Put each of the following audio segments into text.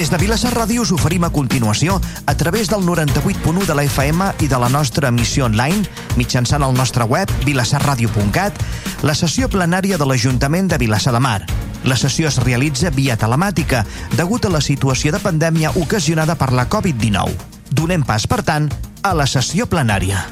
Des de Vilassar Ràdio us oferim a continuació, a través del 98.1 de la FM i de la nostra emissió online, mitjançant el nostre web, vilassarradio.cat, la sessió plenària de l'Ajuntament de Vilassar de Mar. La sessió es realitza via telemàtica, degut a la situació de pandèmia ocasionada per la Covid-19. Donem pas, per tant, a la sessió plenària.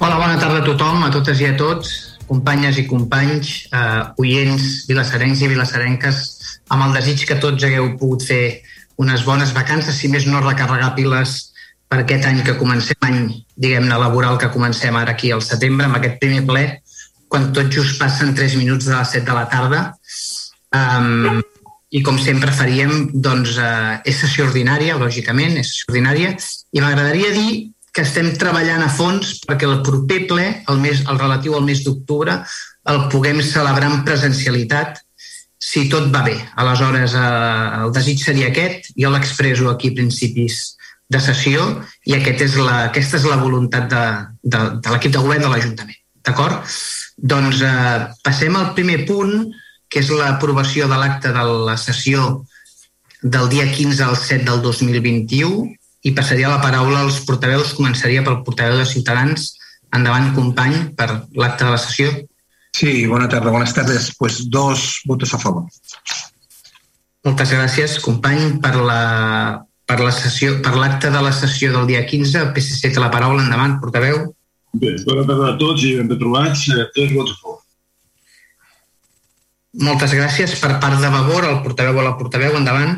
Hola, bona tarda a tothom, a totes i a tots, companyes i companys, eh, oients vilassarencs i vilassarenques amb el desig que tots hagueu pogut fer unes bones vacances, si més no recarregar piles per aquest any que comencem, any, diguem-ne, laboral que comencem ara aquí al setembre, amb aquest primer ple, quan tot just passen 3 minuts de les 7 de la tarda. Um, I com sempre faríem, doncs, uh, és sessió ordinària, lògicament, és sessió ordinària, i m'agradaria dir que estem treballant a fons perquè el proper ple, el, mes, el relatiu al mes d'octubre, el puguem celebrar en presencialitat si tot va bé. Aleshores, eh, el desig seria aquest, jo l'expreso aquí a principis de sessió i aquest és la, aquesta és la voluntat de, de, de l'equip de govern de l'Ajuntament. D'acord? Doncs eh, passem al primer punt, que és l'aprovació de l'acte de la sessió del dia 15 al 7 del 2021 i passaria la paraula als portaveus. Començaria pel portaveu de Ciutadans. Endavant, company, per l'acte de la sessió. Sí, bona tarda, buenas tardes. Pues dos votos a favor. Moltes gràcies, company, per la, per la sessió, per l'acte de la sessió del dia 15. El PSC té la paraula, endavant, portaveu. Bé, bona tarda a tots i ben retrobats. Eh, tres vots a favor. Moltes gràcies. Per part de Vavor, el portaveu o la portaveu, endavant.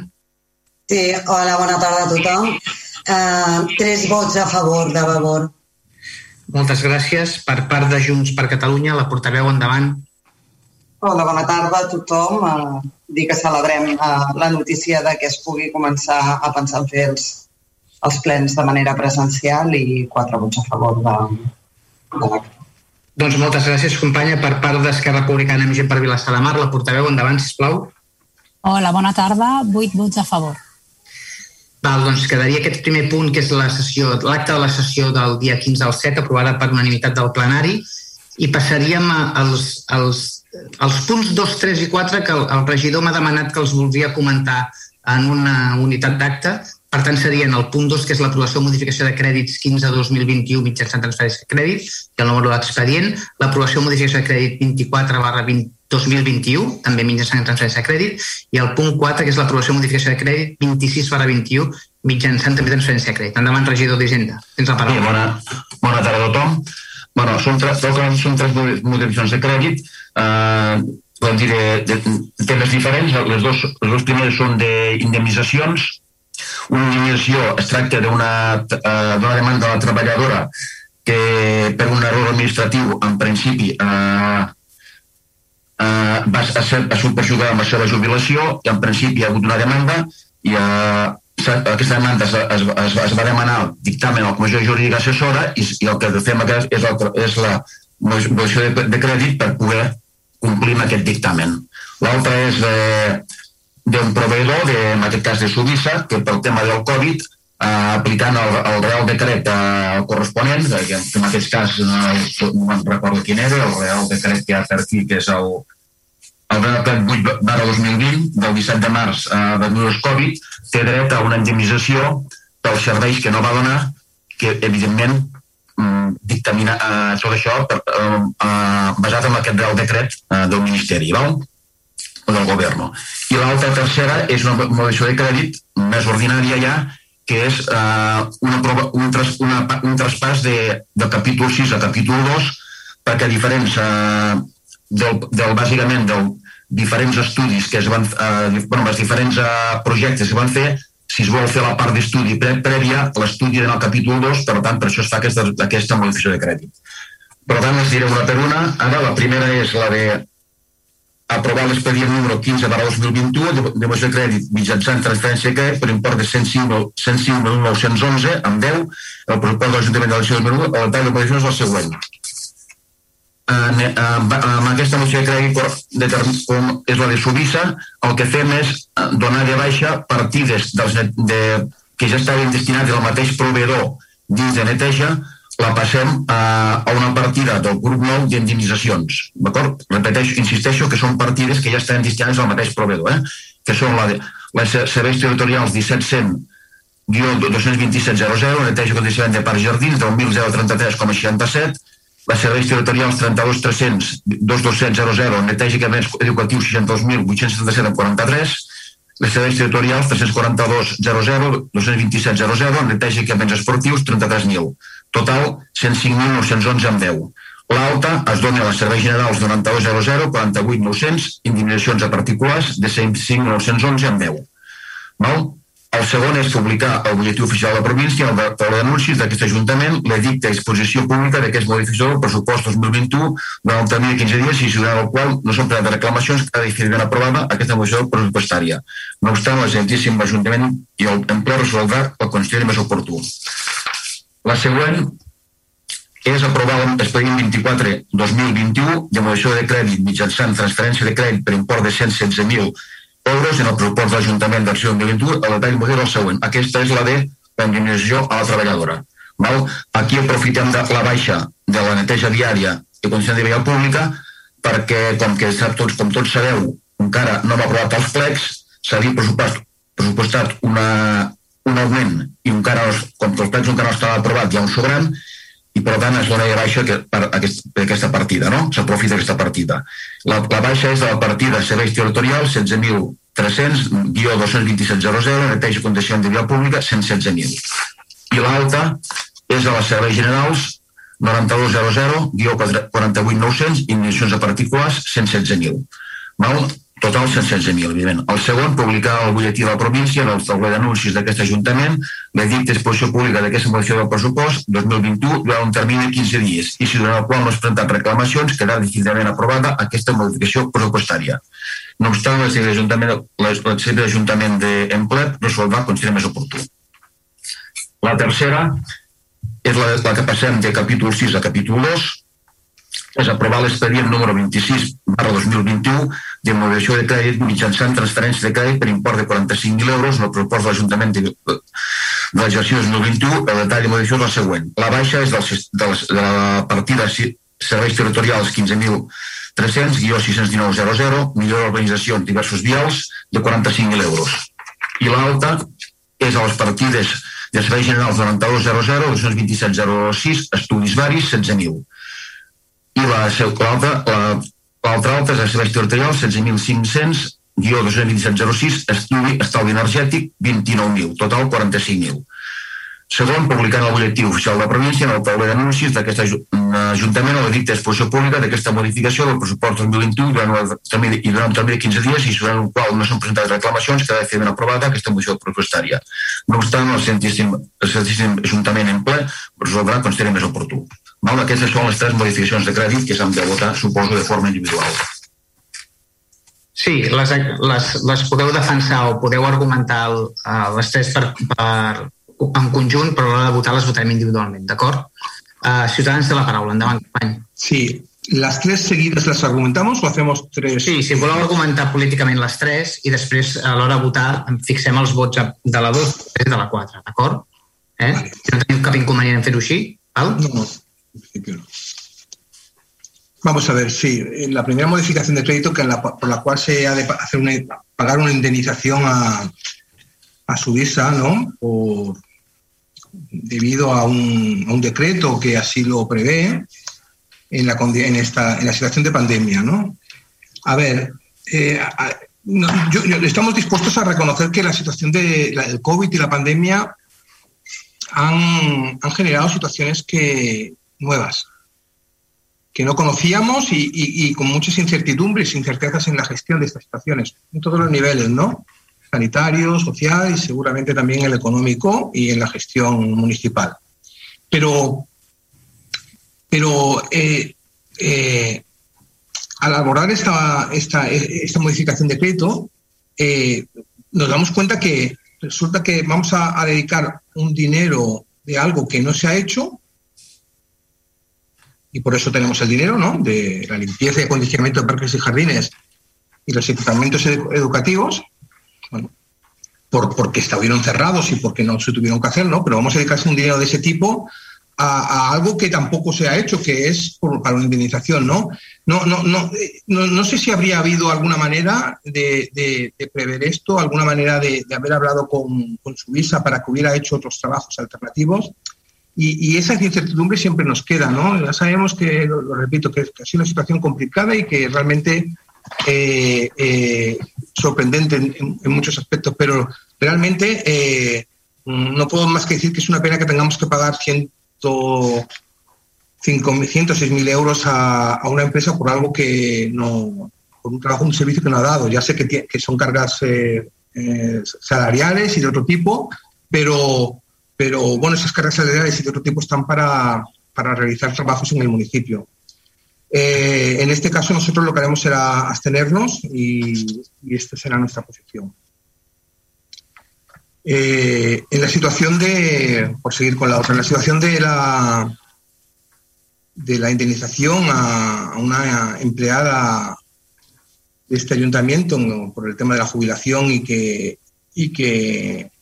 Sí, hola, bona tarda a tothom. Uh, tres vots a favor de Vavor. Moltes gràcies. Per part de Junts per Catalunya, la portaveu endavant. Hola, bona tarda a tothom. Uh, dir que celebrem uh, la notícia de que es pugui començar a pensar en fer els, els plens de manera presencial i quatre vots a favor de, de l'acte. Doncs moltes gràcies, companya. Per part d'Esquerra Republicana amb gent per Vilassar de Mar, la portaveu endavant, sisplau. Hola, bona tarda. Vuit vots a favor. Val, doncs quedaria aquest primer punt, que és la sessió, l'acte de la sessió del dia 15 al 7, aprovada per unanimitat del plenari, i passaríem als, als, als punts 2, 3 i 4 que el, el regidor m'ha demanat que els voldria comentar en una unitat d'acte. Per tant, serien el punt 2, que és l'aprovació o modificació de crèdits 15-2021 mitjançant transferència de crèdit, i el número d'expedient, l'aprovació o modificació de crèdit 24 barra 20 2021, també mitjançant transferència de crèdit, i el punt 4, que és l'aprovació o modificació de crèdit 26 barra 21, mitjançant també transferència de crèdit. Endavant, regidor d'Hisenda. Tens la paraula. Sí, bona, bona tarda a tothom. Bueno, són, tres, són tres modificacions de crèdit, eh, podem dir de, de, temes diferents. Les dos, les dos primeres són d'indemnitzacions. Una indemnització es tracta d'una uh, demanda de la treballadora que per un error administratiu, en principi, eh, eh, va, a ser, a ser perjudicada amb la seva jubilació i en principi hi ha hagut una demanda i eh, aquesta demanda es, es, es, es va demanar el dictamen a la Comissió Jurídica Assessora i, i el que fem és, és, el, és la moció de, de crèdit per poder complir amb aquest dictamen. L'altre és d'un proveïdor, de, en aquest cas de Subissa, que pel tema del Covid aplicant el, el Real Decret eh, corresponent, que en aquest cas no, no me'n recordo quin era, el Real Decret que hi ha per aquí, que és el, el Real Decret 8 barra 2020, del 17 de març eh, de virus Covid, té dret a una indemnització pels serveis que no va donar, que evidentment mm, dictamina eh, tot això per, eh, eh, basat en aquest Real Decret eh, del Ministeri, val? del govern. I l'altra tercera és una modificació de crèdit més ordinària ja, que és eh, una prova, un, tras, una, un traspàs de, del capítol 6 a capítol 2 perquè diferents eh, del, del, bàsicament del diferents estudis que es van, eh, bueno, els diferents eh, projectes que van fer si es vol fer la part d'estudi pre prèvia, l'estudi en el capítol 2, per tant, per això es fa aquesta, aquesta modificació de crèdit. Per tant, les diré una per una. Ara, la primera és la de aprovar l'expedient número 15 barra 2021 de de crèdit mitjançant transferència de crèdit per import de 105.911 amb 10 el pressupost de l'Ajuntament de l'Ajuntament de 2001 el detall de posició és el següent. En, en, en aquesta moció de crèdit com és la de Subissa el que fem és donar de baixa partides dels, de, que ja estaven destinats al mateix proveïdor dins de neteja la passem a, a una partida del grup nou d'indemnitzacions, d'acord? Repeteixo, insisteixo que són partides que ja estan destinades al mateix proveïdor, eh? que són la les serveis territorials 1700 227.00, neteja i de parcs jardins, 10.033,67, les serveis territorials 32.300, 227.00, neteja i equipaments educatius 62.877,43, les serveis territorials 342.00, 227.00, neteja i equipaments esportius 33.000. Total, 105.911 amb 10. L'alta es dona a les serveis generals 92.00, 48.900, indemnitzacions a particulars de 105.911 amb 10. Val? El segon és publicar el butlletí oficial de la província, el de d'anuncis d'aquest Ajuntament, l'edicte a exposició pública d'aquest modificació del pressupost 2021 durant el termini de 15 dies i durant el qual no són presentades reclamacions que ha decidit aprovada aquesta modificació pressupostària. No obstant, l'excelentíssim Ajuntament i el ple resoldrà el consideri més oportú. La següent és aprovar l'expedient 24-2021 de modificació de crèdit mitjançant transferència de crèdit per import de 116.000 euros en el pressupost de l'Ajuntament d'Acció 2021, el detall model el següent. Aquesta és la de l'indemnització a la treballadora. Val? Aquí aprofitem de la baixa de la neteja diària i condició de via pública perquè, com que sap tots, com tots sabeu, encara no hem aprovat els plecs, s'havia pressupost, pressupostat una, un augment i encara, com que els plecs encara no estaven aprovat, hi ha un sobrant, i per tant es dona de baixa per, aquest, per aquesta partida, no? S'aprofita aquesta partida. La, la baixa és de la partida serveis territorials 16.300, guió 227.00, neteja i condició de via pública 116.000. I l'alta és de les serveis generals 92.00, guió 48.900, iniciacions a particulars 116.000. Val? Total 116.000, evidentment. El segon, publicar el butlletí de la província, el tauler d'anuncis d'aquest Ajuntament, l'edicte d'exposició pública d'aquesta modificació del pressupost 2021 durant un termini de 15 dies i si durant el qual no es presenten reclamacions quedarà definitivament aprovada aquesta modificació pressupostària. No obstant, la d'Ajuntament d'Emple resoldrà considerar més oportú. La tercera és la, la que passem de capítol 6 a capítol 2, és aprovar l'expedient número 26 barra 2021 de moderació de crèdit mitjançant transferència de crèdit per import de 45.000 euros en el propòs de l'Ajuntament de, l'exercici 2021. El detall de moderació és el següent. La baixa és del, de, la, de la partida serveis territorials 15.300, guió 619.00, millor organització en diversos vials de 45.000 euros. I l'alta és a les partides de serveis generals 92.00, 227.06, estudis varis 16.000 i l'altra l'altra alta és a serveis territorials 16.500 guió 22706 estudi estalvi energètic 29.000, total 45.000 segon, publicant el butlletí oficial de la província en el tauler d'anuncis d'aquest Ajuntament a l'edicte d'exposició pública d'aquesta modificació del pressupost 2021 durant el i durant un termini de 15 dies i durant el qual no s'han presentat reclamacions que ha de fer ben aprovada aquesta moció pressupostària. No obstant, el Santíssim, el Santíssim Ajuntament en ple resoldrà considera més oportú. Val? Aquestes són les tres modificacions de crèdit que s'han de votar, suposo, de forma individual. Sí, les, les, les podeu defensar o podeu argumentar el, uh, les tres per, per, en conjunt, però a l'hora de votar les votarem individualment, d'acord? Uh, Ciutadans de la paraula, endavant, company. Sí, ¿Las tres seguidas las argumentamos o hacemos tres? Sí, si voleu argumentar políticament les tres i després a l'hora de votar fixem els vots de la 2 i de la 4, d'acord? Eh? Vale. No tenim cap inconvenient en fer-ho així? Val? No, no. Vamos a ver, sí. La primera modificación de crédito que por la cual se ha de hacer pagar una indemnización a, a Subisa, ¿no? Por, debido a un, a un, decreto que así lo prevé en la, en esta, en la situación de pandemia, ¿no? A ver, eh, yo, estamos dispuestos a reconocer que la situación del de, COVID y la pandemia han, han generado situaciones que, nuevas, que no conocíamos y, y, y, con muchas incertidumbres, incertezas en la gestión de estas situaciones, en todos los niveles, ¿no? Sanitario, social y seguramente también el económico y en la gestión municipal. Pero, pero eh, eh, al abordar esta, esta, esta, modificación de crédito, eh, nos damos cuenta que resulta que vamos a dedicar un dinero de algo que no se ha hecho y por eso tenemos el dinero, ¿no? De la limpieza y acondicionamiento de parques y jardines y los equipamientos educativos, bueno, por, porque estuvieron cerrados y porque no se tuvieron que hacer, ¿no? Pero vamos a dedicarse un dinero de ese tipo a, algo que tampoco se ha hecho, que es para una indemnización, ¿no? No, no, no, no, no sé si habría habido alguna manera de, prever esto, alguna manera de, haber hablado con, con visa para que hubiera hecho otros trabajos alternativos. Y, esa incertidumbre siempre nos queda, ¿no? Ya sabemos que, lo, repito, que, ha sido una situación complicada y que realmente eh, eh, sorprendente en, muchos aspectos, pero realmente eh, no puedo más que decir que es una pena que tengamos que pagar 105.000, mil euros a, a, una empresa por algo que no, por un trabajo, un servicio que no ha dado. Ya sé que, que son cargas salariales y de otro tipo, pero pero bueno, esas cargas salariales y de otro tipo están para, para realizar trabajos en el municipio. Eh, en este caso nosotros lo que haremos será abstenernos y, esta será nuestra posición. Eh, en la situación de, por seguir con la otra, en la situación de la de la indemnización a, una empleada de este ayuntamiento por el tema de la jubilación y que, y que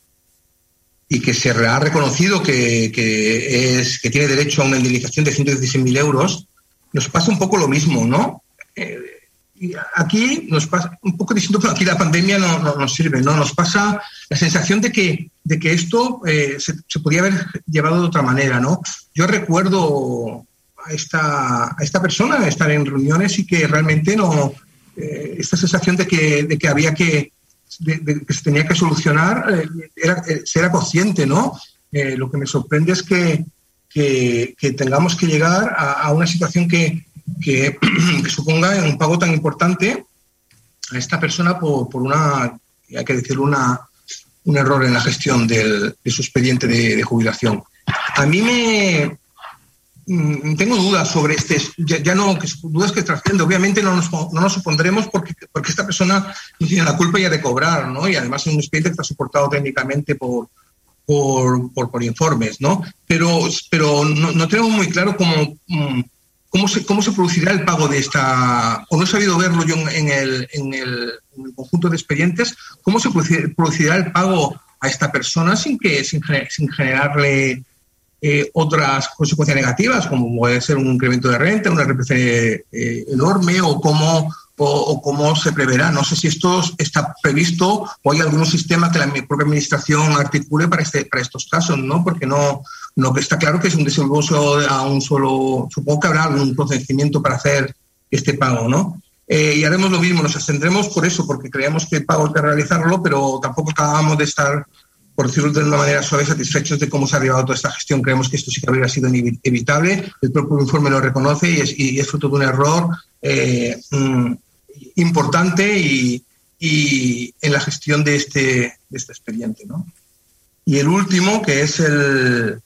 y que se ha reconocido que, es, que tiene derecho a una indemnización de 116.000 euros, nos pasa un poco lo mismo, ¿no? Eh, aquí nos pasa un poco distinto, pero aquí la pandemia no, nos sirve, ¿no? Nos pasa la sensación de que, de que esto eh, se, podía haber llevado de otra manera, ¿no? Yo recuerdo a esta, a esta persona estar en reuniones y que realmente no, eh, esta sensación de que, de que había que, que se tenía que solucionar, eh, era, eh, se era consciente, ¿no? Eh, lo que me sorprende es que, que, tengamos que llegar a, una situación que, que, suponga un pago tan importante a esta persona por, por una, hay que decirlo, una, un error en la gestión del, de su expediente de jubilación. A mí me, tengo dudas sobre este, ya, no, dudas que trascienden. Obviamente no nos, no nos supondremos porque, porque esta persona no tiene la culpa ya de cobrar, ¿no? Y además es un expediente que está soportado técnicamente por, por, por, informes, ¿no? Pero, pero no, tenemos muy claro cómo, mm, cómo, se, cómo se producirá el pago de esta, o no he sabido verlo yo en el, en el, conjunto de expedientes, cómo se producirá el pago a esta persona sin, que, sin generarle eh, otras consecuencias negativas, como puede ser un incremento de renta, una RPC eh, enorme o cómo, o, cómo se preverá. No sé si esto está previsto o hay algún sistema que la propia Administración articule para, este, para estos casos, ¿no? Porque no, no está claro que es un desembolso a un solo... Supongo que habrá algún procedimiento para hacer este pago, ¿no? Eh, y haremos lo mismo, nos ascendremos por eso, porque creemos que el pago hay que realizarlo, pero tampoco acabamos de estar por decirlo de una manera suave, satisfechos de cómo se ha arribado toda esta gestión. Creemos que esto sí que habría sido evitable. El propio informe lo reconoce y es, y es fruto de un error eh, mm, importante y, y, en la gestión de este, de este expediente. ¿no? Y el último, que es el,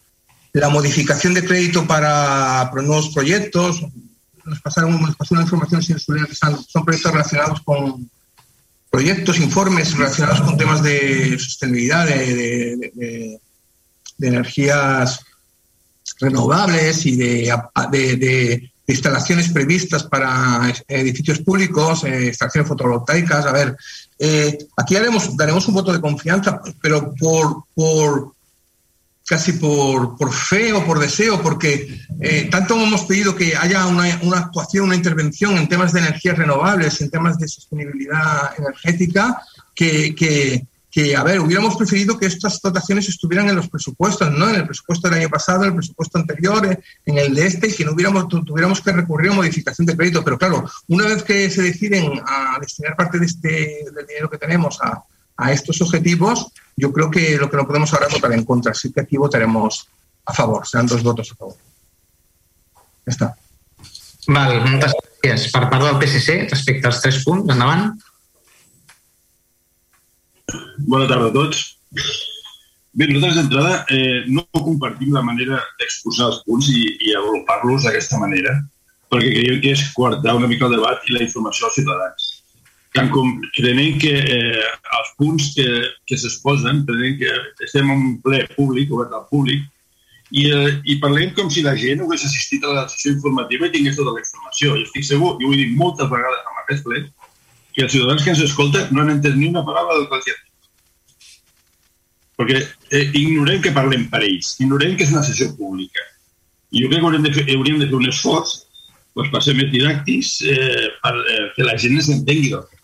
la modificación de crédito para, nuevos proyectos. Nos pasaron, pasó una información sin que son proyectos relacionados con, proyectos, informes relacionados con temas de sostenibilidad, de, energías renovables y de, instalaciones previstas para edificios públicos, eh, extracciones fotovoltaicas. A ver, eh, aquí haremos, daremos un voto de confianza, pero por, por casi por, por, fe o por deseo, porque eh, tanto hemos pedido que haya una, una, actuación, una intervención en temas de energías renovables, en temas de sostenibilidad energética, que, que, que, a ver, hubiéramos preferido que estas dotaciones estuvieran en los presupuestos, ¿no? En el presupuesto del año pasado, en el presupuesto anterior, eh, en el de este, y que no hubiéramos, tuviéramos que recurrir a modificación de crédito. Pero claro, una vez que se deciden a destinar parte de este, del dinero que tenemos a, a estos objetivos, yo creo que lo que no podemos ahora es votar en contra. Así que aquí votaremos a favor. Seran dos votos a favor. Ja està. Val, moltes gràcies. Per part del PSC, respecte als tres punts, endavant. Bona tarda a tots. Bé, nosaltres d'entrada eh, no compartim la manera d'exposar els punts i, i agrupar-los d'aquesta manera, perquè creiem que és coartar una mica el debat i la informació als ciutadans creiem que eh, els punts que, que s'exposen, creiem que estem en un ple públic, obert al públic, i, eh, i parlem com si la gent hagués assistit a la sessió informativa i tingués tota la informació. Jo estic segur, i ho he dit moltes vegades en aquest ple, que els ciutadans que ens escolten no han entès ni una paraula del que els Perquè eh, ignorem que parlem per ells, ignorem que és una sessió pública. I jo crec que hauríem de fer, hauríem de fer un esforç doncs, per ser més didàctics, eh, per eh, que la gent s'entengui del que.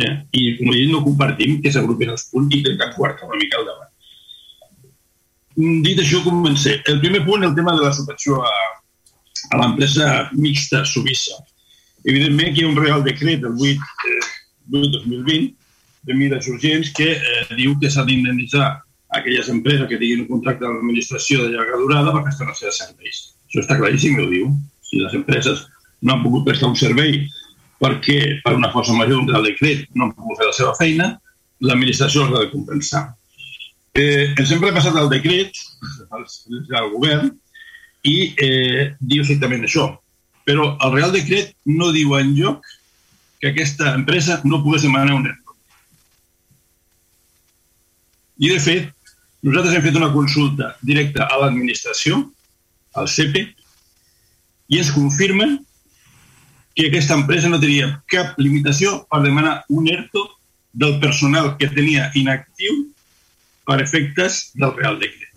Eh? I com a no compartim que s'agrupin els punts i intentar quartar una mica el debat. Mm, dit això, comencem. El primer punt, el tema de la subvenció a, a l'empresa mixta suïssa. Evidentment que hi ha un real decret del 8, eh, 8 2020 de mides urgents que eh, diu que s'ha d'indemnitzar aquelles empreses que tinguin un contracte de l'administració de llarga durada per prestar els seus serveis. Això està claríssim, ho diu. Si les empreses no han pogut prestar un servei perquè per una força major del decret no han pogut fer la seva feina, l'administració els ha de compensar. Eh, ens hem repassat el decret del govern i eh, diu exactament això. Però el Real Decret no diu en lloc que aquesta empresa no pogués demanar un ERTO. I, de fet, nosaltres hem fet una consulta directa a l'administració, al CEPE, i ens confirmen que aquesta empresa no tenia cap limitació per demanar un ERTO del personal que tenia inactiu per efectes del Real Decret.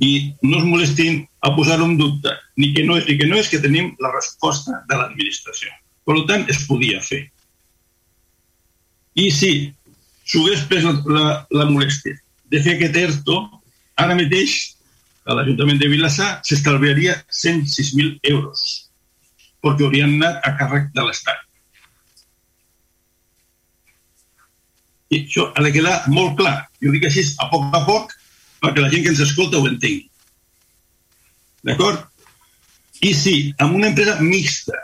I no es molestin a posar un dubte, ni que no és ni que no és que tenim la resposta de l'administració. Per tant, es podia fer. I sí, s'ho hagués pres la, la, la molèstia de fer aquest ERTO, ara mateix a l'Ajuntament de Vilassar s'estalviaria 106.000 euros, perquè haurien anat a càrrec de l'Estat. I això ha de quedar molt clar. Jo dic així a poc a poc perquè la gent que ens escolta ho entengui. D'acord? I sí, amb una empresa mixta,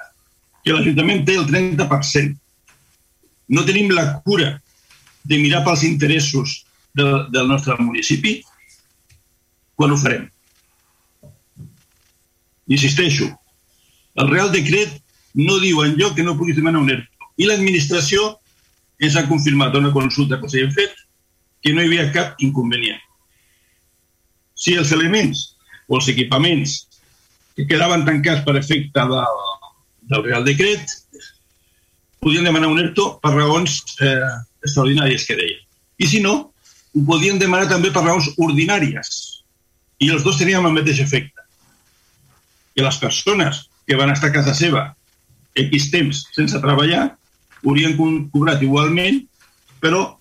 que l'Ajuntament té el 30%, no tenim la cura de mirar pels interessos del, del nostre municipi, quan ho farem? Insisteixo, el Real Decret no diu en lloc que no puguis demanar un ERTO. I l'administració ens ha confirmat una consulta que s'havia fet que no hi havia cap inconvenient. Si els elements o els equipaments que quedaven tancats per efecte del, del Real Decret podien demanar un ERTO per raons eh, extraordinàries que deia. I si no, ho podien demanar també per raons ordinàries. I els dos tenien el mateix efecte. Que les persones que van estar a casa seva X temps sense treballar haurien cobrat igualment, però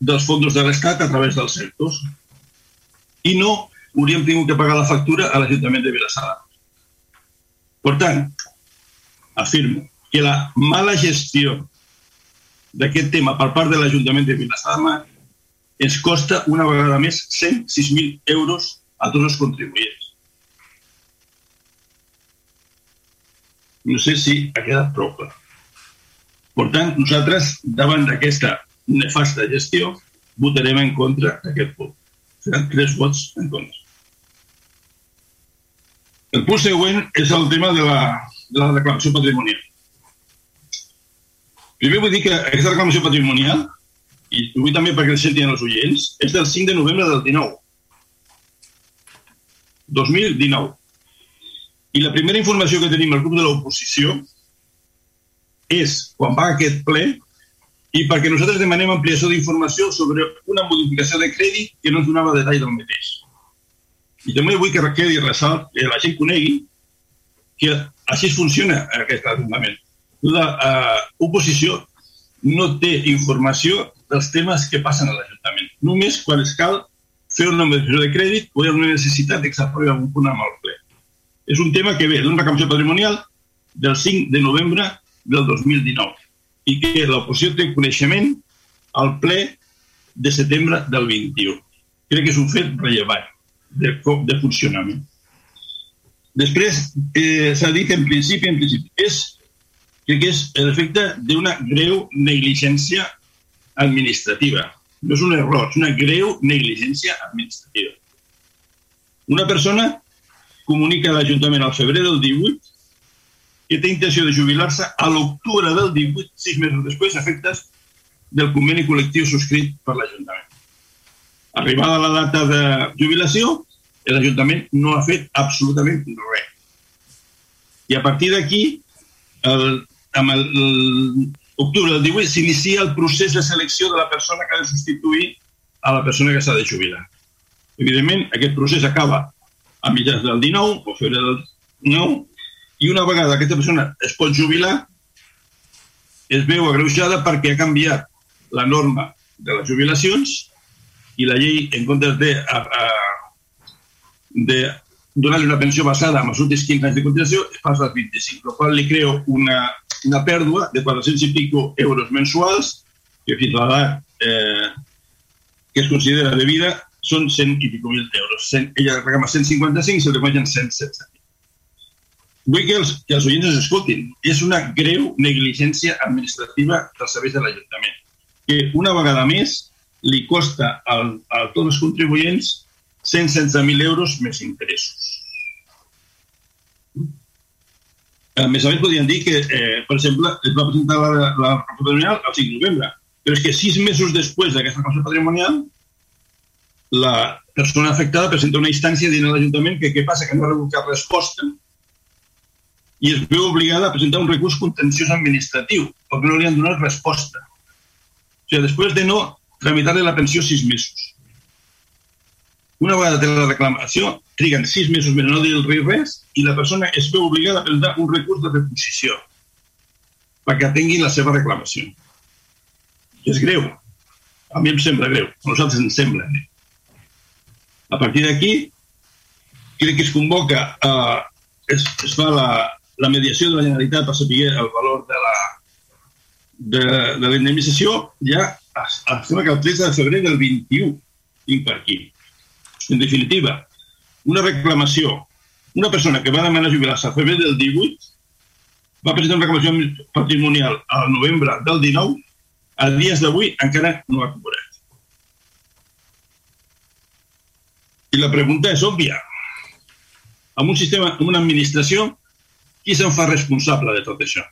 dels fons de l'Estat a través dels sectors. I no hauríem tingut que pagar la factura a l'Ajuntament de Vilassar. Per tant, afirmo que la mala gestió d'aquest tema per part de l'Ajuntament de Mar ens costa una vegada més 106.000 euros a tots els contribuents. No sé si ha quedat prou clar. Per tant, nosaltres, davant d'aquesta nefasta gestió, votarem en contra d'aquest punt. Seran tres vots en contra. El punt següent és el tema de la, de la reclamació patrimonial. Primer vull dir que aquesta reclamació patrimonial, i vull també perquè el sentin els oients, és del 5 de novembre del 19. 2019. I la primera informació que tenim al grup de l'oposició és quan va aquest ple i perquè nosaltres demanem ampliació d'informació sobre una modificació de crèdit que no ens donava detall del mateix. I també vull que quedi ressalt, que la gent conegui que així funciona aquest ajuntament l'oposició eh, no té informació dels temes que passen a l'Ajuntament. Només quan es cal fer una modificació de crèdit o hi ha una necessitat que s'aprovi algun punt amb el ple. És un tema que ve d'una reclamació patrimonial del 5 de novembre del 2019 i que l'oposició té coneixement al ple de setembre del 21. Crec que és un fet rellevant de, de funcionament. Després, eh, s'ha dit en principi, en principi, és crec que és l'efecte d'una greu negligència administrativa. No és un error, és una greu negligència administrativa. Una persona comunica a l'Ajuntament al febrer del 18 que té intenció de jubilar-se a l'octubre del 18, sis mesos després, efectes del conveni col·lectiu subscrit per l'Ajuntament. Arribada la data de jubilació, l'Ajuntament no ha fet absolutament res. I a partir d'aquí, el amb l'octubre del 18 s'inicia el procés de selecció de la persona que ha de substituir a la persona que s'ha de jubilar. Evidentment, aquest procés acaba a mitjans del 19 o febrer del 9 i una vegada aquesta persona es pot jubilar es veu agreujada perquè ha canviat la norma de les jubilacions i la llei, en comptes de, a, a, de donar-li una pensió basada en els últims 15 anys de continuació, passa als 25, el qual li creu una, una pèrdua de 400 i pico euros mensuals, que fins a l'edat eh, que es considera de vida són 100 i pico mil euros. 100, ella reclama 155 i se li guanyen 116 Vull que els, que els oients es escoltin. És una greu negligència administrativa dels serveis de l'Ajuntament, que una vegada més li costa al, a tots els contribuents 116.000 euros més interessos. A més a més, podríem dir que, eh, per exemple, es va presentar la, la, la patrimonial el 5 de novembre, però és que sis mesos després d'aquesta cosa patrimonial, la persona afectada presenta una instància dins l'Ajuntament que què passa? Que no ha rebut cap resposta i es veu obligada a presentar un recurs contenciós administratiu perquè no li han donat resposta. O sigui, després de no tramitar-li la pensió sis mesos. Una vegada té la reclamació, triguen sis mesos més no dir el rei res i la persona es veu obligada a presentar un recurs de reposició perquè atenguin la seva reclamació. És greu. A mi em sembla greu. A nosaltres ens sembla greu. A partir d'aquí, crec que es convoca, eh, es, es fa la, la mediació de la Generalitat per saber el valor de la de, de la indemnització ja es sembla que el 13 de febrer del 21 tinc per aquí. En definitiva, una reclamació, una persona que va demanar jubilar-se al febrer del 18 va presentar una reclamació patrimonial al novembre del 19, a dies d'avui encara no ha cobrat. I la pregunta és òbvia. En un sistema, en una administració, qui se'n fa responsable de tot això?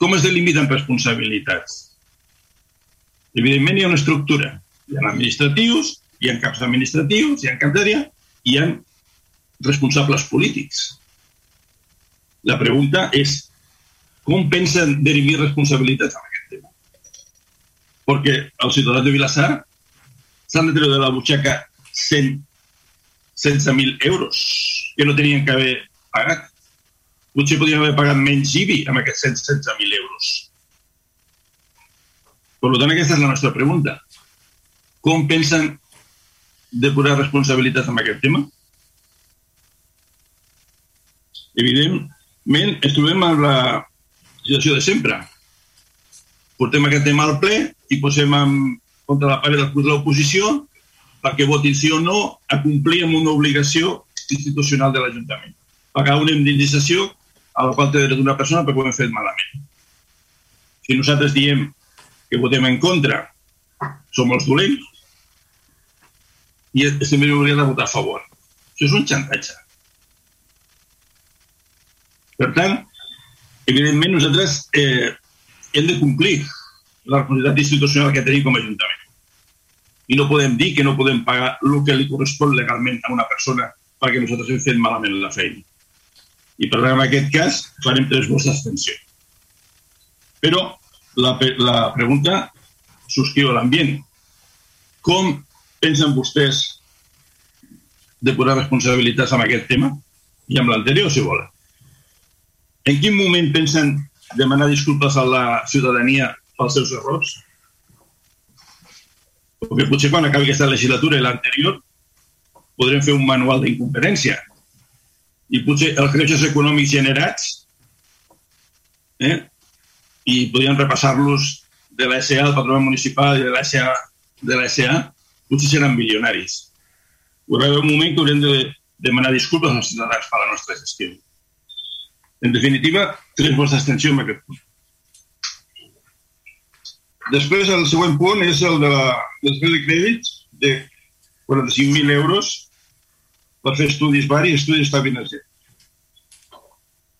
Com es delimiten responsabilitats? Evidentment hi ha una estructura. Hi ha administratius, hi ha caps administratius, hi ha caps d'àrea, hi ha responsables polítics. La pregunta és com pensen derimir responsabilitats en aquest tema? Perquè els ciutadans de Vilassar s'han de treure de la butxaca 100, 16.000 euros que no tenien que haver pagat potser podríem haver pagat menys IBI amb aquests 116.000 euros. Per tant, aquesta és la nostra pregunta. Com pensen depurar responsabilitats amb aquest tema? Evidentment, ens trobem amb la situació de sempre. Portem aquest tema al ple i posem en contra la paret de l'oposició perquè votin sí o no a complir amb una obligació institucional de l'Ajuntament. Pagar una indemnització a la qual té dret una persona perquè ho hem fet malament. Si nosaltres diem que votem en contra, som els dolents, i també hauria de votar a favor. Això és un xantatge. Per tant, evidentment, nosaltres eh, hem de complir la responsabilitat institucional que tenim com a Ajuntament. I no podem dir que no podem pagar el que li correspon legalment a una persona perquè nosaltres hem fet malament la feina. I per tant, en aquest cas, farem tres vots d'abstenció. Però la, la pregunta subscriu l'ambient. Com pensen vostès depurar responsabilitats amb aquest tema i amb l'anterior, si volen? En quin moment pensen demanar disculpes a la ciutadania pels seus errors? Perquè potser quan acabi aquesta legislatura i l'anterior podrem fer un manual d'incompetència i potser els greixos econòmics generats eh, i podríem repassar-los de la SA, del patronat municipal i de la SA, de la SA potser seran milionaris. Hi haurà un moment que haurem de demanar disculpes als ciutadans per la nostra gestió. En definitiva, tres vots d'extensió en aquest punt. Després, el següent punt és el de la, dels de crèdits de 45.000 euros per fer estudis vari i estudis d'estalvi energètic.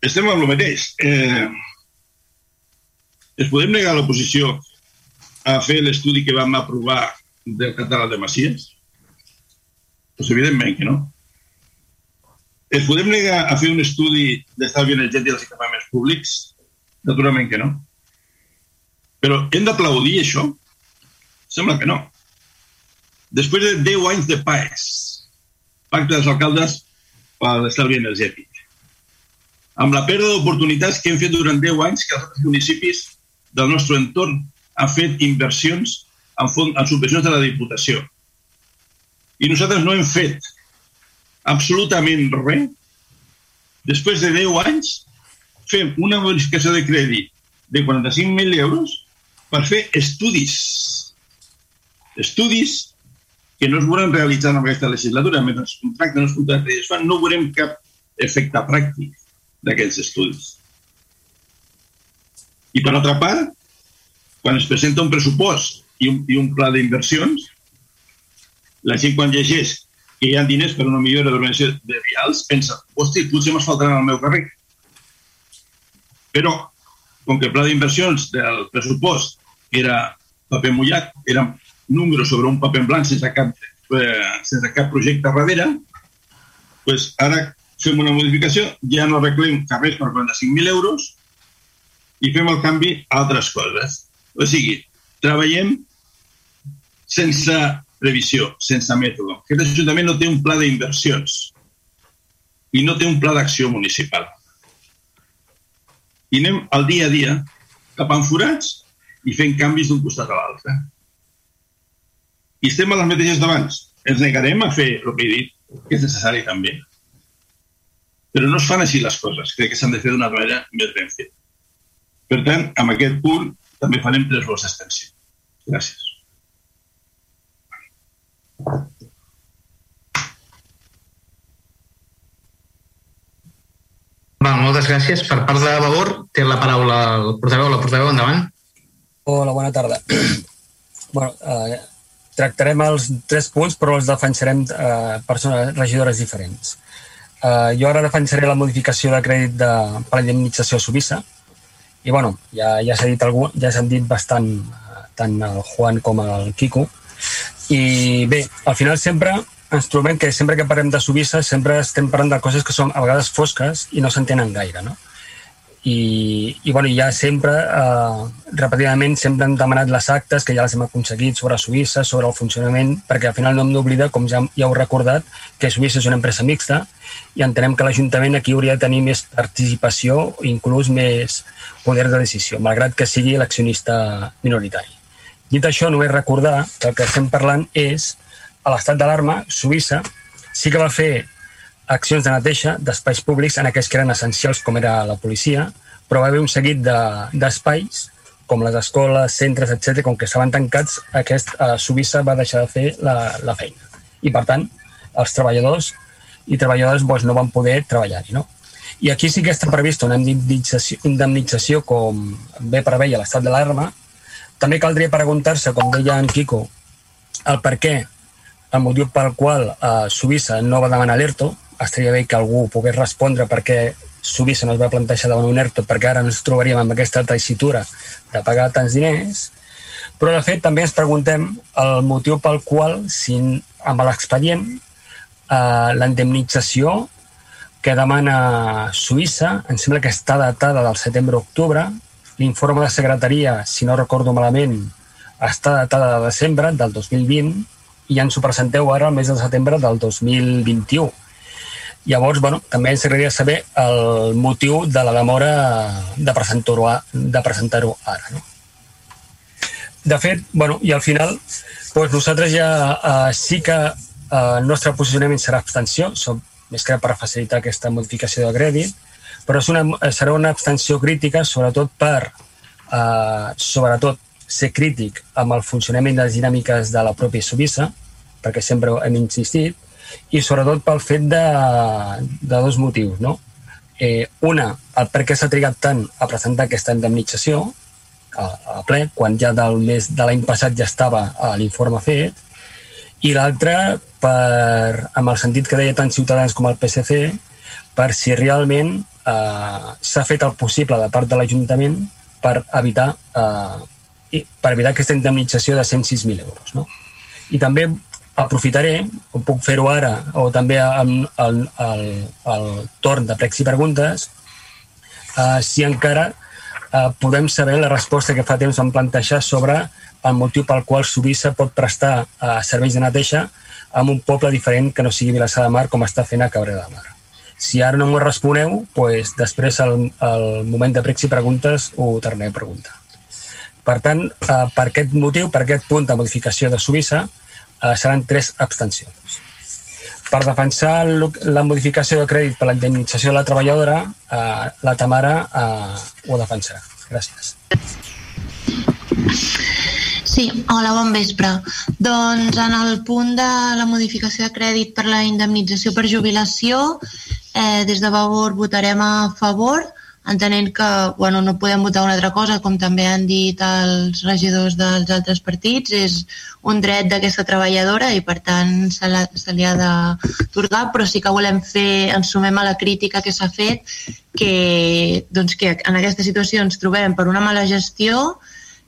Estem amb el mateix. Eh, es podem negar l'oposició a fer l'estudi que vam aprovar del català de Masies? Pues evidentment que no. Es podem negar a fer un estudi d'estalvi energètic dels equipaments públics? Naturalment que no. Però hem d'aplaudir això? Sembla que no. Després de 10 anys de PAES, Pacte dels Alcaldes per l'Estalvi Energètic, amb la pèrdua d'oportunitats que hem fet durant 10 anys que els municipis del nostre entorn han fet inversions en, fons, en subvencions de la Diputació. I nosaltres no hem fet absolutament res. Després de 10 anys, fem una modificació de crèdit de 45.000 euros per fer estudis. Estudis que no es volen realitzar en aquesta legislatura. Mentre els contractes no es contractes es fan, no veurem cap efecte pràctic d'aquests estudis. I per altra part, quan es presenta un pressupost i un, i un pla d'inversions, la gent quan llegeix que hi ha diners per una millora d'organització de vials, pensa, hosti, potser me'n faltaran al meu carrer. Però, com que el pla d'inversions del pressupost era paper mullat, era números sobre un paper en blanc sense cap, eh, sense cap projecte darrere, pues ara fem una modificació, ja no arreglem carrers per 45.000 euros i fem el canvi a altres coses. O sigui, treballem sense previsió, sense mètode. Aquest Ajuntament no té un pla d'inversions i no té un pla d'acció municipal. I anem al dia a dia cap forats i fent canvis d'un costat a l'altre. I estem a les mateixes d'abans. Ens negarem a fer el que he dit, que és necessari també. Però no es fan així les coses. Crec que s'han de fer d'una manera més ben feta. Per tant, amb aquest punt també farem tres vots d'extensió. Gràcies. Va, moltes gràcies. Per part de Vavor, té la paraula el portaveu, la portaveu, endavant. Hola, bona tarda. bueno, eh, tractarem els tres punts, però els defensarem eh, persones regidores diferents. Uh, jo ara defensaré la modificació de crèdit de, per la indemnització a Subissa i bueno, ja, ja s'ha dit algú, ja s'han dit bastant uh, tant el Juan com el Quico i bé, al final sempre ens trobem que sempre que parlem de Subissa sempre estem parlant de coses que són a vegades fosques i no s'entenen gaire, no? i, i bueno, ja sempre, eh, repetidament, sempre hem demanat les actes que ja les hem aconseguit sobre Suïssa, sobre el funcionament, perquè al final no hem d'oblidar, com ja, ja heu recordat, que Suïssa és una empresa mixta i entenem que l'Ajuntament aquí hauria de tenir més participació inclús més poder de decisió, malgrat que sigui l'accionista minoritari. Dit això, només recordar que el que estem parlant és a l'estat d'alarma, Suïssa sí que va fer accions de neteja d'espais públics en aquells que eren essencials, com era la policia, però va haver un seguit d'espais, de, com les escoles, centres, etc. com que estaven tancats, aquest eh, Suïssa va deixar de fer la, la feina. I, per tant, els treballadors i treballadores doncs, no van poder treballar-hi. No? I aquí sí que està prevista una indemnització, indemnització com bé preveia l'estat de l'arma. També caldria preguntar-se, com deia en Quico, el per què, el motiu pel qual eh, Suïssa no va demanar l'ERTO, estaria bé que algú pogués respondre perquè Suïssa no es va plantejar davant un ERTO perquè ara ens trobaríem amb aquesta tessitura de pagar tants diners, però de fet també ens preguntem el motiu pel qual, si amb l'expedient, eh, la indemnització que demana Suïssa, em sembla que està datada del setembre-octubre, l'informe de secretaria, si no recordo malament, està datada de desembre del 2020 i ja ens ho presenteu ara al mes de setembre del 2021 Llavors, bueno, també ens agradaria saber el motiu de la demora de presentar-ho de presentar ara. No? De fet, bueno, i al final, doncs nosaltres ja eh, sí que eh, el nostre posicionament serà abstenció, som, més que per facilitar aquesta modificació de crèdit, però és una, serà una abstenció crítica sobretot per eh, sobretot ser crític amb el funcionament de les dinàmiques de la pròpia Suïssa, perquè sempre hem insistit, i sobretot pel fet de, de dos motius, no? Eh, una, el per què s'ha trigat tant a presentar aquesta indemnització a, a ple, quan ja del mes de l'any passat ja estava l'informe fet, i l'altra, per, amb el sentit que deia tant Ciutadans com el PSC, per si realment eh, s'ha fet el possible de part de l'Ajuntament per evitar eh, per evitar aquesta indemnització de 106.000 euros. No? I també aprofitaré, o puc fer-ho ara, o també amb el, el, el torn de pregs i preguntes, uh, si encara eh, podem saber la resposta que fa temps vam plantejar sobre el motiu pel qual Subissa pot prestar eh, serveis de neteja en un poble diferent que no sigui Vilassar de Mar com està fent a Cabrera de Mar. Si ara no m'ho responeu, pues, després al, al moment de pregs i preguntes ho tornaré a preguntar. Per tant, eh, per aquest motiu, per aquest punt de modificació de Subissa, eh, seran tres abstencions. Per defensar la modificació de crèdit per la indemnització de la treballadora, eh, la Tamara eh, ho defensarà. Gràcies. Sí, hola, bon vespre. Doncs en el punt de la modificació de crèdit per la indemnització per jubilació, eh, des de Vavor votarem a favor, entenent que bueno, no podem votar una altra cosa, com també han dit els regidors dels altres partits, és un dret d'aquesta treballadora i per tant se, la, se li ha d'atorgar, però sí que volem fer, ens sumem a la crítica que s'ha fet, que, doncs, que en aquesta situació ens trobem per una mala gestió,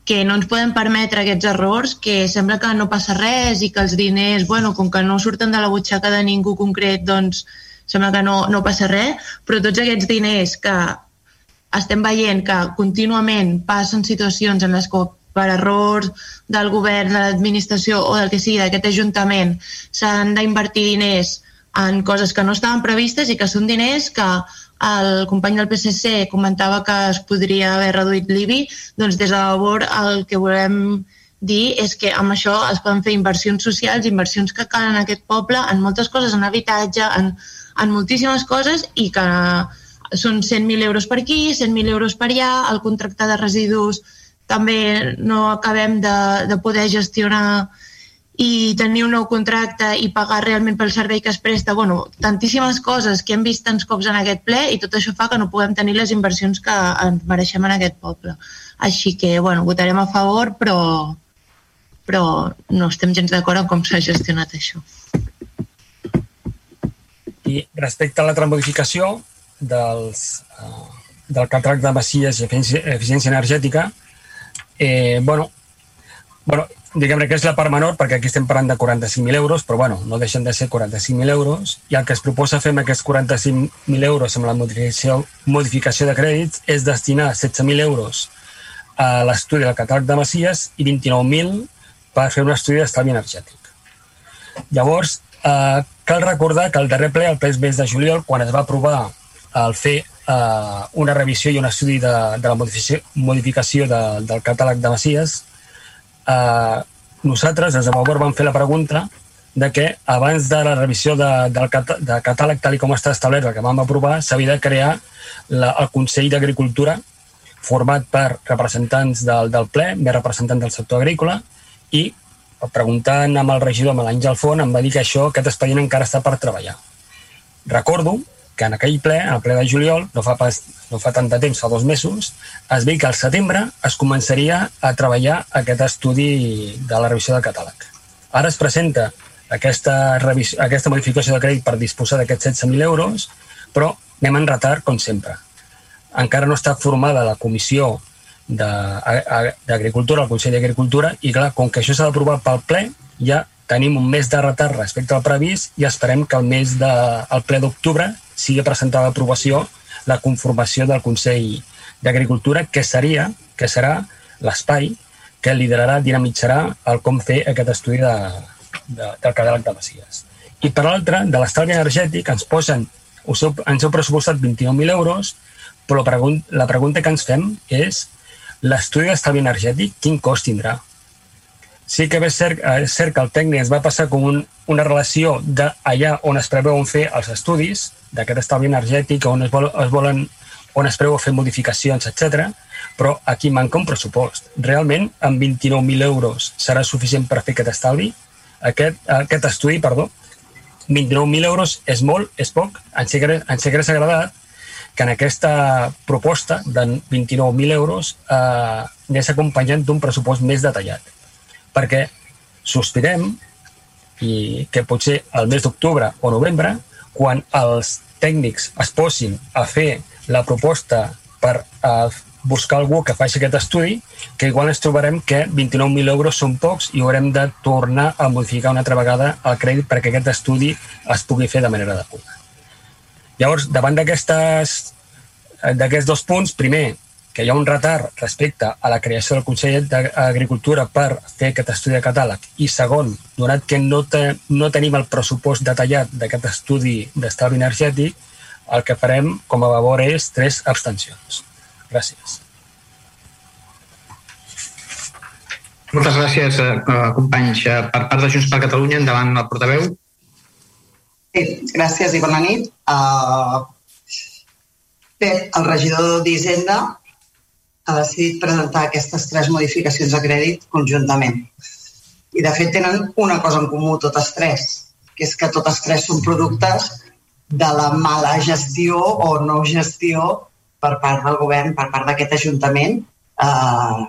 que no ens podem permetre aquests errors, que sembla que no passa res i que els diners, bueno, com que no surten de la butxaca de ningú concret, doncs sembla que no, no passa res, però tots aquests diners que estem veient que contínuament passen situacions en les que per errors del govern, de l'administració o del que sigui d'aquest ajuntament s'han d'invertir diners en coses que no estaven previstes i que són diners que el company del PSC comentava que es podria haver reduït l'IBI, doncs des de labor el que volem dir és que amb això es poden fer inversions socials, inversions que calen en aquest poble, en moltes coses, en habitatge, en, en moltíssimes coses i que són 100.000 euros per aquí, 100.000 euros per allà, el contracte de residus també no acabem de, de poder gestionar i tenir un nou contracte i pagar realment pel servei que es presta, bueno, tantíssimes coses que hem vist tants cops en aquest ple i tot això fa que no puguem tenir les inversions que ens mereixem en aquest poble. Així que, bueno, votarem a favor, però, però no estem gens d'acord en com s'ha gestionat això. I respecte a l'altra modificació, dels, uh, del catàleg de Macies i eficiència energètica, eh, bueno, bueno, diguem que és la part menor, perquè aquí estem parlant de 45.000 euros, però bueno, no deixen de ser 45.000 euros, i el que es proposa fer amb aquests 45.000 euros amb la modificació, modificació de crèdits és destinar 16.000 euros a l'estudi del catàleg de Macies i 29.000 per fer un estudi d'estalvi energètic. Llavors, eh, cal recordar que el darrer ple, el ple mes de juliol, quan es va aprovar el fer eh, una revisió i un estudi de, de la modificació, modificació de, del catàleg de Masies, eh, nosaltres, des de Mavor, vam fer la pregunta de que abans de la revisió de, del de catàleg tal com està establert, el que vam aprovar, s'havia de crear la, el Consell d'Agricultura format per representants del, del ple, més representants del sector agrícola, i preguntant amb el regidor, amb l'Àngel Font, em va dir que això, aquest expedient encara està per treballar. Recordo que en aquell ple, en el ple de juliol, no fa, pas, no fa tant de temps, fa dos mesos, es veia que al setembre es començaria a treballar aquest estudi de la revisió del catàleg. Ara es presenta aquesta, revisió, aquesta modificació de crèdit per disposar d'aquests 16.000 euros, però anem en retard, com sempre. Encara no està formada la comissió d'Agricultura, el Consell d'Agricultura, i clar, com que això s'ha d'aprovar pel ple, ja tenim un mes de retard respecte al previst i esperem que el mes de, el ple d'octubre sigui presentada a aprovació la conformació del Consell d'Agricultura, que seria, que serà l'espai que liderarà, dinamitzarà el com fer aquest estudi de, de, del catàleg de Masies. I per l'altra, de l'estalvi energètic, ens posen, us heu, ens heu pressupostat 29.000 euros, però la, pregun la pregunta que ens fem és l'estudi d'estalvi energètic, quin cost tindrà? sí que és cert, és cert que el tècnic es va passar com un, una relació d'allà on es preveuen fer els estudis d'aquest estalvi energètic, on es, vol, es volen on es preveu fer modificacions, etc. però aquí manca un pressupost. Realment, amb 29.000 euros serà suficient per fer aquest estalvi? Aquest, aquest estudi, perdó, 29.000 euros és molt, és poc. Ens hagués, ens agradat que en aquesta proposta de 29.000 euros eh, anés acompanyant d'un pressupost més detallat perquè sospirem i que potser al mes d'octubre o novembre, quan els tècnics es posin a fer la proposta per a buscar algú que faci aquest estudi, que igual ens trobarem que 29.000 euros són pocs i haurem de tornar a modificar una altra vegada el crèdit perquè aquest estudi es pugui fer de manera adequada. Llavors, davant d'aquests dos punts, primer, que hi ha un retard respecte a la creació del Consell d'Agricultura per fer aquest estudi de catàleg i segon, donat que no, te, no tenim el pressupost detallat d'aquest estudi d'estalvi energètic, el que farem com a favor és tres abstencions. Gràcies. Moltes gràcies, eh, companys. Eh, per part de Junts per Catalunya, endavant el portaveu. Sí, gràcies i bona nit. Uh, bé, el regidor d'Hisenda ha decidit presentar aquestes tres modificacions de crèdit conjuntament. I, de fet, tenen una cosa en comú totes tres, que és que totes tres són productes de la mala gestió o no gestió per part del govern, per part d'aquest Ajuntament, eh,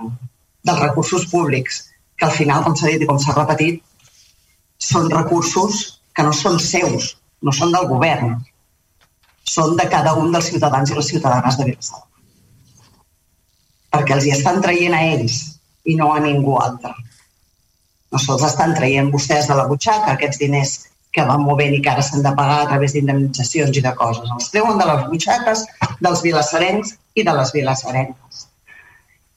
dels recursos públics, que al final, com s'ha dit i com s'ha repetit, són recursos que no són seus, no són del govern, són de cada un dels ciutadans i les ciutadanes de Vilassar perquè els hi estan traient a ells i no a ningú altre. No se'ls estan traient vostès de la butxaca aquests diners que van movent i que ara s'han de pagar a través d'indemnitzacions i de coses. Els treuen de les butxaques dels vilassarencs i de les vilassarenques.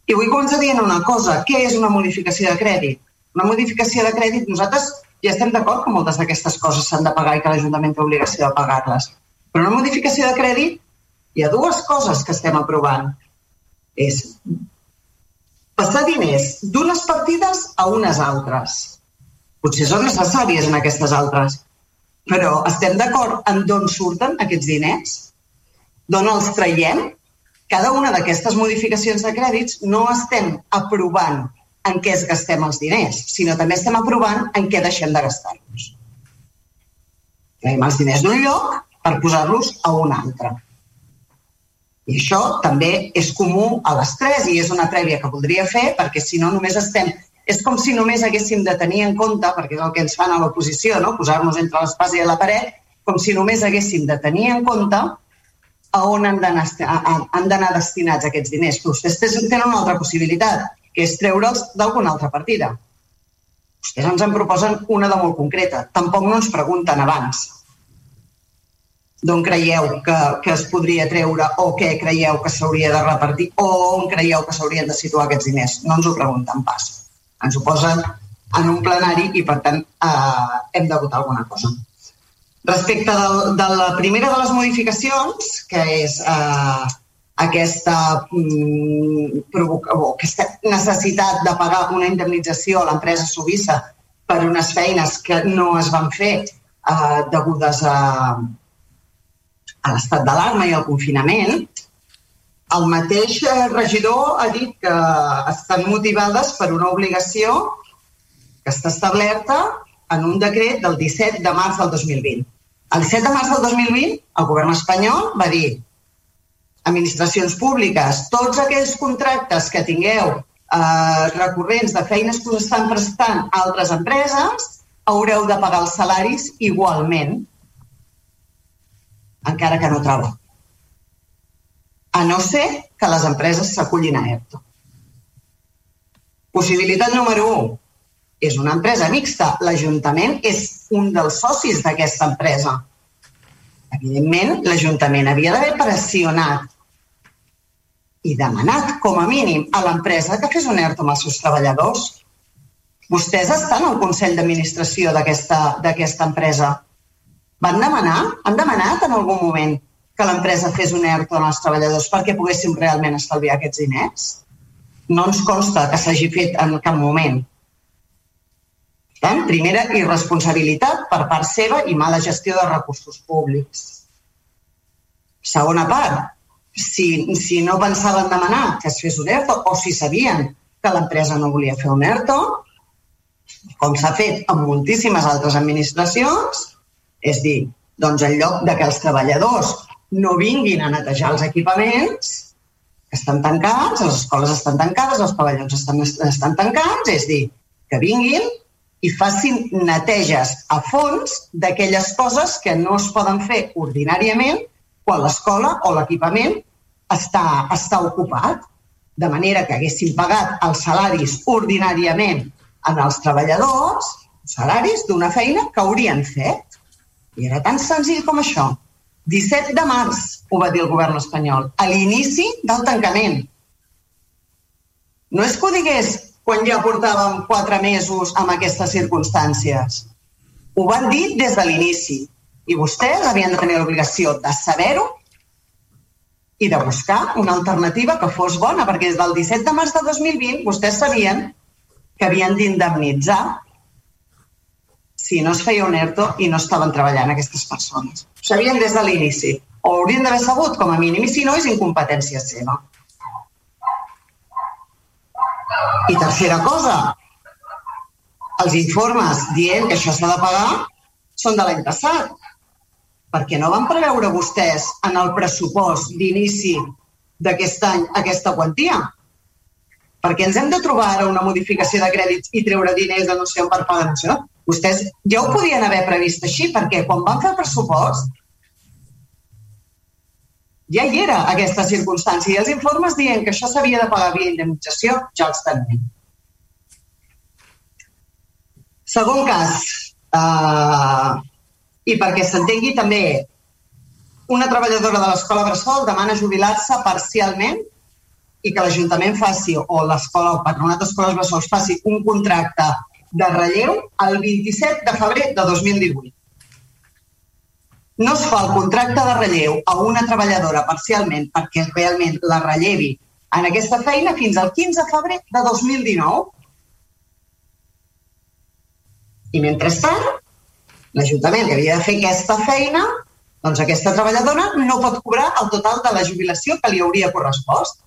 I vull començar dient una cosa. Què és una modificació de crèdit? Una modificació de crèdit, nosaltres ja estem d'acord que moltes d'aquestes coses s'han de pagar i que l'Ajuntament té obligació de pagar-les. Però una modificació de crèdit, hi ha dues coses que estem aprovant és passar diners d'unes partides a unes altres. Potser són necessàries en aquestes altres, però estem d'acord en d'on surten aquests diners? D'on els traiem? Cada una d'aquestes modificacions de crèdits no estem aprovant en què es gastem els diners, sinó també estem aprovant en què deixem de gastar-los. Traiem els diners d'un lloc per posar-los a un altre. I això també és comú a les tres i és una prèvia que voldria fer perquè si no només estem... És com si només haguéssim de tenir en compte, perquè és el que ens fan a l'oposició, no? posar-nos entre l'espasa i la paret, com si només haguéssim de tenir en compte a on han d'anar destinats aquests diners. Vostès tenen una altra possibilitat, que és treure'ls d'alguna altra partida. Vostès ens en proposen una de molt concreta. Tampoc no ens pregunten abans d'on creieu que, que es podria treure o què creieu que s'hauria de repartir o on creieu que s'haurien de situar aquests diners. No ens ho pregunten pas. Ens ho posen en un plenari i, per tant, eh, hem de votar alguna cosa. Respecte del, de la primera de les modificacions, que és eh, aquesta, mm, o aquesta necessitat de pagar una indemnització a l'empresa Subissa per unes feines que no es van fer eh, degudes a, a l'estat d'alarma i al confinament, el mateix eh, regidor ha dit que estan motivades per una obligació que està establerta en un decret del 17 de març del 2020. El 17 de març del 2020, el govern espanyol va dir administracions públiques, tots aquells contractes que tingueu eh, recurrents de feines que us estan prestant altres empreses, haureu de pagar els salaris igualment encara que no troba. A no ser que les empreses s'acullin a ERTO. Possibilitat número 1. És una empresa mixta. L'Ajuntament és un dels socis d'aquesta empresa. Evidentment, l'Ajuntament havia d'haver pressionat i demanat, com a mínim, a l'empresa que fes un ERTO amb els seus treballadors. Vostès estan al Consell d'Administració d'aquesta empresa van demanar, han demanat en algun moment que l'empresa fes un ERTO als treballadors perquè poguéssim realment estalviar aquests diners? No ens consta que s'hagi fet en cap moment. Tant, primera, irresponsabilitat per part seva i mala gestió de recursos públics. Segona part, si, si no pensaven demanar que es fes un ERTO o si sabien que l'empresa no volia fer un ERTO, com s'ha fet amb moltíssimes altres administracions, és dir, doncs en lloc de que els treballadors no vinguin a netejar els equipaments, que estan tancats, les escoles estan tancades, els pavellons estan, estan tancats, és dir, que vinguin i facin neteges a fons d'aquelles coses que no es poden fer ordinàriament quan l'escola o l'equipament està, està ocupat, de manera que haguessin pagat els salaris ordinàriament en els treballadors, salaris d'una feina que haurien fet. I era tan senzill com això. 17 de març ho va dir el govern espanyol, a l'inici del tancament. No és que ho digués quan ja portàvem quatre mesos amb aquestes circumstàncies. Ho van dir des de l'inici. I vostès havien de tenir l'obligació de saber-ho i de buscar una alternativa que fos bona, perquè des del 17 de març de 2020 vostès sabien que havien d'indemnitzar si no es feia un ERTO i no estaven treballant aquestes persones. Ho sabien des de l'inici. O haurien d'haver sabut, com a mínim, i si no, és incompetència seva. I tercera cosa, els informes dient que això s'ha de pagar són de l'any passat. Perquè no van preveure vostès en el pressupost d'inici d'aquest any aquesta quantia? Perquè ens hem de trobar ara una modificació de crèdits i treure diners de no sé on per pagar això? Vostès ja ho podien haver previst així, perquè quan van fer el pressupost ja hi era aquesta circumstància i els informes dient que això s'havia de pagar via indemnització ja els tenim. Segon cas, uh, i perquè s'entengui també, una treballadora de l'escola Bressol demana jubilar-se parcialment i que l'Ajuntament faci, o l'escola, o Patronat d'Escoles Bressol faci un contracte de relleu el 27 de febrer de 2018 no es fa el contracte de relleu a una treballadora parcialment perquè realment la rellevi en aquesta feina fins al 15 de febrer de 2019. I mentrestant, l'Ajuntament que havia de fer aquesta feina, doncs aquesta treballadora no pot cobrar el total de la jubilació que li hauria correspost.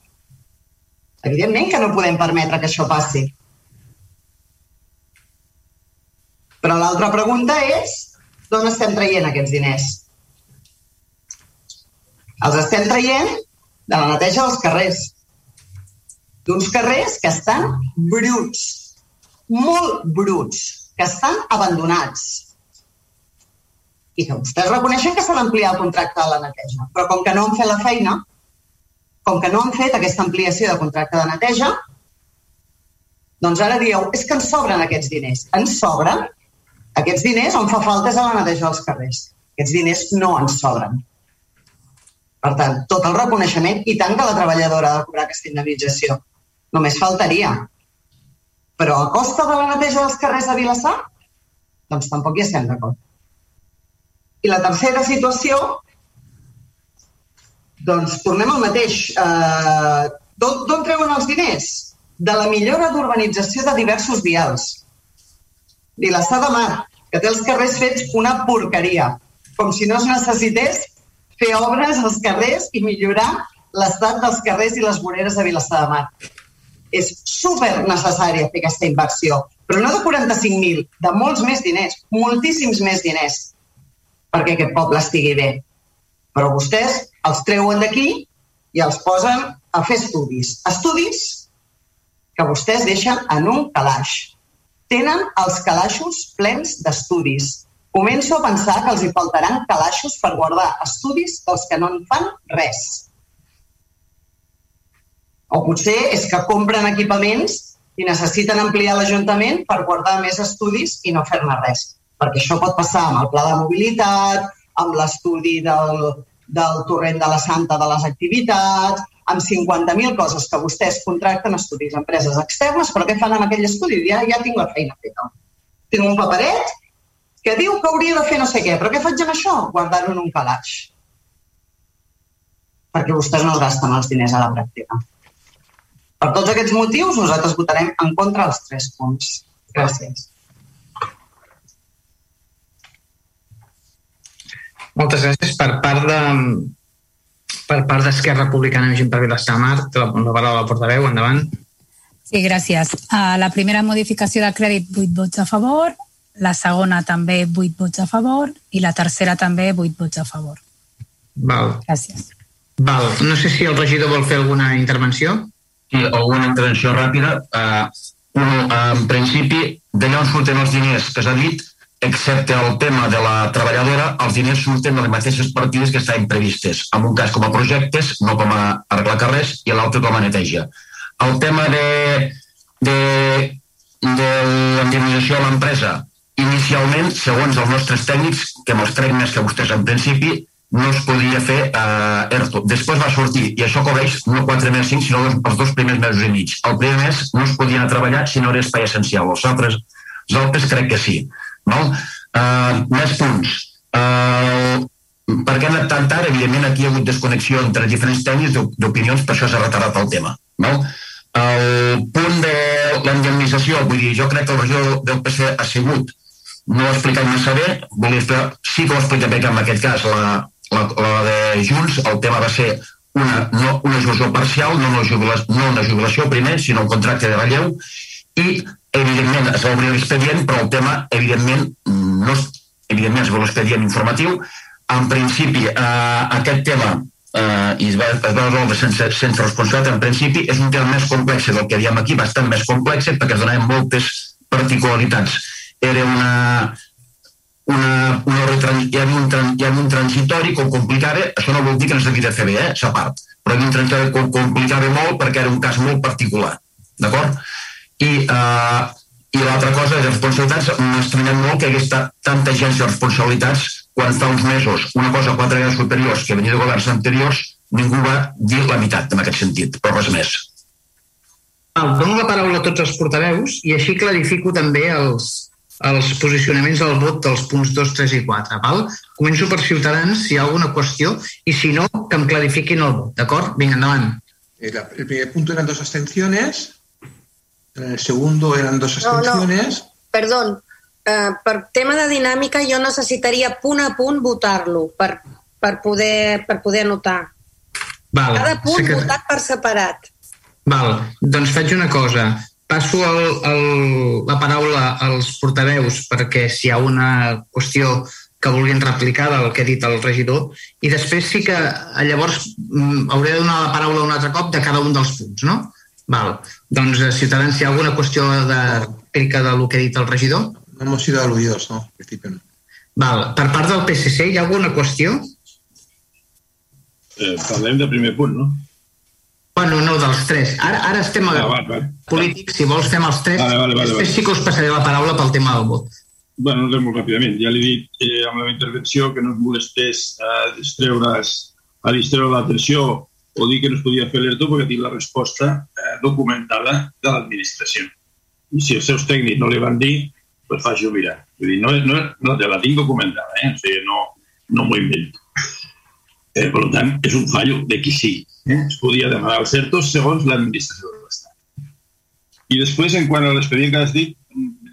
Evidentment que no podem permetre que això passi. Però l'altra pregunta és d'on estem traient aquests diners? Els estem traient de la neteja dels carrers. D'uns carrers que estan bruts, molt bruts, que estan abandonats. I que vostès reconeixen que s'ha d'ampliar el contracte de la neteja. Però com que no han fet la feina, com que no han fet aquesta ampliació de contracte de neteja, doncs ara dieu, és que ens sobren aquests diners. Ens sobren aquests diners on fa falta és a la neteja dels carrers. Aquests diners no ens sobren. Per tant, tot el reconeixement i tant que la treballadora ha de cobrar aquesta indemnització. Només faltaria. Però a costa de la neteja dels carrers de Vilassar? Doncs tampoc hi estem d'acord. I la tercera situació, doncs tornem al mateix. Eh, D'on treuen els diners? De la millora d'urbanització de diversos vials. Vilassar de Mar, que té els carrers fets una porqueria, com si no es necessités fer obres als carrers i millorar l'estat dels carrers i les voreres de Vilassar de Mar. És super necessària fer aquesta inversió, però no de 45.000, de molts més diners, moltíssims més diners, perquè aquest poble estigui bé. Però vostès els treuen d'aquí i els posen a fer estudis. Estudis que vostès deixen en un calaix tenen els calaixos plens d'estudis. Començo a pensar que els hi faltaran calaixos per guardar estudis dels que no en fan res. O potser és que compren equipaments i necessiten ampliar l'Ajuntament per guardar més estudis i no fer-ne res. Perquè això pot passar amb el pla de mobilitat, amb l'estudi del, del torrent de la Santa de les activitats, amb 50.000 coses que vostès contracten estudis a empreses externes, però què fan amb aquell estudi? Ja, ja tinc la feina feta. Tinc un paperet que diu que hauria de fer no sé què, però què faig amb això? Guardar-ho en un calaix. Perquè vostès no es gasten els diners a la pràctica. Per tots aquests motius, nosaltres votarem en contra dels tres punts. Gràcies. Moltes gràcies. Per part de, per part d'Esquerra Republicana i Gent per Vilassar Mar, la, la paraula la portaveu, endavant. Sí, gràcies. Uh, la primera modificació de crèdit, 8 vots a favor, la segona també 8 vots a favor i la tercera també 8 vots a favor. Val. Gràcies. Val. No sé si el regidor vol fer alguna intervenció. Sí, alguna intervenció ràpida. Uh, un, en principi, d'allà on surten els diners que s'ha dit, excepte el tema de la treballadora, els diners surten de les mateixes partides que estaven previstes, en un cas com a projectes, no com a arreglar carrers, i l'altre com a neteja. El tema de, de, de l'indemnització a l'empresa, inicialment, segons els nostres tècnics, que me'ls trec més que vostès en principi, no es podia fer eh, ERTO. Després va sortir, i això cobreix no 4 més 5, sinó els dos primers mesos i mig. El primer mes no es podia a treballar si no era espai essencial. Els altres, els altres crec que sí. No? Uh, més punts. Uh, per què ha anat tan tard? Evidentment, aquí hi ha hagut desconnexió entre diferents tècnics d'opinions, per això s'ha retardat el tema. No? El punt de la indemnització, vull dir, jo crec que el regidor del PC ha sigut, no ho ha explicat massa bé, volia explicar, sí que ho ha explicat bé que en aquest cas la, la, la de Junts, el tema va ser una, no, una jubilació parcial, no una jubilació, no una jubilació primer, sinó un contracte de relleu, i evidentment es va obrir l'expedient, però el tema, evidentment, no, evidentment es va l'expedient informatiu, en principi, eh, aquest tema eh, i es va, es va resoldre sense, sense responsabilitat, en principi és un tema més complex del que diem aquí, bastant més complex, perquè es donaven moltes particularitats. Era una, una, una hi, havia un, hi havia un transitori que ho complicava, això no vol dir que no s'havia de fer bé, eh, a part, però hi havia un transitori que ho complicava molt perquè era un cas molt particular, d'acord? I, eh, i l'altra cosa, les responsabilitats, m'estranyem molt que hi hagués tanta agència de responsabilitats quan fa uns mesos una cosa quatre vegades superiors que venia de governs anteriors, ningú va dir la meitat en aquest sentit, però res més. Val, dono la paraula a tots els portaveus i així clarifico també els, els posicionaments del vot dels punts 2, 3 i 4. Val? Començo per Ciutadans, si hi ha alguna qüestió, i si no, que em clarifiquin el vot, d'acord? Vinga, endavant. El, el primer punto eran dos abstenciones, el segundo eran dos abstenciones. No, no. Perdón, eh, per tema de dinàmica jo necessitaria punt a punt votar-lo per, per, poder, per poder anotar. Val, Cada punt que... votat per separat. Val, doncs faig una cosa. Passo el, el, la paraula als portaveus perquè si hi ha una qüestió que vulguin replicar del que ha dit el regidor i després sí que eh, llavors mm, hauré de donar la paraula un altre cop de cada un dels punts, no? Val. Doncs, eh, Ciutadans, si hi ha alguna qüestió de réplica del que ha dit el regidor? No hemos sido aludidos, no, en principio no. Val. Per part del PSC, hi ha alguna qüestió? Eh, parlem del primer punt, no? Bueno, no, dels tres. Ara, ara estem a ah, val, val. polítics, si vols fem els tres. Vale, vale, vale, Després vale. sí que us passaré la paraula pel tema del vot. bueno, res molt ràpidament. Ja li he dit eh, amb la meva intervenció que no es molestés a distreure's, a distreure l'atenció o dir que no es podia fer l'ERTO perquè tinc la resposta eh, documentada de l'administració. I si els seus tècnics no li van dir, pues faci-ho mirar. Vull dir, no, no, no te la tinc documentada, eh? o sigui, no, no m'ho invento. Eh, per tant, és un fallo de qui sigui. Eh? Es podia demanar els CERTOs segons l'administració de l'Estat. I després, en quant a l'expedient que has dit,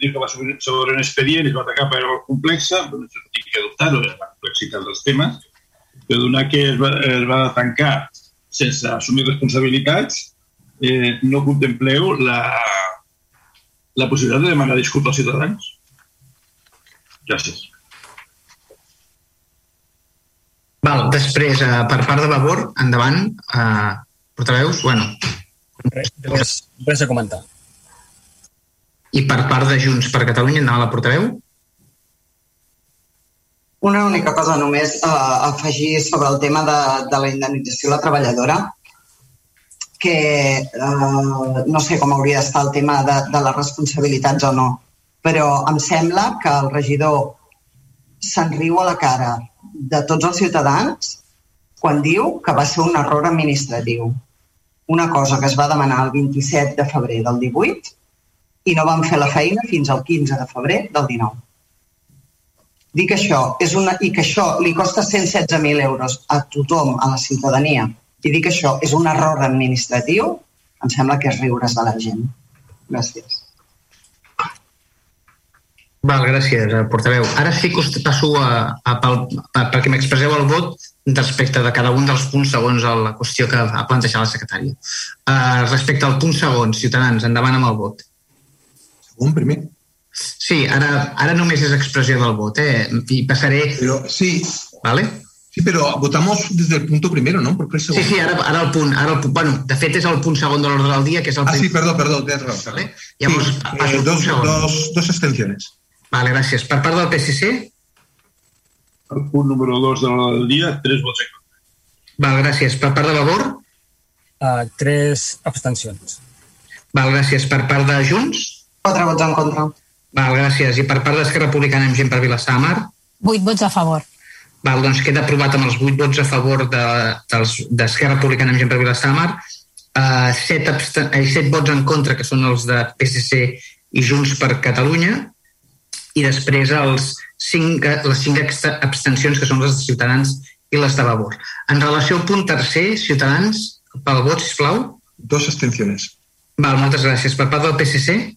dir que va sobre, un expedient i es va atacar per era complexa, doncs no tinc que dubtar-ho, la complexitat dels temes, però donar que es va, es va tancar sense assumir responsabilitats, eh, no contempleu la, la possibilitat de demanar disculpes als ciutadans? Gràcies. Val, després, eh, per part de Vavor, endavant, eh, portaveus, bueno, Res, res, res a comentar. i per part de Junts per Catalunya, endavant la portaveu. Una única cosa només eh, afegir sobre el tema de, de la indemnització a la treballadora, que eh, no sé com hauria d'estar el tema de, de les responsabilitats o no, però em sembla que el regidor se'n riu a la cara de tots els ciutadans quan diu que va ser un error administratiu. Una cosa que es va demanar el 27 de febrer del 18 i no van fer la feina fins al 15 de febrer del 19. Dic això, és una, i que això li costa 116.000 euros a tothom, a la ciutadania, i dic això és un error administratiu, em sembla que és riures de la gent. Gràcies. Val, gràcies, eh, portaveu. Ara sí que us passo a, a, pel, a, perquè m'expresseu el vot respecte de cada un dels punts segons la qüestió que ha plantejat la secretària. Uh, respecte al punt segon, Ciutadans, endavant amb el vot. Segon, primer. Sí, ara, ara només és expressió del vot, eh? I passaré... Pero sí, Vale? sí, pero votamos desde el punto primero, ¿no? Porque el Sí, segundo. sí, ara, ara el punt, ara el punt, bueno, de fet és el punt segon de l'ordre del dia, que és el Ah, sí, primer. perdón, perdón, tienes razón. Vale? Sí, Llavors, eh, passo al punt dos, segon. dos, dos abstenciones. Vale, gràcies. Per part del PSC? El punt número 2 de l'ordre del dia, tres vots en contra. Val, gràcies. Per part de Vavor? Uh, tres abstencions. Val, gràcies. Per part de Junts? Quatre vots en contra. Val, gràcies. I per part d'Esquerra Republicana amb gent per Vilassar Mar? Vuit vots a favor. Val, doncs queda aprovat amb els 8 vots a favor d'Esquerra de, Republicana amb gent per Vilassamar, uh, 7, eh, 7 vots en contra, que són els de PSC i Junts per Catalunya, i després els 5, les 5 abstencions, que són les de Ciutadans i les de Vavor. En relació al punt tercer, Ciutadans, pel vot, sisplau. Dos abstencions. Val, moltes gràcies. Per part del PSC?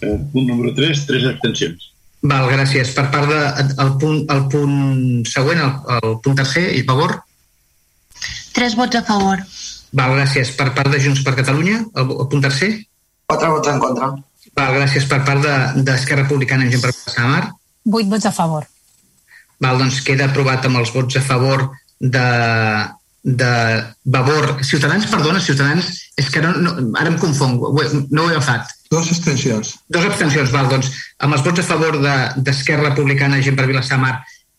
Eh, punt número 3, tres abstencions. Val, gràcies. Per part del de, el punt, el punt següent, el, el punt tercer, i favor? Tres vots a favor. Val, gràcies. Per part de Junts per Catalunya, el, el punt tercer? Quatre vots en contra. Val, gràcies. Per part d'Esquerra de, Republicana i Gent per Mar? Vuit vots a favor. Val, doncs queda aprovat amb els vots a favor de, de Vavor. Ciutadans, perdona, Ciutadans, és que no, no, ara em confong, no ho he agafat. Dos abstencions. Dos abstencions, val. Doncs amb els vots a favor d'Esquerra de, Republicana, Gent per Vilassamar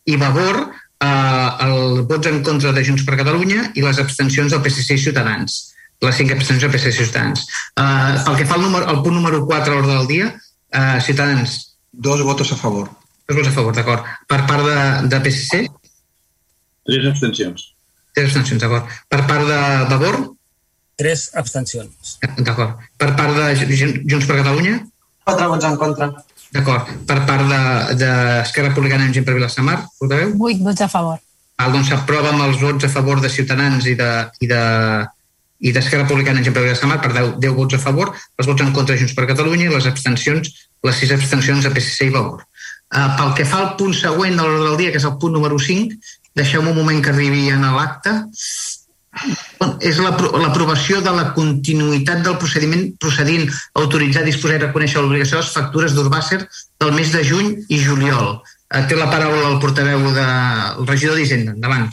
i Vavor, eh, el vots en contra de Junts per Catalunya i les abstencions del PSC i Ciutadans. Les cinc abstencions del PSC i Ciutadans. Eh, pel que fa al, número, al punt número 4 a l'ordre del dia, eh, Ciutadans. Dos votos a favor. Dos vots a favor, d'acord. Per part de, de PSC? Tres abstencions. Tres abstencions, d'acord. Per part de Vavor? Tres abstencions. D'acord. Per part de Junts per Catalunya? Quatre vots en contra. D'acord. Per part d'Esquerra de, de Republicana en Gent per Vilassamar? Portaveu? Vuit vots a favor. Ah, doncs s'aprova amb els vots a favor de Ciutadans i de, i de, i d'Esquerra Republicana en Gent per Vilassamar per 10, 10 vots a favor, els vots en contra de Junts per Catalunya i les abstencions, les sis abstencions de PSC i Vavor. Uh, pel que fa al punt següent de l'ordre del dia, que és el punt número 5, deixeu-me un moment que arribi en l'acte és l'aprovació de la continuïtat del procediment procedint a autoritzar, disposar i reconèixer l'obligació de les factures d'Urbàcer del mes de juny i juliol. Eh, té la paraula el portaveu del de, regidor d'Hisenda. Endavant.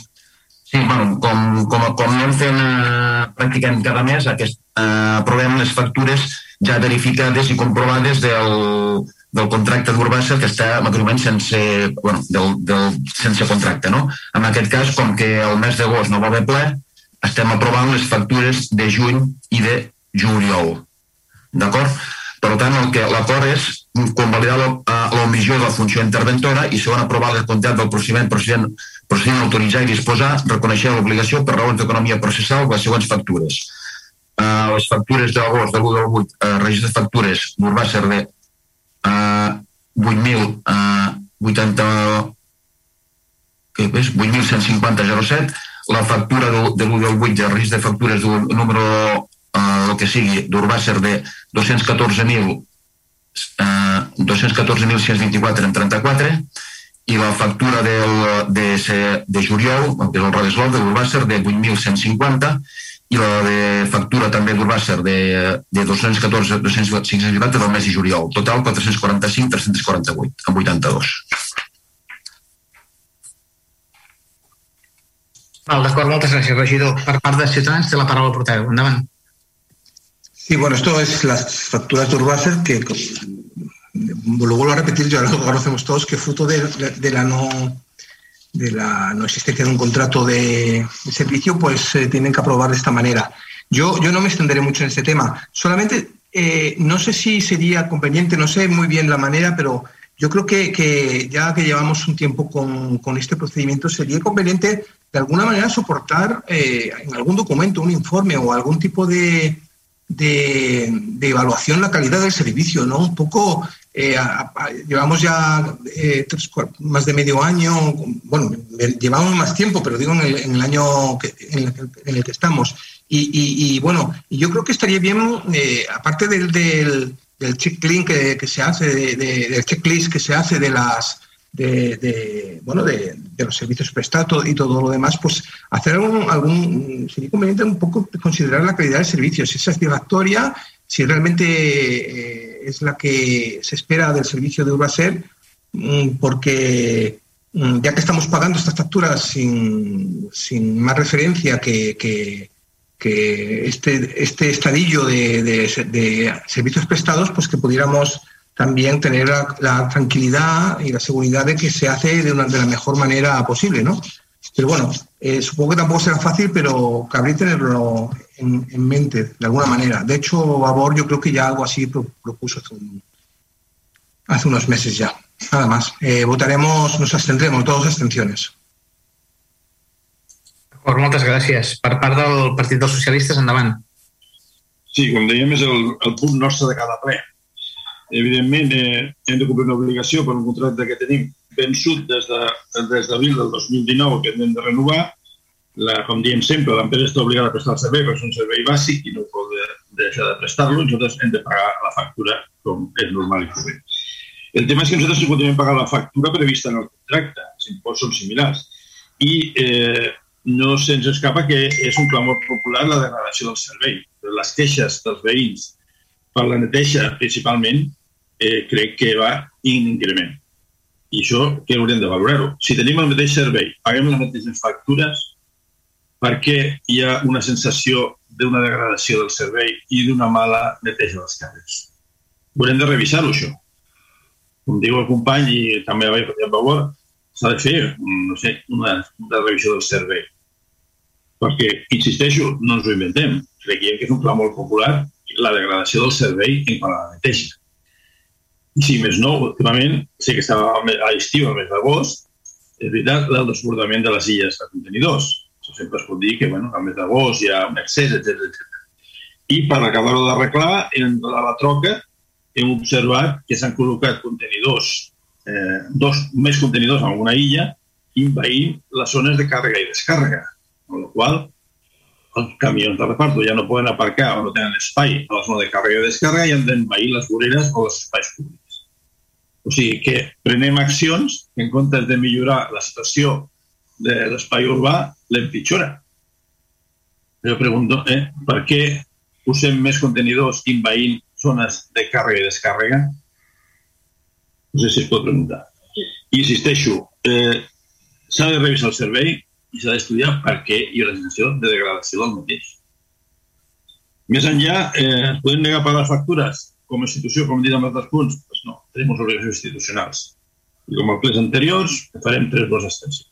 Sí, bueno, com, com, com anem fent eh, pràcticament cada mes, aquest, eh, aprovem les factures ja verificades i comprovades del, del contracte d'Urbàcer que està macromament sense, bueno, del, del, sense contracte. No? En aquest cas, com que el mes d'agost no va haver ple, estem aprovant les factures de juny i de juliol. D'acord? Per tant, el que l'acord és convalidar l'omissió de la funció interventora i segon, aprovar la quantitat del procediment procedent, procediment autoritzar i disposar, reconèixer l'obligació per raons d'economia processal les següents factures. Uh, les factures d'agost de l'1 del 8, uh, registre de factures d'Urbàcer de uh, 8.080 què és? 8.150.07 la factura de, de l'1 del 8 de risc de factures del número eh, el que sigui d'Urbàcer de 214.000 eh, 214.624 en 34 i la factura del, de, de juliol, que és el Rodeslov de l'Urbàcer, de 8.150 i la de factura també d'Urbàcer de, de 214 250 del mes de juliol. Total 445 348 en 82. Val, d'acord, moltes gràcies, regidor. Per part de Ciutadans té la paraula el portaveu. Endavant. Sí, bueno, esto es las facturas de Urbacer que, lo vuelvo a repetir, ya lo conocemos todos, que fruto de, de la no de la no existencia de un contrato de, servicio, pues eh, tienen que aprobar de esta manera. Yo, yo no me extenderé mucho en este tema. Solamente eh, no sé si sería conveniente, no sé muy bien la manera, pero yo creo que, que ya que llevamos un tiempo con, con, este procedimiento, sería conveniente de alguna manera soportar eh, en algún documento, un informe o algún tipo de, de, evaluación la calidad del servicio, ¿no? Un poco, eh, llevamos ya eh, más de medio año, bueno, llevamos más tiempo, pero digo en el, año que, en, el, en, el, que estamos. Y, y, y, bueno, yo creo que estaría bien, eh, aparte del, del, del checklist que, que, se hace, de, del checklist que se hace de las de, bueno de, los servicios prestados y todo lo demás, pues hacer algún, algún sería conveniente un poco considerar la calidad del servicio, si es satisfactoria, si realmente eh, es la que se espera del servicio de Urbaser, mm, porque mm, ya que estamos pagando estas facturas sin, sin más referencia que, que, este, este estadillo de, de servicios prestados, pues que pudiéramos también tener la, la, tranquilidad y la seguridad de que se hace de, una, de la mejor manera posible, ¿no? Pero bueno, eh, supongo que tampoco será fácil, pero cabría tenerlo en, en, mente de alguna manera. De hecho, Vavor yo creo que ya algo así propuso hace, un, hace unos meses ya. Nada más. Eh, votaremos, nos abstendremos, todos abstenciones. D'acord, moltes gràcies. Per part del Partit dels Socialistes, endavant. Sí, com dèiem, és el, el punt nostre de cada ple. Evidentment, eh, hem de complir una obligació per un contracte que tenim vençut des de, des d'abril del 2019 que hem de renovar. La, com diem sempre, l'empresa està obligada a prestar el servei perquè és un servei bàsic i no pot deixar de prestar-lo. Nosaltres hem de pagar la factura com és normal i corrent. El tema és que nosaltres no podem pagar la factura prevista en el contracte. Els imports són similars. I eh, no se'ns escapa que és un clamor popular la degradació del servei. Les queixes dels veïns per la neteja, principalment, eh, crec que va in increment. I això que hauríem de valorar-ho. Si tenim el mateix servei, paguem les mateixes factures, per què hi ha una sensació d'una degradació del servei i d'una mala neteja dels carrers? Haurem de revisar-ho, això. Com diu el company, i també a favor, s'ha de fer no sé, una, una revisió del servei perquè, insisteixo, no ens ho inventem. Creiem que és un pla molt popular la degradació del servei en quant a la neteja. Si més no, últimament, sé que estava a l'estiu, al mes d'agost, és veritat, el desbordament de les illes de contenidors. Això sempre es pot dir que bueno, al mes d'agost hi ha un excés, etc etc. I per acabar-ho d'arreglar, en la troca hem observat que s'han col·locat contenidors, eh, dos més contenidors en alguna illa, invaint les zones de càrrega i descàrrega amb la qual els camions de reparto ja no poden aparcar o no tenen espai a la zona de càrrega i descàrrega i han d'envair les voreres o els espais públics. O sigui que prenem accions que en comptes de millorar la situació de l'espai urbà, l'empitjora. Jo pregunto, eh, per què posem més contenidors invaint zones de càrrega i descàrrega? No sé si es pot preguntar. I insisteixo, eh, s'ha de revisar el servei, i s'ha d'estudiar per què hi ha la sensació de degradació del mateix. Més enllà, eh, podem negar pagar les factures com a institució, com dit en altres punts? No, tenim unes obligacions institucionals. I com els plens anteriors, farem tres vots d'extensió.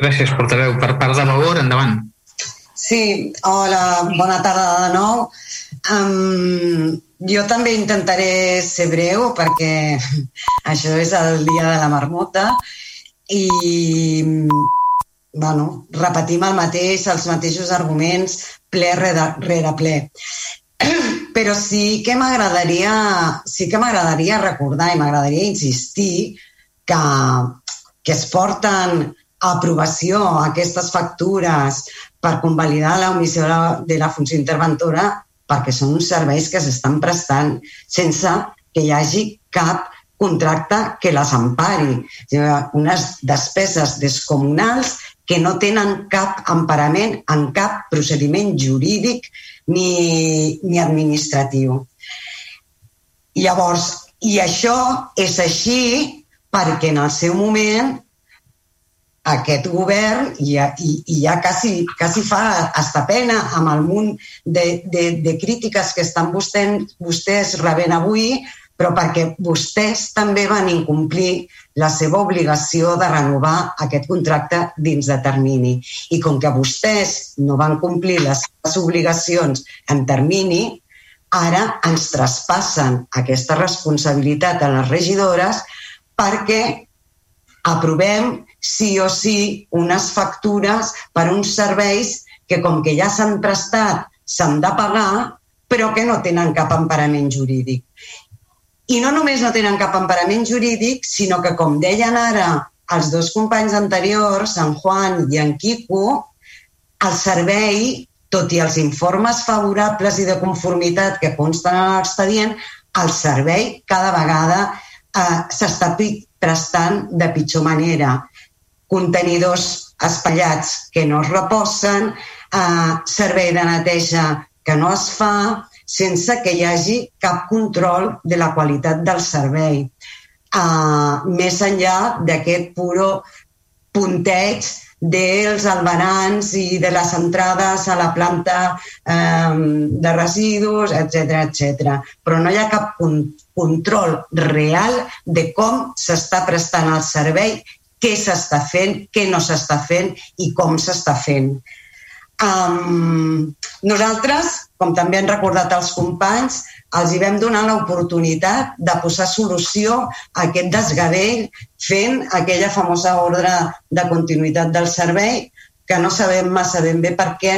Gràcies, portaveu. Per part de l'Obor, endavant. Sí, hola, bona tarda de nou. Um, jo també intentaré ser breu perquè això és el dia de la marmota i bueno, repetim el mateix, els mateixos arguments ple rere, rere ple. Però sí que m'agradaria sí que m'agradaria recordar i m'agradaria insistir que, que es porten a aprovació aquestes factures per convalidar l'omissió de la funció interventora perquè són uns serveis que s'estan prestant sense que hi hagi cap contracte que les empari. Unes despeses descomunals que no tenen cap emparament en cap procediment jurídic ni, ni administratiu. Llavors, i això és així perquè en el seu moment aquest govern ja, i, i ja quasi, quasi fa hasta pena amb el munt de, de, de crítiques que estan vostès, vostès rebent avui però perquè vostès també van incomplir la seva obligació de renovar aquest contracte dins de termini. I com que vostès no van complir les seves obligacions en termini, ara ens traspassen aquesta responsabilitat a les regidores perquè aprovem sí o sí unes factures per uns serveis que com que ja s'han prestat s'han de pagar però que no tenen cap emparament jurídic. I no només no tenen cap emparament jurídic, sinó que, com deien ara els dos companys anteriors, en Juan i en Quico, el servei, tot i els informes favorables i de conformitat que consten en l'expedient, el servei cada vegada eh, s'està prestant de pitjor manera. Contenidors espallats que no es reposen, eh, servei de neteja que no es fa, sense que hi hagi cap control de la qualitat del servei. Uh, més enllà d'aquest puro punteig dels albarans i de les entrades a la planta um, de residus, etc etc. Però no hi ha cap control real de com s'està prestant el servei, què s'està fent, què no s'està fent i com s'està fent. Um, nosaltres com també han recordat els companys, els hi vam donar l'oportunitat de posar solució a aquest desgavell fent aquella famosa ordre de continuïtat del servei que no sabem massa ben bé per què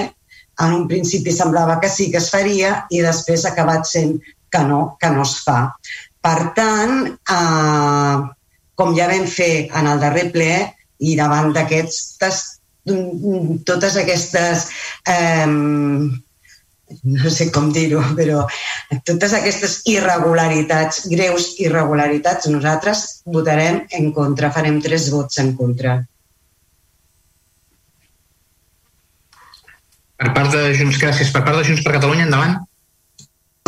en un principi semblava que sí que es faria i després ha acabat sent que no, que no es fa. Per tant, eh, com ja vam fer en el darrer ple i davant d'aquestes totes aquestes eh, no sé com dir-ho, però totes aquestes irregularitats, greus irregularitats, nosaltres votarem en contra, farem tres vots en contra. Per part de Junts, gràcies. Per part de Junts per Catalunya, endavant.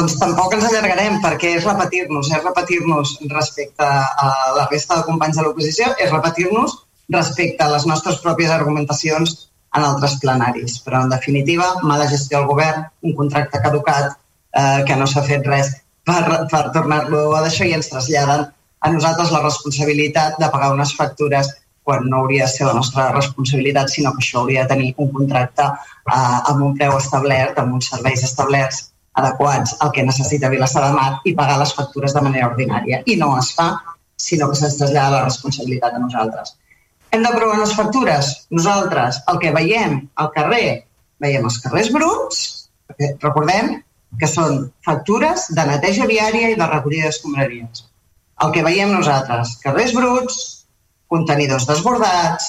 Doncs tampoc ens allargarem perquè és repetir-nos, és repetir-nos respecte a la resta de companys de l'oposició, és repetir-nos respecte a les nostres pròpies argumentacions en altres plenaris. Però, en definitiva, mala gestió del govern, un contracte caducat, eh, que no s'ha fet res per, per tornar-lo a deixar i ens traslladen a nosaltres la responsabilitat de pagar unes factures quan no hauria de ser la nostra responsabilitat, sinó que això hauria de tenir un contracte eh, amb un preu establert, amb uns serveis establerts adequats al que necessita Vilassar de Mar i pagar les factures de manera ordinària. I no es fa, sinó que se'ns trasllada la responsabilitat a nosaltres. Hem d'aprovar les factures. Nosaltres, el que veiem al carrer, veiem els carrers bruts, perquè recordem que són factures de neteja viària i de recollida d'escombraries. El que veiem nosaltres, carrers bruts, contenidors desbordats,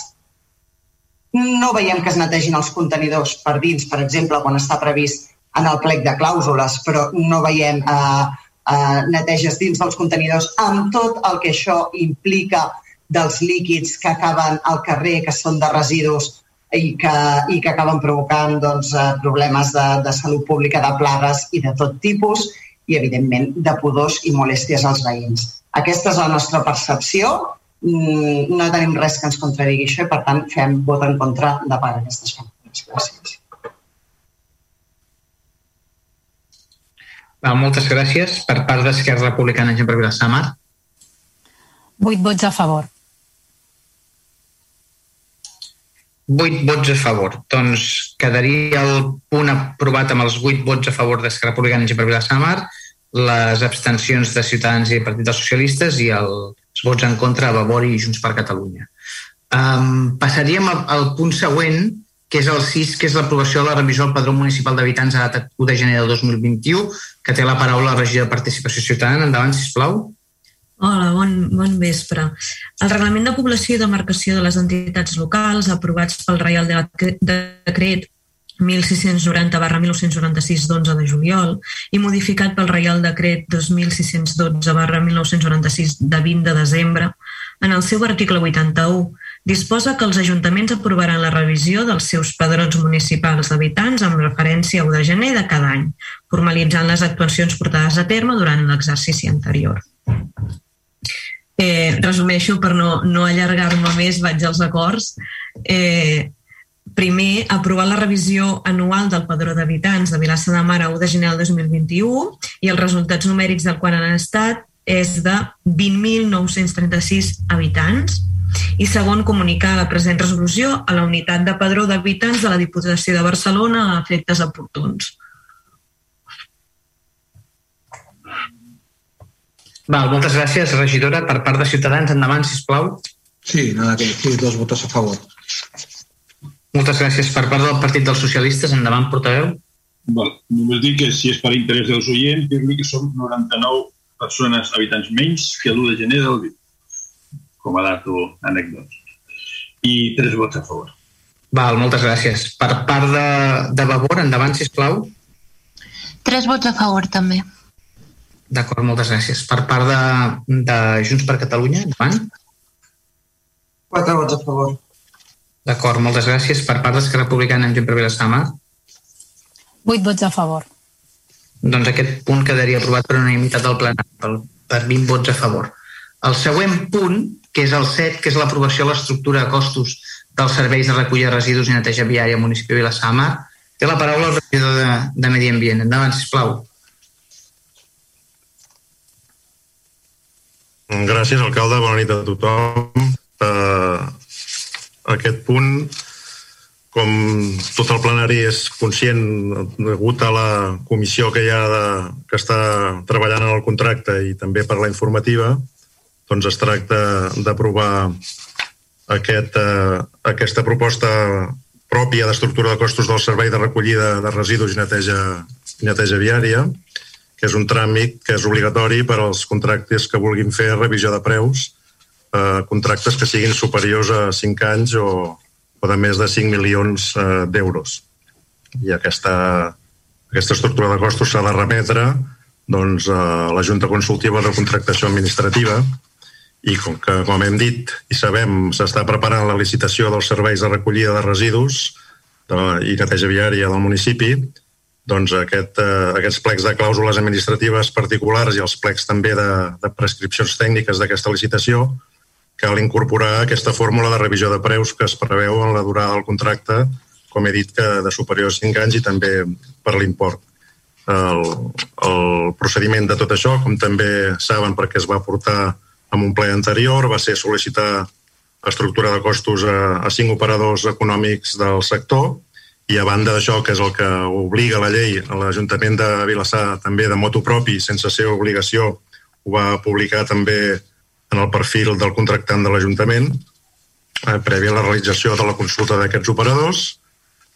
no veiem que es netegin els contenidors per dins, per exemple, quan està previst en el plec de clàusules, però no veiem eh, eh, neteges dins dels contenidors amb tot el que això implica dels líquids que acaben al carrer, que són de residus i que, i que acaben provocant doncs, eh, problemes de, de salut pública, de plagues i de tot tipus, i, evidentment, de pudors i molèsties als veïns. Aquesta és la nostra percepció. Mm, no tenim res que ens contradigui això i, per tant, fem vot en contra de part d'aquestes factures. Gràcies. Val, moltes gràcies. Per part d'Esquerra Republicana, per Vilassamar. Vuit vots a favor. 8 vots a favor. Doncs quedaria el punt aprovat amb els 8 vots a favor d'Esquerra Republicana i per Vilassamar, les abstencions de Ciutadans i Partit dels Socialistes i els vots en contra a Vavor i Junts per Catalunya. Um, passaríem al, al punt següent, que és el 6, que és l'aprovació de la revisió del Padró Municipal d'Habitants a data 1 de gener del 2021, que té la paraula la regió de Participació Ciutadana. Endavant, sisplau. plau. Hola, bon, bon vespre. El Reglament de Població i Demarcació de les Entitats Locals, aprovats pel Reial Decret 1690 barra 1996 d'11 de juliol i modificat pel Reial Decret 2612 barra 1996 de 20 de desembre, en el seu article 81 disposa que els ajuntaments aprovaran la revisió dels seus padrons municipals d'habitants amb referència a 1 de gener de cada any, formalitzant les actuacions portades a terme durant l'exercici anterior. Eh, resumeixo per no, no allargar-me més, vaig als acords. Eh, primer, aprovar la revisió anual del padró d'habitants de Vilassa de Mar a 1 de gener del 2021 i els resultats numèrics del qual han estat és de 20.936 habitants. I segon, comunicar la present resolució a la unitat de padró d'habitants de la Diputació de Barcelona a efectes oportuns. Val, moltes gràcies, regidora. Per part de Ciutadans, endavant, si plau. Sí, nada, que sí, dos votos a favor. Moltes gràcies. Per part del Partit dels Socialistes, endavant, portaveu. Val, només dir que si és per interès dels oients, dir-li que som 99 persones, habitants menys que l'1 de gener del 20, com a dato anècdot. I tres vots a favor. Val, moltes gràcies. Per part de, de Vavor, endavant, si plau. Tres vots a favor, també. D'acord, moltes gràcies. Per part de, de Junts per Catalunya, endavant. Quatre vots a favor. D'acord, moltes gràcies. Per part d'Esquerra Republicana en Junts per Vilassama. Vuit vots a favor. Doncs aquest punt quedaria aprovat per unanimitat del plenari, per, per 20 vots a favor. El següent punt, que és el 7, que és l'aprovació de l'estructura de costos dels serveis de recollida de residus i neteja viària al municipi de Vilassama, té la paraula el regidor de, de Medi Ambient. Endavant, sisplau. Gràcies, alcalde. Bona nit a tothom. Uh, aquest punt com tot el plenari és conscient, degut a la comissió que hi ha de, que està treballant en el contracte i també per la informativa, doncs es tracta d'aprovar aquest, eh, aquesta proposta pròpia d'estructura de costos del servei de recollida de residus i neteja, neteja viària, que és un tràmit que és obligatori per als contractes que vulguin fer revisió de preus, eh, contractes que siguin superiors a 5 anys o, o de més de 5 milions eh, d'euros. I aquesta, aquesta estructura de costos s'ha de remetre doncs, a la Junta Consultiva de Contractació Administrativa i com que, com hem dit i sabem, s'està preparant la licitació dels serveis de recollida de residus de, i neteja viària del municipi, doncs aquest, eh, aquests plecs de clàusules administratives particulars i els plecs també de, de prescripcions tècniques d'aquesta licitació cal incorporar aquesta fórmula de revisió de preus que es preveu en la durada del contracte, com he dit, que de superior a 5 anys i també per l'import. El, el procediment de tot això, com també saben perquè es va portar en un ple anterior, va ser sol·licitar estructura de costos a, a cinc operadors econòmics del sector i a banda d'això, que és el que obliga la llei l'Ajuntament de Vilassar també de moto propi, sense ser obligació, ho va publicar també en el perfil del contractant de l'Ajuntament, eh, prèvia a la realització de la consulta d'aquests operadors.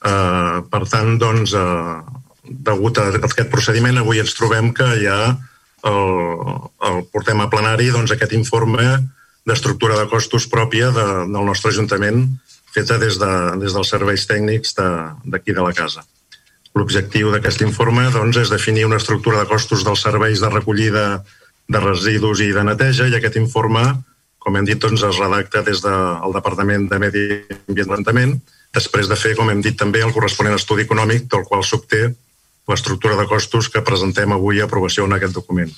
Eh, per tant, doncs, eh, degut a aquest procediment, avui ens trobem que ja el, el portem a plenari doncs, aquest informe d'estructura de costos pròpia de, del nostre Ajuntament feta des, de, des dels serveis tècnics d'aquí de, de la casa. L'objectiu d'aquest informe doncs, és definir una estructura de costos dels serveis de recollida de residus i de neteja i aquest informe, com hem dit, doncs, es redacta des del Departament de Medi Ambient després de fer, com hem dit també, el corresponent estudi econòmic del qual s'obté l'estructura de costos que presentem avui a aprovació en aquest document.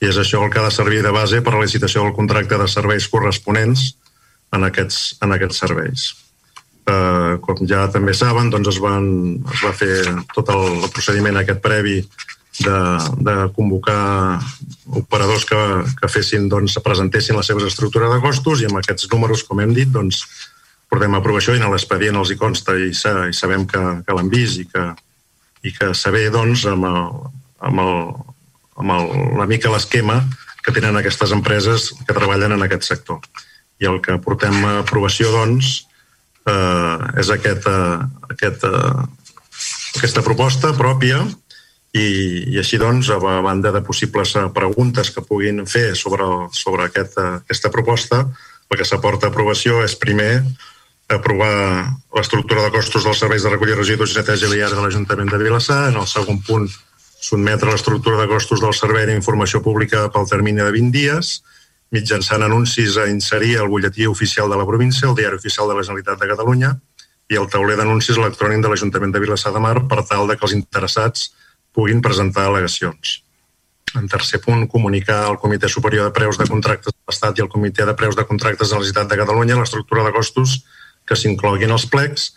I és això el que ha de servir de base per a la licitació del contracte de serveis corresponents en aquests, en aquests serveis. Eh, com ja també saben, doncs es, van, es va fer tot el, procediment aquest previ de, de convocar operadors que, que fessin, doncs, presentessin la seva estructura de costos i amb aquests números, com hem dit, doncs, portem a aprovació i en l'expedient els hi consta i, sa, i sabem que, que l'han vist i que, i que saber doncs, amb, el, amb, el, amb el, una mica l'esquema que tenen aquestes empreses que treballen en aquest sector. I el que portem a aprovació, doncs, eh, és aquest, eh, aquest, eh, aquesta proposta pròpia i, i així doncs, a banda de possibles preguntes que puguin fer sobre, sobre aquest, eh, aquesta proposta, el que s'aporta a aprovació és primer aprovar l'estructura de costos dels serveis de recollir residus i neteja viària de l'Ajuntament de Vilassar. En el segon punt, sotmetre l'estructura de costos del servei d'informació pública pel termini de 20 dies, mitjançant anuncis a inserir al butlletí oficial de la província, el diari oficial de la Generalitat de Catalunya i el tauler d'anuncis electrònic de l'Ajuntament de Vilassar de Mar per tal de que els interessats puguin presentar al·legacions. En tercer punt, comunicar al Comitè Superior de Preus de Contractes de l'Estat i al Comitè de Preus de Contractes de la Generalitat de Catalunya l'estructura de costos que s'incloguin els plecs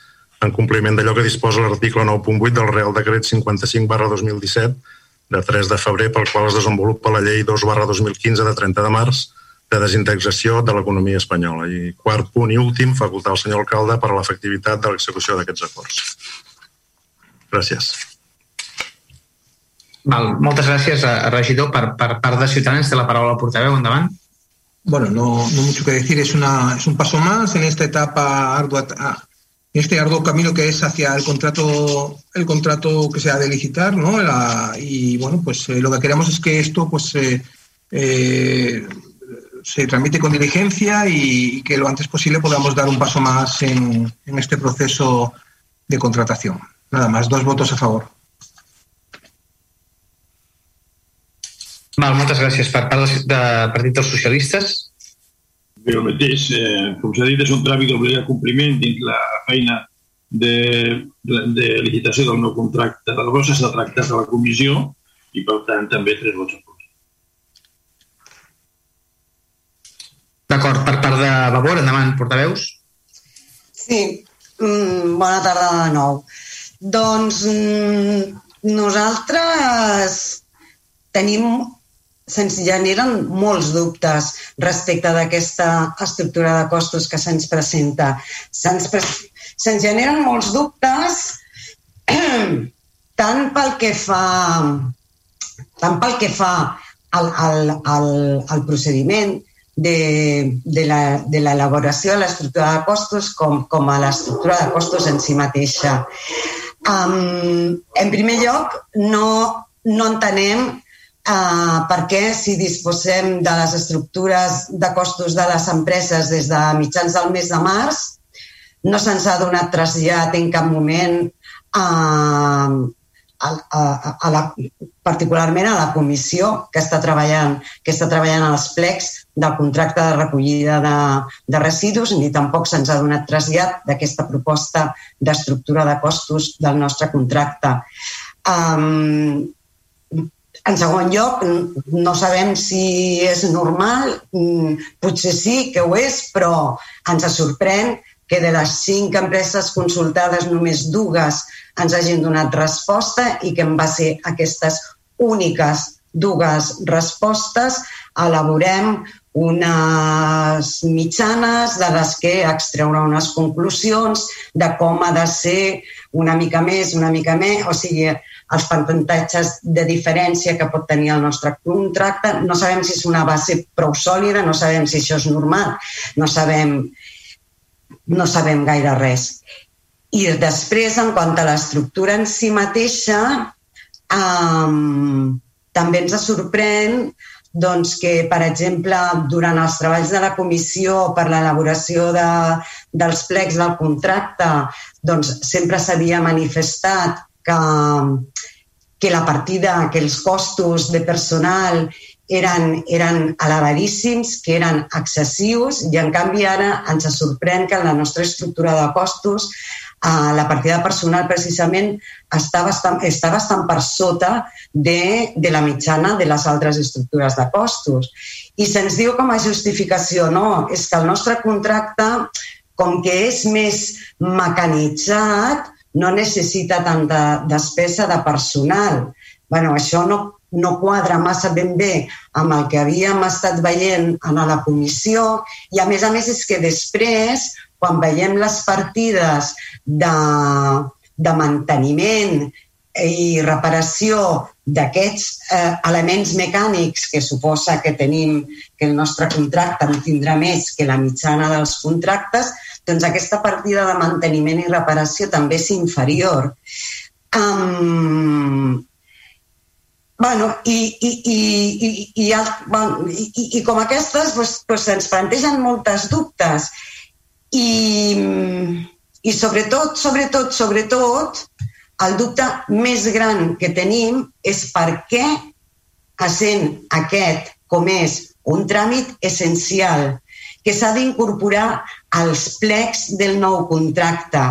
en compliment d'allò que disposa l'article 9.8 del Real Decret 55 barra 2017 de 3 de febrer pel qual es desenvolupa la llei 2 barra 2015 de 30 de març de desindexació de l'economia espanyola. I quart punt i últim, facultar al senyor alcalde per a l'efectivitat de l'execució d'aquests acords. Gràcies. Val, moltes gràcies, a, regidor. Per, per part de Ciutadans, té la paraula al portaveu. Endavant. Bueno, no, no mucho que decir. Es, una, es un paso más en esta etapa ardua, en este arduo camino que es hacia el contrato, el contrato que se ha de licitar, ¿no? La, y bueno, pues eh, lo que queremos es que esto, pues, eh, eh, se tramite con diligencia y, y, que lo antes posible podamos dar un paso más en, en este proceso de contratación. Nada más, dos votos a favor. Val, moltes gràcies per part de Partit dels Socialistes. Bé, el mateix, eh, com s'ha dit, és un tràmit d'obligat compliment dins la feina de, de, de licitació del nou contracte de la s'ha tractat a la comissió i, per tant, també tres vots a D'acord, per part de Vavor, endavant, portaveus. Sí, mm, bona tarda de nou. Doncs mm, nosaltres tenim se'ns generen molts dubtes respecte d'aquesta estructura de costos que se'ns presenta. Se'ns pre se'ns generen molts dubtes tant pel que fa tant pel que fa al, al, al, al procediment de, de l'elaboració de l'estructura de costos com, com a l'estructura de costos en si mateixa. Um, en primer lloc, no, no entenem uh, per què si disposem de les estructures de costos de les empreses des de mitjans del mes de març, no se'ns ha donat trasllat en cap moment a, a, a, a la, particularment a la comissió que està treballant que està treballant als plecs del contracte de recollida de, de residus ni tampoc se'ns ha donat trasllat d'aquesta proposta d'estructura de costos del nostre contracte. Um, en segon lloc, no sabem si és normal, mm, potser sí que ho és, però ens sorprèn que de les cinc empreses consultades només dues ens hagin donat resposta i que en base a aquestes úniques dues respostes elaborem unes mitjanes de les que extreure unes conclusions de com ha de ser una mica més, una mica més, o sigui, els percentatges de diferència que pot tenir el nostre contracte. No sabem si és una base prou sòlida, no sabem si això és normal, no sabem no sabem gaire res. I després, en quant a l'estructura en si mateixa, um, també ens sorprèn doncs, que, per exemple, durant els treballs de la comissió per l'elaboració de, dels plecs del contracte, doncs, sempre s'havia manifestat que, que la partida, que els costos de personal eren, eren elevadíssims, que eren excessius i en canvi ara ens sorprèn que en la nostra estructura de costos eh, la partida personal precisament està bastant, està bastant per sota de, de la mitjana de les altres estructures de costos. I se'ns diu com a justificació, no, és que el nostre contracte, com que és més mecanitzat, no necessita tanta despesa de personal. bueno, això no, no quadra massa ben bé amb el que havíem estat veient a la comissió i a més a més és que després, quan veiem les partides de, de manteniment i reparació d'aquests eh, elements mecànics que suposa que tenim que el nostre contracte no tindrà més que la mitjana dels contractes, doncs aquesta partida de manteniment i reparació també és inferior. Um, Bueno, i, i, i, i, i, bueno, i, i com aquestes doncs, doncs ens plantegen moltes dubtes. I, i sobretot, sobretot, sobretot, el dubte més gran que tenim és per què, essent aquest com és un tràmit essencial que s'ha d'incorporar als plecs del nou contracte.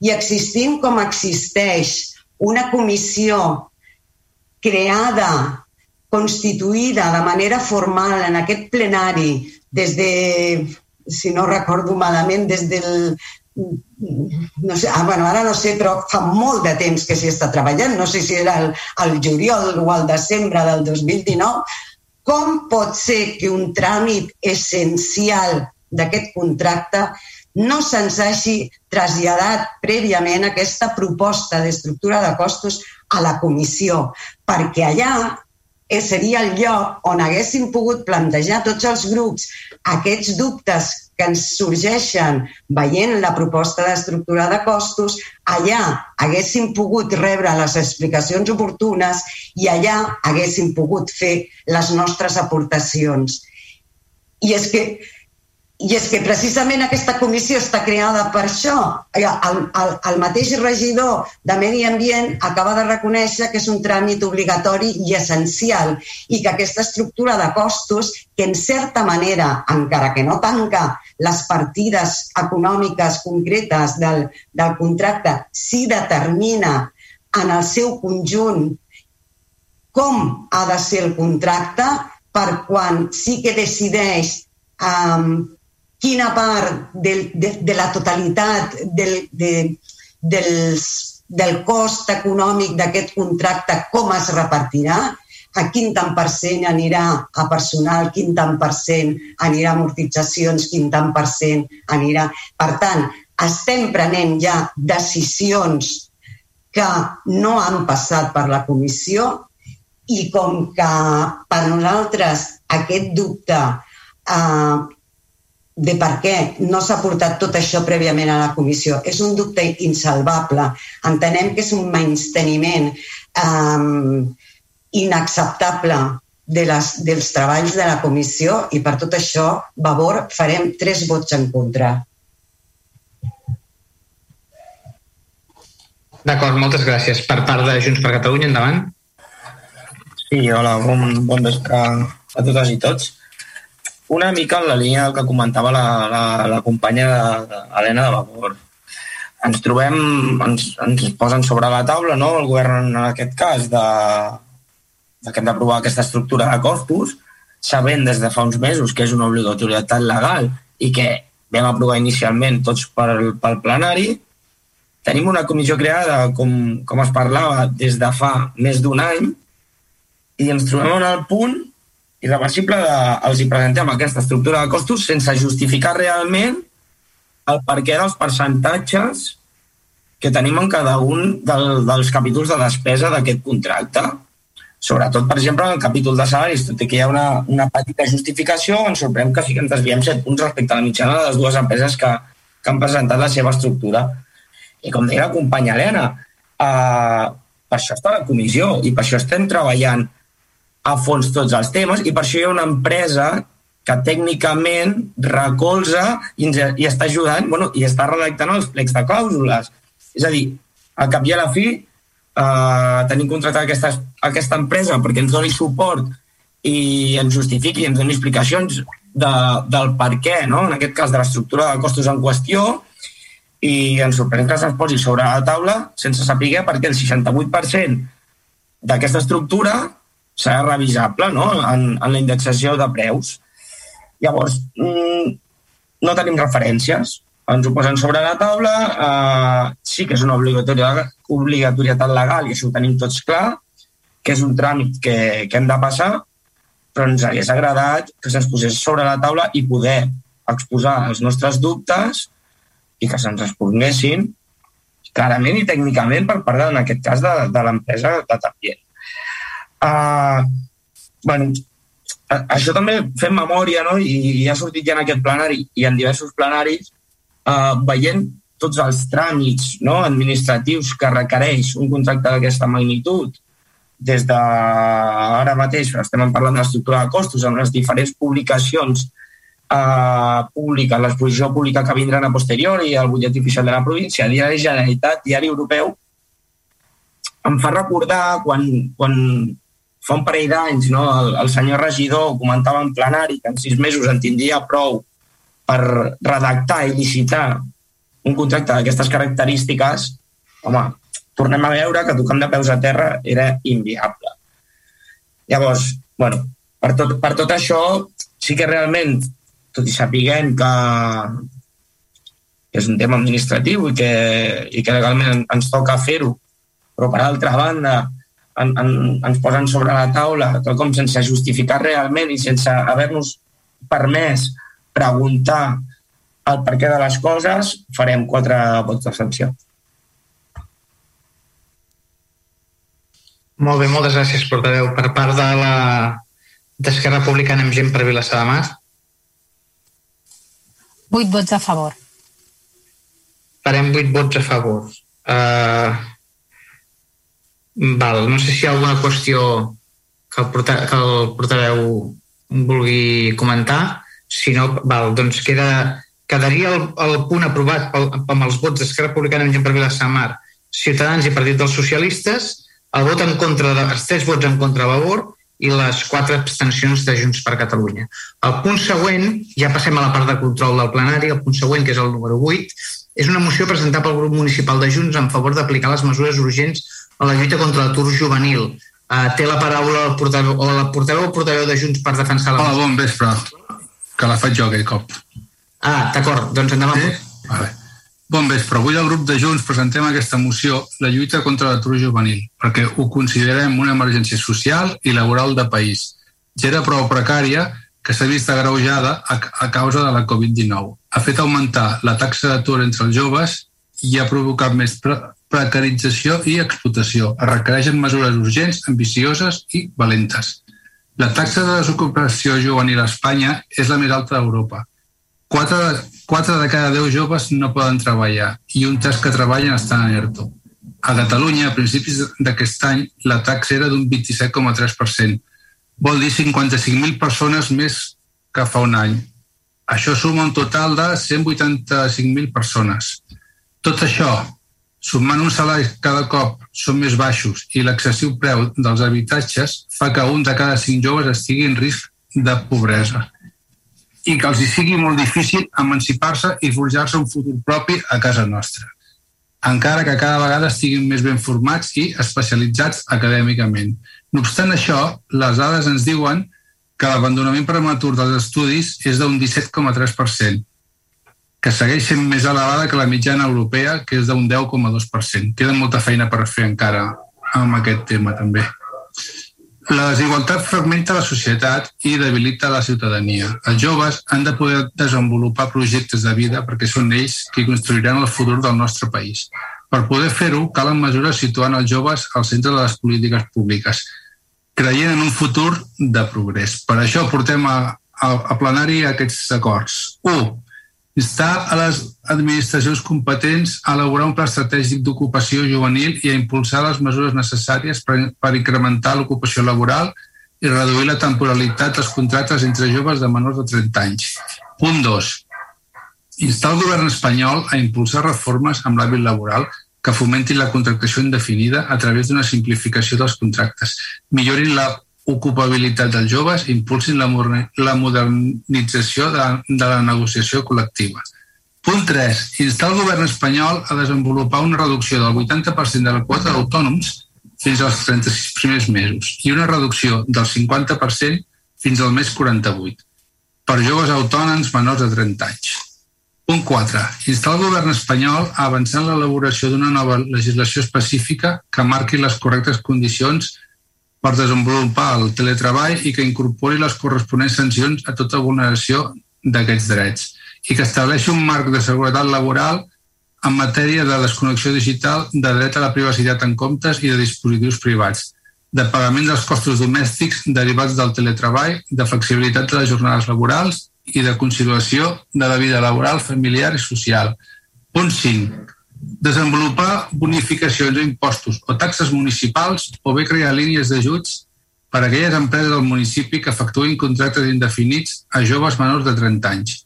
I existint com existeix una comissió creada, constituïda de manera formal en aquest plenari des de, si no recordo malament, des del no sé, ah, bueno, ara no sé, però fa molt de temps que s'hi està treballant, no sé si era el, el juliol o el desembre del 2019, com pot ser que un tràmit essencial d'aquest contracte no se'ns hagi traslladat prèviament aquesta proposta d'estructura de costos a la comissió, perquè allà seria el lloc on haguéssim pogut plantejar tots els grups aquests dubtes que ens sorgeixen veient la proposta d'estructura de costos, allà haguéssim pogut rebre les explicacions oportunes i allà haguéssim pogut fer les nostres aportacions. I és que i és que precisament aquesta comissió està creada per això. El, el, el mateix regidor de Medi Ambient acaba de reconèixer que és un tràmit obligatori i essencial i que aquesta estructura de costos, que en certa manera, encara que no tanca les partides econòmiques concretes del, del contracte, sí determina en el seu conjunt com ha de ser el contracte per quan sí que decideix um, quina part de, de, de la totalitat del, de, dels, del cost econòmic d'aquest contracte, com es repartirà, a quin tant per cent anirà a personal, quin tant per cent anirà a amortitzacions, quin tant per cent anirà... Per tant, estem prenent ja decisions que no han passat per la comissió i com que per nosaltres aquest dubte eh, de per què no s'ha portat tot això prèviament a la comissió és un dubte insalvable. Entenem que és un menysteniment eh, inacceptable de les, dels treballs de la comissió i per tot això, Vavor, farem tres vots en contra. D'acord, moltes gràcies. Per part de Junts per Catalunya, endavant. Sí, hola, bon, bon vespre a totes i tots. Una mica en la línia del que comentava la, la, la companya Helena de Vavor. Ens trobem, ens, ens posen sobre la taula, no?, el govern en aquest cas, de, de que hem d'aprovar aquesta estructura de costos, sabent des de fa uns mesos que és una obligatorietat legal i que vam aprovar inicialment tots pel, pel plenari, Tenim una comissió creada, com, com es parlava, des de fa més d'un any i ens trobem en el punt irreversible de els hi presentem aquesta estructura de costos sense justificar realment el perquè dels percentatges que tenim en cada un del, dels capítols de despesa d'aquest contracte. Sobretot, per exemple, en el capítol de salaris, tot i que hi ha una, una petita justificació, ens sorprèn que sí que ens desviem 7 punts respecte a la mitjana de les dues empreses que, que han presentat la seva estructura. I com deia la companya Helena, eh, per això està la comissió i per això estem treballant a fons tots els temes i per això hi ha una empresa que tècnicament recolza i, ens, i està ajudant bueno, i està redactant els plecs de clàusules. És a dir, al cap i a la fi eh, tenim contractat aquesta, aquesta empresa perquè ens doni suport i ens justifiqui, ens doni explicacions de, del per què, no? en aquest cas de l'estructura de costos en qüestió, i ens sorprèn que se'ns posi sobre la taula sense saber perquè el 68% d'aquesta estructura serà revisable no? en, en la indexació de preus. Llavors, mm, no tenim referències. Ens ho posen sobre la taula, eh, sí que és una obligatorietat legal i això ho tenim tots clar, que és un tràmit que, que hem de passar, però ens hagués agradat que se'ns posés sobre la taula i poder exposar els nostres dubtes i que se'ns responguessin clarament i tècnicament per part, en aquest cas, de, de l'empresa de Tapient. Uh, bueno, això també fem memòria, no? I, i ha sortit ja en aquest plenari i en diversos plenaris, uh, veient tots els tràmits no? administratius que requereix un contracte d'aquesta magnitud, des de ara mateix estem parlant de l'estructura de costos amb les diferents publicacions eh, pública, l'exposició pública que vindran a posteriori, el butlletí oficial de la província, diari Generalitat, diari europeu, em fa recordar quan, quan fa un parell d'anys no, el, el senyor regidor comentava en plenari que en sis mesos en tindria prou per redactar i licitar un contracte d'aquestes característiques, home, tornem a veure que tocant de peus a terra era inviable. Llavors, bueno, per tot, per tot això, sí que realment tot i sapiguem que, que és un tema administratiu i que, i que legalment ens toca fer-ho, però per altra banda en, en, ens posen sobre la taula com sense justificar realment i sense haver-nos permès preguntar el perquè de les coses, farem quatre vots d'abstenció. Molt bé, moltes gràcies, portaveu. Per part de la d'Esquerra Republicana amb gent per Vilassar de Mar. 8 vots a favor. Farem 8 vots a favor. Uh, val, no sé si hi ha alguna qüestió que el, porta, que el portaveu vulgui comentar. Si no, val, doncs queda, quedaria el, el punt aprovat pel, amb els vots d'Esquerra Republicana amb gent per Vilassamar, Ciutadans i Partit dels Socialistes, el vot en contra de, els tres vots en contra a favor i les quatre abstencions de Junts per Catalunya. El punt següent, ja passem a la part de control del plenari, el punt següent, que és el número 8, és una moció presentada pel grup municipal de Junts en favor d'aplicar les mesures urgents a la lluita contra l'atur juvenil. Uh, té la paraula el portaveu, o la portaveu o portaveu de Junts per defensar la Hola, bon vespre, que la faig jo aquell cop. Ah, d'acord, doncs endavant. Sí? Vale. Bon vespre. Avui el grup de Junts presentem aquesta moció, la lluita contra l'atur juvenil, perquè ho considerem una emergència social i laboral de país. Ja era prou precària que s'ha vist agreujada a, a causa de la Covid-19. ha fet augmentar la taxa d'atur entre els joves i ha provocat més pre precarització i explotació. Es requereixen mesures urgents, ambicioses i valentes. La taxa de desocupació juvenil a Espanya és la més alta d'Europa. 4 de, 4 de cada 10 joves no poden treballar i un terç que treballen estan en ERTO. A Catalunya, a principis d'aquest any, la taxa era d'un 27,3%. Vol dir 55.000 persones més que fa un any. Això suma un total de 185.000 persones. Tot això, sumant uns salaris cada cop són més baixos i l'excessiu preu dels habitatges fa que un de cada cinc joves estigui en risc de pobresa. I que els sigui molt difícil emancipar-se i forjar-se un futur propi a casa nostra, encara que cada vegada estiguin més ben formats i especialitzats acadèmicament. No obstant això, les dades ens diuen que l'abandonament prematur dels estudis és d'un 17,3%, que segueix sent més elevada que la mitjana europea, que és d'un 10,2%. Queda molta feina per fer encara amb aquest tema, també. La desigualtat fragmenta la societat i debilita la ciutadania. Els joves han de poder desenvolupar projectes de vida perquè són ells qui construiran el futur del nostre país. Per poder fer-ho, calen mesures situant els joves al centre de les polítiques públiques, creient en un futur de progrés. Per això portem a, a, a plenari aquests acords. 1. Instar a les administracions competents a elaborar un pla estratègic d'ocupació juvenil i a impulsar les mesures necessàries per, per incrementar l'ocupació laboral i reduir la temporalitat dels contractes entre joves de menors de 30 anys. Punt 2. Instar el govern espanyol a impulsar reformes amb l'hàbit laboral que fomentin la contractació indefinida a través d'una simplificació dels contractes, millorin la ocupabilitat dels joves impulsin la, la modernització de, de la negociació col·lectiva. Punt 3. Instar el govern espanyol a desenvolupar una reducció del 80% de la quota d'autònoms fins als 36 primers mesos i una reducció del 50% fins al mes 48 per joves autònoms menors de 30 anys. Punt 4. Instar el govern espanyol a avançar en l'elaboració d'una nova legislació específica que marqui les correctes condicions per desenvolupar el teletreball i que incorpori les corresponents sancions a tota vulneració d'aquests drets i que estableixi un marc de seguretat laboral en matèria de desconnexió digital, de dret a la privacitat en comptes i de dispositius privats, de pagament dels costos domèstics derivats del teletreball, de flexibilitat de les jornades laborals i de conciliació de la vida laboral, familiar i social. Punt 5. Desenvolupar bonificacions o impostos o taxes municipals o bé crear línies d'ajuts per a aquelles empreses del municipi que efectuïn contractes indefinits a joves menors de 30 anys.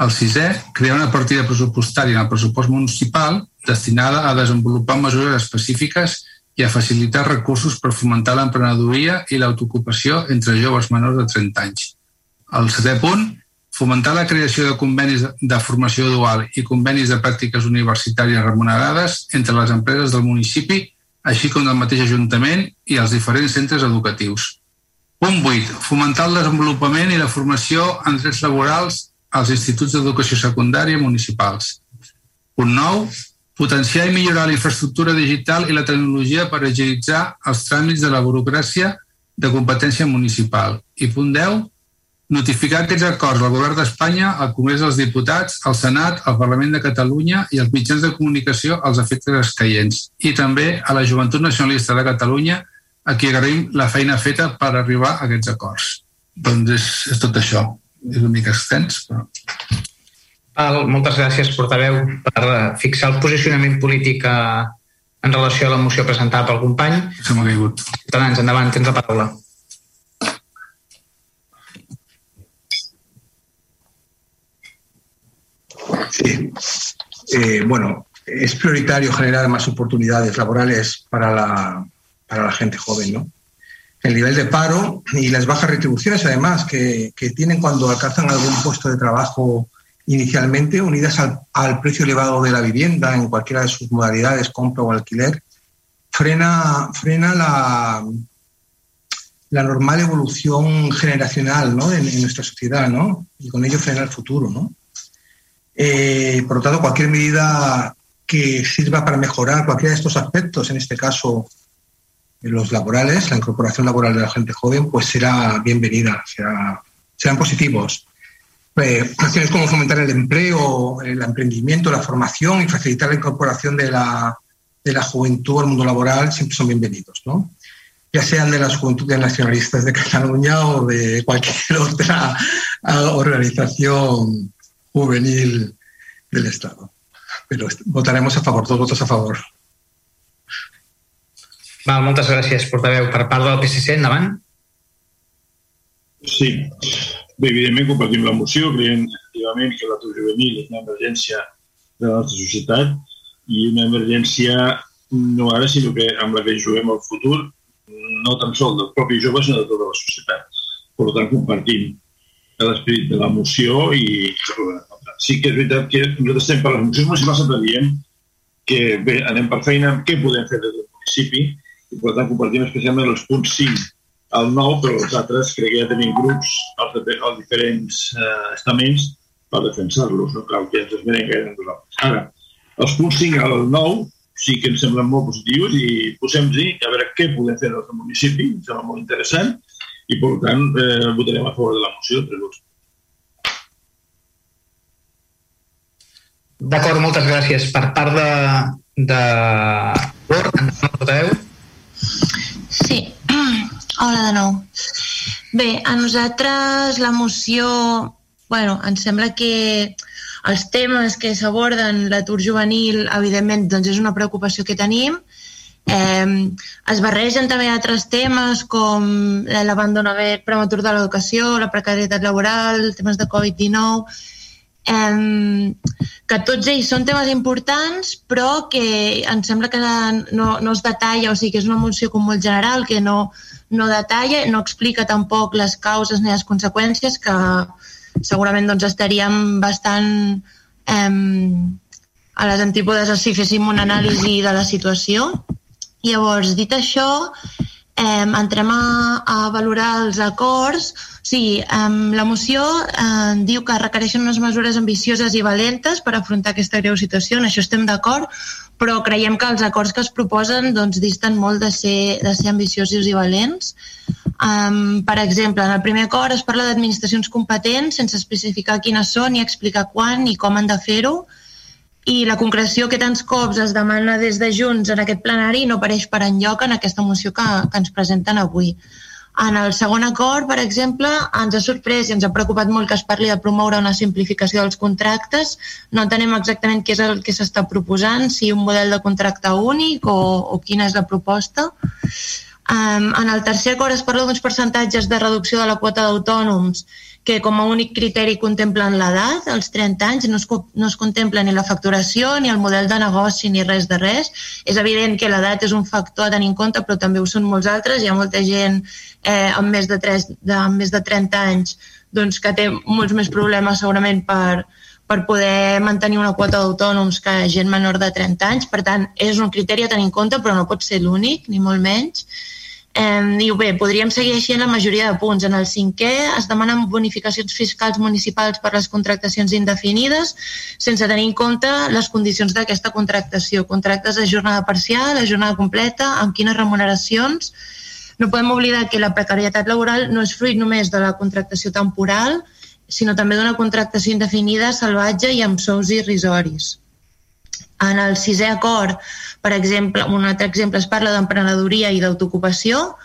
El sisè, crear una partida pressupostària en el pressupost municipal destinada a desenvolupar mesures específiques i a facilitar recursos per fomentar l'emprenedoria i l'autoocupació entre joves menors de 30 anys. El setè punt, fomentar la creació de convenis de formació dual i convenis de pràctiques universitàries remunerades entre les empreses del municipi, així com del mateix Ajuntament i els diferents centres educatius. Punt 8. Fomentar el desenvolupament i la formació en drets laborals als instituts d'educació secundària municipals. Punt 9. Potenciar i millorar la infraestructura digital i la tecnologia per agilitzar els tràmits de la burocràcia de competència municipal. I punt 10 notificar aquests acords al Govern d'Espanya, al Congrés dels Diputats, al Senat, al Parlament de Catalunya i als mitjans de comunicació als efectes escaients i també a la Joventut Nacionalista de Catalunya a qui agraïm la feina feta per arribar a aquests acords. Doncs és, és tot això. És una mica extens, però... Val, moltes gràcies, portaveu, per fixar el posicionament polític a, en relació a la moció presentada pel company. Se m'ha caigut. Ciutadans, endavant, tens la paraula. Sí. Eh, bueno, es prioritario generar más oportunidades laborales para la, para la gente joven, ¿no? El nivel de paro y las bajas retribuciones, además, que, que tienen cuando alcanzan algún puesto de trabajo inicialmente, unidas al, al, precio elevado de la vivienda en cualquiera de sus modalidades, compra o alquiler, frena, frena la, la normal evolución generacional ¿no? en, en, nuestra sociedad, ¿no? Y con ello frena el futuro, ¿no? Eh, por lo tanto, cualquier medida que sirva para mejorar cualquiera de estos aspectos, en este caso los laborales, la incorporación laboral de la gente joven, pues será bienvenida, será, serán positivos. eh, acciones como fomentar el empleo, el emprendimiento, la formación y facilitar la incorporación de la, de la juventud al mundo laboral siempre son bienvenidos, ¿no? ya sean de las juventudes nacionalistas de Cataluña o de cualquier otra organización juvenil del Estado. Però votaremos a favor, dos votos a favor. Val, moltes gràcies, portaveu. Per part del PSC, endavant. Sí. Bé, evidentment compartim la moció, creiem efectivament que l'atur juvenil és una emergència de la nostra societat i una emergència no ara, sinó que amb la que juguem al futur, no tan sols dels propis joves, sinó de tota la societat. Per tant, compartim l'esperit de la moció i sí que és veritat que nosaltres estem per les mocions municipals sempre diem que bé, anem per feina, què podem fer des del municipi i per tant compartim especialment els punts 5 al 9, però els altres crec que ja tenim grups als, als diferents eh, estaments per defensar-los, no cal que ens esmenen gaire nosaltres. Ara, els punts 5 al 9 sí que ens semblen molt positius i posem-hi a veure què podem fer al nostre municipi, em sembla molt interessant i per tant eh, votarem a favor de la moció, tres vots D'acord, moltes gràcies. Per part de... de... Portaveu? Sí. Hola de nou. Bé, a nosaltres la moció, bueno, ens sembla que els temes que s'aborden, l'atur juvenil, evidentment, doncs és una preocupació que tenim. Eh, es barregen també altres temes com l'abandonament prematur de l'educació, la precarietat laboral, temes de Covid-19, eh, que tots ells són temes importants però que em sembla que no, no es detalla, o sigui que és una moció com molt general que no, no detalla, no explica tampoc les causes ni les conseqüències que segurament doncs, estaríem bastant eh, a les antípodes si féssim una anàlisi de la situació. Llavors, dit això, eh, entrem a, a valorar els acords. Sí, um, la moció uh, diu que requereixen unes mesures ambicioses i valentes per afrontar aquesta greu situació, en això estem d'acord, però creiem que els acords que es proposen doncs, disten molt de ser, de ser ambiciosos i valents. Um, per exemple, en el primer acord es parla d'administracions competents sense especificar quines són i explicar quan i com han de fer-ho, i la concreció que tants cops es demana des de Junts en aquest plenari no apareix per enlloc en aquesta moció que, que ens presenten avui. En el segon acord, per exemple, ens ha sorprès i ens ha preocupat molt que es parli de promoure una simplificació dels contractes. No entenem exactament què és el que s'està proposant, si un model de contracte únic o, o quina és la proposta. Um, en el tercer acord es parla d'uns percentatges de reducció de la quota d'autònoms que com a únic criteri contemplen l'edat, els 30 anys, no es, no es contempla ni la facturació, ni el model de negoci, ni res de res. És evident que l'edat és un factor a tenir en compte, però també ho són molts altres. Hi ha molta gent eh, amb, més de 3, de, amb més de 30 anys doncs, que té molts més problemes segurament per, per poder mantenir una quota d'autònoms que gent menor de 30 anys. Per tant, és un criteri a tenir en compte, però no pot ser l'únic, ni molt menys. Eh, diu, bé, podríem seguir així en la majoria de punts. En el cinquè es demanen bonificacions fiscals municipals per les contractacions indefinides sense tenir en compte les condicions d'aquesta contractació. Contractes de jornada parcial, de jornada completa, amb quines remuneracions. No podem oblidar que la precarietat laboral no és fruit només de la contractació temporal, sinó també d'una contractació indefinida, salvatge i amb sous irrisoris. En el sisè acord, per exemple, un altre exemple es parla d'emprenedoria i d'autoocupació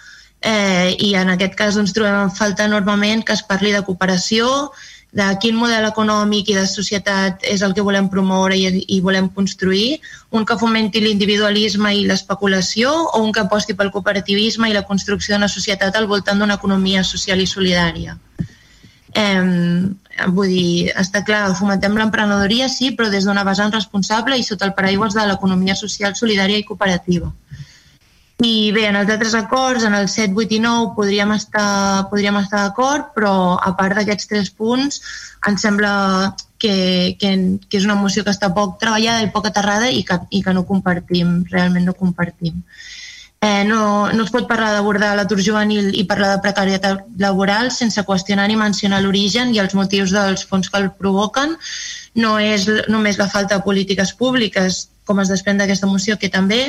eh, i en aquest cas doncs, trobem en falta enormement que es parli de cooperació, de quin model econòmic i de societat és el que volem promoure i, i volem construir, un que fomenti l'individualisme i l'especulació o un que aposti pel cooperativisme i la construcció d'una societat al voltant d'una economia social i solidària. Eh, vull dir, està clar, fomentem l'emprenedoria, sí, però des d'una vessant responsable i sota el paraigües de l'economia social, solidària i cooperativa. I bé, en els altres acords, en el 7, 8 i 9, podríem estar, podríem estar d'acord, però a part d'aquests tres punts, ens sembla que, que, que és una moció que està poc treballada i poc aterrada i que, i que no compartim, realment no compartim. Eh, no, no es pot parlar d'abordar l'atur juvenil i parlar de precarietat laboral sense qüestionar ni mencionar l'origen i els motius dels fons que el provoquen. No és només la falta de polítiques públiques, com es desprèn d'aquesta moció, que també,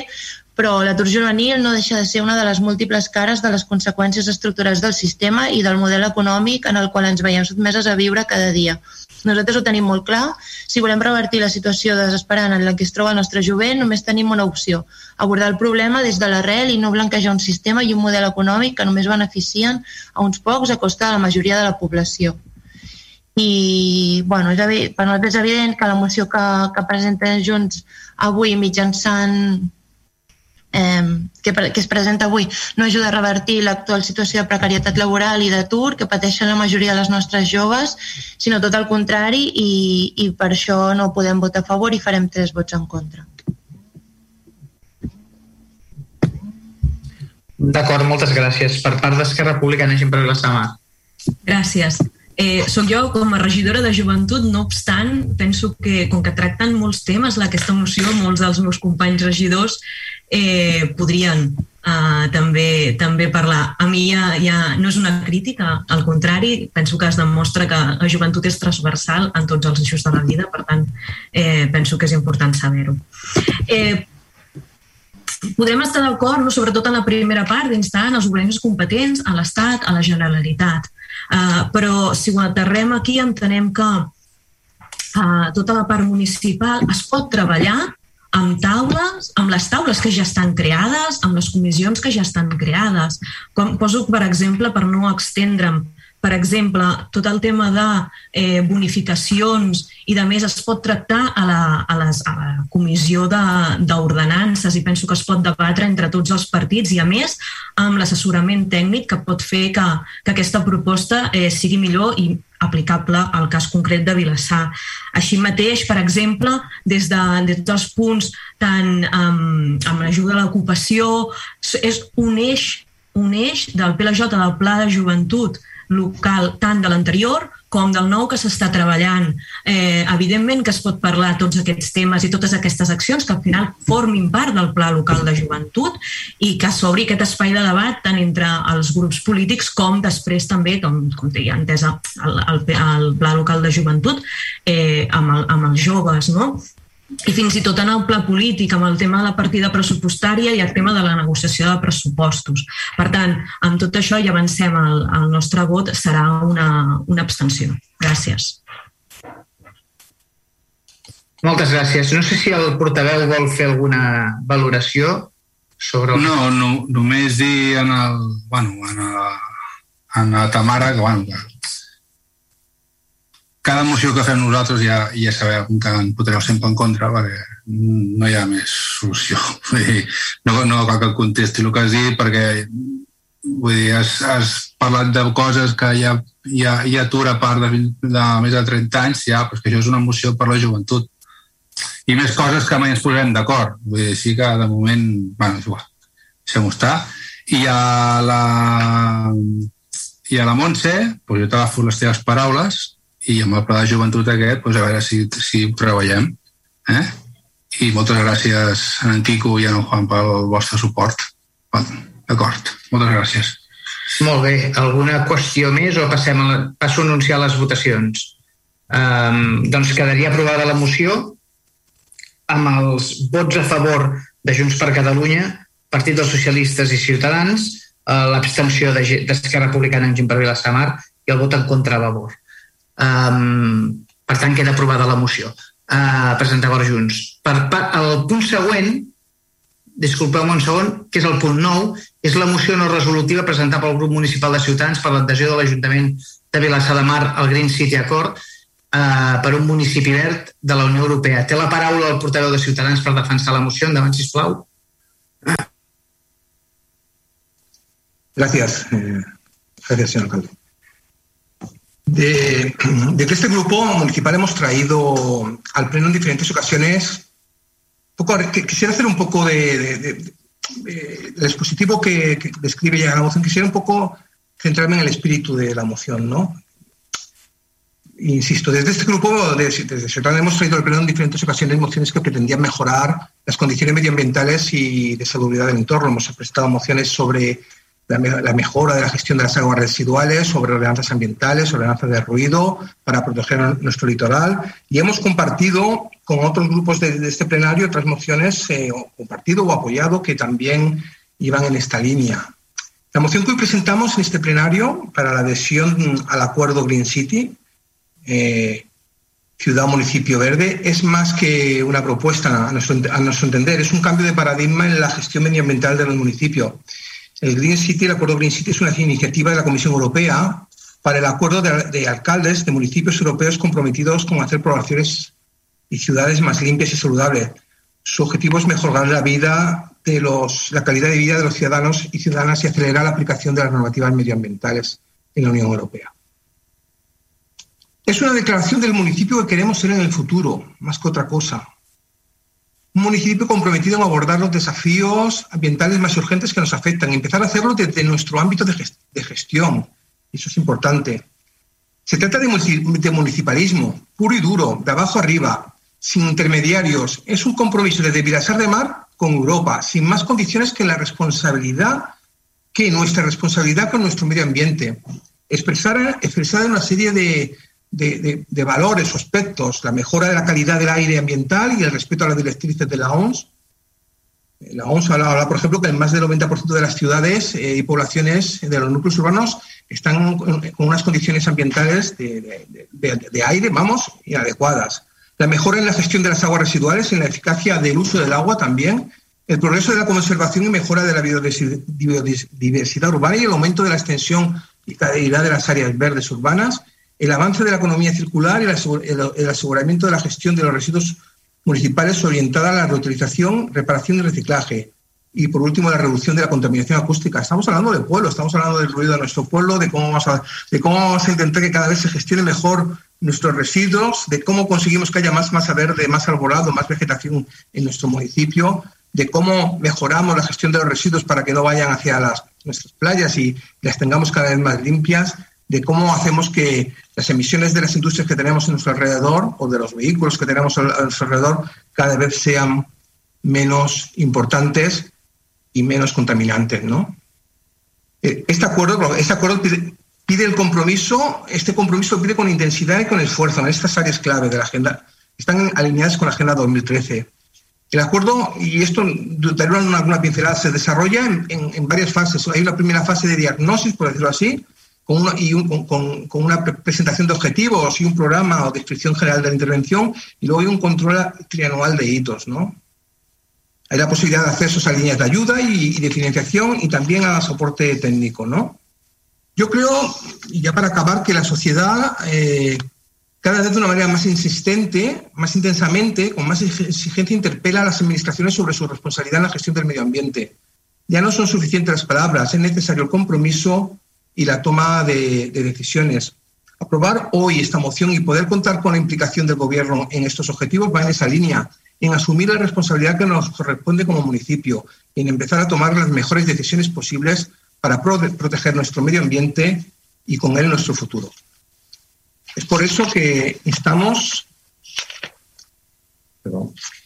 però l'atur juvenil no deixa de ser una de les múltiples cares de les conseqüències estructurals del sistema i del model econòmic en el qual ens veiem sotmeses a viure cada dia. Nosaltres ho tenim molt clar. Si volem revertir la situació desesperant en la que es troba el nostre jovent, només tenim una opció, abordar el problema des de l'arrel i no blanquejar un sistema i un model econòmic que només beneficien a uns pocs a costa de la majoria de la població i bueno, és, evident, per nosaltres és evident que la moció que, que presenta Junts avui mitjançant eh, que, que es presenta avui no ajuda a revertir l'actual situació de precarietat laboral i d'atur que pateixen la majoria de les nostres joves, sinó tot el contrari i, i per això no podem votar a favor i farem tres vots en contra. D'acord, moltes gràcies. Per part d'Esquerra Republicana, Gent per Vilassamar. Gràcies. Eh, soc jo com a regidora de joventut, no obstant, penso que com que tracten molts temes aquesta moció, molts dels meus companys regidors eh, podrien eh, també també parlar. A mi ja, ja no és una crítica, al contrari, penso que es demostra que la joventut és transversal en tots els eixos de la vida, per tant, eh, penso que és important saber-ho. Eh, podem estar d'acord, no, sobretot en la primera part, d'instar els organismes competents, a l'Estat, a la Generalitat. Uh, però si ho aterrem aquí entenem que uh, tota la part municipal es pot treballar amb taules, amb les taules que ja estan creades, amb les comissions que ja estan creades. Com poso, per exemple, per no extendre'm, per exemple, tot el tema de eh, bonificacions i de més es pot tractar a la, a les, a la comissió d'ordenances i penso que es pot debatre entre tots els partits i a més amb l'assessorament tècnic que pot fer que, que aquesta proposta eh, sigui millor i aplicable al cas concret de Vilassar. Així mateix, per exemple, des de, de tots els punts tant amb, amb l'ajuda a l'ocupació, és un eix, un eix del PLJ, del Pla de Joventut, local tant de l'anterior com del nou que s'està treballant. Eh, evidentment que es pot parlar tots aquests temes i totes aquestes accions que al final formin part del Pla Local de Joventut i que s'obri aquest espai de debat tant entre els grups polítics com després també, com, com deia entesa, el, el, el Pla Local de Joventut eh, amb, el, amb els joves, no? I fins i tot en el pla polític, amb el tema de la partida pressupostària i el tema de la negociació de pressupostos. Per tant, amb tot això ja avancem, el, el nostre vot serà una, una abstenció. Gràcies. Moltes gràcies. No sé si el portaveu vol fer alguna valoració sobre... El... No, no, només dir en el, bueno, en, la, en la Tamara que, bueno, cada moció que fem nosaltres ja, ja sabeu que en votareu sempre en contra perquè no hi ha més solució. Vull dir, no, no cal que contesti el que has dit perquè vull dir, has, has parlat de coses que ja, ja, ja atura part de, de més de 30 anys, ja, però que això és una moció per la joventut. I més coses que mai ens posem d'acord. Vull dir, sí que de moment, bueno, és igual, deixem-ho estar. I a la, i a la Montse, doncs jo t'agafo les teves paraules i amb el pla de joventut aquest doncs a veure si, si treballem eh? i moltes gràcies a en Quico i a en Juan pel vostre suport. D'acord, moltes gràcies. Molt bé, alguna qüestió més o passem a la, passo a anunciar les votacions? Um, doncs quedaria aprovada la moció amb els vots a favor de Junts per Catalunya Partit dels Socialistes i Ciutadans eh, l'abstenció d'Esquerra Republicana en Gent per Vilassamar i el vot en contra a favor Um, per tant, queda aprovada la moció. Uh, presentar per Junts. Per, per, el punt següent, disculpeu-me un segon, que és el punt 9, és la moció no resolutiva presentada pel grup municipal de Ciutadans per l'adhesió de l'Ajuntament de Vilassar de Mar al Green City Accord uh, per un municipi verd de la Unió Europea. Té la paraula el portaveu de Ciutadans per defensar la moció. Endavant, sisplau. Gracias. Eh, gracias, señor alcalde. De, de, este grupo municipal hemos traído al Pleno en diferentes ocasiones. Poco, quisiera hacer un poco de, de, dispositivo que, describe ya la moción. Quisiera un poco centrarme en el espíritu de la moción, ¿no? Insisto, desde este grupo, desde, desde hemos traído al Pleno en diferentes ocasiones mociones que pretendían mejorar las condiciones medioambientales y de salubridad del entorno. Hemos presentado mociones sobre la, mejora de la gestión de las aguas residuales, sobre ordenanzas ambientales, ordenanzas de ruido para proteger nuestro litoral y hemos compartido con otros grupos de, de este plenario otras mociones eh, o compartido o apoyado que también iban en esta línea. La moción que hoy presentamos en este plenario para la adhesión al acuerdo Green City, eh, Ciudad Municipio Verde, es más que una propuesta a nuestro, a nuestro entender, es un cambio de paradigma en la gestión medioambiental de los municipios. El Green City, el acuerdo Green City es una iniciativa de la Comisión Europea para el acuerdo de, de alcaldes de municipios europeos comprometidos con hacer poblaciones y ciudades más limpias y saludables. Su objetivo es mejorar la vida la calidad de vida de los ciudadanos y ciudadanas y acelerar la aplicación de las normativas medioambientales en la Unión Europea. Es una declaración del municipio que queremos ser en el futuro, más que otra cosa. Un municipio comprometido en abordar los desafíos ambientales más urgentes que nos afectan empezar a hacerlo desde nuestro ámbito de, gest de gestión. Eso es importante. Se trata de, municipalismo puro y duro, de abajo arriba, sin intermediarios. Es un compromiso desde Vilasar de Mar con Europa, sin más condiciones que la responsabilidad, que nuestra responsabilidad con nuestro medio ambiente. Expresar, expresar una serie de, de, de, de, valores o aspectos, la mejora de la calidad del aire ambiental y el respeto a las directrices de la OMS. La OMS habla, por ejemplo, que en más del 90% de las ciudades eh, y poblaciones de los núcleos urbanos están con, unas condiciones ambientales de, de, aire, vamos, inadecuadas. La mejora en la gestión de las aguas residuales en la eficacia del uso del agua también, el progreso de la conservación y mejora de la biodiversidad urbana y el aumento de la extensión y calidad de las áreas verdes urbanas, el avance de la economía circular y el aseguramiento de la gestión de los residuos municipales orientada a la reutilización, reparación y reciclaje. Y por último, la reducción de la contaminación acústica. Estamos hablando del pueblo, estamos hablando del ruido de nuestro pueblo, de cómo vamos a, de cómo vamos a intentar que cada vez se gestione mejor nuestros residuos, de cómo conseguimos que haya más masa verde, más arbolado, más vegetación en nuestro municipio, de cómo mejoramos la gestión de los residuos para que no vayan hacia las, nuestras playas y las tengamos cada vez más limpias, de cómo hacemos que las emisiones de las industrias que tenemos a nuestro alrededor o de los vehículos que tenemos a nuestro alrededor cada vez sean menos importantes y menos contaminantes, ¿no? Eh, este acuerdo, este acuerdo pide el compromiso, este compromiso pide con intensidad y con esfuerzo en estas áreas clave de la agenda. Están alineadas con la Agenda 2013. El acuerdo, y esto daré una, una pincelada, se desarrolla en, en, en, varias fases. Hay una primera fase de diagnosis, por decirlo así, con una, y un, con, con, una presentación de objetivos y un programa o descripción general de la intervención, y luego hay un control trianual de hitos. ¿no? Hay la posibilidad de acceso a líneas de ayuda y, y de financiación y también a soporte técnico. ¿no? Yo creo, y ya para acabar, que la sociedad eh, cada vez de una manera más insistente, más intensamente, con más exigencia, interpela a las administraciones sobre su responsabilidad en la gestión del medio ambiente. Ya no son suficientes las palabras, es necesario el compromiso y la toma de, de decisiones. Aprobar hoy esta moción y poder contar con la implicación del Gobierno en estos objetivos va en esa línea, en asumir la responsabilidad que nos corresponde como municipio, en empezar a tomar las mejores decisiones posibles para proteger nuestro medio ambiente y con él nuestro futuro. Es por eso que estamos,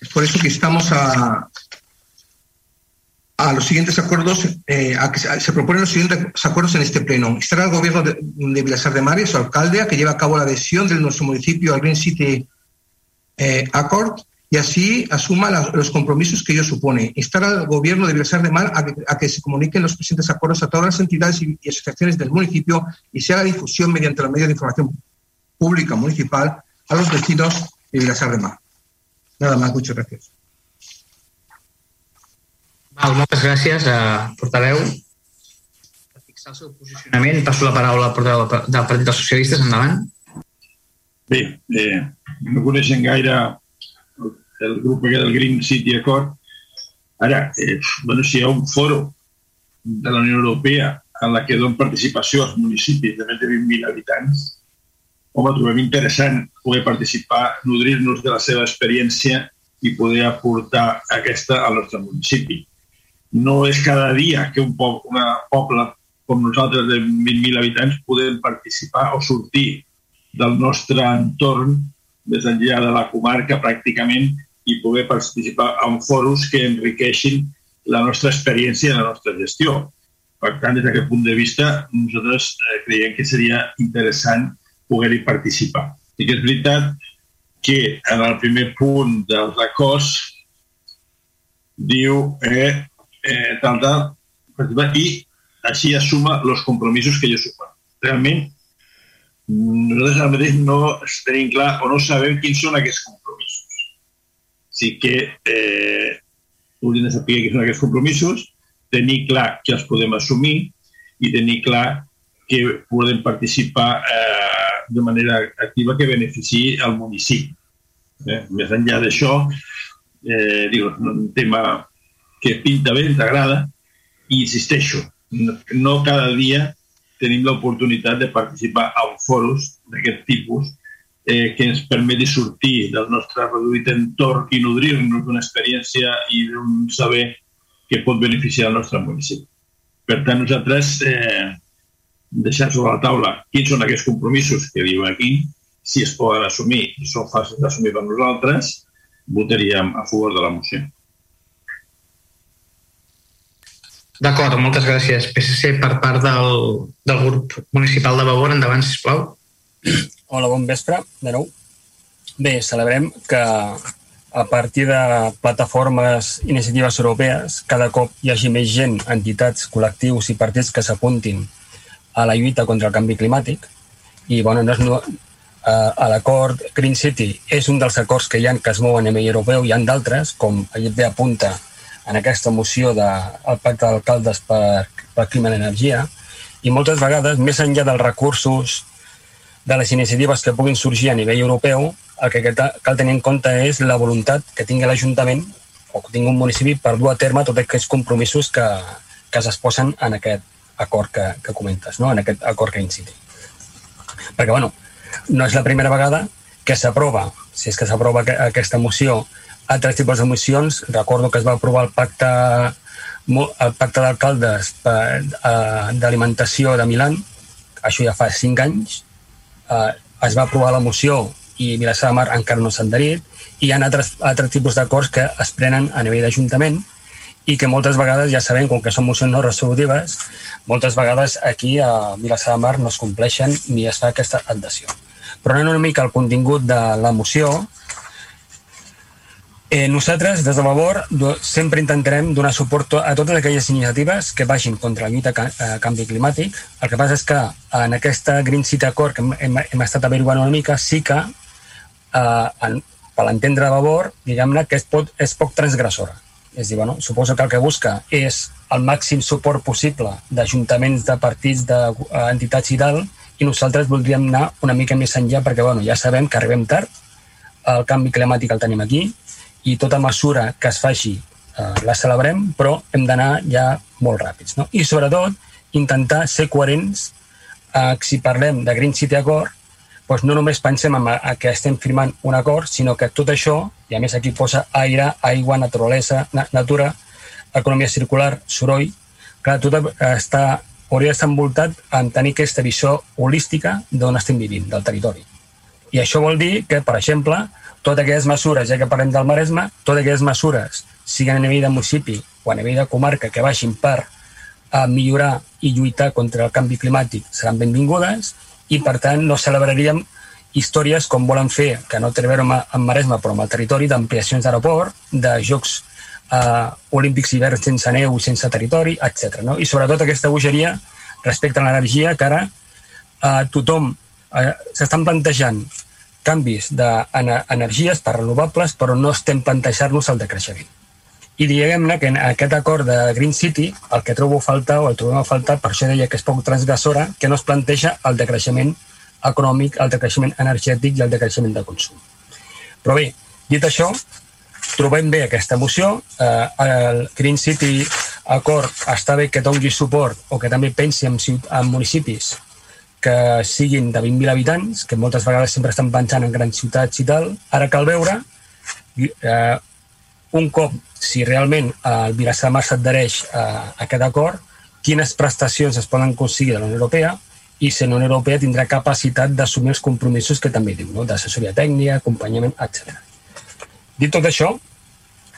es por eso que estamos a, a los siguientes acuerdos, eh, a que se, proponen los siguientes acuerdos en este pleno. Instar al gobierno de, de Vilasar de Mar su alcalde a que lleve a cabo la adhesión de nuestro municipio al Green City eh, Accord y así asuma los compromisos que ello supone. Instar al Gobierno de Vilasar de Mar a que, a que, se comuniquen los presentes acuerdos a todas las entidades y, y, asociaciones del municipio y se haga difusión mediante los medios de información pública municipal a los vecinos de Vilasar de Mar. Nada más, muchas gracias. Val, moltes gràcies, a portaveu. Per fixar el seu posicionament, passo la paraula al portaveu del Partit dels Socialistes, endavant. Bé, eh, no coneixen gaire el grup aquest del Green City Accord. Ara, eh, bueno, si hi ha un foro de la Unió Europea en la que donen participació als municipis de més de 20.000 habitants, home, trobem interessant poder participar, nodrir-nos de la seva experiència i poder aportar aquesta al nostre municipi. No és cada dia que un poble, una poble com nosaltres de 20.000 habitants podem participar o sortir del nostre entorn més enllà de la comarca pràcticament i poder participar en foros que enriqueixin la nostra experiència i la nostra gestió. Per tant, des d'aquest punt de vista, nosaltres eh, creiem que seria interessant poder-hi participar. I que és veritat que en el primer punt dels acords diu eh, eh, tal, tal, i així assuma els compromisos que jo supa. Realment, nosaltres ara mateix no tenim clar o no sabem quins són aquests compromisos. Sí que eh, hauríem de saber quins són aquests compromisos, tenir clar que els podem assumir i tenir clar que podem participar eh, de manera activa que beneficiï al municipi. Eh? Més enllà d'això, eh, digo, un tema que pinta bé, ens agrada, i insisteixo, no, cada dia tenim l'oportunitat de participar en foros d'aquest tipus eh, que ens permeti sortir del nostre reduït entorn i nodrir-nos d'una experiència i d'un saber que pot beneficiar el nostre municipi. Per tant, nosaltres eh, deixar sobre la taula quins són aquests compromisos que diu aquí, si es poden assumir i són fàcils d'assumir per nosaltres, votaríem a favor de la moció. D'acord, moltes gràcies. PSC per part del, del grup municipal de Vavor. Endavant, sisplau. Hola, bon vespre, de nou. Bé, celebrem que a partir de plataformes i iniciatives europees cada cop hi hagi més gent, entitats, col·lectius i partits que s'apuntin a la lluita contra el canvi climàtic i bueno, no és, no, a l'acord Green City és un dels acords que hi ha que es mouen a nivell europeu, hi han d'altres, com allà apunta en aquesta moció del Pacte d'Alcaldes per, per Clima i Energia, i moltes vegades, més enllà dels recursos de les iniciatives que puguin sorgir a nivell europeu, el que cal tenir en compte és la voluntat que tingui l'Ajuntament o que tingui un municipi per dur a terme tots aquests compromisos que, que s'exposen en aquest acord que, que comentes, no? en aquest acord que inciti. Perquè, bueno, no és la primera vegada que s'aprova, si és que s'aprova aquesta moció, altres tipus de mocions. Recordo que es va aprovar el pacte el pacte d'alcaldes eh, d'alimentació de Milan, això ja fa cinc anys, eh, es va aprovar la moció i Vilassar de Mar encara no s'ha adherit, i hi ha altres, altres tipus d'acords que es prenen a nivell d'Ajuntament i que moltes vegades, ja sabem, com que són mocions no resolutives, moltes vegades aquí a Vilassar de Mar no es compleixen ni es fa aquesta adhesió. Però anant una mica al contingut de la moció, eh, nosaltres, des de Vavor, sempre intentarem donar suport a totes aquelles iniciatives que vagin contra la lluita a canvi climàtic. El que passa és que en aquesta Green City Accord que hem, hem estat averiguant una mica, sí que, eh, en, per l'entendre de Vavor, diguem-ne que és, pot, és poc transgressora és dir, bueno, suposo que el que busca és el màxim suport possible d'ajuntaments, de partits, d'entitats i tal, i nosaltres voldríem anar una mica més enllà perquè bueno, ja sabem que arribem tard, el canvi climàtic el tenim aquí i tota mesura que es faci eh, la celebrem, però hem d'anar ja molt ràpids. No? I sobretot intentar ser coherents eh, si parlem de Green City Accord doncs no només pensem en que estem firmant un acord, sinó que tot això, i a més aquí posa aire, aigua, naturalesa, na natura, economia circular, soroll, clar, tot està, hauria d'estar envoltat en tenir aquesta visió holística d'on estem vivint, del territori. I això vol dir que, per exemple, totes aquelles mesures, ja que parlem del Maresme, totes aquelles mesures, siguin a nivell de municipi o a nivell de comarca, que vagin per a millorar i lluitar contra el canvi climàtic, seran benvingudes i per tant no celebraríem històries com volen fer, que no té a veure amb, Maresme però amb el territori, d'ampliacions d'aeroport, de jocs eh, olímpics hiverns sense neu, sense territori, etc. No? I sobretot aquesta bogeria respecte a l'energia que ara eh, tothom eh, s'estan plantejant canvis d'energies per renovables però no estem plantejant-nos el decreixement. I diguem-ne que en aquest acord de Green City el que trobo a faltar, o el trobem a faltar, per això deia que és poc transgressora, que no es planteja el decreixement econòmic, el decreixement energètic i el decreixement de consum. Però bé, dit això, trobem bé aquesta moció. Eh, el Green City Accord està bé que doni suport o que també pensi en, en municipis que siguin de 20.000 habitants, que moltes vegades sempre estan pensant en grans ciutats i tal. Ara cal veure eh, un cop, si realment el Vilassar Mar s'adhereix a, a aquest acord, quines prestacions es poden aconseguir de la Unió Europea i si la Unió Europea tindrà capacitat d'assumir els compromisos que també diu, no? d'assessoria tècnica, acompanyament, etc. Dit tot això,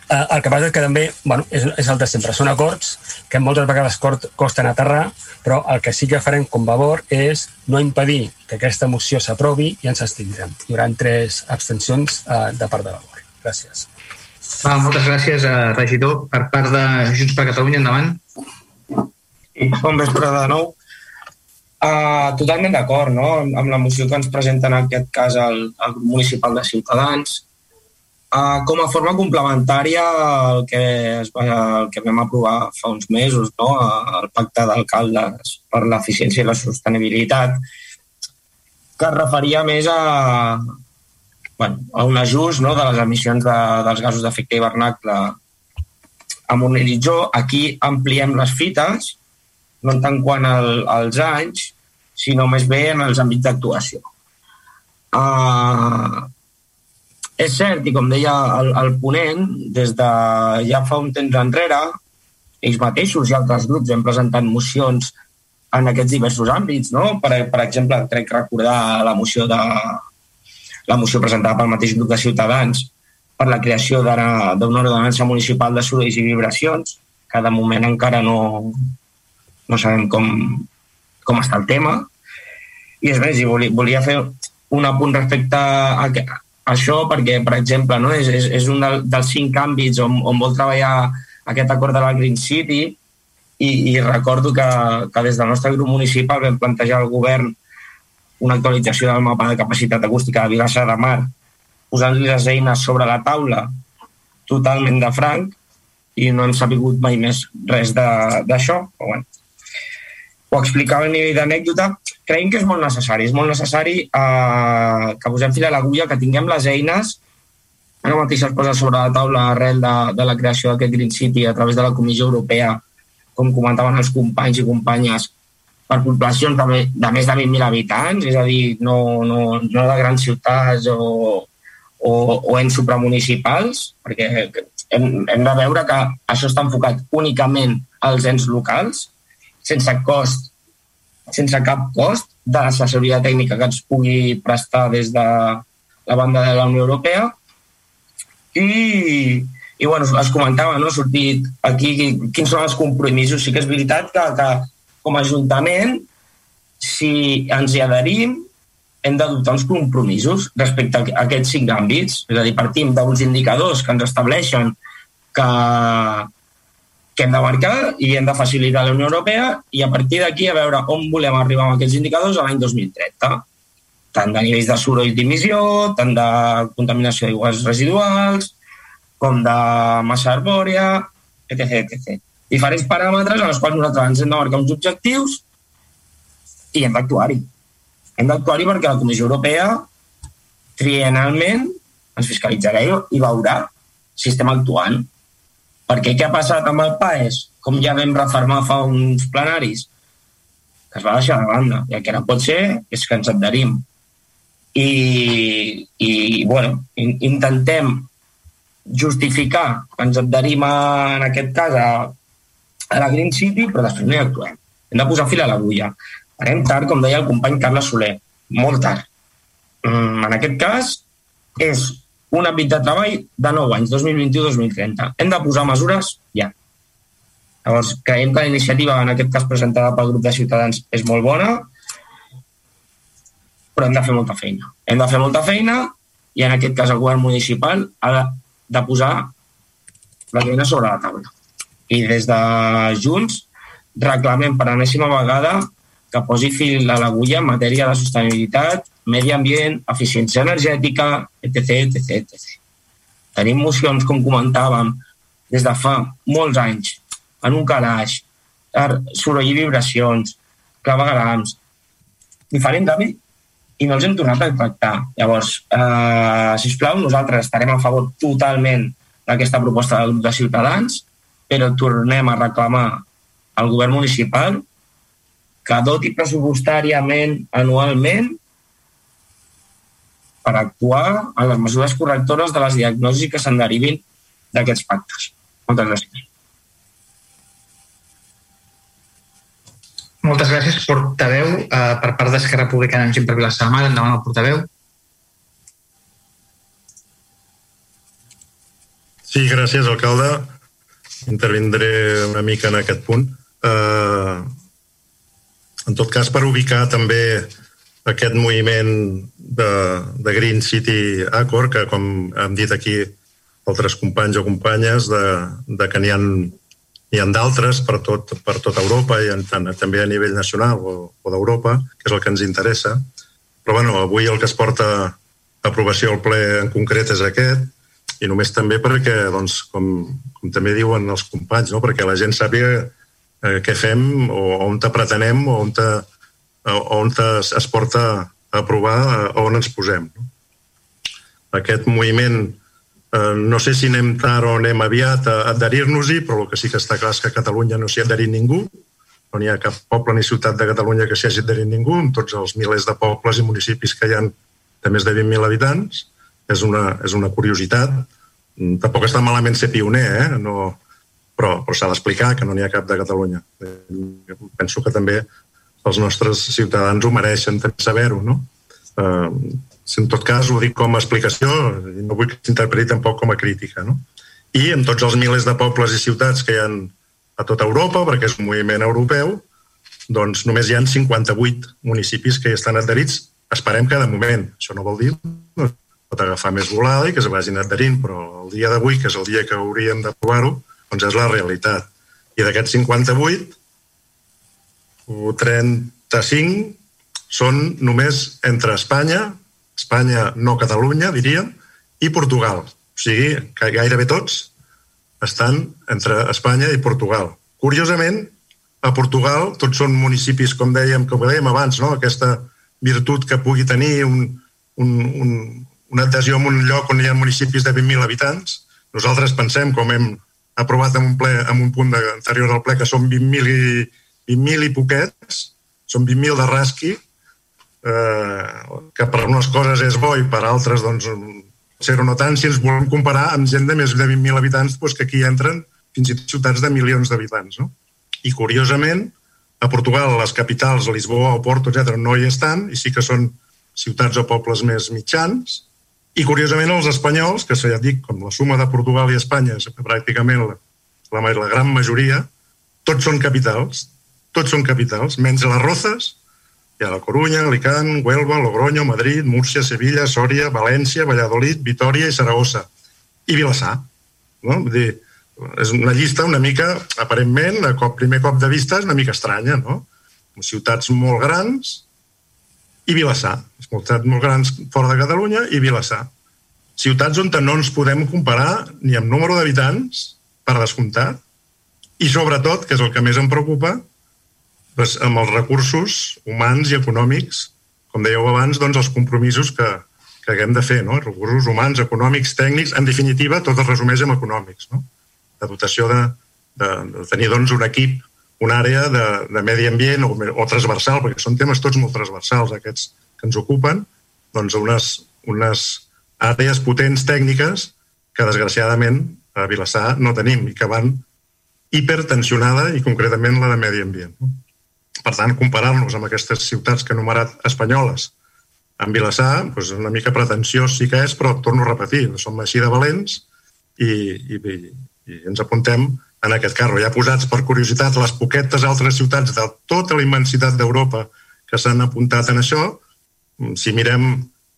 Eh, el que passa és que també bueno, és, és el de sempre. Són acords que moltes vegades costen aterrar, però el que sí que farem com valor és no impedir que aquesta moció s'aprovi i ens abstindrem. Hi haurà tres abstencions eh, de part de valor. Gràcies. Ah, moltes gràcies, eh, regidor. Per part de Junts per Catalunya, endavant. I bon vespre de nou. Uh, totalment d'acord no? amb la moció que ens presenta en aquest cas el, el grup municipal de Ciutadans Uh, com a forma complementària al que, es el que vam aprovar fa uns mesos, no? el pacte d'alcaldes per l'eficiència i la sostenibilitat, que es referia més a, bueno, a un ajust no? de les emissions de, dels gasos d'efecte hivernacle amb un horitzó. Aquí ampliem les fites, no tant quant al, als anys, sinó més bé en els àmbits d'actuació. Uh, és cert, i com deia el, el ponent, des de ja fa un temps enrere, ells mateixos i altres grups hem presentat mocions en aquests diversos àmbits, no? Per, per exemple, crec recordar la moció de la moció presentada pel mateix grup de Ciutadans per la creació d'una ordenança municipal de sorolls i vibracions, que de moment encara no, no sabem com, com està el tema. I és més, volia, volia fer un apunt respecte a, això perquè, per exemple, no, és, és, és un del, dels cinc àmbits on, on vol treballar aquest acord de la Green City i, i recordo que, que des del nostre grup municipal vam plantejar al govern una actualització del mapa de capacitat acústica de Vilassar de Mar posant-li les eines sobre la taula totalment de franc i no hem sabut mai més res d'això. Bueno, ho explicava a nivell d'anècdota, creiem que és molt necessari. És molt necessari eh, que posem fil a l'agulla, que tinguem les eines ara mateix es posa sobre la taula arrel de, de la creació d'aquest Green City a través de la Comissió Europea, com comentaven els companys i companyes, per poblacions de, de més de 20.000 habitants, és a dir, no, no, no de grans ciutats o, o, o ens supramunicipals, perquè hem, hem de veure que això està enfocat únicament als ens locals, sense cost, sense cap cost de l'assessoria tècnica que ens pugui prestar des de la banda de la Unió Europea. I, i bueno, es comentava, no? ha sortit aquí quins són els compromisos. Sí que és veritat que, que com a Ajuntament, si ens hi adherim, hem d'adoptar uns compromisos respecte a aquests cinc àmbits. És a dir, partim d'uns indicadors que ens estableixen que, que hem de marcar i hem de facilitar la Unió Europea i a partir d'aquí a veure on volem arribar amb aquests indicadors a l'any 2030 tant de nivells de soroll d'emissió, tant de contaminació d'aigües residuals, com de massa arbòria, etc, etc. Diferents paràmetres en els quals nosaltres ens hem de marcar uns objectius i hem d'actuar-hi. Hem d'actuar-hi perquè la Comissió Europea trienalment ens fiscalitzarà i veurà si estem actuant perquè què ha passat amb el PAES? Com ja vam reformar fa uns plenaris? Que es va deixar de banda. I el que no pot ser és que ens adherim. I, i bueno, in, intentem justificar que ens adherim a, en aquest cas a, a la Green City, però després no hi actuem. Hem de posar fil a l'agulla. Anem tard, com deia el company Carles Soler, molt tard. Mm, en aquest cas, és un àmbit de treball de 9 anys, 2021-2030. Hem de posar mesures ja. Llavors, creiem que la iniciativa, en aquest cas presentada pel grup de Ciutadans, és molt bona, però hem de fer molta feina. Hem de fer molta feina i en aquest cas el govern municipal ha de, de posar la feina sobre la taula. I des de Junts reclamem per enèsima vegada que posi fil a l'agulla en matèria de sostenibilitat medi ambient, eficiència energètica, etc, etc, etc. Tenim mocions, com comentàvem, des de fa molts anys, en un calaix, soroll i vibracions, clavegalams, diferent d'àmbit, i no els hem tornat a tractar. Llavors, eh, si us plau, nosaltres estarem a favor totalment d'aquesta proposta del grup de Ciutadans, però tornem a reclamar al govern municipal que doti pressupostàriament anualment per actuar en les mesures correctores de les diagnosis que se'n derivin d'aquests pactes. Moltes gràcies. Moltes gràcies, portaveu. Uh, per part d'Esquerra Republicana, en Gim per Vilassar Mar, endavant el portaveu. Sí, gràcies, alcalde. Intervindré una mica en aquest punt. Eh, en tot cas, per ubicar també aquest moviment de, de Green City Accord, que com hem dit aquí altres companys o companyes, de, de que n'hi ha, hi ha d'altres per, tot, per tot Europa i en, tant, també a nivell nacional o, o d'Europa, que és el que ens interessa. Però bueno, avui el que es porta a aprovació al ple en concret és aquest, i només també perquè, doncs, com, com també diuen els companys, no? perquè la gent sàpiga eh, què fem o on te pretenem o on, te, on te es porta a aprovar o on ens posem. No? Aquest moviment, eh, no sé si anem tard o anem aviat a adherir-nos-hi, però el que sí que està clar és que a Catalunya no s'hi ha adherit ningú, no hi ha cap poble ni ciutat de Catalunya que s'hi hagi adherit ningú, amb tots els milers de pobles i municipis que hi han de més de 20.000 habitants, és una, és una curiositat. Mm, tampoc està malament ser pioner, eh? no, però, però s'ha d'explicar que no n'hi ha cap de Catalunya. Penso que també els nostres ciutadans ho mereixen saber-ho, no? Eh, en tot cas ho dic com a explicació no vull que s'interpreti tampoc com a crítica, no? I amb tots els milers de pobles i ciutats que hi ha a tota Europa, perquè és un moviment europeu, doncs només hi han 58 municipis que hi estan adherits. Esperem que de moment, això no vol dir pot agafar més volada i que es vagin adherint, però el dia d'avui, que és el dia que hauríem de provar-ho, doncs és la realitat. I d'aquests 58, 35 són només entre Espanya, Espanya no Catalunya, diríem, i Portugal. O sigui, que gairebé tots estan entre Espanya i Portugal. Curiosament, a Portugal tots són municipis, com dèiem, com dèiem abans, no? aquesta virtut que pugui tenir un, un, un, una adhesió en un lloc on hi ha municipis de 20.000 habitants. Nosaltres pensem, com hem aprovat en un, ple, en un punt anterior al ple, que són 20.000 i, 20 i poquets, són 20.000 de rasqui, eh, que per unes coses és bo i per altres, doncs, ser-ho no tant, si ens volem comparar amb gent de més de 20.000 habitants, doncs que aquí entren fins i tot ciutats de milions d'habitants. No? I, curiosament, a Portugal, les capitals, Lisboa o Porto, etc no hi estan, i sí que són ciutats o pobles més mitjans, i, curiosament, els espanyols, que ja dic, com la suma de Portugal i Espanya, pràcticament la, la, la gran majoria, tots són capitals, tots són capitals, menys les Rozes, hi ha la Corunya, Alicant, Huelva, Logroño, Madrid, Múrcia, Sevilla, Sòria, València, Valladolid, Vitoria i Saragossa. I Vilassar. No? Vull dir, és una llista una mica, aparentment, a cop, primer cop de vista, és una mica estranya, no? Ciutats molt grans, i Vilassar. Ciutats molt grans fora de Catalunya i Vilassar. Ciutats on no ens podem comparar ni amb número d'habitants, per descomptat, i sobretot, que és el que més em preocupa, doncs, amb els recursos humans i econòmics, com dèieu abans, doncs els compromisos que, que haguem de fer, no? recursos humans, econòmics, tècnics, en definitiva, tot es resumeix en econòmics. No? La dotació de, de, de tenir doncs, un equip una àrea de, de medi ambient o, o transversal, perquè són temes tots molt transversals aquests que ens ocupen, doncs unes, unes àrees potents tècniques que desgraciadament a Vilassar no tenim i que van hipertensionada i concretament la de medi ambient. Per tant, comparar-nos amb aquestes ciutats que he enumerat espanyoles amb Vilassar, doncs una mica pretensiós sí que és, però torno a repetir, som així de valents i, i, i ens apuntem en aquest carro. Ja posats per curiositat les poquetes altres ciutats de tota la immensitat d'Europa que s'han apuntat en això, si mirem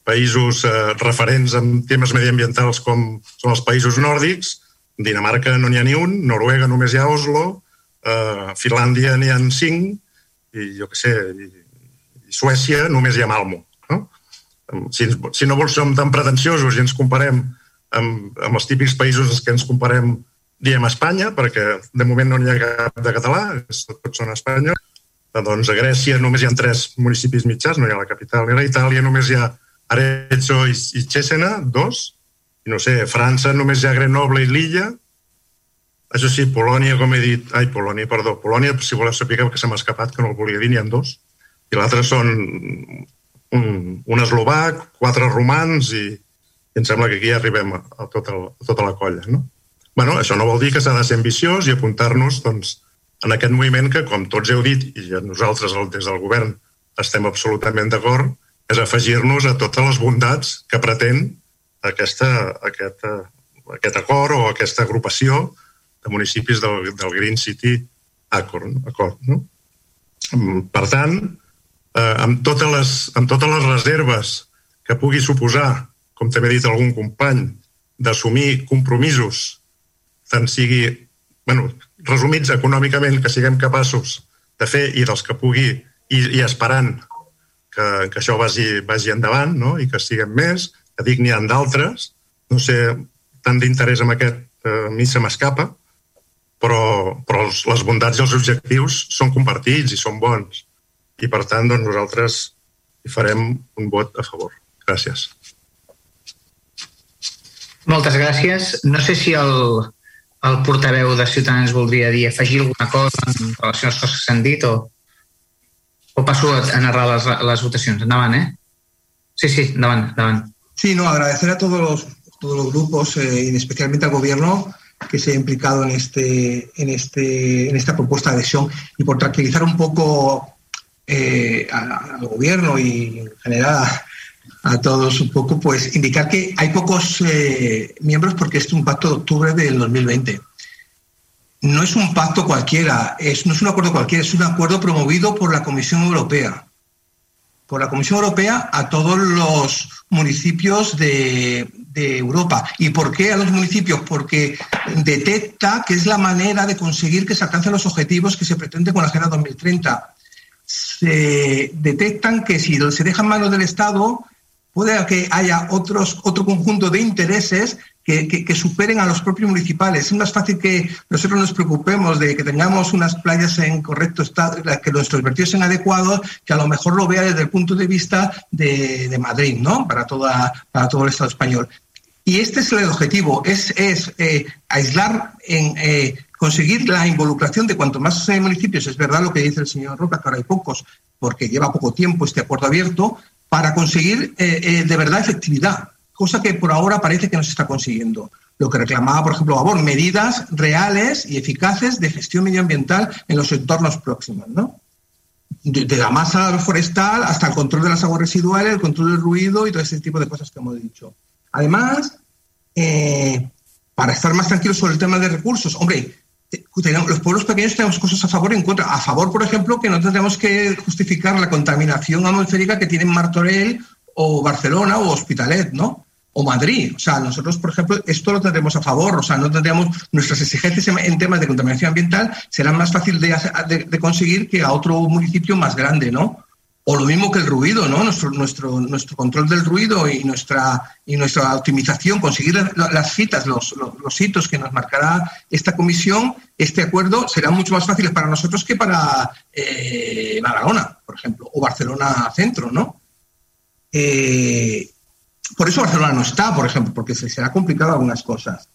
països eh, referents en temes mediambientals com són els països nòrdics, Dinamarca no n'hi ha ni un, Noruega només hi ha Oslo, eh, Finlàndia n'hi ha cinc, i jo què sé, i, i Suècia només hi ha Malmo. No? Si, si no vols som tan pretensiosos i ens comparem amb, amb els típics països que ens comparem diem Espanya, perquè de moment no n'hi ha cap de català, tots són Espanya. Doncs a Grècia només hi ha tres municipis mitjans, no hi ha la capital ni la Itàlia, només hi ha Arezzo i, i Cesena, dos. I no sé, a França només hi ha Grenoble i Lilla. Això sí, Polònia, com he dit... Ai, Polònia, perdó. Polònia, si voleu saber que se m'ha escapat, que no el volia dir, n'hi ha dos. I l'altre són un, un eslovac, quatre romans i, i em sembla que aquí arribem a, a, tota, a tota la colla, no? bueno, això no vol dir que s'ha de ser ambiciós i apuntar-nos doncs, en aquest moviment que, com tots heu dit, i nosaltres des del govern estem absolutament d'acord, és afegir-nos a totes les bondats que pretén aquesta, aquesta, aquest acord o aquesta agrupació de municipis del, del Green City Accord. Acord no? Per tant, eh, amb, totes les, amb totes les reserves que pugui suposar, com també ha dit algun company, d'assumir compromisos, tant sigui, bueno, resumits econòmicament, que siguem capaços de fer i dels que pugui, i, i esperant que, que això vagi, vagi endavant no? i que siguem més, que dic n'hi ha d'altres, no sé, tant d'interès en aquest eh, a mi se m'escapa, però, però els, les bondats i els objectius són compartits i són bons. I per tant, doncs, nosaltres hi farem un vot a favor. Gràcies. Moltes gràcies. No sé si el, el portaveu de Ciutadans voldria dir, afegir alguna cosa en relació a les coses que s'han dit o, o passo a narrar les, les votacions. Endavant, eh? Sí, sí, endavant, endavant. Sí, no, agradecer a todos los, todos los grupos eh, especialmente al gobierno que se ha implicado en, este, en, este, en esta propuesta de adhesión y por tranquilizar un poco eh, al gobierno y en general a, a, todos un poco, pues indicar que hay pocos eh, miembros porque es un pacto de octubre del 2020. No es un pacto cualquiera, es, no es un acuerdo cualquiera, es un acuerdo promovido por la Comisión Europea. Por la Comisión Europea a todos los municipios de, de Europa. ¿Y por qué a los municipios? Porque detecta que es la manera de conseguir que se alcancen los objetivos que se pretende con la Agenda 2030. Se detectan que si se deja en manos del Estado, puede que haya otros, otro conjunto de intereses que, que, superen a los propios municipales. Es más fácil que nosotros nos preocupemos de que tengamos unas playas en correcto estado, que nuestros vertidos sean adecuados, que a lo mejor lo vea desde el punto de vista de, Madrid, ¿no? Para, toda, todo el Estado español. Y este es el objetivo, es, es eh, aislar, en, eh, conseguir la involucración de cuanto más eh, municipios, es verdad lo que dice el señor Roca, que ahora hay pocos, porque lleva poco tiempo este acuerdo abierto, para conseguir de verdad efectividad, cosa que por ahora parece que no se está consiguiendo. Lo que reclamaba, por ejemplo, Babor, medidas reales y eficaces de gestión medioambiental en los entornos próximos, ¿no? De, la masa forestal hasta el control de las aguas residuales, el control del ruido y todo ese tipo de cosas que hemos dicho. Además, eh, para estar más tranquilos sobre el tema de recursos, hombre, los pueblos pequeños tenemos cosas a favor y en contra. A favor, por ejemplo, que no tendremos que justificar la contaminación atmosférica que tienen Martorell o Barcelona o Hospitalet, ¿no? O Madrid. O sea, nosotros, por ejemplo, esto lo tendremos a favor. O sea, no tendremos nuestras exigencias en, temas de contaminación ambiental serán más fácil de, de, de, conseguir que a otro municipio más grande, ¿no? O lo mismo que el ruido, ¿no? Nuestro, nuestro, control del ruido y nuestra, y nuestra optimización, conseguir las citas, los, los, los, hitos que nos marcará esta comisión, este acuerdo, será mucho más fácil para nosotros que para eh, por ejemplo, o Barcelona Centro, ¿no? Eh, por eso Barcelona no está, por ejemplo, porque se será complicado algunas cosas.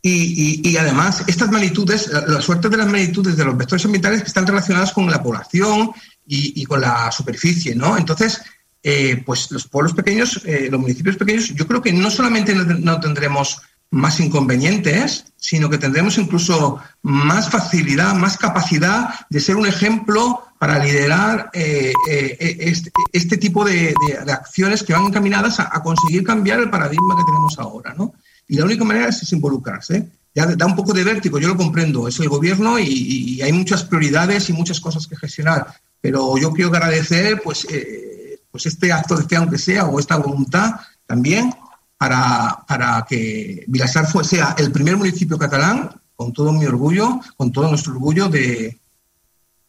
Y, y, y, además, estas magnitudes, la, la, suerte de las magnitudes de los vectores ambientales que están relacionadas con la población y, con la superficie, ¿no? Entonces, eh, pues los pueblos pequeños, eh, los municipios pequeños, yo creo que no solamente no, tendremos más inconvenientes, sino que tendremos incluso más facilidad, más capacidad de ser un ejemplo para liderar eh, este, este, tipo de, acciones que van encaminadas a, conseguir cambiar el paradigma que tenemos ahora, ¿no? Y la única manera es, involucrarse. Ya da un poco de vértigo, yo lo comprendo, es el gobierno y hay muchas prioridades y muchas cosas que gestionar, pero yo quiero agradecer pues, eh, pues este acto de fe, aunque sea, o esta voluntad también para, para que Vilasar sea el primer municipio catalán, con todo mi orgullo, con todo nuestro orgullo de,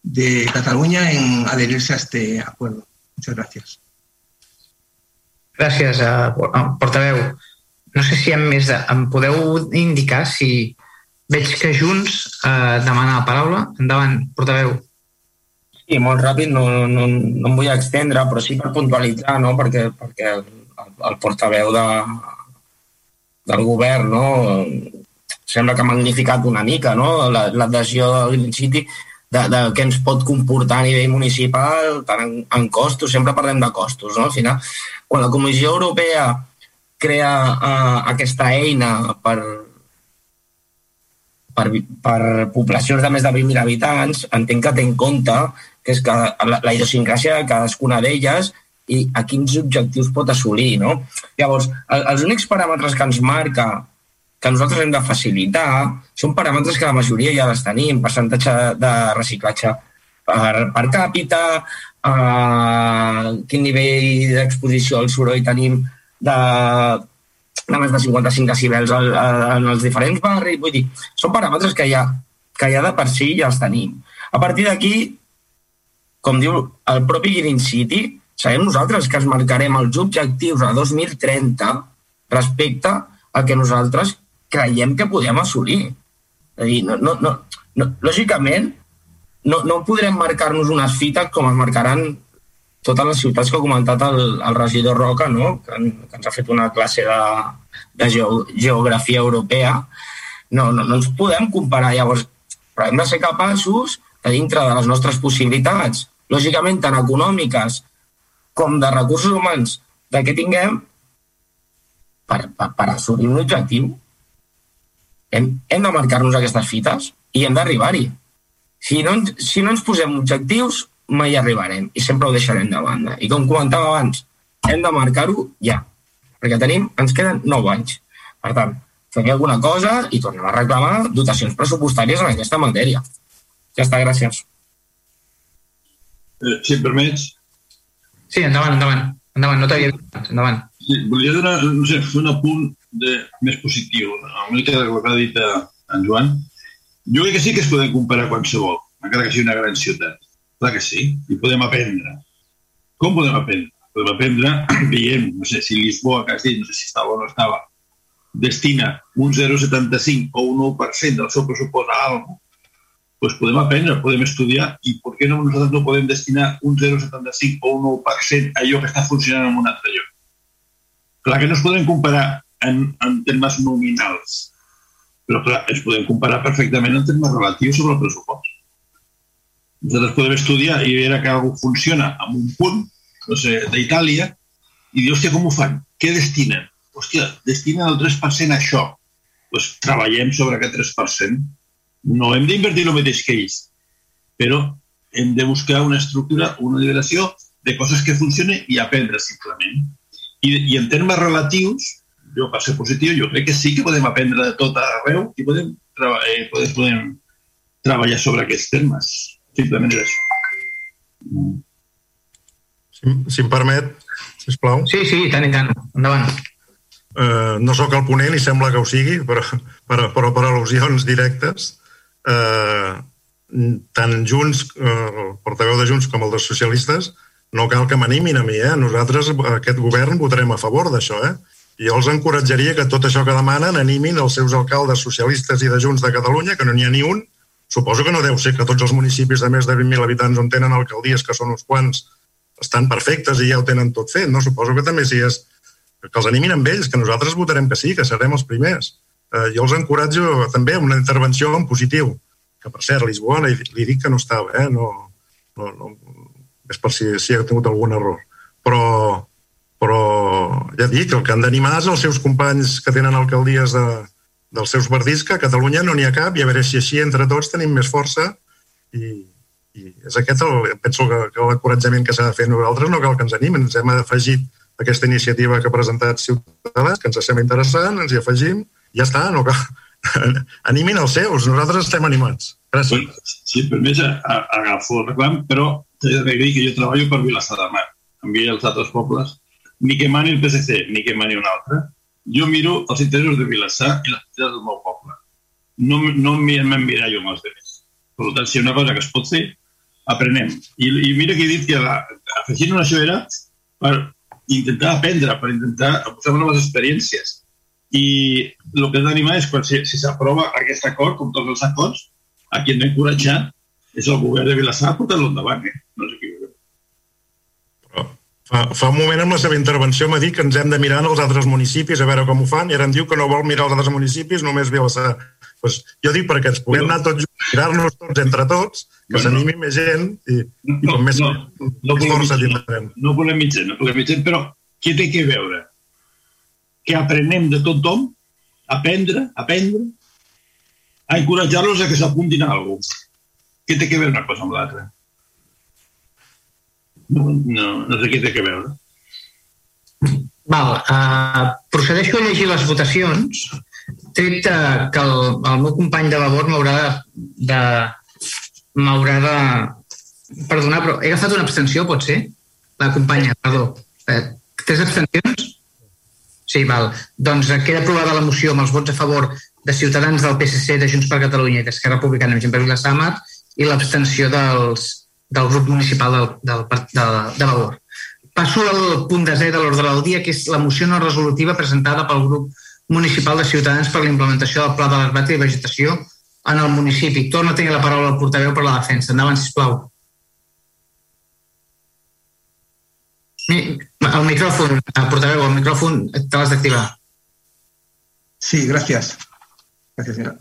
de Cataluña en adherirse a este acuerdo. Muchas gracias. Gràcies, uh, portaveu. No sé si em, més, em podeu indicar si veig que Junts eh, demana la paraula. Endavant, portaveu. Sí, molt ràpid, no, no, no em vull extendre, però sí per puntualitzar, no? perquè, perquè el, el portaveu de, del govern no? sembla que ha magnificat una mica no? l'adhesió del Green City de, de què ens pot comportar a nivell municipal, tant en, en costos, sempre parlem de costos, no? Al final, quan la Comissió Europea crea uh, aquesta eina per, per, per poblacions de més de 20.000 habitants, entenc que té en compte que és que la, la idiosincràsia de cadascuna d'elles i a quins objectius pot assolir, no? Llavors, el, els únics paràmetres que ens marca que nosaltres hem de facilitar són paràmetres que la majoria ja les tenim, percentatge de reciclatge per, per càpita, eh, quin nivell d'exposició al soroll tenim de, de més de 55 decibels al, en els diferents barris. Vull dir, són paràmetres que ja, que ja de per si ja els tenim. A partir d'aquí, com diu el propi Green City, sabem nosaltres que es marcarem els objectius a 2030 respecte a que nosaltres creiem que podem assolir. És a dir, no, no, no, no, lògicament, no, no podrem marcar-nos unes fites com es marcaran totes les ciutats que ha comentat el, el regidor Roca, no? que, que ens ha fet una classe de, de geografia europea. No, no, no ens podem comparar. Llavors, però hem de ser capaços, de dintre de les nostres possibilitats, lògicament tant econòmiques com de recursos humans de què tinguem, per, per, per assolir un objectiu. Hem, hem de marcar-nos aquestes fites i hem d'arribar-hi. Si no, si no ens posem objectius, mai arribarem i sempre ho deixarem de banda. I com comentava abans, hem de marcar-ho ja, perquè tenim, ens queden 9 anys. Per tant, fem alguna cosa i tornem a reclamar dotacions pressupostàries en aquesta matèria. Ja està, gràcies. Eh, si em permets. Sí, endavant, endavant. Endavant, no t'havia dit. Endavant. Sí, volia donar, no sé, fer un apunt de, més positiu, una mica del que ha dit eh, en Joan. Jo crec que sí que es poden comparar qualsevol, encara que sigui una gran ciutat. Clar que sí, i podem aprendre. Com podem aprendre? Podem aprendre veient, no sé, si Lisboa, que has dit, no sé si estava o no estava, destina un 0,75 o un 1% del seu pressupost a alguna pues podem aprendre, podem estudiar i per què no nosaltres no podem destinar un 0,75 o un 1% a allò que està funcionant en un altre lloc? Clar que no es podem comparar en, en termes nominals, però clar, es podem comparar perfectament en termes relatius sobre el pressupost. Nosaltres podem estudiar i veure que algú funciona amb un punt, no sé, d'Itàlia, i dir, hòstia, com ho fan? Què destinen? Hòstia, destinen el 3% a això. Doncs pues treballem sobre aquest 3%. No hem d'invertir el mateix que ells, però hem de buscar una estructura, una liberació de coses que funcionen i aprendre simplement. I, i en termes relatius, jo per ser positiu, jo crec que sí que podem aprendre de tot arreu i podem, eh, podem, podem treballar sobre aquests termes. Simplement és això. Si, si em permet, sisplau. Sí, sí, tant i tant. Endavant. Uh, no sóc el ponent i sembla que ho sigui, però, però, però per al·lusions directes, eh, tant Junts, eh, el portaveu de Junts com el dels socialistes, no cal que m'animin a mi, eh? Nosaltres, aquest govern, votarem a favor d'això, eh? I jo els encoratjaria que tot això que demanen animin els seus alcaldes socialistes i de Junts de Catalunya, que no n'hi ha ni un. Suposo que no deu ser que tots els municipis de més de 20.000 habitants on tenen alcaldies, que són uns quants, estan perfectes i ja ho tenen tot fet, no? Suposo que també si és que els animin amb ells, que nosaltres votarem que sí, que serem els primers eh, jo els encoratjo també una intervenció en positiu, que per cert, Lisboa li, li dic que no estava, eh? no, no, no, és per si, si ha tingut algun error. Però, però ja dic, el que han d'animar és els seus companys que tenen alcaldies de, dels seus partits, que a Catalunya no n'hi ha cap, i a veure si així entre tots tenim més força i, i és aquest el, penso que, que l'encoratjament que s'ha de fer nosaltres no cal que ens animen, ens hem afegit aquesta iniciativa que ha presentat Ciutadans, que ens sembla interessant, ens hi afegim, ja està, no cal... Animin els seus, nosaltres estem animats. Gràcies. Sí, per més agafo el reclam, però t'he de dir que jo treballo per Vilassar de Mar. Envia els altres pobles. Ni que mani el PSC, ni que mani un altre. Jo miro els interessos de Vilassar i les interessos del meu poble. No, no m'emmirallo amb els demés. Per tant, si una cosa que es pot fer, aprenem. I, i mira que he dit que la, afegint una això era per intentar aprendre, per intentar posar noves experiències i el que hem d'animar és quan si s'aprova si aquest acord, com tots els acords, a qui hem d'encoratjar és el govern de Vilassar a portar-lo endavant. Eh? No sé qui Fa, fa un moment amb la seva intervenció m'ha dit que ens hem de mirar en els altres municipis a veure com ho fan i ara em diu que no vol mirar els altres municipis, només Vilassar. Pues jo dic perquè ens puguem anar tots junts, mirar-nos tots entre tots, que bueno, s'animi més gent i, no, i com més, no, no, més força tindrem. No volem gent, no volem gent, però què té que veure? Que aprenem de tothom, aprendre, aprendre, a encoratjar-los a que s'apuntin a cosa. Què té que veure una cosa amb l'altra? No, no, no sé què té que veure. Val, uh, procedeixo a llegir les votacions. tret eh, que el, el meu company de labor m'haurà de, de m'haurà de perdonar, però he agafat una abstenció, pot ser? La companya, perdó. Eh, tres abstencions? Sí, val. Doncs eh, queda aprovada la moció amb els vots a favor de Ciutadans del PSC, de Junts per Catalunya i d'Esquerra Republicana amb gent per Vilassamar i l'abstenció dels, del grup municipal del, del, de, de Vavor. Passo al punt desè de l'ordre del dia, que és la moció no resolutiva presentada pel grup municipal de Ciutadans per la implementació del Pla de l'Arbatre i Vegetació en el municipi. Torno a tenir la paraula al portaveu per la defensa. Endavant, sisplau. El micrófono, portaveu, el micrófono te l'has d'activar. Sí, gracias. Gracias, señora.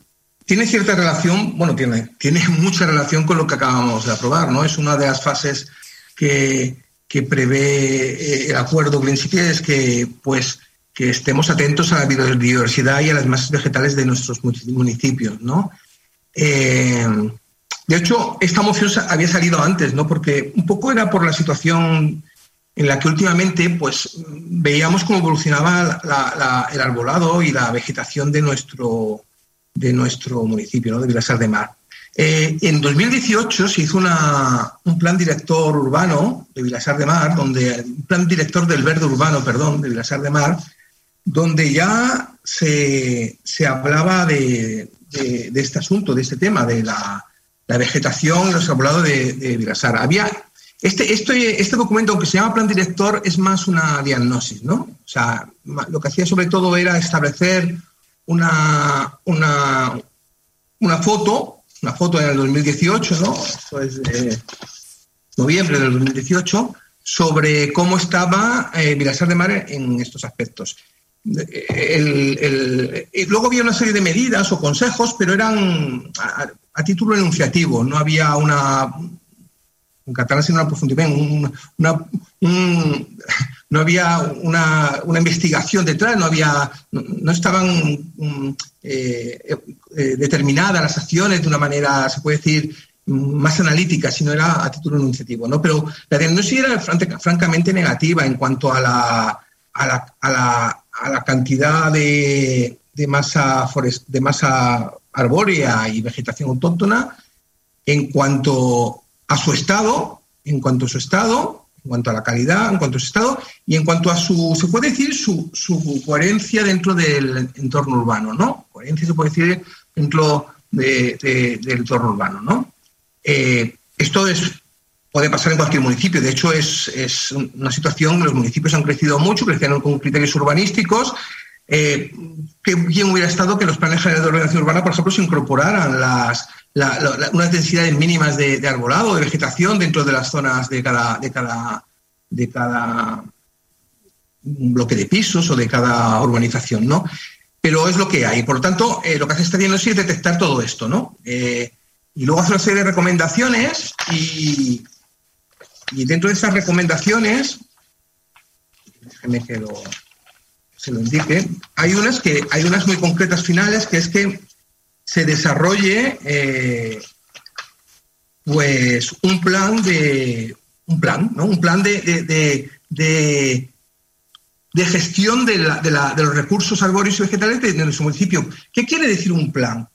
Tiene cierta relación, bueno, tiene, tiene mucha relación con lo que acabamos de aprobar, ¿no? Es una de las fases que, que prevé eh, el acuerdo principal, es que, pues, que estemos atentos a la biodiversidad y a las masas vegetales de nuestros municipios, ¿no? Eh, de hecho, esta moción había salido antes, ¿no? Porque un poco era por la situación en la que últimamente pues, veíamos cómo evolucionaba la, la, el arbolado y la vegetación de nuestro, de nuestro municipio, ¿no? de Vilasar de Mar. Eh, en 2018 se hizo una, un plan director urbano de Vilasar de Mar, donde, un plan director del verde urbano, perdón, de Vilasar de Mar, donde ya se, se hablaba de, de, de, este asunto, de este tema, de la, la vegetación y los arbolados de, de Vilasar. Había este, este, este, documento, aunque se llama plan director, es más una diagnosis, ¿no? O sea, lo que hacía sobre todo era establecer una, una, una foto, una foto en el 2018, ¿no? Esto es de noviembre del 2018, sobre cómo estaba eh, de Mar en estos aspectos. El, el, luego había una serie de medidas o consejos, pero eran a título enunciativo, no había una, en catalán sin una profundidad, un, no había una, investigación detrás, no, había, no, estaban um, eh, eh, determinadas las acciones de una manera, se puede decir, más analítica, sino era a título enunciativo. ¿no? Pero la diagnosis era francamente negativa en cuanto a la cantidad de, de, masa forest, de masa arbórea y vegetación autóctona, en cuanto a su estado, en cuanto a su estado, en cuanto a la calidad, en cuanto a su estado y en cuanto a su, se puede decir, su, su coherencia dentro del entorno urbano, ¿no? Coherencia se puede decir dentro de, de, del entorno urbano, ¿no? Eh, esto es, puede pasar en cualquier municipio, de hecho es, es una situación, los municipios han crecido mucho, crecieron con criterios urbanísticos, eh, qué bien hubiera estado que los planes generales de ordenación urbana, por ejemplo, se incorporaran las, la, la, unas densidades mínimas de, de, arbolado, de vegetación dentro de las zonas de cada, de cada, de cada bloque de pisos o de cada urbanización, ¿no? Pero es lo que hay. Por lo tanto, eh, lo que hace esta diagnosis es detectar todo esto, ¿no? Eh, y luego hace una serie de recomendaciones y, dentro de esas recomendaciones, déjeme que lo, se lo indique, hay unas, que, hay unas muy concretas finales, que es que se desarrolle eh, pues un plan de un plan, ¿no? Un plan de, de, de, de, de gestión de, la, la, de, los recursos arbóreos y vegetales de, nuestro municipio. ¿Qué quiere decir un plan?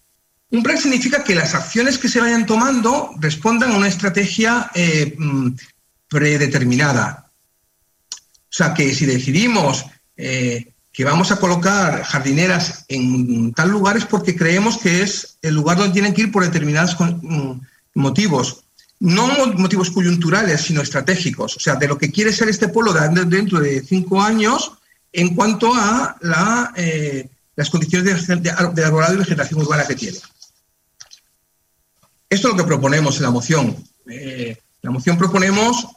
Un plan significa que las acciones que se vayan tomando respondan a una estrategia eh, predeterminada. O sea, que si decidimos eh, que vamos a colocar jardineras en tal lugar es porque creemos que es el lugar donde tienen que ir por determinados mm, motivos. No motivos coyunturales, sino estratégicos. O sea, de lo que quiere ser este pueblo dentro de cinco años en cuanto a eh, las condiciones de, de, de arbolado y vegetación urbana que tiene. Esto es lo que proponemos en la moción. Eh, la moción proponemos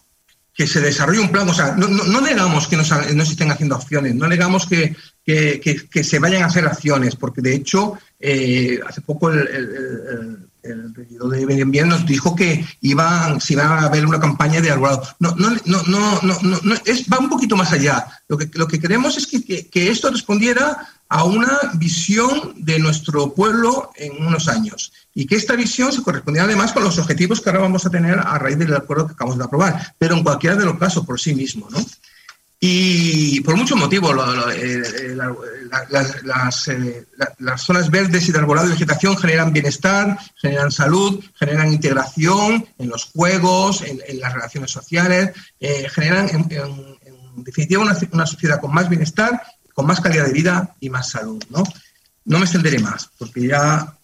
que se desarrolle un plan. O sea, no, no, negamos que no, se estén haciendo acciones, no negamos que, que, que, se vayan a hacer acciones, porque de hecho, eh, hace poco el, regidor de Ambiente nos dijo que iban, si iba a haber una campaña de arbolado. No, no, no, no, no, no es, va un poquito más allá. Lo que, lo que queremos es que, que, esto respondiera a una visión de nuestro pueblo en unos años y que esta visión se correspondiera además con los objetivos que ahora vamos a tener a raíz del acuerdo que acabamos de aprobar, pero en cualquiera de los casos por sí mismo. ¿no? Y por muchos motivos, el, las, las, eh, las, zonas verdes y de arbolado y vegetación generan bienestar, generan salud, generan integración en los juegos, en, las relaciones sociales, eh, generan, en, definitiva, una, una, sociedad con más bienestar, con más calidad de vida y más salud. No, no me extenderé más, porque ya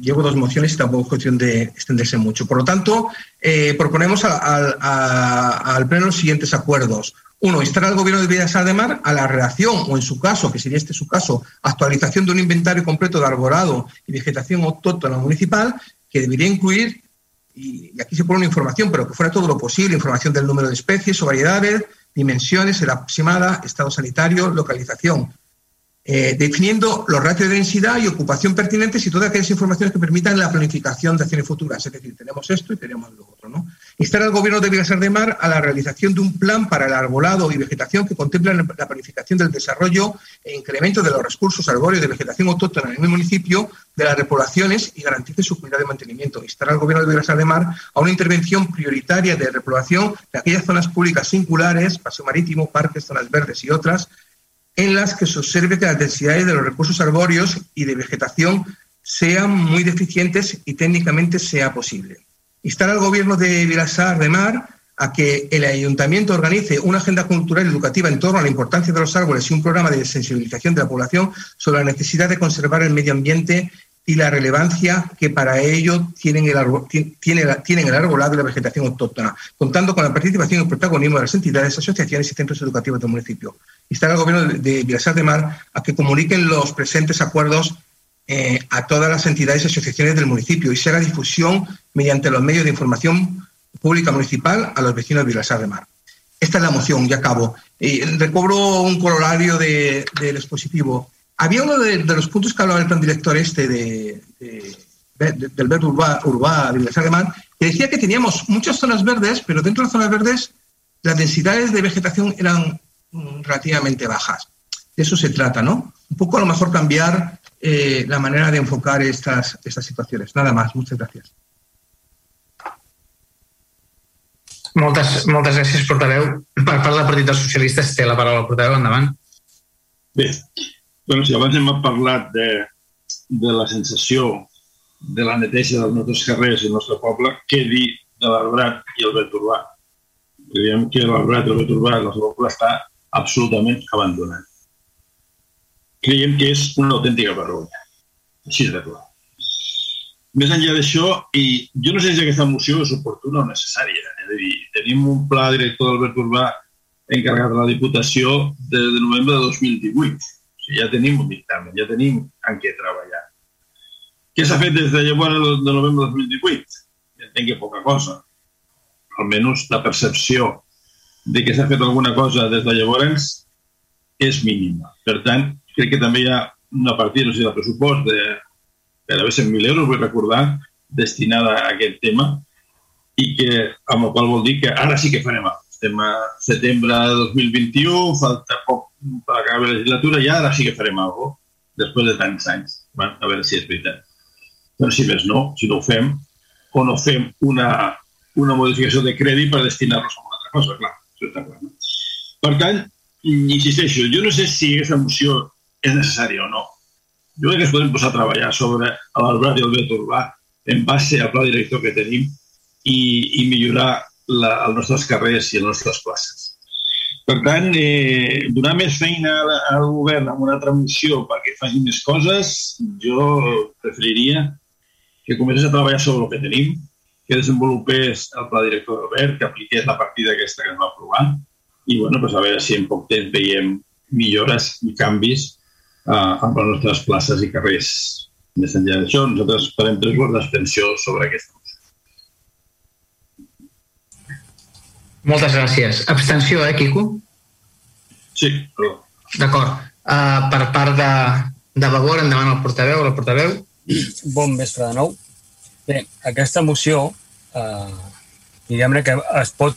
llevo dos mociones y tampoco es cuestión de extenderse mucho. Por lo tanto, eh, proponemos al Pleno los siguientes acuerdos. Uno, instar al Gobierno de Villas de Mar a la redacción, o en su caso, que sería este su caso, actualización de un inventario completo de arborado y vegetación autóctona municipal, que debería incluir, y aquí se pone una información, pero que fuera todo lo posible, información del número de especies o variedades, dimensiones, edad aproximada, estado sanitario, localización, eh, definiendo los ratios de densidad y ocupación pertinentes y todas aquellas informaciones que permitan la planificación de acciones futuras. Es decir, tenemos esto y tenemos lo otro. ¿no? Instar al Gobierno de Vilasar de Mar a la realización de un plan para el arbolado y vegetación que contemple la planificación del desarrollo e incremento de los recursos arbóreos de vegetación autóctona en el municipio, de las repoblaciones y garantice su cuidado y mantenimiento. Instar al Gobierno de Vilasar de Mar a una intervención prioritaria de repoblación de aquellas zonas públicas singulares, paseo marítimo, parques, zonas verdes y otras, en las que se observe que las densidades de los recursos arbóreos y de vegetación sean muy deficientes y técnicamente sea posible. Instar al Gobierno de Vilasar de Mar a que el ayuntamiento organice una agenda cultural y educativa en torno a la importancia de los árboles y un programa de sensibilización de la población sobre la necesidad de conservar el medio ambiente y la relevancia que para ello tienen el, tienen el arbolado y la vegetación autóctona, contando con la participación y protagonismo de las entidades, asociaciones y centros educativos del municipio. Instar al Gobierno de Vilasar de Mar a que comuniquen los presentes acuerdos eh, a todas las entidades y asociaciones del municipio y se haga difusión mediante los medios de información pública municipal a los vecinos de Vilasar de Mar. Esta es la moción, ya acabo. Y recobro un corolario del expositivo había uno de, los puntos que hablaba el plan director este de, del verde urbá, urbá de Alemán, que decía que teníamos muchas zonas verdes, pero dentro de las zonas verdes las densidades de vegetación eran relativamente bajas. De eso se trata, ¿no? Un poco a lo mejor cambiar eh, la manera de enfocar estas, estas situaciones. Nada más, muchas gracias. Moltes, moltes gràcies, portaveu. Per part del Partit dels Socialistes té la paraula el portaveu. Endavant. Bé, Si abans hem parlat de, de la sensació de la neteja dels nostres carrers i el nostre poble, què dir de l'arbrat i el verd urbà? Creiem que l'arbrat i el verd urbà del poble està absolutament abandonat. Creiem que és una autèntica vergonya. Així de clar. Més enllà d'això, i jo no sé si aquesta moció és oportuna o necessària. És a dir, tenim un pla director del verd urbà encarregat de la Diputació de, de novembre de 2018 ja tenim un dictamen, ja tenim en què treballar. Què s'ha fet des de llavors de novembre de 2018? Entenc que poca cosa. Almenys la percepció de que s'ha fet alguna cosa des de llavors és mínima. Per tant, crec que també hi ha una partida, o sigui, de pressupost de gairebé 100.000 euros, vull recordar, destinada a aquest tema, i que, amb el qual vol dir que ara sí que farem alguna estem a setembre de 2021, falta poc per acabar la legislatura i ara sí que farem alguna cosa, després de tants anys. Bueno, a veure si és veritat. Però si més no, si no ho fem, o no fem una, una modificació de crèdit per destinar-los a una altra cosa, clar, això està clar. No? Per tant, insisteixo, jo no sé si aquesta moció és necessària o no. Jo crec que es podem posar a treballar sobre l'arbrat i el vet urbà en base al pla director que tenim i, i millorar la, els nostres carrers i les nostres places. Per tant, eh, donar més feina al govern amb una altra moció perquè faci més coses, jo preferiria que comencés a treballar sobre el que tenim, que desenvolupés el pla director Robert, que apliqués la partida aquesta que es va aprovar, i bueno, pues a veure si en poc temps veiem millores i canvis eh, amb les nostres places i carrers. Més enllà d'això, nosaltres farem tres vots d'abstenció sobre aquesta Moltes gràcies. Abstenció, eh, Quico? Sí, però... D'acord. Uh, per part de, de Vavor, endavant el portaveu o la portaveu. Bon vespre de nou. Bé, aquesta moció, uh, diguem-ne que es pot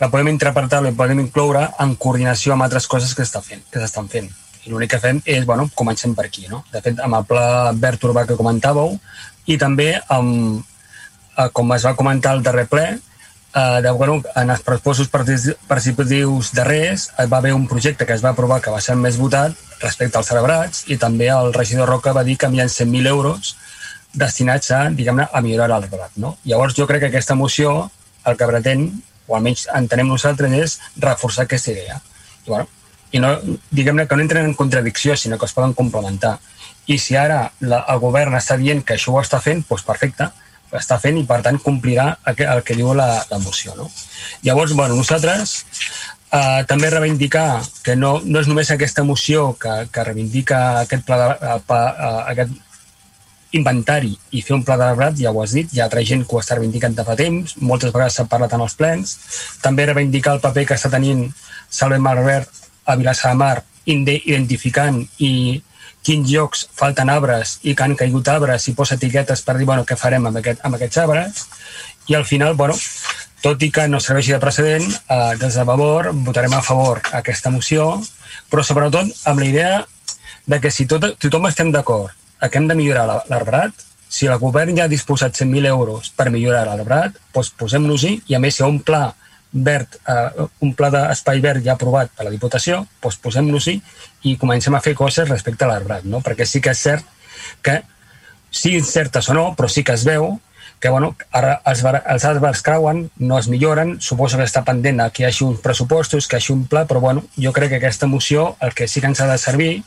la podem interpretar, la podem incloure en coordinació amb altres coses que s'estan fent. Que s'estan fent. I l'únic que fem és, bueno, comencem per aquí, no? De fet, amb el pla verd urbà que comentàveu i també amb, com es va comentar al darrer ple, eh, de, bueno, en els pressupostos participatius darrers va haver un projecte que es va aprovar que va ser més votat respecte als celebrats i també el regidor Roca va dir que ha 100.000 euros destinats a, diguem-ne, a millorar l'arbrat. No? Llavors jo crec que aquesta moció el que pretén, o almenys entenem nosaltres, és reforçar aquesta idea. I, bueno, i no, diguem-ne que no entren en contradicció, sinó que es poden complementar. I si ara la, el govern està dient que això ho està fent, doncs perfecte, està fent i per tant complirà el que, diu la, la moció. No? Llavors, bueno, nosaltres eh, també reivindicar que no, no és només aquesta moció que, que reivindica aquest, pla de, eh, pa, eh, aquest inventari i fer un pla d'arbrat, ja ho has dit, hi ha altra gent que ho està reivindicant de fa temps, moltes vegades s'ha parlat en els plens, també reivindicar el paper que està tenint Salve Malvert a Vilassar de Mar, identificant i quins llocs falten arbres i que han caigut arbres i posa etiquetes per dir bueno, què farem amb, aquest, amb aquests arbres? I al final, bueno, tot i que no serveixi de precedent, eh, des de Vavor votarem a favor aquesta moció, però sobretot amb la idea de que si tot, tothom estem d'acord que hem de millorar l'arbrat, si el govern ja ha disposat 100.000 euros per millorar l'arbrat, doncs posem-nos-hi i a més hi ha un pla verd, eh, un pla d'espai verd ja aprovat per la Diputació, doncs posem-nos-hi i comencem a fer coses respecte a l'arbrat, no? perquè sí que és cert que, siguin certes o no, però sí que es veu que bueno, ara els, els arbres creuen, no es milloren, suposo que està pendent que hi hagi uns pressupostos, que hi hagi un pla, però bueno, jo crec que aquesta moció el que sí que ens ha de servir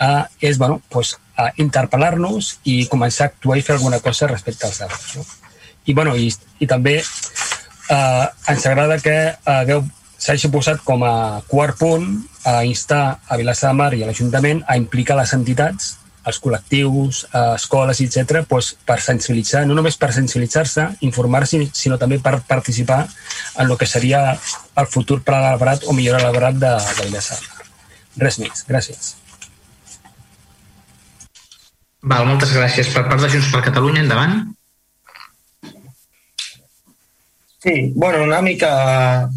eh, és bueno, pues, a interpel·lar-nos i començar a actuar i fer alguna cosa respecte als arbres. No? I, bueno, i, i també eh, ens agrada que hagueu s'hagi posat com a quart punt a instar a Vilassar de Mar i a l'Ajuntament a implicar les entitats, els col·lectius, eh, escoles, etc., doncs per sensibilitzar, no només per sensibilitzar-se, informar-se, sinó també per participar en el que seria el futur pla d'arbrat o millorar l'arbrat de, de Vilassar. Res més. Gràcies. Val, moltes gràcies. Per part de Junts per Catalunya, endavant. Sí, bueno, una mica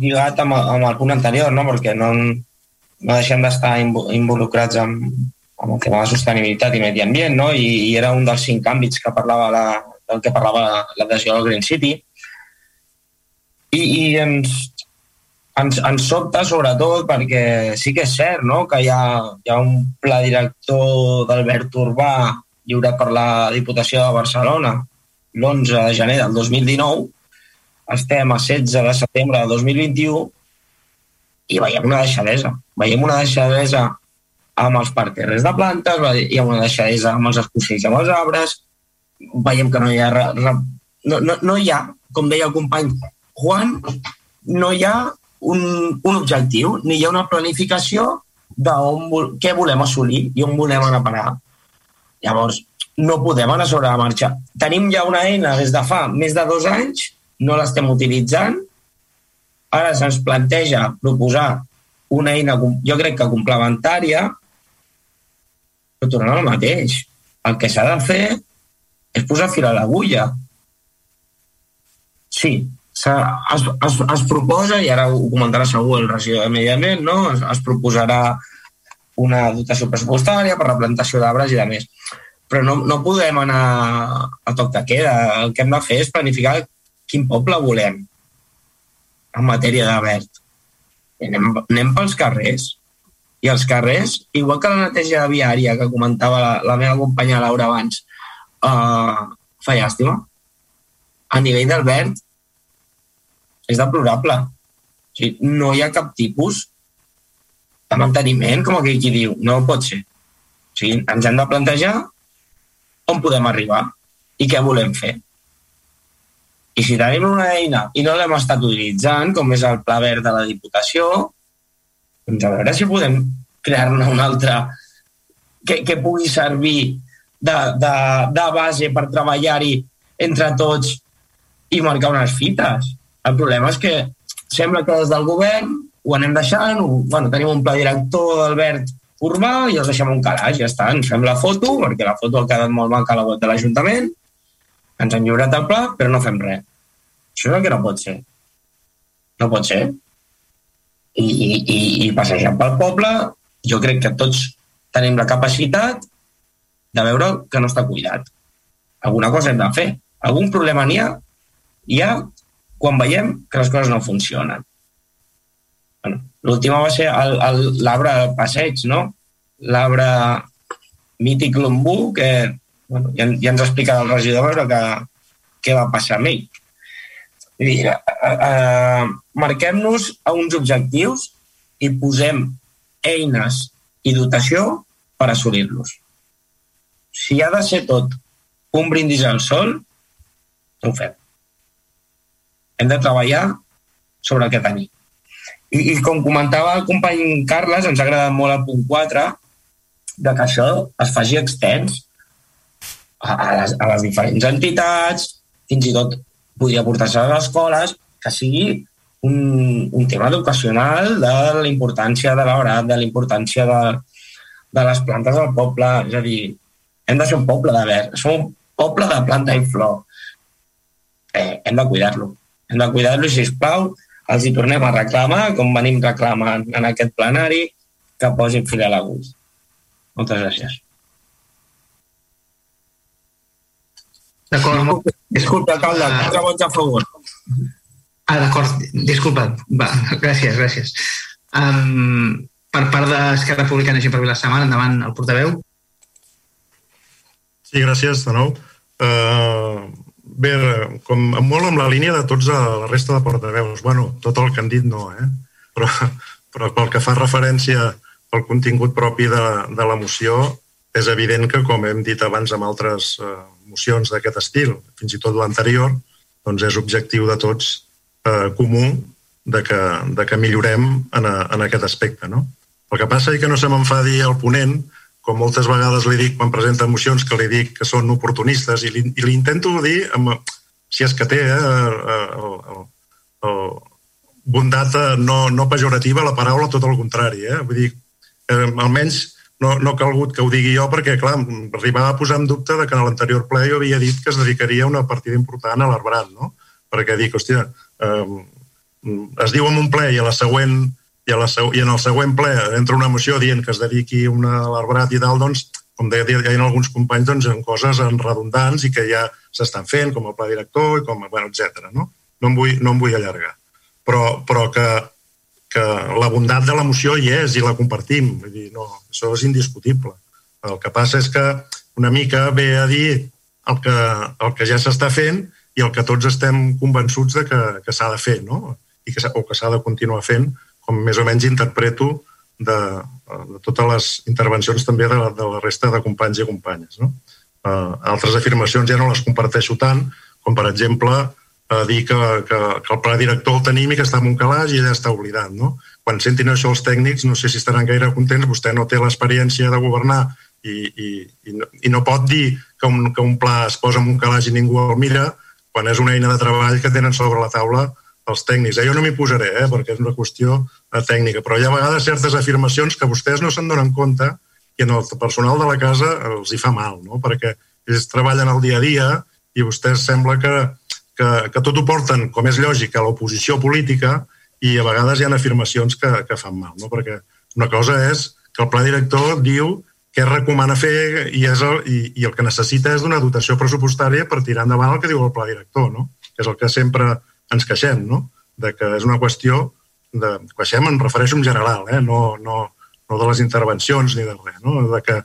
lligat amb, amb el punt anterior, no? perquè no, no deixem d'estar involucrats amb, amb el tema de sostenibilitat i medi ambient, no? I, i era un dels cinc àmbits que parlava la, del que parlava l'adhesió del Green City. I, i ens, ens, ens sobta sobretot perquè sí que és cert no? que hi ha, hi ha un pla director d'Albert Urbà lliure per la Diputació de Barcelona l'11 de gener del 2019 estem a 16 de setembre de 2021 i veiem una deixadesa. Veiem una deixadesa amb els parterres de plantes, veiem una deixadesa amb els escossells amb els arbres, veiem que no hi ha... No, no, no hi ha, com deia el company Juan, no hi ha un, un objectiu, ni hi ha una planificació de què volem assolir i on volem anar a parar. Llavors, no podem anar sobre la marxa. Tenim ja una eina des de fa més de dos anys no l'estem utilitzant. Ara se'ns planteja proposar una eina, jo crec que complementària, però tornant al mateix. El que s'ha de fer és posar fil a l'agulla. Sí, es, es, es proposa, i ara ho comentarà segur el regidor de Medi Ambient, no? es, es proposarà una dotació pressupostària per la plantació d'arbres i de més. Però no, no podem anar a toc de queda. El que hem de fer és planificar quin poble volem en matèria de verd. Anem, anem pels carrers. I els carrers, igual que la neteja viària que comentava la, la meva companya Laura abans, uh, fa llàstima. A nivell del verd és deplorable. O sigui, no hi ha cap tipus de manteniment, com aquell qui diu. No pot ser. O sigui, ens hem de plantejar on podem arribar i què volem fer. I si tenim una eina i no l'hem estat utilitzant, com és el Pla Verd de la Diputació, doncs a veure si podem crear-ne una altra que, que pugui servir de, de, de base per treballar-hi entre tots i marcar unes fites. El problema és que sembla que des del govern ho anem deixant, ho, bueno, tenim un pla director d'Albert urbà i els deixem un calaix, ja està, ens fem la foto, perquè la foto ha quedat molt maca a la web de l'Ajuntament, ens han lliurat el pla, però no fem res. Això és el que no pot ser. No pot ser. I, i, i, i passejant pel poble, jo crec que tots tenim la capacitat de veure que no està cuidat. Alguna cosa hem de fer. Algun problema n'hi ha? Hi ha quan veiem que les coses no funcionen. Bueno, L'última va ser l'arbre passeig, no? L'arbre mític Lombú, que bueno, ja, ja ens explicarà el regidor que, què va passar amb ell. Dir, eh, eh, marquem-nos a uns objectius i posem eines i dotació per assolir-los. Si ha de ser tot un brindis al sol, ho fem. Hem de treballar sobre el que tenim. I, I com comentava el company Carles, ens ha agradat molt el punt 4, de que això es faci extens a, a, les, a les diferents entitats, fins i tot podria portar-se a les escoles, que sigui un, un tema educacional de la importància de l'hora, de la importància de, de les plantes del poble. És a dir, hem de ser un poble de verd, som un poble de planta i flor. Eh, hem de cuidar-lo. Hem de cuidar-lo, sisplau, els hi tornem a reclamar, com venim reclamant en aquest plenari, que posin fil a l'agut. Moltes gràcies. D'acord. Disculpa, alcalde, quatre vots a favor. Ah, d'acord, disculpa. Va, gràcies, gràcies. Um, per part d'Esquerra Republicana i per la setmana, endavant el portaveu. Sí, gràcies de nou. Uh, bé, com molt amb la línia de tots a la resta de portaveus. bueno, tot el que han dit no, eh? Però, però pel que fa referència al contingut propi de, de la moció, és evident que, com hem dit abans amb altres uh, mocions d'aquest estil, fins i tot l'anterior, doncs és objectiu de tots eh, comú de que, de que millorem en, a, en aquest aspecte. No? El que passa és que no se m'enfadi el ponent, com moltes vegades li dic quan presenta mocions que li dic que són oportunistes i li, i li intento dir, amb, si és que té eh, el, el, el, bondat no, no pejorativa la paraula, tot el contrari. Eh? Vull dir, eh, almenys no, no ha calgut que ho digui jo perquè, clar, arribava a posar en dubte de que en l'anterior ple jo havia dit que es dedicaria una partida important a l'arbrat, no? Perquè dic, hòstia, eh, es diu en un ple i a la següent i, a la, i en el següent ple entra una moció dient que es dediqui una a l'arbrat i tal, doncs, com deia, hi ha alguns companys doncs, en coses en redundants i que ja s'estan fent, com el pla director, i com, bueno, etc. No? No, em vull, no em vull allargar. Però, però que, que la bondat de l'emoció hi és i la compartim. Vull dir, no, això és indiscutible. El que passa és que una mica ve a dir el que, el que ja s'està fent i el que tots estem convençuts de que, que s'ha de fer, no? I que, o que s'ha de continuar fent com més o menys interpreto de, de totes les intervencions també de la, de la resta de companys i companyes. No? Uh, altres afirmacions ja no les comparteixo tant, com per exemple uh, dir que, que, que el pla director el tenim i que està en un calaix i ja està oblidat. No? Quan sentin això els tècnics no sé si estaran gaire contents, vostè no té l'experiència de governar i, i, i, no, i no pot dir que un, que un pla es posa en un calaix i ningú el mira quan és una eina de treball que tenen sobre la taula els tècnics. Eh? Jo no m'hi posaré, eh? perquè és una qüestió eh, tècnica, però hi ha a vegades certes afirmacions que vostès no se'n donen compte i en el personal de la casa els hi fa mal, no? perquè ells treballen el dia a dia i vostès sembla que, que, que tot ho porten, com és lògic, a l'oposició política i a vegades hi ha afirmacions que, que fan mal, no? perquè una cosa és que el pla director diu què recomana fer i, és el, i, i el que necessita és una dotació pressupostària per tirar endavant el que diu el pla director, no? que és el que sempre ens queixem, no? de que és una qüestió de... Queixem em refereixo en general, eh? no, no, no de les intervencions ni de res, no? de que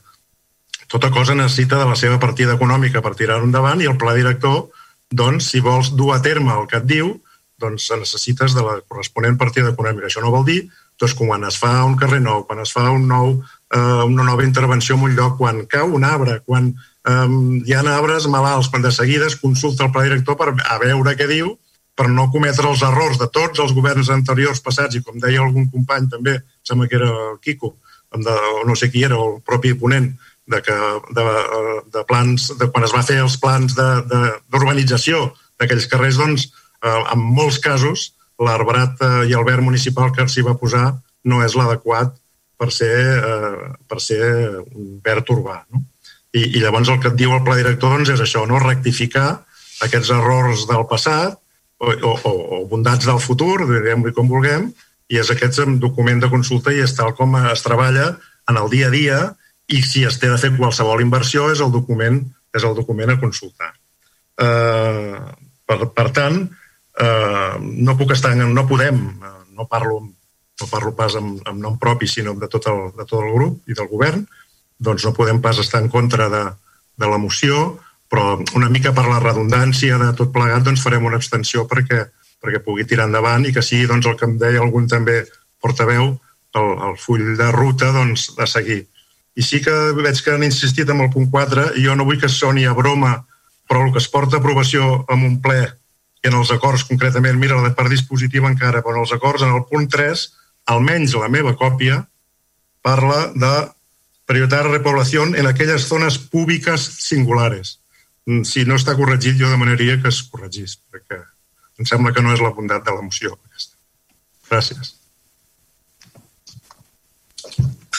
tota cosa necessita de la seva partida econòmica per tirar-ho endavant i el pla director, doncs, si vols dur a terme el que et diu, doncs necessites de la corresponent partida econòmica. Això no vol dir doncs, quan es fa un carrer nou, quan es fa un nou, eh, una nova intervenció en un lloc, quan cau un arbre, quan eh, hi ha arbres malalts, quan de seguida es consulta el pla director per a veure què diu per no cometre els errors de tots els governs anteriors passats, i com deia algun company també, sembla que era el Quico, de, o no sé qui era, el propi ponent, de, que, de, de plans, de quan es va fer els plans d'urbanització d'aquells carrers, doncs, eh, en molts casos, l'arbrat eh, i el verd municipal que s'hi va posar no és l'adequat per ser, eh, per ser un verd urbà. No? I, I llavors el que et diu el pla director doncs, és això, no rectificar aquests errors del passat o, o, o bondats del futur, diguem-li com vulguem, i és aquest document de consulta i és tal com es treballa en el dia a dia i si es té de fer qualsevol inversió és el document, és el document a consultar. Eh, per, per tant, eh, no puc estar, no podem, eh, no parlo, no parlo pas amb, amb nom propi, sinó de tot, el, de tot el grup i del govern, doncs no podem pas estar en contra de, de la moció, però una mica per la redundància de tot plegat doncs farem una extensió perquè, perquè pugui tirar endavant i que sigui doncs, el que em deia algun també portaveu, el, el full de ruta doncs, de seguir. I sí que veig que han insistit amb el punt 4 i jo no vull que soni a broma, però el que es porta a aprovació amb un ple i en els acords concretament, mira, la per dispositiva encara, però en els acords, en el punt 3, almenys la meva còpia, parla de prioritar la repoblació en aquelles zones públiques singulares. Mm, si no està corregit, jo demanaria que es corregís, perquè em sembla que no és la bondat de la moció. Gràcies.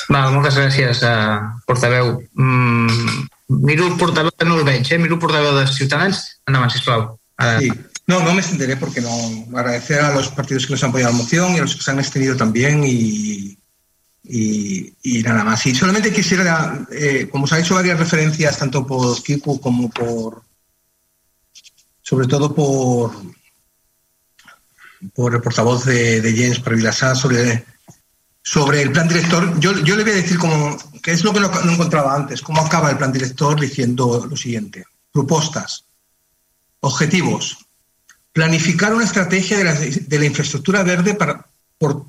Val, moltes gràcies, uh, portaveu. Mm, miro el portaveu, no eh? de Ciutadans. Endavant, sisplau. Uh, sí. No, no me extenderé porque no. Agradecer a los partidos que nos han apoyado la moción y a los que se han extendido también y, y, nada más. Y solamente quisiera, eh, como se ha hecho varias referencias tanto por Kiku como por, sobre todo por, por el portavoz de, de James Parvilasá sobre, sobre el plan director, yo, yo le voy a decir como, que es lo que no, encontraba antes, cómo acaba el plan director diciendo lo siguiente. Propuestas, objetivos, planificar una estrategia de la, de la infraestructura verde para,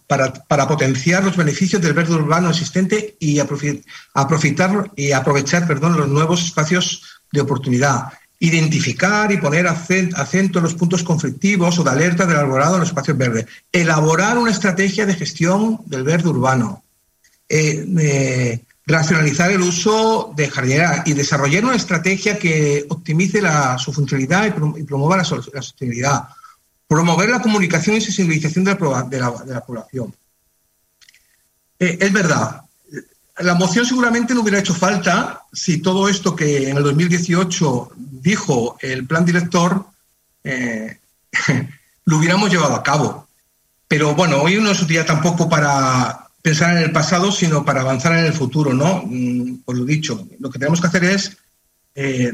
para, para, potenciar los beneficios del verde urbano existente y aprovechar, y aprovechar perdón, los nuevos espacios de oportunidad. Identificar y poner acento en los puntos conflictivos o de alerta del arborado en los espacios verdes. Elaborar una estrategia de gestión del verde urbano. Eh, eh, racionalizar el uso de jardinera y desarrollar una estrategia que optimice su funcionalidad y, promueva la, sostenibilidad. Promover la comunicación y sensibilización de la población. Eh, es verdad, la moción seguramente no hubiera hecho falta si todo esto que en el 2018 dijo el plan director eh, lo hubiéramos llevado a cabo. Pero bueno, hoy no es un día tampoco para pensar en el pasado, sino para avanzar en el futuro, ¿no? Por lo dicho, lo que tenemos que hacer es eh,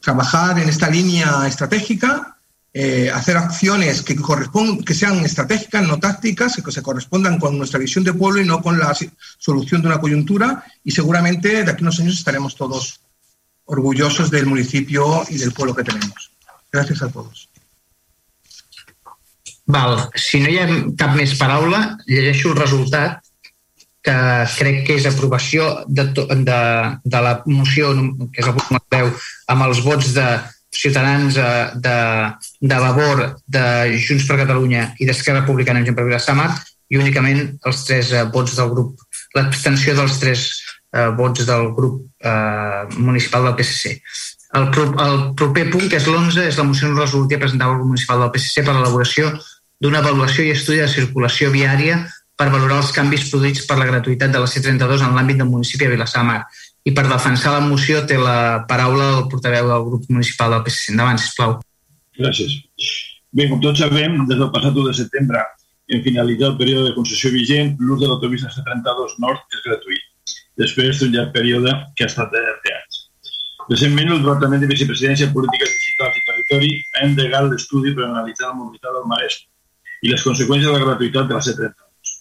trabajar en esta línea estratégica, eh, hacer acciones que, que sean estratégicas, no tácticas, que se correspondan con nuestra visión de pueblo y no con la solución de una coyuntura. Y seguramente de aquí a unos años estaremos todos orgullosos del municipio y del pueblo que tenemos. Gracias a todos. Val. Si no hi ha cap més paraula, llegeixo el resultat que crec que és aprovació de, to, de, de la moció, que és el punt 10, amb els vots de Ciutadans, eh, de, de Vavor, de Junts per Catalunya i d'Esquerra Republicana en Gent per Vilassamar i únicament els tres eh, vots del grup, l'abstenció dels tres eh, vots del grup eh, municipal del PSC. El, el proper punt, que és l'11, és la moció resolutiva presentada al grup municipal del PSC per l'elaboració d'una avaluació i estudi de circulació viària per valorar els canvis produïts per la gratuïtat de la C32 en l'àmbit del municipi de Vilassar Mar. I per defensar la moció té la paraula el portaveu del grup municipal del PSC. Endavant, sisplau. Gràcies. Bé, com tots sabem, des del passat 1 de setembre, en finalitzar el període de concessió vigent, l'ús de l'autopista C32 Nord és gratuït, després d'un llarg període que ha estat de anys. Recentment, el Departament de Vicepresidència, Polítiques Digitals i Territori ha endegat l'estudi per analitzar la mobilitat del Maresme i les conseqüències de la gratuïtat de la C32.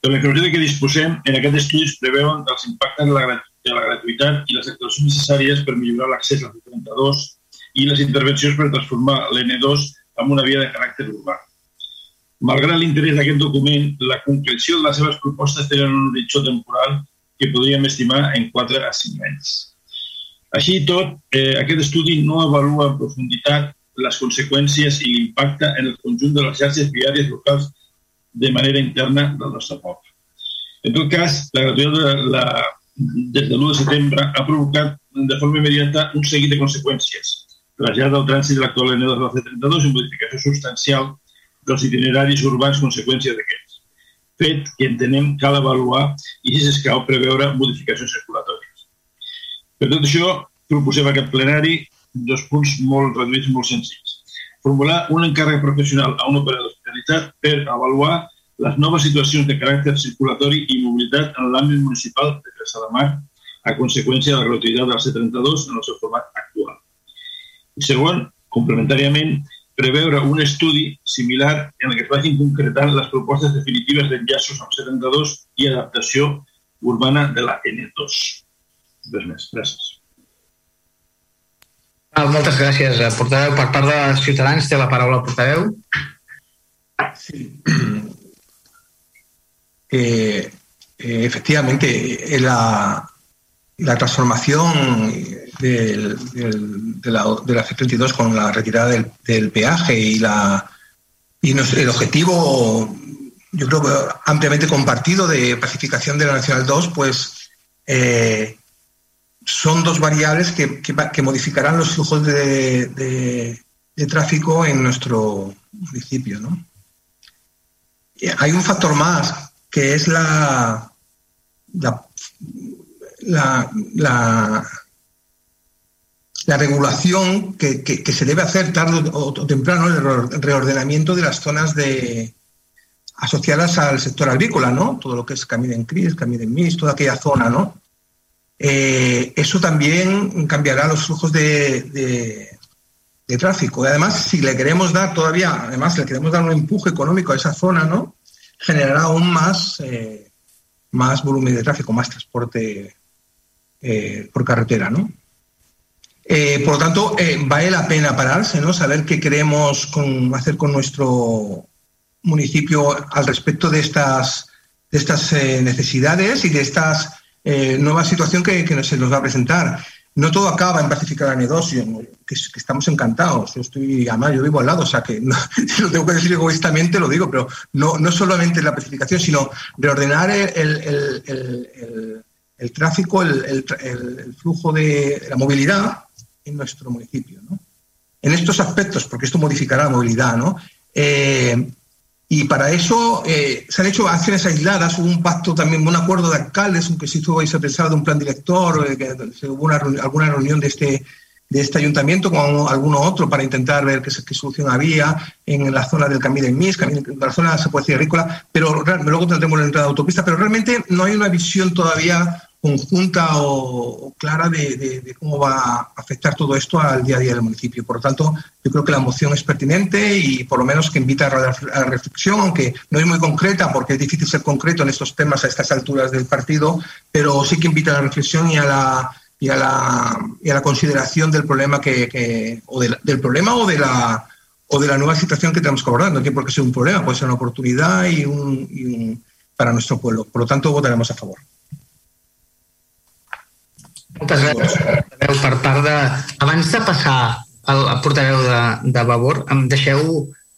Per la informació que disposem, en aquest estudi es preveuen els impactes de la, de la gratuïtat i les actuacions necessàries per millorar l'accés a la C32 i les intervencions per transformar l'N2 en una via de caràcter urbà. Malgrat l'interès d'aquest document, la concreció de les seves propostes tenen un horitzó temporal que podríem estimar en 4 a 5 anys. Així i tot, eh, aquest estudi no avalua en profunditat les conseqüències i l'impacte en el conjunt de les xarxes viàries locals de manera interna del nostre poble. En tot cas, la gratuïtat de la, des de l'1 de setembre ha provocat de forma immediata un seguit de conseqüències. Trasllat del trànsit de l'actual N2 de la C32 i modificació substancial dels itineraris urbans conseqüència d'aquests. Fet que entenem cal avaluar i, si s'escau, preveure modificacions circulatòries. Per tot això, proposem aquest plenari dos punts molt reduïts, molt senzills. Formular un encàrrec professional a un operador especialitzat per avaluar les noves situacions de caràcter circulatori i mobilitat en l'àmbit municipal de Cresa de Mar a conseqüència de la gratuïtat del C32 en el seu format actual. I segon, complementàriament, preveure un estudi similar en el que es vagin concretant les propostes definitives d'enllaços amb 72 i adaptació urbana de la N2. Res més. Gràcies. Ah, moltes gràcies, eh, portaveu. Per part de Ciutadans té la paraula el portaveu. Sí. Eh, eh, efectivamente, la, la transformación de, la, de la C32 con la retirada del, peaje y, la, y el objetivo, yo creo ampliamente compartido de pacificación de la Nacional 2, pues eh, son dos variables que, que, que, modificarán los flujos de, de, de, tráfico en nuestro municipio. ¿no? Hay un factor más, que es la, la, la, la, la regulación que, que, se debe hacer tarde o, temprano, el reordenamiento de las zonas de, asociadas al sector agrícola, ¿no? Todo lo que es Camino en Cris, Camino en Mis, toda aquella zona, ¿no? Eh, eso también cambiará los flujos de, de, de, tráfico. Y además, si le queremos dar todavía, además, le queremos dar un empuje económico a esa zona, ¿no? Generará aún más, eh, más volumen de tráfico, más transporte eh, por carretera, ¿no? Eh, por lo tanto, vale la pena pararse, ¿no? Saber qué queremos hacer con nuestro municipio al respecto de estas, de estas necesidades y de estas nueva situación que, se nos va a presentar. No todo acaba en pacificar la N2, que, estamos encantados. Yo estoy, además, yo vivo al lado, o sea que lo tengo que decir egoístamente, lo digo, pero no, no solamente la pacificación, sino reordenar el, el, el, el tráfico, el, flujo de la movilidad en nuestro municipio. ¿no? En estos aspectos, porque esto modificará la movilidad, ¿no? Eh, y para eso eh, se han hecho acciones aisladas, hubo un pacto también, un acuerdo de alcaldes, aunque sí estuvo ahí se pensado de un plan director, eh, que hubo una, alguna reunión de este, de este ayuntamiento con alguno otro para intentar ver qué, solución había en la zona del Camino de Mis, en la zona, se puede decir, agrícola, pero luego tendremos la entrada de autopista, pero realmente no hay una visión todavía conjunta o, clara de, cómo va a afectar todo esto al día a día del municipio. Por lo tanto, yo creo que la moción es pertinente y por lo menos que invita a la, reflexión, aunque no es muy concreta porque es difícil ser concreto en estos temas a estas alturas del partido, pero sí que invita a la reflexión y a la y a la, y a la consideración del problema que, o de, del problema o de la o de la nueva situación que tenemos que abordar. No tiene por qué ser un problema, puede ser una oportunidad y para nuestro pueblo. Por lo tanto, votaremos a favor. Moltes gràcies, portaveu. Per part de... Abans de passar al, portaveu de, de Vavor, em deixeu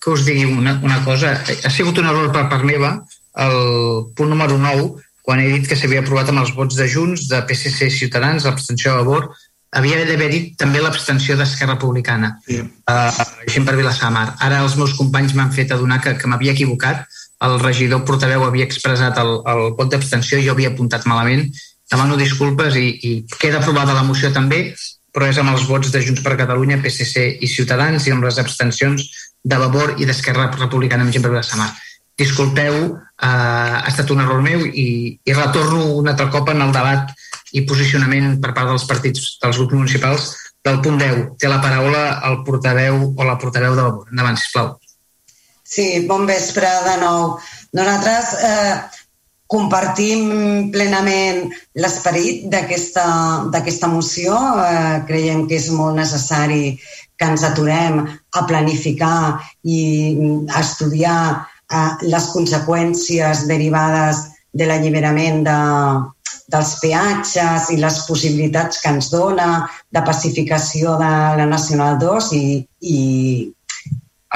que us digui una, una cosa. Ha sigut un error per part meva, el punt número 9, quan he dit que s'havia aprovat amb els vots de Junts, de PSC i Ciutadans, l'abstenció a Vavor, havia d'haver dit també l'abstenció d'Esquerra Republicana, sí. uh, gent per Vilassamar. Ara els meus companys m'han fet adonar que, que m'havia equivocat, el regidor portaveu havia expressat el, el vot d'abstenció i jo havia apuntat malament demano disculpes i, i queda aprovada la moció també, però és amb els vots de Junts per Catalunya, PSC i Ciutadans i amb les abstencions de Vavor i d'Esquerra Republicana amb gent per Samar. Disculpeu, eh, ha estat un error meu i, i retorno un altre cop en el debat i posicionament per part dels partits dels grups municipals del punt 10. Té la paraula el portaveu o la portaveu de Vavor. Endavant, sisplau. Sí, bon vespre de nou. Nosaltres eh, compartim plenament l'esperit d'aquesta moció. Eh, creiem que és molt necessari que ens aturem a planificar i a estudiar eh, les conseqüències derivades de l'alliberament de, dels peatges i les possibilitats que ens dona de pacificació de la Nacional 2 i, i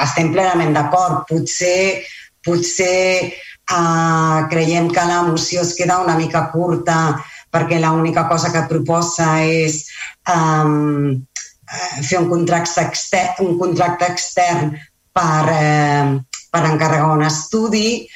estem plenament d'acord. Potser, potser Uh, creiem que la moció es queda una mica curta perquè l'única cosa que proposa és um, fer un contracte extern, un contracte extern per, eh, per encarregar un estudi,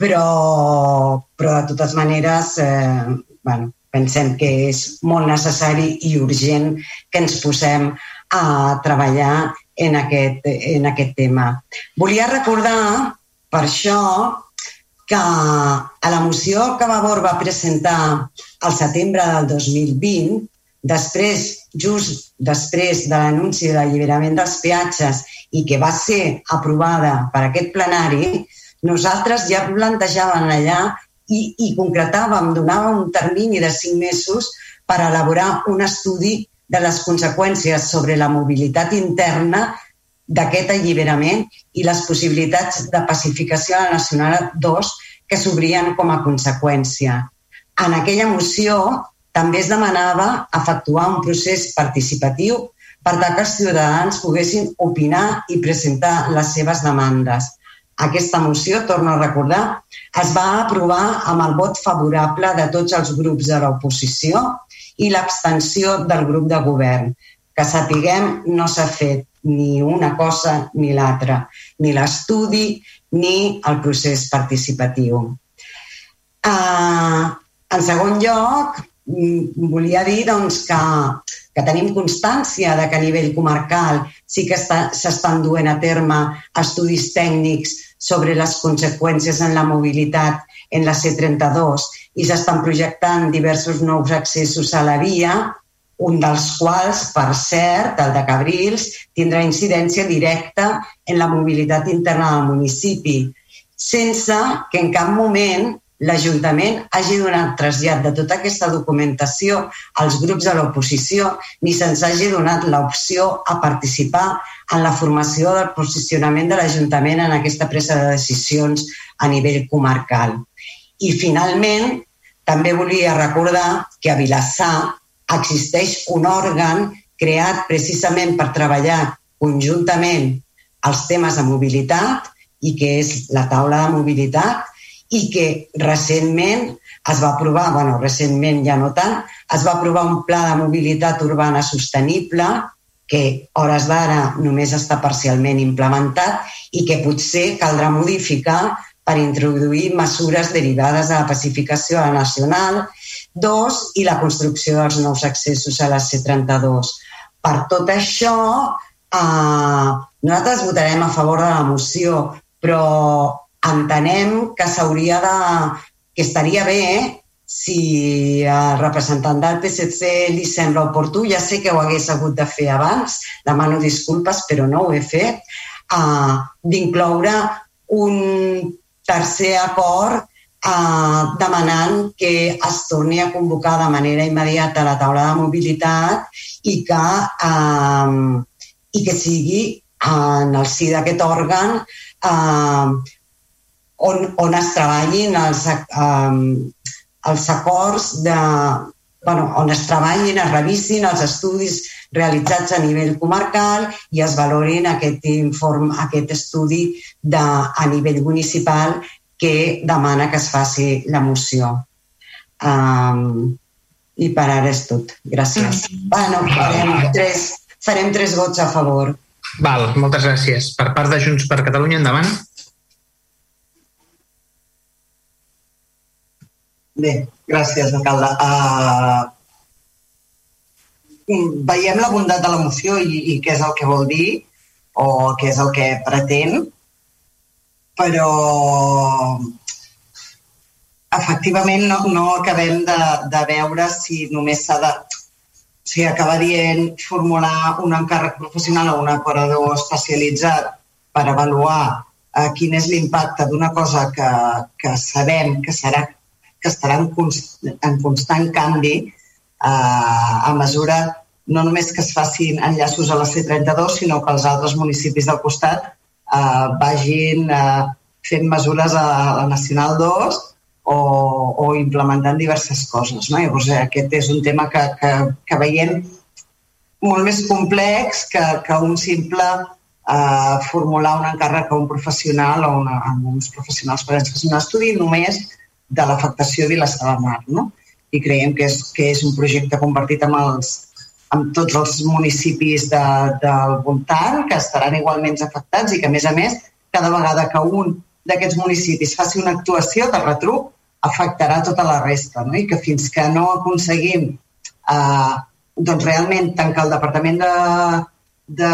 però, però de totes maneres eh, bueno, pensem que és molt necessari i urgent que ens posem a treballar en aquest, en aquest tema. Volia recordar, per això, que a la moció que Vavor va presentar al setembre del 2020, després, just després de l'anunci de l'alliberament dels peatges i que va ser aprovada per aquest plenari, nosaltres ja plantejàvem allà i, i concretàvem, donàvem un termini de cinc mesos per elaborar un estudi de les conseqüències sobre la mobilitat interna d'aquest alliberament i les possibilitats de pacificació a la Nacional 2 que s'obrien com a conseqüència. En aquella moció també es demanava efectuar un procés participatiu per tal que els ciutadans poguessin opinar i presentar les seves demandes. Aquesta moció, torno a recordar, es va aprovar amb el vot favorable de tots els grups de l'oposició i l'abstenció del grup de govern. Que sapiguem, no s'ha fet ni una cosa ni l'altra, ni l'estudi ni el procés participatiu. Uh, en segon lloc, mm, volia dir doncs, que, que tenim constància de que a nivell comarcal sí que s'estan duent a terme estudis tècnics sobre les conseqüències en la mobilitat en la C32 i s'estan projectant diversos nous accessos a la via un dels quals, per cert, el de Cabrils, tindrà incidència directa en la mobilitat interna del municipi, sense que en cap moment l'Ajuntament hagi donat trasllat de tota aquesta documentació als grups de l'oposició ni se'ns hagi donat l'opció a participar en la formació del posicionament de l'Ajuntament en aquesta presa de decisions a nivell comarcal. I, finalment, també volia recordar que a Vilassar existeix un òrgan creat precisament per treballar conjuntament els temes de mobilitat i que és la taula de mobilitat i que recentment es va aprovar, bueno, recentment ja no tant, es va aprovar un pla de mobilitat urbana sostenible que hores d'ara només està parcialment implementat i que potser caldrà modificar per introduir mesures derivades de la pacificació nacional Dos, i la construcció dels nous accessos a la C32. Per tot això, eh, nosaltres votarem a favor de la moció, però entenem que s'hauria de... que estaria bé si el representant del PSC li sembla oportú, ja sé que ho hagués hagut de fer abans, demano disculpes, però no ho he fet, uh, d'incloure un tercer acord eh, demanant que es torni a convocar de manera immediata la taula de mobilitat i que, eh, i que sigui en el si d'aquest òrgan eh, on, on es treballin els, eh, els acords de, bueno, on es treballin, es revisin els estudis realitzats a nivell comarcal i es valorin aquest, inform, aquest estudi de, a nivell municipal que demana que es faci la moció. Um, I per ara és tot. Gràcies. Bueno, farem tres, farem tres vots a favor. Val, moltes gràcies. Per part de Junts per Catalunya, endavant. Bé, gràcies, alcalde. Uh, veiem la bondat de la moció i, i què és el que vol dir o què és el que pretén, però efectivament no, no acabem de, de veure si només s'ha de si acaba dient formular un encàrrec professional o un operador especialitzat per avaluar eh, quin és l'impacte d'una cosa que, que sabem que, serà, que estarà en, const, en constant canvi eh, a mesura no només que es facin enllaços a la C32, sinó que els altres municipis del costat eh, vagin eh, fent mesures a la Nacional 2 o, o implementant diverses coses. No? Llavors, eh, aquest és un tema que, que, que veiem molt més complex que, que un simple eh, formular un encàrrec a un professional o una, a uns professionals per fer un estudi només de l'afectació a Vilassar de Mar. No? I creiem que és, que és un projecte compartit amb els, amb tots els municipis de, del voltant que estaran igualment afectats i que, a més a més, cada vegada que un d'aquests municipis faci una actuació de retruc, afectarà tota la resta. No? I que fins que no aconseguim eh, doncs realment tancar el Departament de, de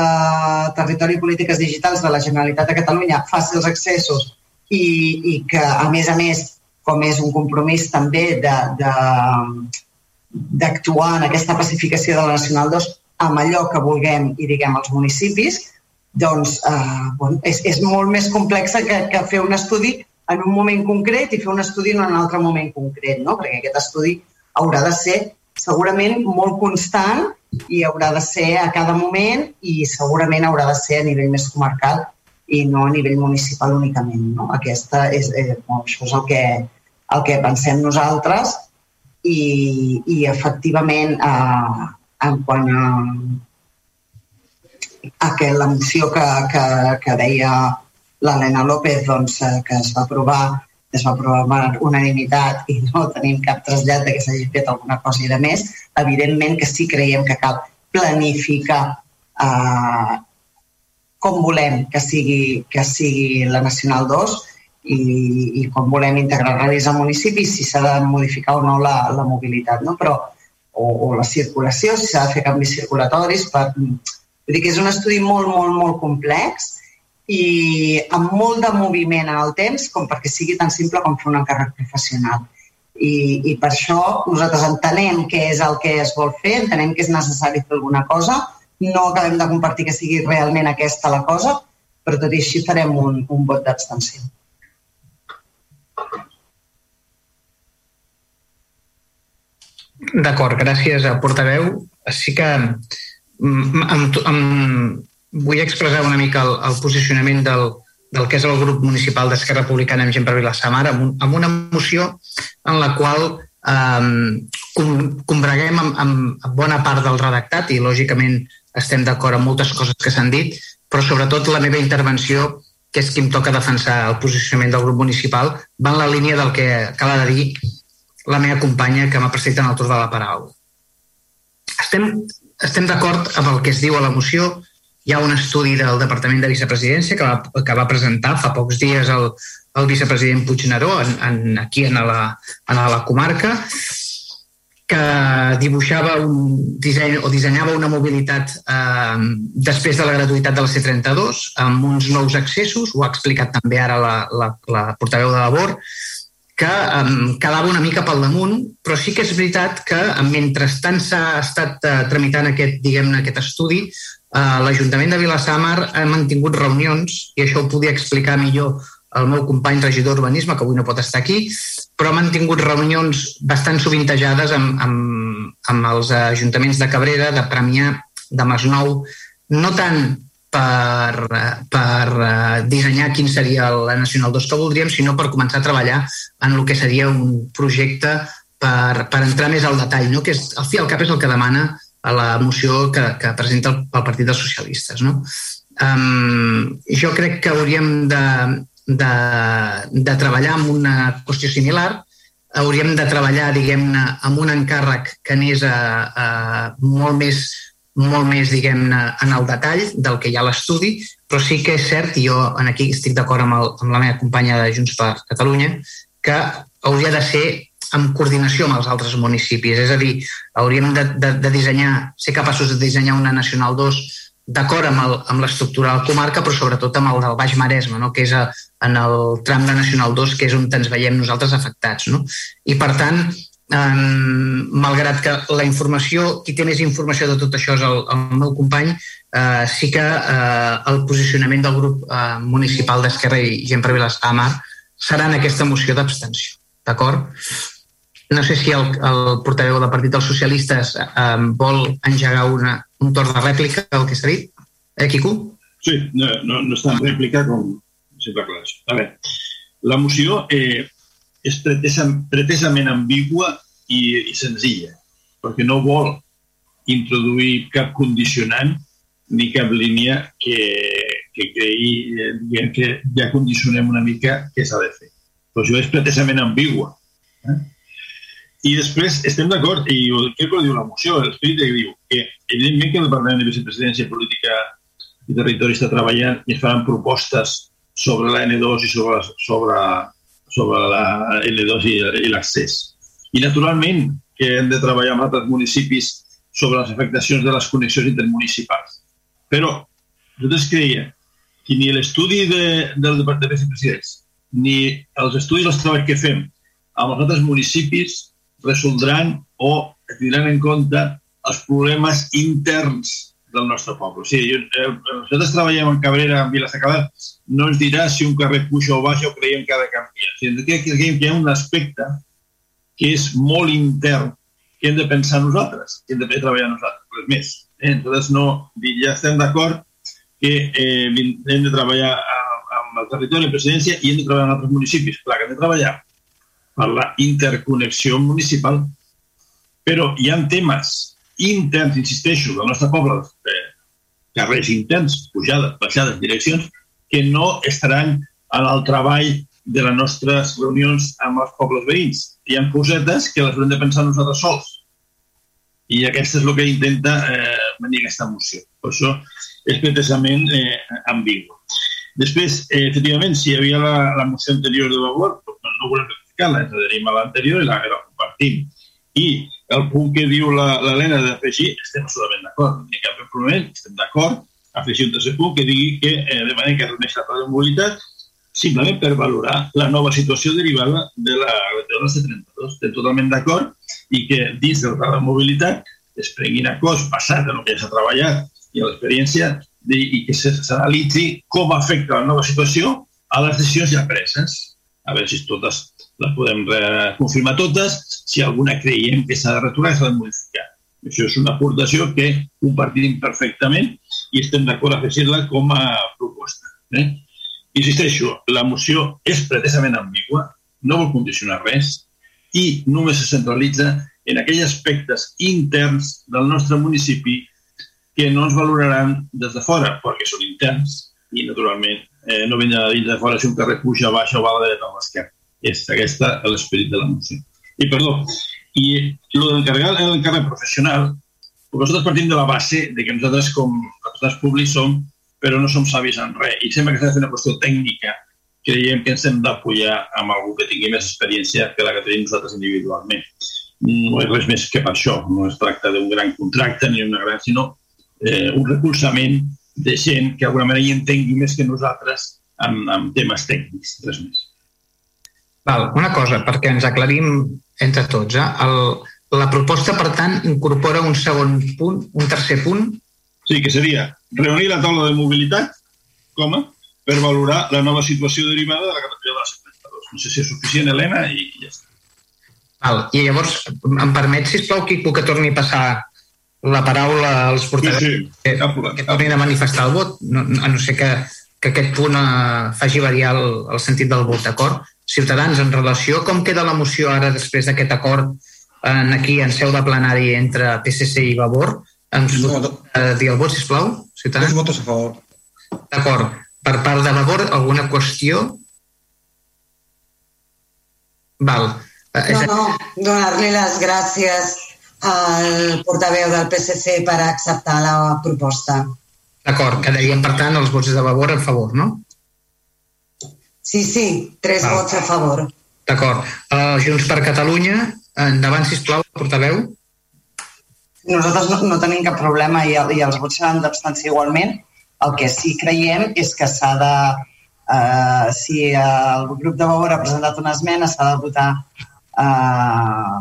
Territori i Polítiques Digitals de la Generalitat de Catalunya faci els accessos i, i que, a més a més, com és un compromís també de, de, d'actuar en aquesta pacificació de la Nacional 2 amb allò que vulguem i diguem als municipis, doncs eh, bueno, és, és molt més complexa que, que fer un estudi en un moment concret i fer un estudi en un altre moment concret, no? perquè aquest estudi haurà de ser segurament molt constant i haurà de ser a cada moment i segurament haurà de ser a nivell més comarcal i no a nivell municipal únicament. No? Aquesta és, eh, això és el que, el que pensem nosaltres i, i efectivament eh, en quant a, a que moció que, que, que deia l'Helena López doncs, eh, que es va aprovar es va aprovar per unanimitat i no tenim cap trasllat de que s'hagi fet alguna cosa i de més, evidentment que sí creiem que cal planificar eh, com volem que sigui, que sigui la Nacional 2 i, i com volem integrar radis al municipi, si s'ha de modificar o no la, la mobilitat, no? però o, o la circulació, si s'ha de fer canvis circulatoris. Per... Vull dir que és un estudi molt, molt, molt complex i amb molt de moviment en el temps com perquè sigui tan simple com fer un encàrrec professional. I, I per això nosaltres entenem què és el que es vol fer, entenem que és necessari fer alguna cosa, no acabem de compartir que sigui realment aquesta la cosa, però tot i així farem un, un vot d'abstenció. D'acord, gràcies a portaveu. Sí que mm, em, em, vull expressar una mica el, el posicionament del, del que és el grup municipal d'Esquerra Republicana amb gent per Vilassamar, amb, un, amb una moció en la qual eh, com, combreguem amb, amb, bona part del redactat i, lògicament, estem d'acord amb moltes coses que s'han dit, però sobretot la meva intervenció, que és qui em toca defensar el posicionament del grup municipal, va en la línia del que cal de dir la meva companya que m'ha precedit en el torn de la paraula. Estem, estem d'acord amb el que es diu a la moció, hi ha un estudi del Departament de Vicepresidència que va, que va presentar fa pocs dies el, el vicepresident Puigneró en, en, aquí en la, en la comarca que dibuixava un disseny o dissenyava una mobilitat eh, després de la gratuïtat de la C32 amb uns nous accessos, ho ha explicat també ara la, la, la portaveu de labor, que um, quedava una mica pel damunt, però sí que és veritat que mentrestant s'ha estat uh, tramitant aquest, diguem-ne, aquest estudi, uh, l'Ajuntament de Vilassamar ha mantingut reunions, i això ho podia explicar millor el meu company regidor d'Urbanisme, que avui no pot estar aquí, però ha mantingut reunions bastant sovintejades amb, amb, amb els ajuntaments de Cabrera, de Premià, de Masnou, no tant per, per eh, dissenyar quin seria la Nacional 2 que voldríem, sinó per començar a treballar en el que seria un projecte per, per entrar més al detall, no? que és, al fi al cap és el que demana la moció que, que presenta el, el Partit dels Socialistes. No? Um, jo crec que hauríem de, de, de treballar amb una qüestió similar, hauríem de treballar, diguem-ne, amb un encàrrec que anés a, a molt més molt més, diguem-ne, en el detall del que hi ha a l'estudi, però sí que és cert, i jo en aquí estic d'acord amb, el, amb la meva companya de Junts per Catalunya, que hauria de ser en coordinació amb els altres municipis. És a dir, hauríem de, de, de dissenyar, ser capaços de dissenyar una Nacional 2 d'acord amb l'estructura de la comarca, però sobretot amb el del Baix Maresme, no? que és a, en el tram de Nacional 2, que és on ens veiem nosaltres afectats. No? I, per tant, Um, malgrat que la informació, qui té més informació de tot això és el, el meu company, uh, sí que uh, el posicionament del grup uh, municipal d'Esquerra i Gent per Vilassamar serà en aquesta moció d'abstenció. D'acord? No sé si el, el portaveu del Partit dels Socialistes um, vol engegar una, un torn de rèplica del que s'ha dit. Eh, Quico? Sí, no, no, no està en rèplica com sempre clar. A veure, la moció eh, és pretesament ambigua i, i senzilla, perquè no vol introduir cap condicionant ni cap línia que, que creï eh, que ja condicionem una mica què s'ha de fer. Però això és pretesament ambigua. Eh? I després estem d'acord, i què que diu la moció, l'esperit que diu que evidentment que el Departament de Vicepresidència Política i Territori està treballant i es faran propostes sobre la N2 i sobre, sobre sobre la L2 i l'accés. I, naturalment, que hem de treballar amb altres municipis sobre les afectacions de les connexions intermunicipals. Però nosaltres creiem que ni l'estudi de, del Departament de Presidents ni els estudis dels treballs que fem amb els altres municipis resoldran o tindran en compte els problemes interns del nostre poble. O sigui, eh, nosaltres treballem en Cabrera, en Vila Sacalà, no ens dirà si un carrer puja o baixa o creiem que ha de canviar. O sigui, creiem que hi ha un aspecte que és molt intern que hem de pensar nosaltres, que hem de treballar nosaltres, res més. Eh? Entonces, no, ja estem d'acord que eh, hem de treballar amb el territori, en presidència, i hem de treballar en altres municipis. Clar que hem de treballar per la interconnexió municipal, però hi ha temes interns, insisteixo, del nostre poble, eh, carrers interns, pujades, baixades, direccions, que no estaran en el treball de les nostres reunions amb els pobles veïns. Hi ha cosetes que les hem de pensar nosaltres sols. I aquesta és el que intenta eh, venir aquesta moció. Per això és pretesament eh, ambigu. Després, eh, efectivament, si hi havia la, la moció anterior de Vavor, doncs no volem rectificar-la, ens adherim a l'anterior i la, la compartim. I el punt que diu l'Helena d'afegir, estem absolutament d'acord, no hi ha cap problema, estem d'acord, afegir un tercer punt que digui que eh, de que es la de mobilitat simplement per valorar la nova situació derivada de la, de la C32. Estem totalment d'acord i que dins del pla de mobilitat es prenguin acords basat en el que s'ha treballat i en l'experiència i que s'analitzi com afecta la nova situació a les decisions ja preses. A veure si totes les podem confirmar totes, si alguna creiem que s'ha de retornar i s'ha de modificar. Això és una aportació que compartim perfectament i estem d'acord a afegir-la com a proposta. Eh? Insisteixo, la moció és pretesament ambigua, no vol condicionar res i només se centralitza en aquells aspectes interns del nostre municipi que no ens valoraran des de fora, perquè són interns i, naturalment, eh, no vindran a dir de fora si un carrer puja, baixa o va a la dreta o a l'esquerra. És aquesta l'esperit de la moció. I, perdó, i el d'encarregar l'encàrrec professional, perquè nosaltres partim de la base de que nosaltres, com representants públics, som però no som savis en res. I sembla que s'ha de fer una qüestió tècnica. Creiem que ens hem d'apoyar amb algú que tingui més experiència que la que tenim nosaltres individualment. No és res més que per això. No es tracta d'un gran contracte ni una gran, sinó eh, un recolzament de gent que d'alguna manera hi entengui més que nosaltres amb, amb temes tècnics, res més. Val, una cosa, perquè ens aclarim entre tots. Eh? El, la proposta, per tant, incorpora un segon punt, un tercer punt, Sí, que seria reunir la taula de mobilitat, com per valorar la nova situació derivada de la carretera de la C32. No sé si és suficient, Helena, i ja està. Val. I llavors, em permet, sisplau, Quico, que torni a passar la paraula als portaveus sí, sí. que, que tornin a manifestar el vot, no, a no ser que, que aquest punt eh, faci variar el, el sentit del vot, d'acord? Ciutadans, en relació com queda la moció ara després d'aquest acord en aquí en seu de plenari entre PSC i Vavor, ens no, no. Eh, dir el vot, sisplau? Ciutadans? Dos votos a favor. D'acord. Per part de Vavor, alguna qüestió? Val. Eh, no, no, donar-li les gràcies al portaveu del PSC per acceptar la proposta. D'acord, quedarien, per tant, els vots de Vavor a favor, no? Sí, sí, tres Val. vots a favor. D'acord. Uh, Junts per Catalunya, endavant, sisplau, portaveu. Nosaltres no, no tenim cap problema i, i els vots seran d'abstenció igualment. El que sí creiem és que s'ha de... Eh, si el grup de Vavor ha presentat una esmena, s'ha de votar eh,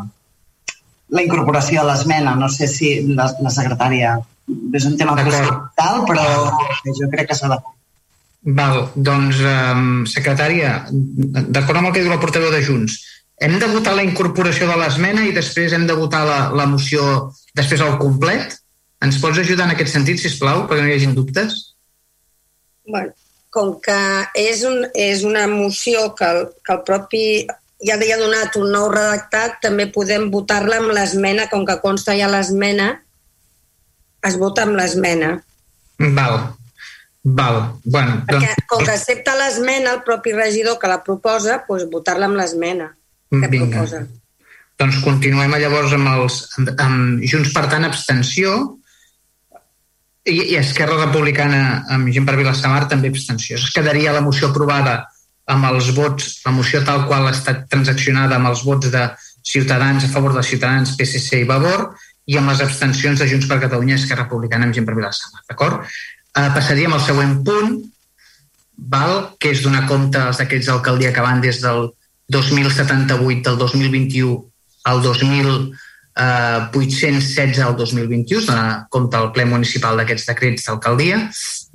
la incorporació de l'esmena. No sé si la, la secretària... És un tema tal, però jo crec que s'ha de Val, doncs, um, secretària, d'acord amb el que diu la portaveu de Junts, hem de votar la incorporació de l'esmena i després hem de votar la, la moció després al complet? Ens pots ajudar en aquest sentit, si plau, perquè no hi hagin dubtes? Bueno, com que és, un, és una moció que el, que el propi ja ha donat un nou redactat, també podem votar-la amb l'esmena, com que consta ja l'esmena, es vota amb l'esmena. Val. Val. Bueno, Perquè doncs... com que accepta l'esmena el propi regidor que la proposa, doncs votar-la amb l'esmena que Vinga. proposa. Doncs continuem llavors amb, els, amb, amb Junts per tant abstenció i, i Esquerra Republicana amb gent per Vilassamar també abstenció. Es quedaria la moció aprovada amb els vots, la moció tal qual ha estat transaccionada amb els vots de Ciutadans a favor dels Ciutadans, PSC i Vavor i amb les abstencions de Junts per Catalunya i Esquerra Republicana amb gent per Vilassamar. D'acord? Eh, passaríem al següent punt, val, que és donar compte als decrets d'alcaldia que van des del 2078 del 2021 al 2022 eh, 816 del 2021, es dona compte al ple municipal d'aquests decrets d'alcaldia,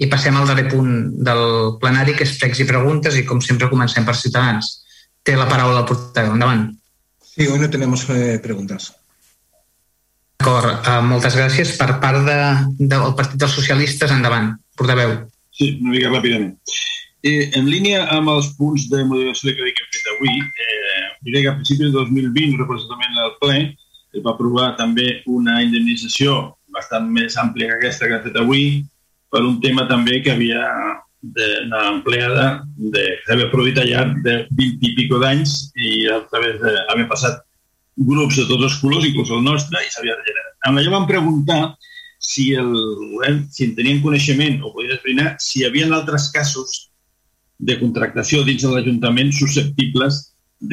i passem al darrer punt del plenari, que és pregs i preguntes, i com sempre comencem per Ciutadans. Té la paraula el portaveu. Endavant. Sí, hoy no tenemos eh, preguntas. D'acord, uh, moltes gràcies. Per part de, del Partit dels Socialistes, endavant. Portaveu. Sí, una mica ràpidament. Eh, en línia amb els punts de modificació de crèdit que hem fet avui, eh, diré que a principis de 2020, representament del ple, es va aprovar també una indemnització bastant més àmplia que aquesta que ha fet avui per un tema també que havia d'una empleada de, que s'havia produït al llarg de 20 i pico d'anys i a través de, havia passat grups de tots els colors, inclús el nostre, i s'havia regenerat. En allò vam preguntar si el govern, si en tenien coneixement o podien esbrinar, si hi havia altres casos de contractació dins de l'Ajuntament susceptibles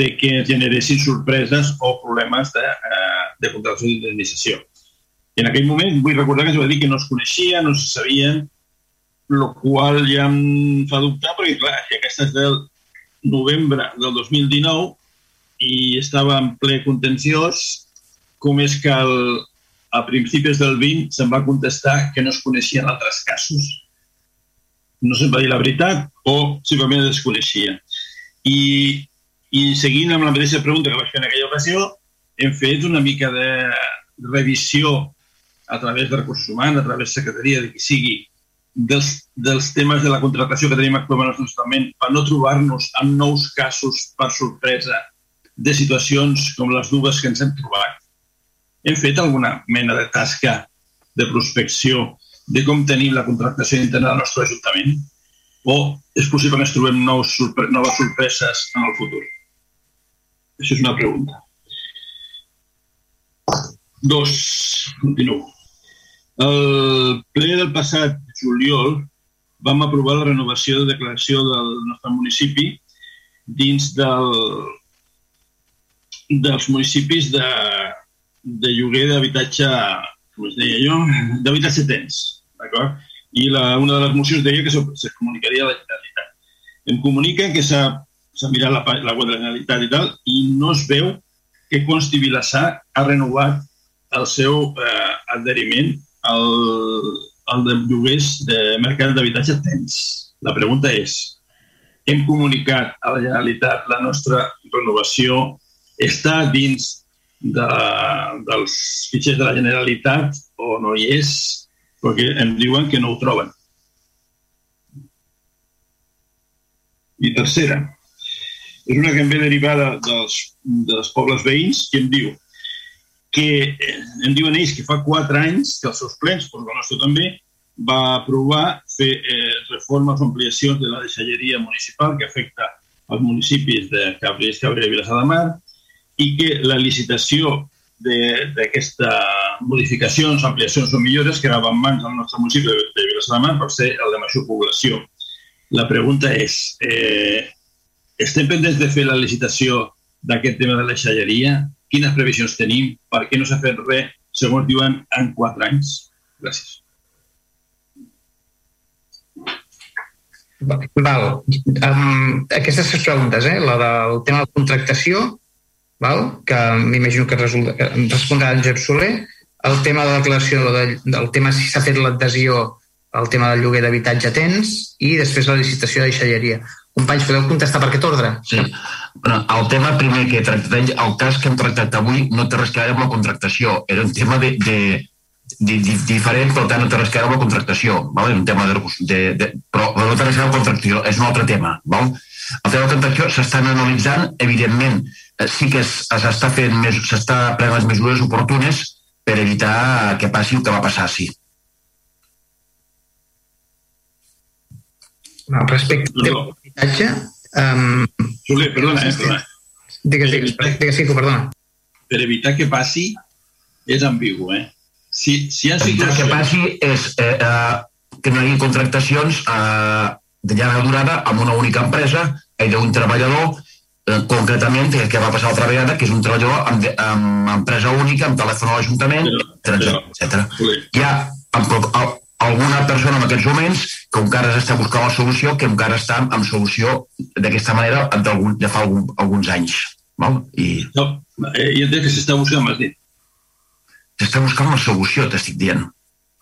de que generessin sorpreses o problemes de, eh, de contractació d'indemnització. En aquell moment vull recordar que es va dir que no es coneixia, no se sabien, el qual ja em fa dubtar, perquè clar, aquesta és del novembre del 2019 i estava en ple contenciós, com és que el, a principis del 20 se'n va contestar que no es coneixien altres casos. No se'n va dir la veritat o simplement es desconeixia. I, I seguint amb la mateixa pregunta que vaig fer en aquella ocasió, hem fet una mica de revisió a través de recursos humans, a través de secretaria, de qui sigui, dels, dels temes de la contractació que tenim actualment al nostre per no trobar-nos amb nous casos per sorpresa de situacions com les dues que ens hem trobat. Hem fet alguna mena de tasca de prospecció de com tenim la contractació interna del nostre Ajuntament? O és possible que ens trobem nous, noves sorpreses en el futur? Això és una pregunta. Dos, continuo. El ple del passat juliol vam aprovar la renovació de declaració del nostre municipi dins del, dels municipis de, de lloguer d'habitatge, com es deia jo, d'habitatge tens, d'acord? I la, una de les mocions deia que se, comunicaria a la Generalitat. Em comunica que s'ha mirat la, la web de la Generalitat i tal, i no es veu que Consti Vilassar ha renovat el seu eh, adheriment al, al de lloguers de mercat d'habitatge tens. La pregunta és, hem comunicat a la Generalitat la nostra renovació està dins de, dels fitxers de la Generalitat o no hi és, perquè em diuen que no ho troben. I tercera, és una que em ve derivada dels, dels pobles veïns que em diu que eh, em diuen ells que fa quatre anys que els seus plens, però el nostre també, va aprovar fer eh, reformes o ampliacions de la deixalleria municipal que afecta als municipis de Cabrera, Cabrera i Vilassar de Mar, i que la licitació d'aquesta modificacions, ampliacions o millores quedava en mans del nostre municipi de, Vilassar de Mar per ser el de major població. La pregunta és, eh, estem pendents de fer la licitació d'aquest tema de la xalleria? Quines previsions tenim? Per què no s'ha fet res, segons diuen, en quatre anys? Gràcies. Val. Um, aquestes tres preguntes, eh? la del tema de la contractació, val? que m'imagino que, respondrà en Jep Soler, el tema de la declaració de, del tema si s'ha fet l'adhesió al tema del lloguer d'habitatge tens i després la licitació de deixalleria. Companys, podeu contestar per aquest ordre? Sí. Bueno, el tema primer que he tractat, el cas que hem tractat avui no té res veure amb la contractació. Era un tema de, de, de, de diferent, per tant no té res a veure amb la contractació. Val? un tema de, de, de, però no té res veure amb la contractació, és un altre tema. Val? El tema de la contractació s'estan analitzant, evidentment, Eh, sí que s'està fent més, s'està prenent les mesures oportunes per evitar que passi el que va passar, sí. No, respecte no. a l'habitatge... Um, Soler, perdona, eh, perdona. Digues, digues, digues, sí, perdona. Per evitar que passi és ambigu, eh? Si, si hi ha situacions... que passi és eh, eh, que no hi hagi contractacions eh, de llarga durada amb una única empresa i d'un treballador Eh, concretament el que va passar l'altra vegada, que és un treballador amb, amb empresa única, amb telèfon a l'Ajuntament, etc. Hi ha amb, amb, alguna persona en aquests moments que encara s'està buscant la solució, que encara està amb solució d'aquesta manera de fa algun, alguns anys. Val? I... No, eh, i entenc que s'està buscant, m'has dit. s'està buscant una solució, t'estic dient.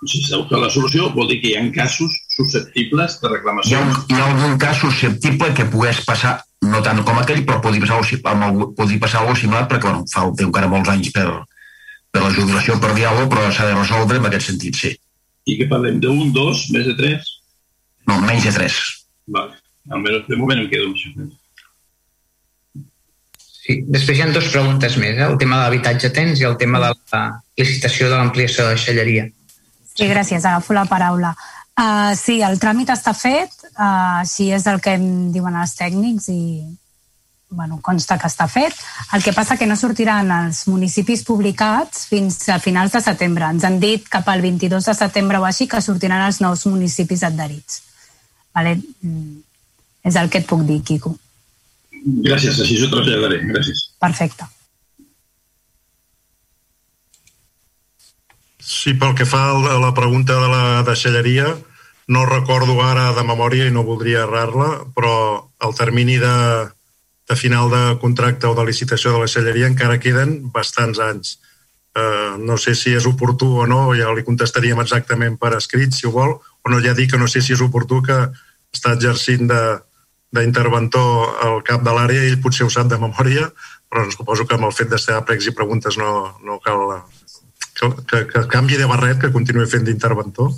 Si s'ha buscat la solució, vol dir que hi ha casos susceptibles de reclamació. Hi ha, hi ha algun cas susceptible que pogués passar, no tant com aquell, però podria passar, amb algú, podria passar alguna similar, perquè bueno, fa té encara molts anys per, per la jubilació per diàleg, però s'ha de resoldre en aquest sentit, sí. I que parlem d'un, dos, més de tres? No, menys de tres. Vale. Almenys de moment em quedo amb això. Sí. Després hi ha dues preguntes més, eh? el tema de l'habitatge tens i el tema de la licitació de l'ampliació de la deixalleria. Sí, gràcies, agafo la paraula. Uh, sí, el tràmit està fet, uh, així és el que em diuen els tècnics i bueno, consta que està fet. El que passa que no sortiran els municipis publicats fins a finals de setembre. Ens han dit cap al 22 de setembre o així que sortiran els nous municipis adherits. Vale? Mm, és el que et puc dir, Quico. Gràcies, així ho traslladaré. Gràcies. Perfecte. Sí, pel que fa a la pregunta de la deixalleria, no recordo ara de memòria i no voldria errar-la, però el termini de, de final de contracte o de licitació de la deixalleria encara queden bastants anys. Uh, no sé si és oportú o no, ja li contestaríem exactament per escrit, si ho vol, o no, ja dic que no sé si és oportú que està exercint d'interventor al cap de l'àrea ell potser ho sap de memòria, però suposo que amb el fet d'estar a pregs i preguntes no, no cal que, que, que canvi de barret, que continuï fent d'interventor.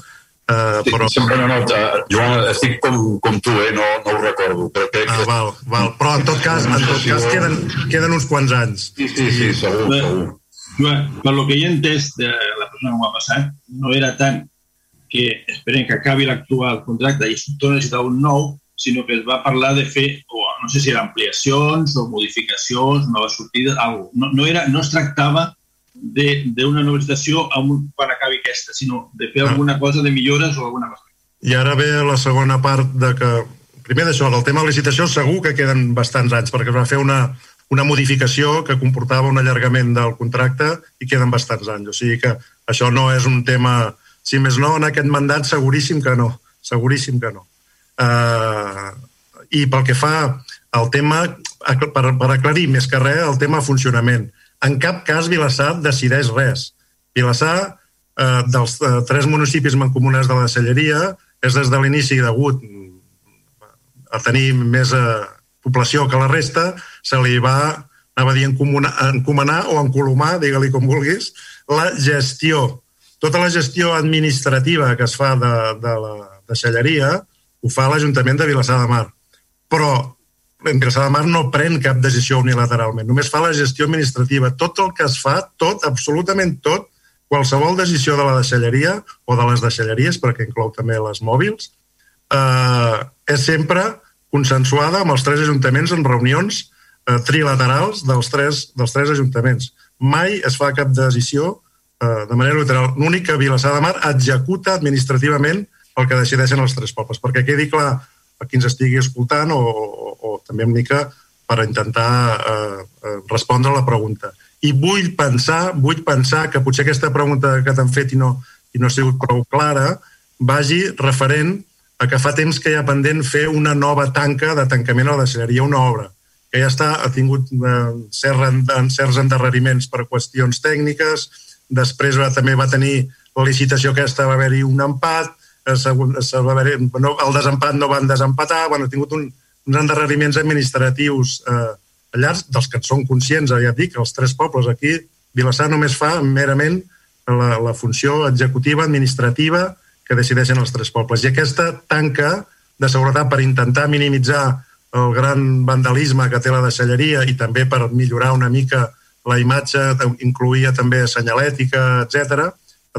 Uh, sí, però... Sempre no, no, Joan, estic com, com tu, eh? no, no ho recordo. Però crec ah, val, val. Però en tot cas, en tot cas queden, queden uns quants anys. Sí, sí, sí, segur, segur. Joan, per lo que he entès de la persona que m'ha passat, no era tant que esperem que acabi l'actual contracte i es torni a necessitar un nou, sinó que es va parlar de fer, o no sé si eren ampliacions o modificacions, noves sortides, alguna no, no, era, no es tractava d'una nova licitació quan acabi aquesta, sinó de fer ah. alguna cosa de millores o alguna cosa. I ara ve la segona part de que, primer d'això, el tema de licitació segur que queden bastants anys, perquè es va fer una, una modificació que comportava un allargament del contracte i queden bastants anys. O sigui que això no és un tema, si més no, en aquest mandat seguríssim que no, seguríssim que no. Uh, I pel que fa al tema, per, per aclarir més que res, el tema funcionament en cap cas Vilassar decideix res. Vilassar, eh, dels eh, tres municipis mancomunats de la Celleria, és des de l'inici degut a tenir més eh, població que la resta, se li va, anava a dir, encomanar, encomanar o encolomar, digue-li com vulguis, la gestió. Tota la gestió administrativa que es fa de, de la deixalleria ho fa l'Ajuntament de Vilassar de Mar. Però Vilassar de Mar no pren cap decisió unilateralment, només fa la gestió administrativa. Tot el que es fa, tot, absolutament tot, qualsevol decisió de la deixalleria o de les deixalleries, perquè inclou també les mòbils, eh, és sempre consensuada amb els tres ajuntaments en reunions eh, trilaterals dels tres, dels tres ajuntaments. Mai es fa cap decisió eh, de manera literal. L'únic que Vilassar de Mar executa administrativament el que decideixen els tres pobles, perquè quedi clar a qui ens estigui escoltant o, o, o també una mica per intentar eh, eh, respondre a la pregunta. I vull pensar, vull pensar que potser aquesta pregunta que t'han fet i no, i no ha sigut prou clara vagi referent a que fa temps que hi ha pendent fer una nova tanca de tancament a la deixeria, una obra que ja està, ha tingut eh, certs, endarreriments per qüestions tècniques, després va, també va tenir la licitació aquesta, va haver-hi un empat, se va haver, no, el desempat no van desempatar, bueno, ha tingut un, uns endarreriments administratius eh, llargs, dels que són conscients, ja et dic, els tres pobles aquí, Vilassar només fa merament la, la funció executiva, administrativa, que decideixen els tres pobles. I aquesta tanca de seguretat per intentar minimitzar el gran vandalisme que té la deixalleria i també per millorar una mica la imatge, incluïa també senyalètica, etc.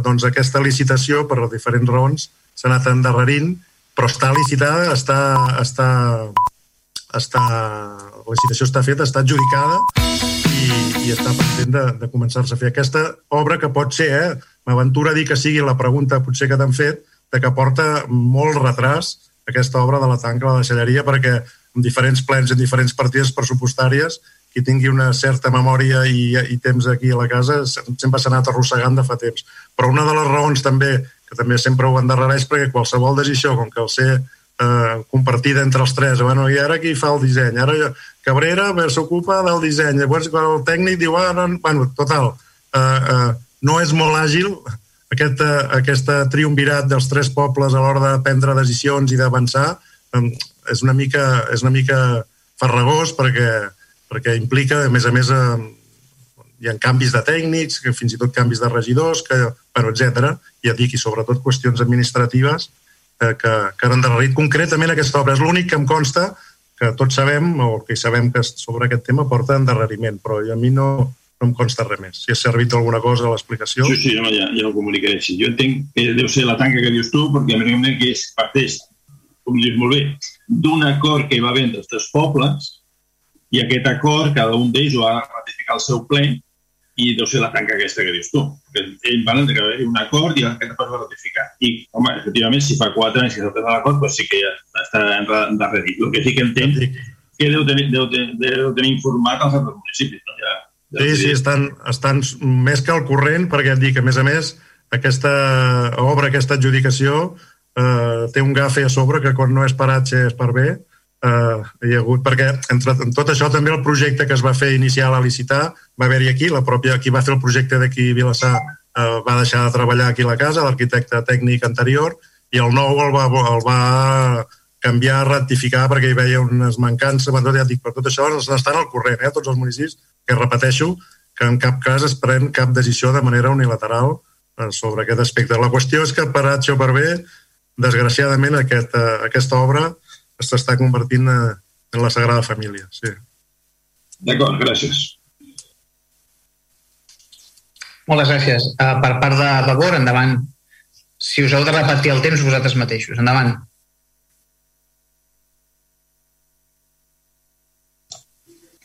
doncs aquesta licitació, per diferents raons, s'ha anat endarrerint, però està licitada, està, està, està, la licitació està feta, està adjudicada i, i està pendent de, de començar-se a fer aquesta obra que pot ser, eh, m'aventura a dir que sigui la pregunta potser que t'han fet, de que porta molt retras aquesta obra de la tanca de la deixalleria perquè en diferents plens, en diferents partides pressupostàries, qui tingui una certa memòria i, i temps aquí a la casa sempre s'ha anat arrossegant de fa temps. Però una de les raons també que també sempre ho endarrereix perquè qualsevol decisió, com que el ser eh, compartida entre els tres, bueno, i ara qui fa el disseny? Ara Cabrera s'ocupa del disseny, llavors quan el tècnic diu, ah, no, bueno, total, eh, eh, no és molt àgil aquest, aquest triumvirat dels tres pobles a l'hora de prendre decisions i d'avançar és una mica, és una mica farragós perquè, perquè implica, a més a més, hi ha canvis de tècnics, que fins i tot canvis de regidors, que, però etc. Ja dic, i sobretot qüestions administratives eh, que, que han endarrerit concretament aquesta obra. És l'únic que em consta que tots sabem, o que sabem que sobre aquest tema porta endarreriment, però a mi no, no em consta res més. Si ha servit alguna cosa a l'explicació... Sí, sí, home, ja, ja ho comunicaré. Sí. Jo entenc que deu ser la tanca que dius tu, perquè a mi que és, parteix, com dius molt bé, d'un acord que hi va haver entre els tres pobles, i aquest acord, cada un d'ells ho ha ratificat al seu ple, i deu ser la tanca aquesta que dius tu. Que ells van que haver un acord i aquest acord va ratificar. I, home, efectivament, si fa quatre anys que s'ha fet l'acord, doncs sí que ja està endarrerit. El que sí que entenc que deu tenir, deu, tenir, deu tenir informat els altres municipis. No? Ja, ja sí, sí, estan, estan més que al corrent, perquè et dic, a més a més, aquesta obra, aquesta adjudicació, eh, té un gafe a sobre que quan no és paratge és per bé, eh, hi ha hagut, perquè entre en tot això també el projecte que es va fer inicial a licitar va haver-hi aquí, la pròpia, qui va fer el projecte d'aquí Vilassar eh, va deixar de treballar aquí a la casa, l'arquitecte tècnic anterior, i el nou el va, el va canviar, rectificar perquè hi veia unes mancances, tot, ja dic, per tot això estan al corrent, eh, tots els municipis, que repeteixo, que en cap cas es pren cap decisió de manera unilateral eh, sobre aquest aspecte. La qüestió és que per H o per B, desgraciadament, aquest, eh, aquesta obra s'està convertint eh, en la Sagrada Família. Sí. D'acord, gràcies. Moltes gràcies. Uh, per part de Vavor, endavant. Si us heu de repetir el temps vosaltres mateixos. Endavant.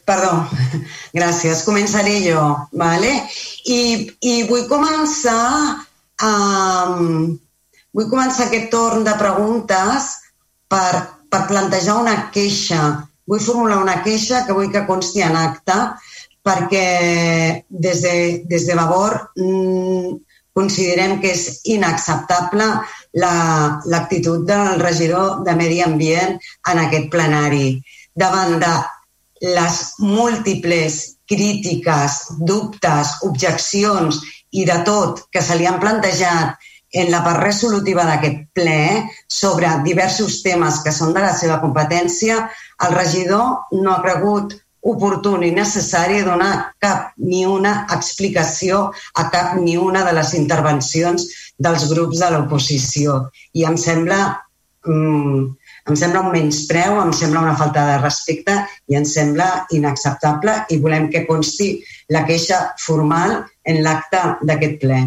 Perdó, gràcies. Començaré jo, vale? I, i vull començar um, vull començar aquest torn de preguntes per per plantejar una queixa. Vull formular una queixa que vull que consti en acte perquè des de, des de Vavor mmm, considerem que és inacceptable l'actitud la, del regidor de Medi Ambient en aquest plenari. Davant de les múltiples crítiques, dubtes, objeccions i de tot que se li han plantejat en la part resolutiva d'aquest ple sobre diversos temes que són de la seva competència, el regidor no ha cregut oportú ni necessari donar cap ni una explicació a cap ni una de les intervencions dels grups de l'oposició. I em sembla, mm, em sembla un menyspreu, em sembla una falta de respecte i em sembla inacceptable i volem que consti la queixa formal en l'acte d'aquest ple.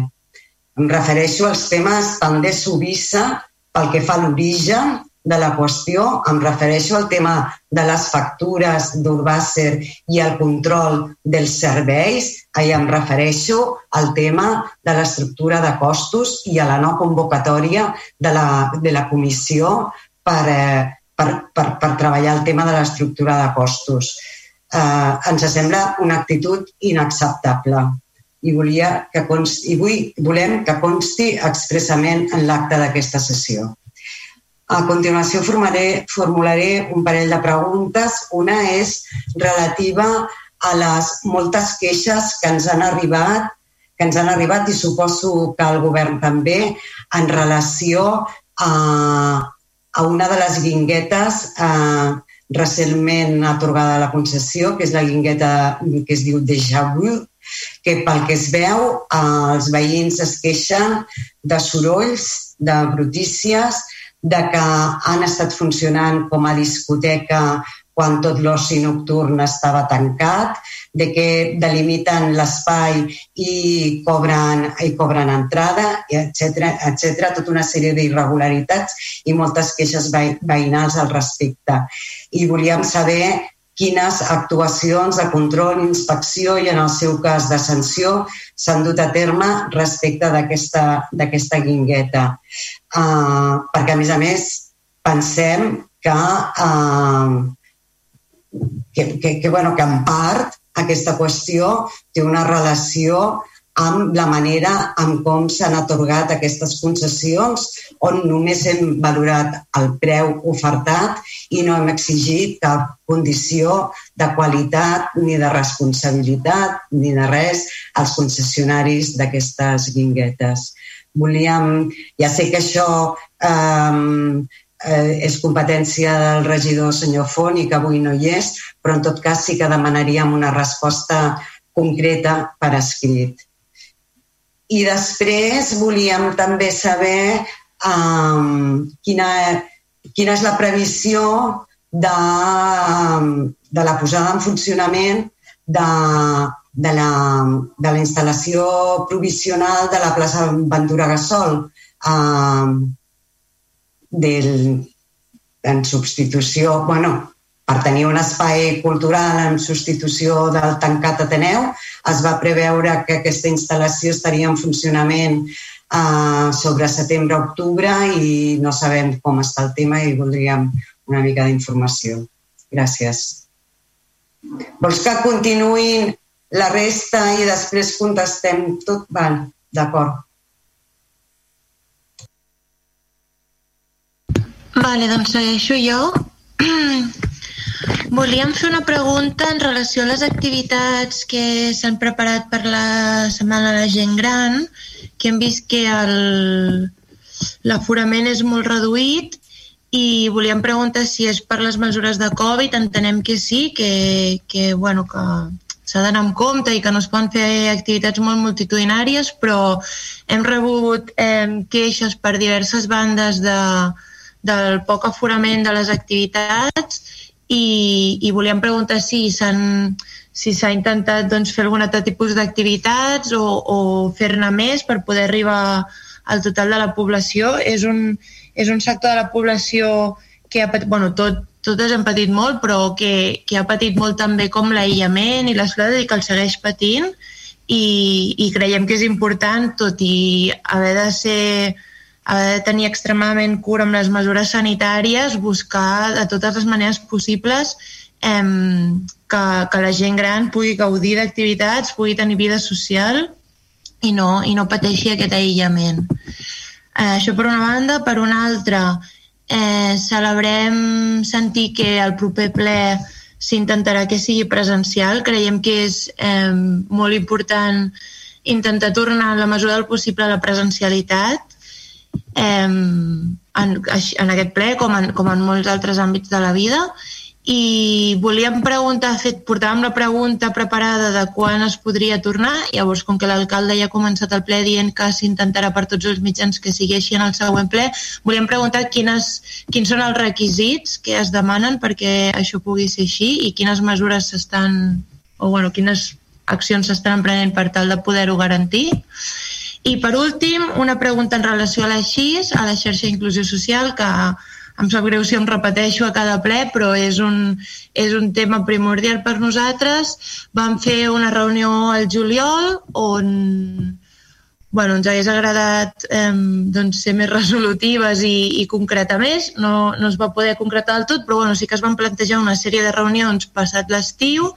Em refereixo als temes també Subissa pel que fa a l'origen de la qüestió. Em refereixo al tema de les factures d'Urbàcer i el control dels serveis. Ahir em refereixo al tema de l'estructura de costos i a la no convocatòria de la, de la comissió per, eh, per, per, per treballar el tema de l'estructura de costos. Eh, ens sembla una actitud inacceptable i, volia que consti, i vull, volem que consti expressament en l'acte d'aquesta sessió. A continuació formaré, formularé un parell de preguntes. Una és relativa a les moltes queixes que ens han arribat que ens han arribat i suposo que el govern també en relació a, a una de les guinguetes eh, recentment atorgada a la concessió, que és la guingueta que es diu Déjà Vu, que pel que es veu els veïns es queixen de sorolls, de brutícies, de que han estat funcionant com a discoteca quan tot l'oci nocturn estava tancat, de que delimiten l'espai i cobren, i cobren entrada, etc etc, tota una sèrie d'irregularitats i moltes queixes veïnals al respecte. I volíem saber quines actuacions de control, inspecció i, en el seu cas, de sanció s'han dut a terme respecte d'aquesta guingueta. Uh, perquè, a més a més, pensem que, uh, que, que, que, bueno, que en part aquesta qüestió té una relació amb la manera en com s'han atorgat aquestes concessions, on només hem valorat el preu ofertat i no hem exigit cap condició de qualitat ni de responsabilitat ni de res als concessionaris d'aquestes guinguetes. Volíem, ja sé que això eh, eh, és competència del regidor senyor Font i que avui no hi és, però en tot cas sí que demanaríem una resposta concreta per escrit. I després volíem també saber um, quina, quina és la previsió de, de la posada en funcionament de, de, la, de la instal·lació provisional de la plaça Ventura Gasol um, del, en substitució, bueno, per tenir un espai cultural en substitució del tancat Ateneu, es va preveure que aquesta instal·lació estaria en funcionament eh, sobre setembre-octubre i no sabem com està el tema i voldríem una mica d'informació. Gràcies. Vols que continuïn la resta i després contestem tot? Val, d'acord. Vale, doncs segueixo jo. Volíem fer una pregunta en relació a les activitats que s'han preparat per la Setmana de la Gent Gran, que hem vist que l'aforament és molt reduït i volíem preguntar si és per les mesures de Covid, entenem que sí, que, que, bueno, que s'ha d'anar amb compte i que no es poden fer activitats molt multitudinàries, però hem rebut eh, queixes per diverses bandes de, del poc aforament de les activitats i, i volíem preguntar si s'han si s'ha intentat doncs, fer algun altre tipus d'activitats o, o fer-ne més per poder arribar al total de la població. És un, és un sector de la població que ha patit, bueno, tot, totes hem patit molt, però que, que ha patit molt també com l'aïllament i la soledat i que el segueix patint i, i creiem que és important, tot i haver de ser haver de tenir extremadament cura amb les mesures sanitàries, buscar de totes les maneres possibles eh, que, que la gent gran pugui gaudir d'activitats, pugui tenir vida social i no, i no pateixi aquest aïllament. Eh, això per una banda. Per una altra, eh, celebrem sentir que el proper ple s'intentarà que sigui presencial. Creiem que és eh, molt important intentar tornar en la mesura del possible a la presencialitat eh, en, en aquest ple com en, com en molts altres àmbits de la vida i volíem preguntar, fet, portàvem la pregunta preparada de quan es podria tornar, llavors com que l'alcalde ja ha començat el ple dient que s'intentarà per tots els mitjans que sigui en el següent ple, volíem preguntar quines, quins són els requisits que es demanen perquè això pugui ser així i quines mesures s'estan, o bueno, quines accions s'estan emprenent per tal de poder-ho garantir. I per últim, una pregunta en relació a la XIS, a la xarxa d'inclusió social, que em sap greu si em repeteixo a cada ple, però és un, és un tema primordial per nosaltres. Vam fer una reunió al juliol on bueno, ens hagués agradat eh, doncs, ser més resolutives i, i concretar més. No, no es va poder concretar del tot, però bueno, sí que es van plantejar una sèrie de reunions passat l'estiu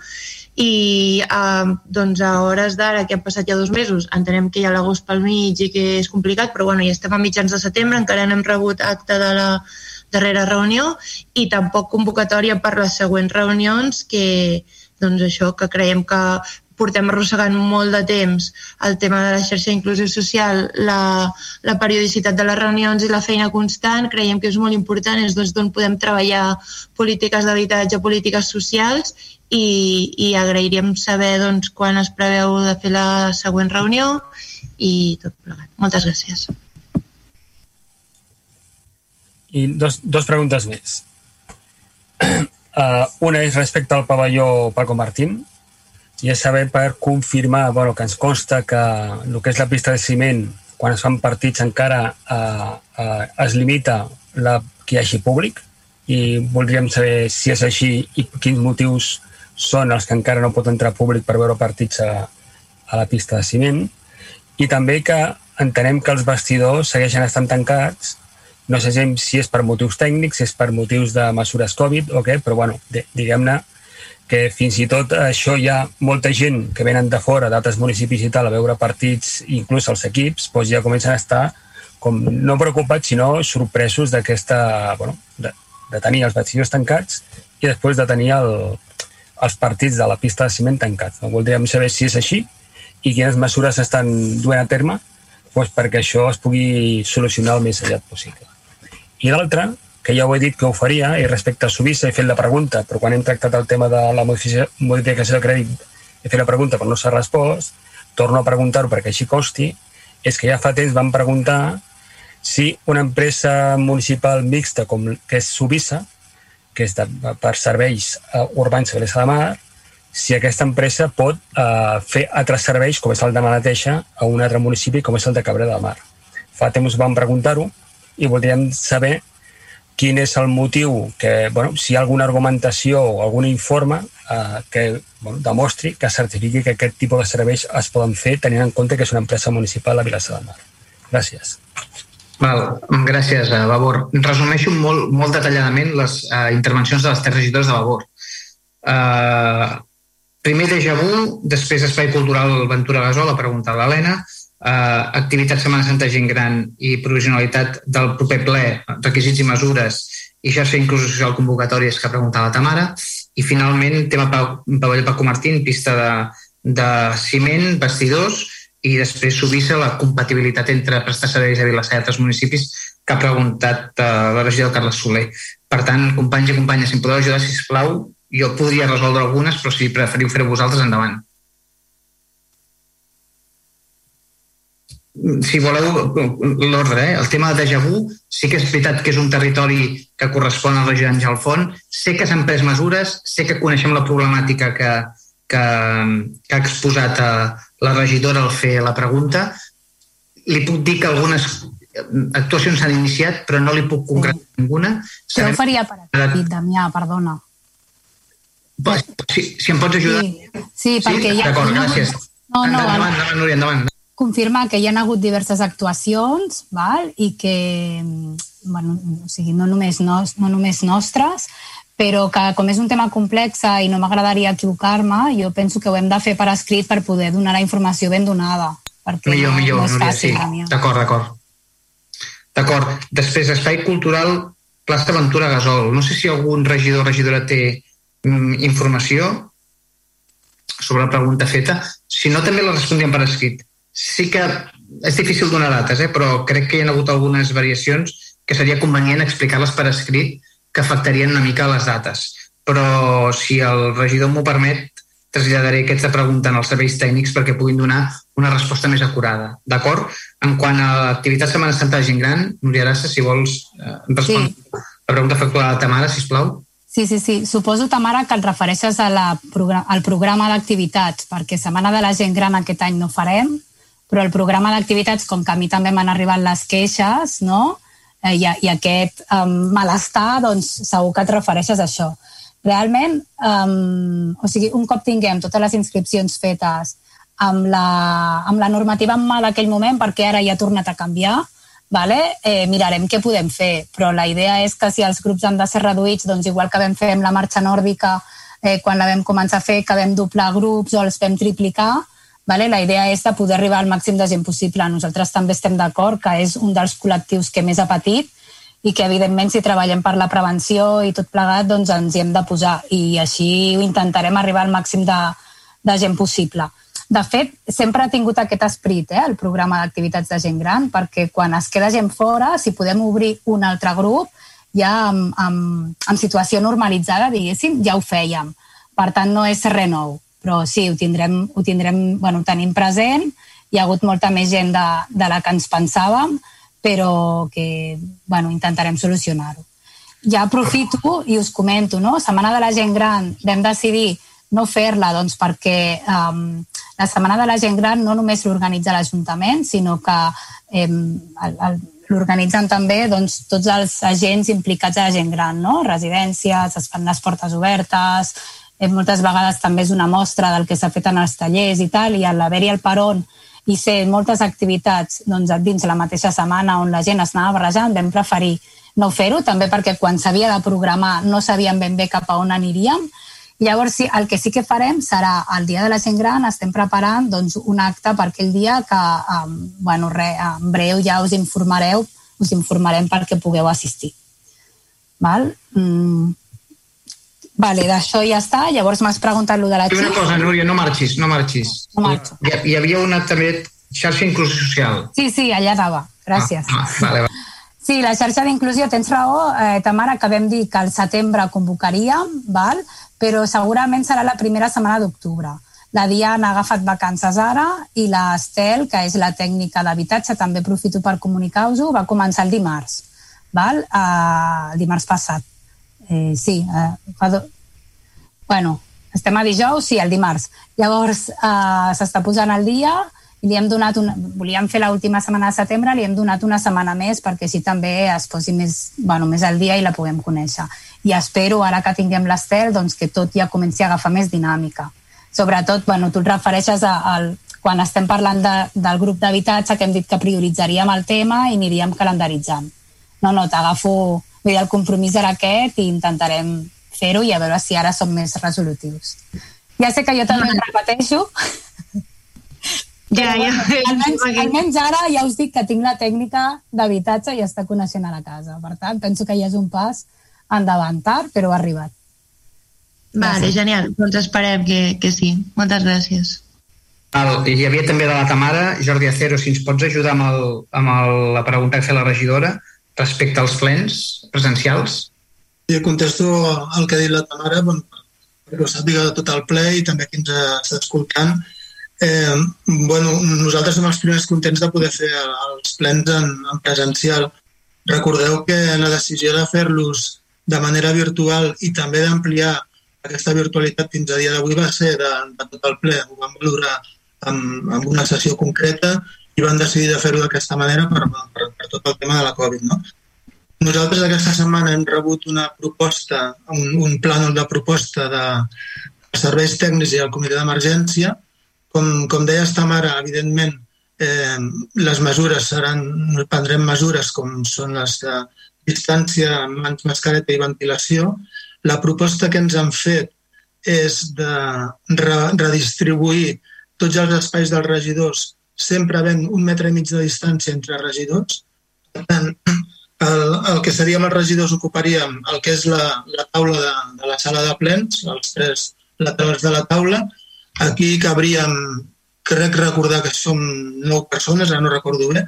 i eh, doncs a hores d'ara, que han passat ja dos mesos, entenem que hi ha l'agost pel mig i que és complicat, però bueno, ja estem a mitjans de setembre, encara no hem rebut acte de la darrera reunió i tampoc convocatòria per les següents reunions que, doncs això, que creiem que portem arrossegant molt de temps el tema de la xarxa d'inclusió social, la, la periodicitat de les reunions i la feina constant, creiem que és molt important, és doncs, d'on podem treballar polítiques d'habitatge, polítiques socials i, i agrairíem saber doncs, quan es preveu de fer la següent reunió i tot plegat. Moltes gràcies. I dos, dos preguntes més. Uh, una és respecte al pavelló Paco Martín, i és saber per confirmar bueno, que ens consta que el que és la pista de ciment, quan es fan partits encara uh, uh, es limita la, que hi hagi públic i voldríem saber si és així i quins motius són els que encara no pot entrar públic per veure partits a, a la pista de ciment. I també que entenem que els vestidors segueixen estant tancats. No sé si és per motius tècnics, si és per motius de mesures Covid o què, però bueno, diguem-ne que fins i tot això hi ha molta gent que venen de fora, d'altres municipis i tal, a veure partits, inclús els equips, doncs ja comencen a estar com no preocupats, sinó sorpresos d'aquesta, bueno, de, de tenir els vestidors tancats i després de tenir el, els partits de la pista de ciment tancats. No? Voldríem saber si és així i quines mesures estan duent a terme doncs perquè això es pugui solucionar el més aviat possible. I l'altre, que ja ho he dit que ho faria, i respecte a Subissa he fet la pregunta, però quan hem tractat el tema de la modificació de crèdit he fet la pregunta però no s'ha respost, torno a preguntar-ho perquè així costi, és que ja fa temps vam preguntar si una empresa municipal mixta com que és Subissa, que és de, per serveis uh, urbans de Mar, si aquesta empresa pot uh, fer altres serveis, com és el de Malateixa, a un altre municipi com és el de Cabrera de Mar. Fa temps vam preguntar-ho i voldríem saber quin és el motiu, que, bueno, si hi ha alguna argumentació o algun informe eh, que bueno, demostri, que certifiqui que aquest tipus de serveis es poden fer tenint en compte que és una empresa municipal a Vilassar de Mar. Gràcies. Val, gràcies, uh, Vavor. Resumeixo molt, molt detalladament les uh, intervencions de les tres regidores de Vavor. Uh, primer déjà vu, després Espai Cultural Ventura Gasol, la pregunta de l'Helena, eh, activitat Setmana Santa Gent Gran i provisionalitat del proper ple, requisits i mesures i xarxa inclusió social convocatòries que preguntava la Tamara i finalment tema pavelló Paco Martín, pista de, de ciment, vestidors i després subir-se la compatibilitat entre prestar serveis a Vilassar i altres municipis que ha preguntat eh, la regió de Carles Soler. Per tant, companys i companyes, si em podeu ajudar, si plau, jo podria resoldre algunes, però si preferiu fer vosaltres, endavant. si voleu l'ordre, eh? el tema de déjà vu, sí que és veritat que és un territori que correspon a la regió d'Àngel Font, sé que s'han pres mesures, sé que coneixem la problemàtica que, que, que ha exposat a la regidora al fer la pregunta. Li puc dir que algunes actuacions s'han iniciat, però no li puc concretar sí. ninguna. Jo ho faria per aquí, Damià, perdona. Si, si em pots ajudar. Sí, sí perquè sí? ja... D'acord, gràcies. No, no, endavant, endavant, Núria, endavant confirmar que hi ha hagut diverses actuacions val? i que, bueno, o sigui, no només, nos, no només nostres, però que com és un tema complex i no m'agradaria equivocar-me, jo penso que ho hem de fer per escrit per poder donar la informació ben donada. Perquè millor, no, millor, no és Núria, fàcil, sí. D'acord, d'acord. D'acord. Després, Espai Cultural Plaça Ventura Gasol. No sé si algun regidor o regidora té mm, informació sobre la pregunta feta. Si no, també la respondríem per escrit sí que és difícil donar dates, eh? però crec que hi ha hagut algunes variacions que seria convenient explicar-les per escrit que afectarien una mica les dates. Però si el regidor m'ho permet, traslladaré aquesta pregunta als serveis tècnics perquè puguin donar una resposta més acurada. D'acord? En quant a l'activitat Setmana Santa de gent gran, Núria Arassa, si vols eh, respondre sí. la pregunta efectuada a la Tamara, sisplau. Sí, sí, sí. Suposo, Tamara, que et refereixes a la, al programa d'activitats, perquè Setmana de la Gent Gran aquest any no farem, però el programa d'activitats, com que a mi també m'han arribat les queixes, no? Eh, i, i aquest um, malestar, doncs segur que et refereixes a això. Realment, um, o sigui, un cop tinguem totes les inscripcions fetes amb la, amb la normativa en mà d'aquell moment, perquè ara ja ha tornat a canviar, vale? eh, mirarem què podem fer, però la idea és que si els grups han de ser reduïts, doncs igual que vam fer amb la marxa nòrdica, eh, quan la vam començar a fer, que vam doblar grups o els vam triplicar, Vale? La idea és de poder arribar al màxim de gent possible. Nosaltres també estem d'acord que és un dels col·lectius que més ha patit i que, evidentment, si treballem per la prevenció i tot plegat, doncs ens hi hem de posar i així intentarem arribar al màxim de, de gent possible. De fet, sempre ha tingut aquest esperit, eh, el programa d'activitats de gent gran, perquè quan es queda gent fora, si podem obrir un altre grup, ja amb, amb, amb situació normalitzada, diguéssim, ja ho fèiem. Per tant, no és res nou però sí, ho tindrem, ho tindrem bueno, ho tenim present, hi ha hagut molta més gent de, de la que ens pensàvem, però que bueno, intentarem solucionar-ho. Ja aprofito i us comento, no? Setmana de la gent gran vam decidir no fer-la doncs, perquè um, la Setmana de la gent gran no només l'organitza l'Ajuntament, sinó que um, l'organitzen també doncs, tots els agents implicats a la gent gran, no? residències, es fan les portes obertes, eh, moltes vegades també és una mostra del que s'ha fet en els tallers i tal, i a l'haver-hi el peron i ser moltes activitats doncs, dins la mateixa setmana on la gent es anava barrejant, vam preferir no fer-ho, també perquè quan s'havia de programar no sabíem ben bé cap a on aniríem Llavors, sí, el que sí que farem serà el dia de la gent gran, estem preparant doncs, un acte per aquell dia que, um, bueno, re, en breu ja us informareu, us informarem perquè pugueu assistir. Val? Mm. Vale, d'això ja està. Llavors m'has preguntat lo de la I una cosa, Núria, no marxis, no marxis. No marxo. Hi, hi havia una també xarxa inclusió social. Sí, sí, allà anava. Gràcies. Ah, ah, vale, vale. Sí, la xarxa d'inclusió, tens raó, eh, Tamara, que vam dir que al setembre convocaríem, val? però segurament serà la primera setmana d'octubre. La Diana ha agafat vacances ara i l'Estel, que és la tècnica d'habitatge, també aprofito per comunicar-vos-ho, va començar el dimarts, val? Uh, el dimarts passat. Eh, sí, eh, fa do... bueno, estem a dijous, sí, el dimarts. Llavors, uh, s'està posant al dia i li hem donat una, volíem fer l'última setmana de setembre, li hem donat una setmana més perquè així també es posi més, bueno, més al dia i la puguem conèixer. I espero, ara que tinguem l'Estel, doncs, que tot ja comenci a agafar més dinàmica. Sobretot, bueno, tu et refereixes a, al, quan estem parlant de, del grup d'habitatge que hem dit que prioritzaríem el tema i aniríem calendaritzant. No, no, t'agafo... Vull dir, el compromís era aquest i intentarem fer-ho i a veure si ara som més resolutius. Ja sé que jo també em repeteixo, Ja, ja. Almenys, almenys ara ja us dic que tinc la tècnica d'habitatge i està coneixent a la casa. Per tant, penso que ja és un pas endavant tard, però ha arribat. Vale, genial. Doncs esperem que, que sí. Moltes gràcies. El, hi havia també de la Tamara, Jordi Acero, si ens pots ajudar amb, el, amb el, la pregunta que fa la regidora respecte als plens presencials. Jo contesto el que ha dit la Tamara, bon, perquè ho sàpiga tot el ple i també qui ens està escoltant. Eh, bueno, nosaltres som els primers contents de poder fer els plens en, en presencial. Recordeu que la decisió de fer-los de manera virtual i també d'ampliar aquesta virtualitat fins a dia d'avui va ser de, de tot el ple. Ho vam valorar amb, amb una sessió concreta i van decidir de fer-ho d'aquesta manera per, per, per tot el tema de la Covid. No? Nosaltres aquesta setmana hem rebut una proposta, un, un plànol de proposta de, serveis tècnics i el comitè d'emergència. Com, com deia esta mare, evidentment, eh, les mesures seran, prendrem mesures com són les de distància, mans, mascareta i ventilació. La proposta que ens han fet és de re, redistribuir tots els espais dels regidors sempre havent un metre i mig de distància entre regidors. Per tant, el, el que seríem els regidors ocuparíem el que és la, la taula de, de la sala de plens, els tres laterals de la taula. Aquí cabríem, crec recordar que som nou persones, ara no recordo bé,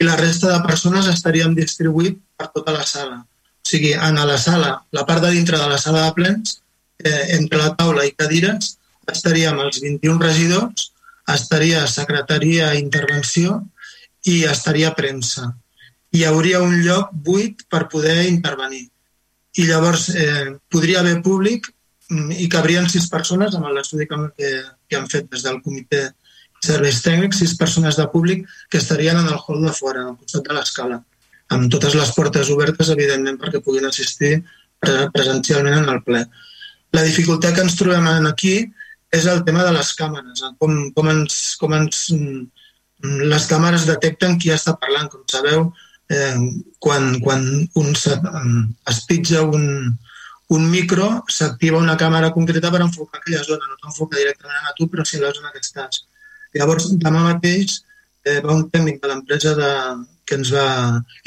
i la resta de persones estaríem distribuït per tota la sala. O sigui, en la sala, la part de dintre de la sala de plens, eh, entre la taula i cadires, estaríem els 21 regidors, estaria secretaria intervenció i estaria premsa. Hi hauria un lloc buit per poder intervenir. I llavors eh, podria haver públic mm, i cabrien sis persones amb l'estudi que, que, han fet des del comitè serveis tècnics, sis persones de públic que estarien en el hall de fora, al costat de l'escala, amb totes les portes obertes, evidentment, perquè puguin assistir presencialment en el ple. La dificultat que ens trobem aquí és el tema de les càmeres, com, com, ens, com ens, les càmeres detecten qui està parlant. Com sabeu, eh, quan, quan un se, es pitja un, un micro, s'activa una càmera concreta per enfocar aquella zona, no t'enfoca directament a tu, però sí a la zona que estàs. Llavors, demà mateix eh, va un tècnic de l'empresa de, que ens va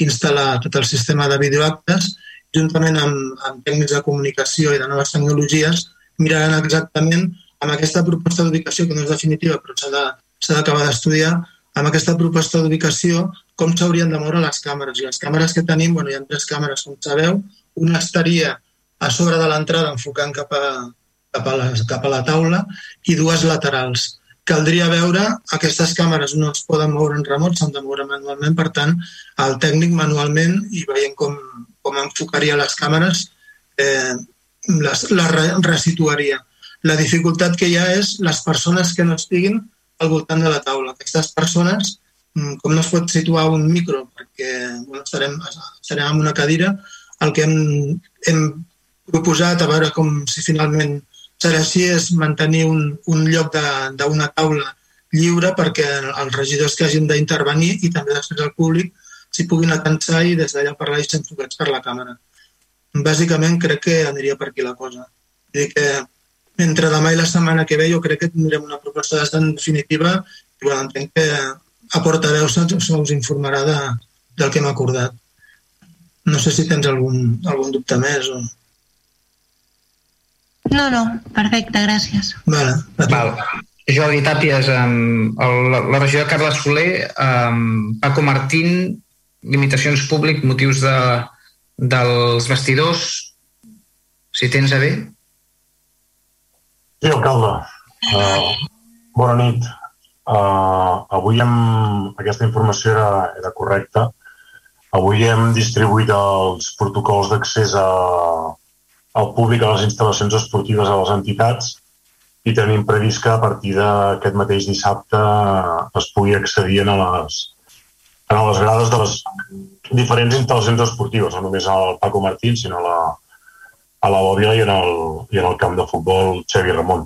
instal·lar tot el sistema de videoactes, juntament amb, amb tècnics de comunicació i de noves tecnologies, miraran exactament amb aquesta proposta d'ubicació, que no és definitiva, però s'ha d'acabar d'estudiar, amb aquesta proposta d'ubicació, com s'haurien de moure les càmeres. I les càmeres que tenim, bueno, hi ha tres càmeres, com sabeu, una estaria a sobre de l'entrada enfocant cap a, cap, a la, cap a la taula i dues laterals. Caldria veure, aquestes càmeres no es poden moure en remot, s'han de moure manualment, per tant, el tècnic manualment i veient com, com enfocaria les càmeres, eh, les, les resituaria. La dificultat que hi ha és les persones que no estiguin al voltant de la taula. Aquestes persones, mm, com no es pot situar un micro perquè bueno, estarem, estarem en una cadira, el que hem, hem proposat, a veure com si finalment serà així, és mantenir un, un lloc d'una taula lliure perquè els regidors que hagin d'intervenir i també després el públic s'hi puguin atensar i des d'allà parlar i ser enfocats per la càmera. Bàsicament crec que aniria per aquí la cosa. Vull dir que entre demà i la setmana que ve jo crec que tindrem una proposta bastant definitiva i bueno, entenc que a portaveu se'ls se informarà de, del que hem acordat. No sé si tens algun, algun dubte més o... No, no, perfecte, gràcies. Vale, Val. Jordi Tàpies, um, el, la regió de Carles Soler, um, Paco Martín, limitacions públic, motius de, dels vestidors, si tens a bé. Sí, alcalde. Uh, bona nit. Uh, avui hem, aquesta informació era, era correcta. Avui hem distribuït els protocols d'accés a, al públic a les instal·lacions esportives a les entitats i tenim previst que a partir d'aquest mateix dissabte es pugui accedir a les, a les grades de les diferents instal·lacions esportives, no només al Paco Martín, sinó a la, a la Bòbila i en, el, i en el camp de futbol Xavi Ramon.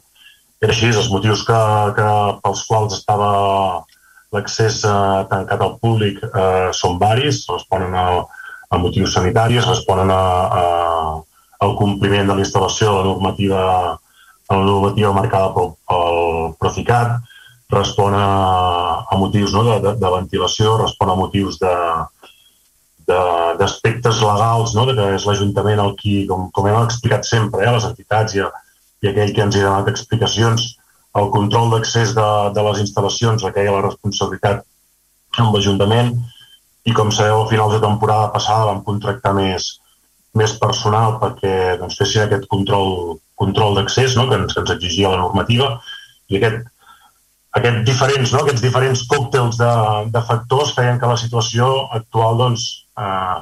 Era així, els motius que, que pels quals estava l'accés eh, tancat al públic eh, són varis, responen a, a motius sanitaris, responen a, a, al compliment de l'instal·lació de la normativa a la normativa marcada pel, pel Procicat, respon a, a motius no, de, de, de ventilació, respon a motius de d'aspectes legals, no, de que és l'Ajuntament el qui, com, com hem explicat sempre, eh, les entitats i, i aquell que ens ha donat explicacions, el control d'accés de, de les instal·lacions requeia la responsabilitat amb l'Ajuntament i com sabeu a finals de temporada passada vam contractar més, més personal perquè doncs, fessin aquest control control d'accés no? que, ens, que ens exigia la normativa i aquest, aquest diferents, no? aquests diferents còctels de, de factors feien que la situació actual doncs, eh,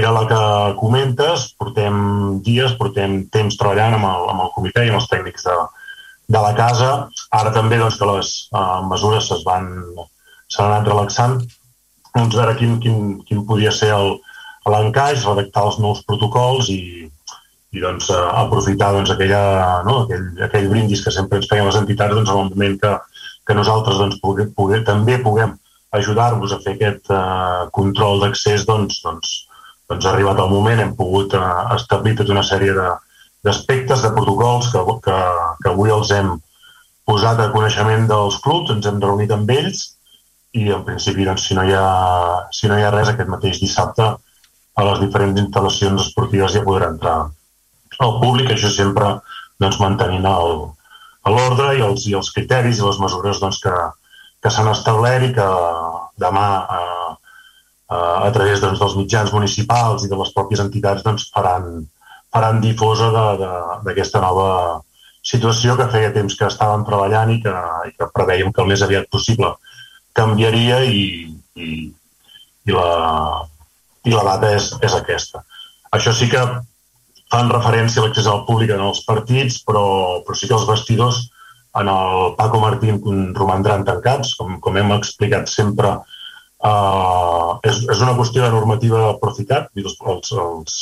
era la que comentes, portem dies, portem temps treballant amb el, amb el comitè i amb els tècnics de, de la casa. Ara també doncs, que les eh, mesures es van s'han anat relaxant, doncs veure quin, quin, quin podia ser l'encaix, redactar els nous protocols i, i doncs, eh, aprofitar doncs, aquella, no, aquell, aquell brindis que sempre ens feien les entitats doncs, en el moment que, que nosaltres doncs, poder, poder, també puguem ajudar-vos a fer aquest eh, control d'accés, doncs, doncs, doncs arribat el moment, hem pogut eh, establir tota una sèrie d'aspectes, de, de protocols que, que, que avui els hem posat a coneixement dels clubs, ens hem reunit amb ells i en principi, doncs, si, no hi ha, si no hi ha res, aquest mateix dissabte a les diferents instal·lacions esportives ja podrà entrar al públic, això sempre doncs, mantenint l'ordre i, els, i els criteris i les mesures doncs, que, que s'han establert i que demà eh, eh, a través doncs, dels mitjans municipals i de les pròpies entitats doncs, faran, faran difosa d'aquesta nova situació que feia temps que estàvem treballant i que, i que preveiem que el més aviat possible canviaria i, i, i, la, i la data és, és aquesta. Això sí que fan referència a l'accés al públic en els partits, però, però sí que els vestidors en el Paco Martín romandran tancats, com, com hem explicat sempre. Uh, és, és una qüestió de normativa Proficat, els, els, els,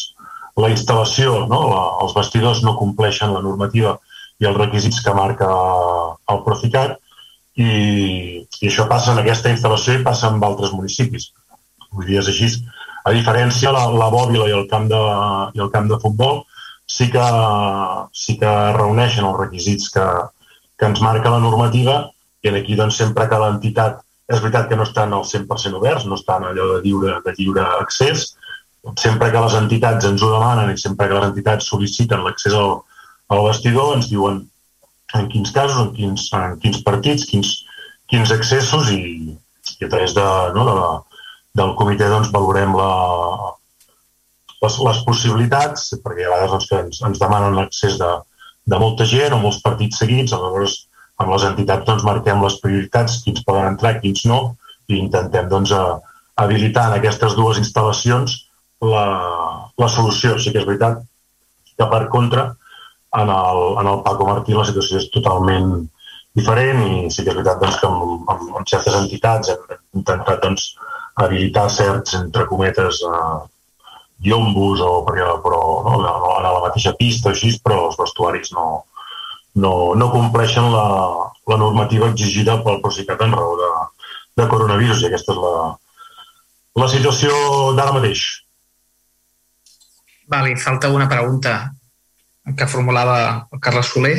la instal·lació, no? la, els vestidors no compleixen la normativa i els requisits que marca el Proficat i, i això passa en aquesta instal·lació i passa en altres municipis. Vull dir, és així. A diferència, la, la bòbila i el camp de, i el camp de futbol sí que, sí que reuneixen els requisits que, que ens marca la normativa i aquí doncs, sempre que l'entitat és veritat que no estan al 100% oberts, no estan allò de lliure, de lliure accés, sempre que les entitats ens ho demanen i sempre que les entitats sol·liciten l'accés al, al vestidor ens diuen en quins casos, en quins, en quins partits, quins, quins accessos i, i a través de, no, de, del comitè doncs, valorem la, les, les possibilitats, perquè a vegades doncs, ens, ens demanen l'accés de, de molta gent o molts partits seguits, aleshores amb les entitats doncs, marquem les prioritats, quins poden entrar, quins no, i intentem doncs, a, habilitar en aquestes dues instal·lacions la, la solució. Sí que és veritat que per contra en el, en el Paco Martí la situació és totalment diferent i sí que és veritat doncs, que amb, amb, amb certes entitats hem intentat doncs, habilitar certs, entre cometes, eh, llombos o perquè, però no, a la mateixa pista així, però els vestuaris no, no, no compleixen la, la normativa exigida pel Procicat en raó de, de coronavirus i aquesta és la, la situació d'ara mateix. Vale, falta una pregunta que formulava el Carles Soler.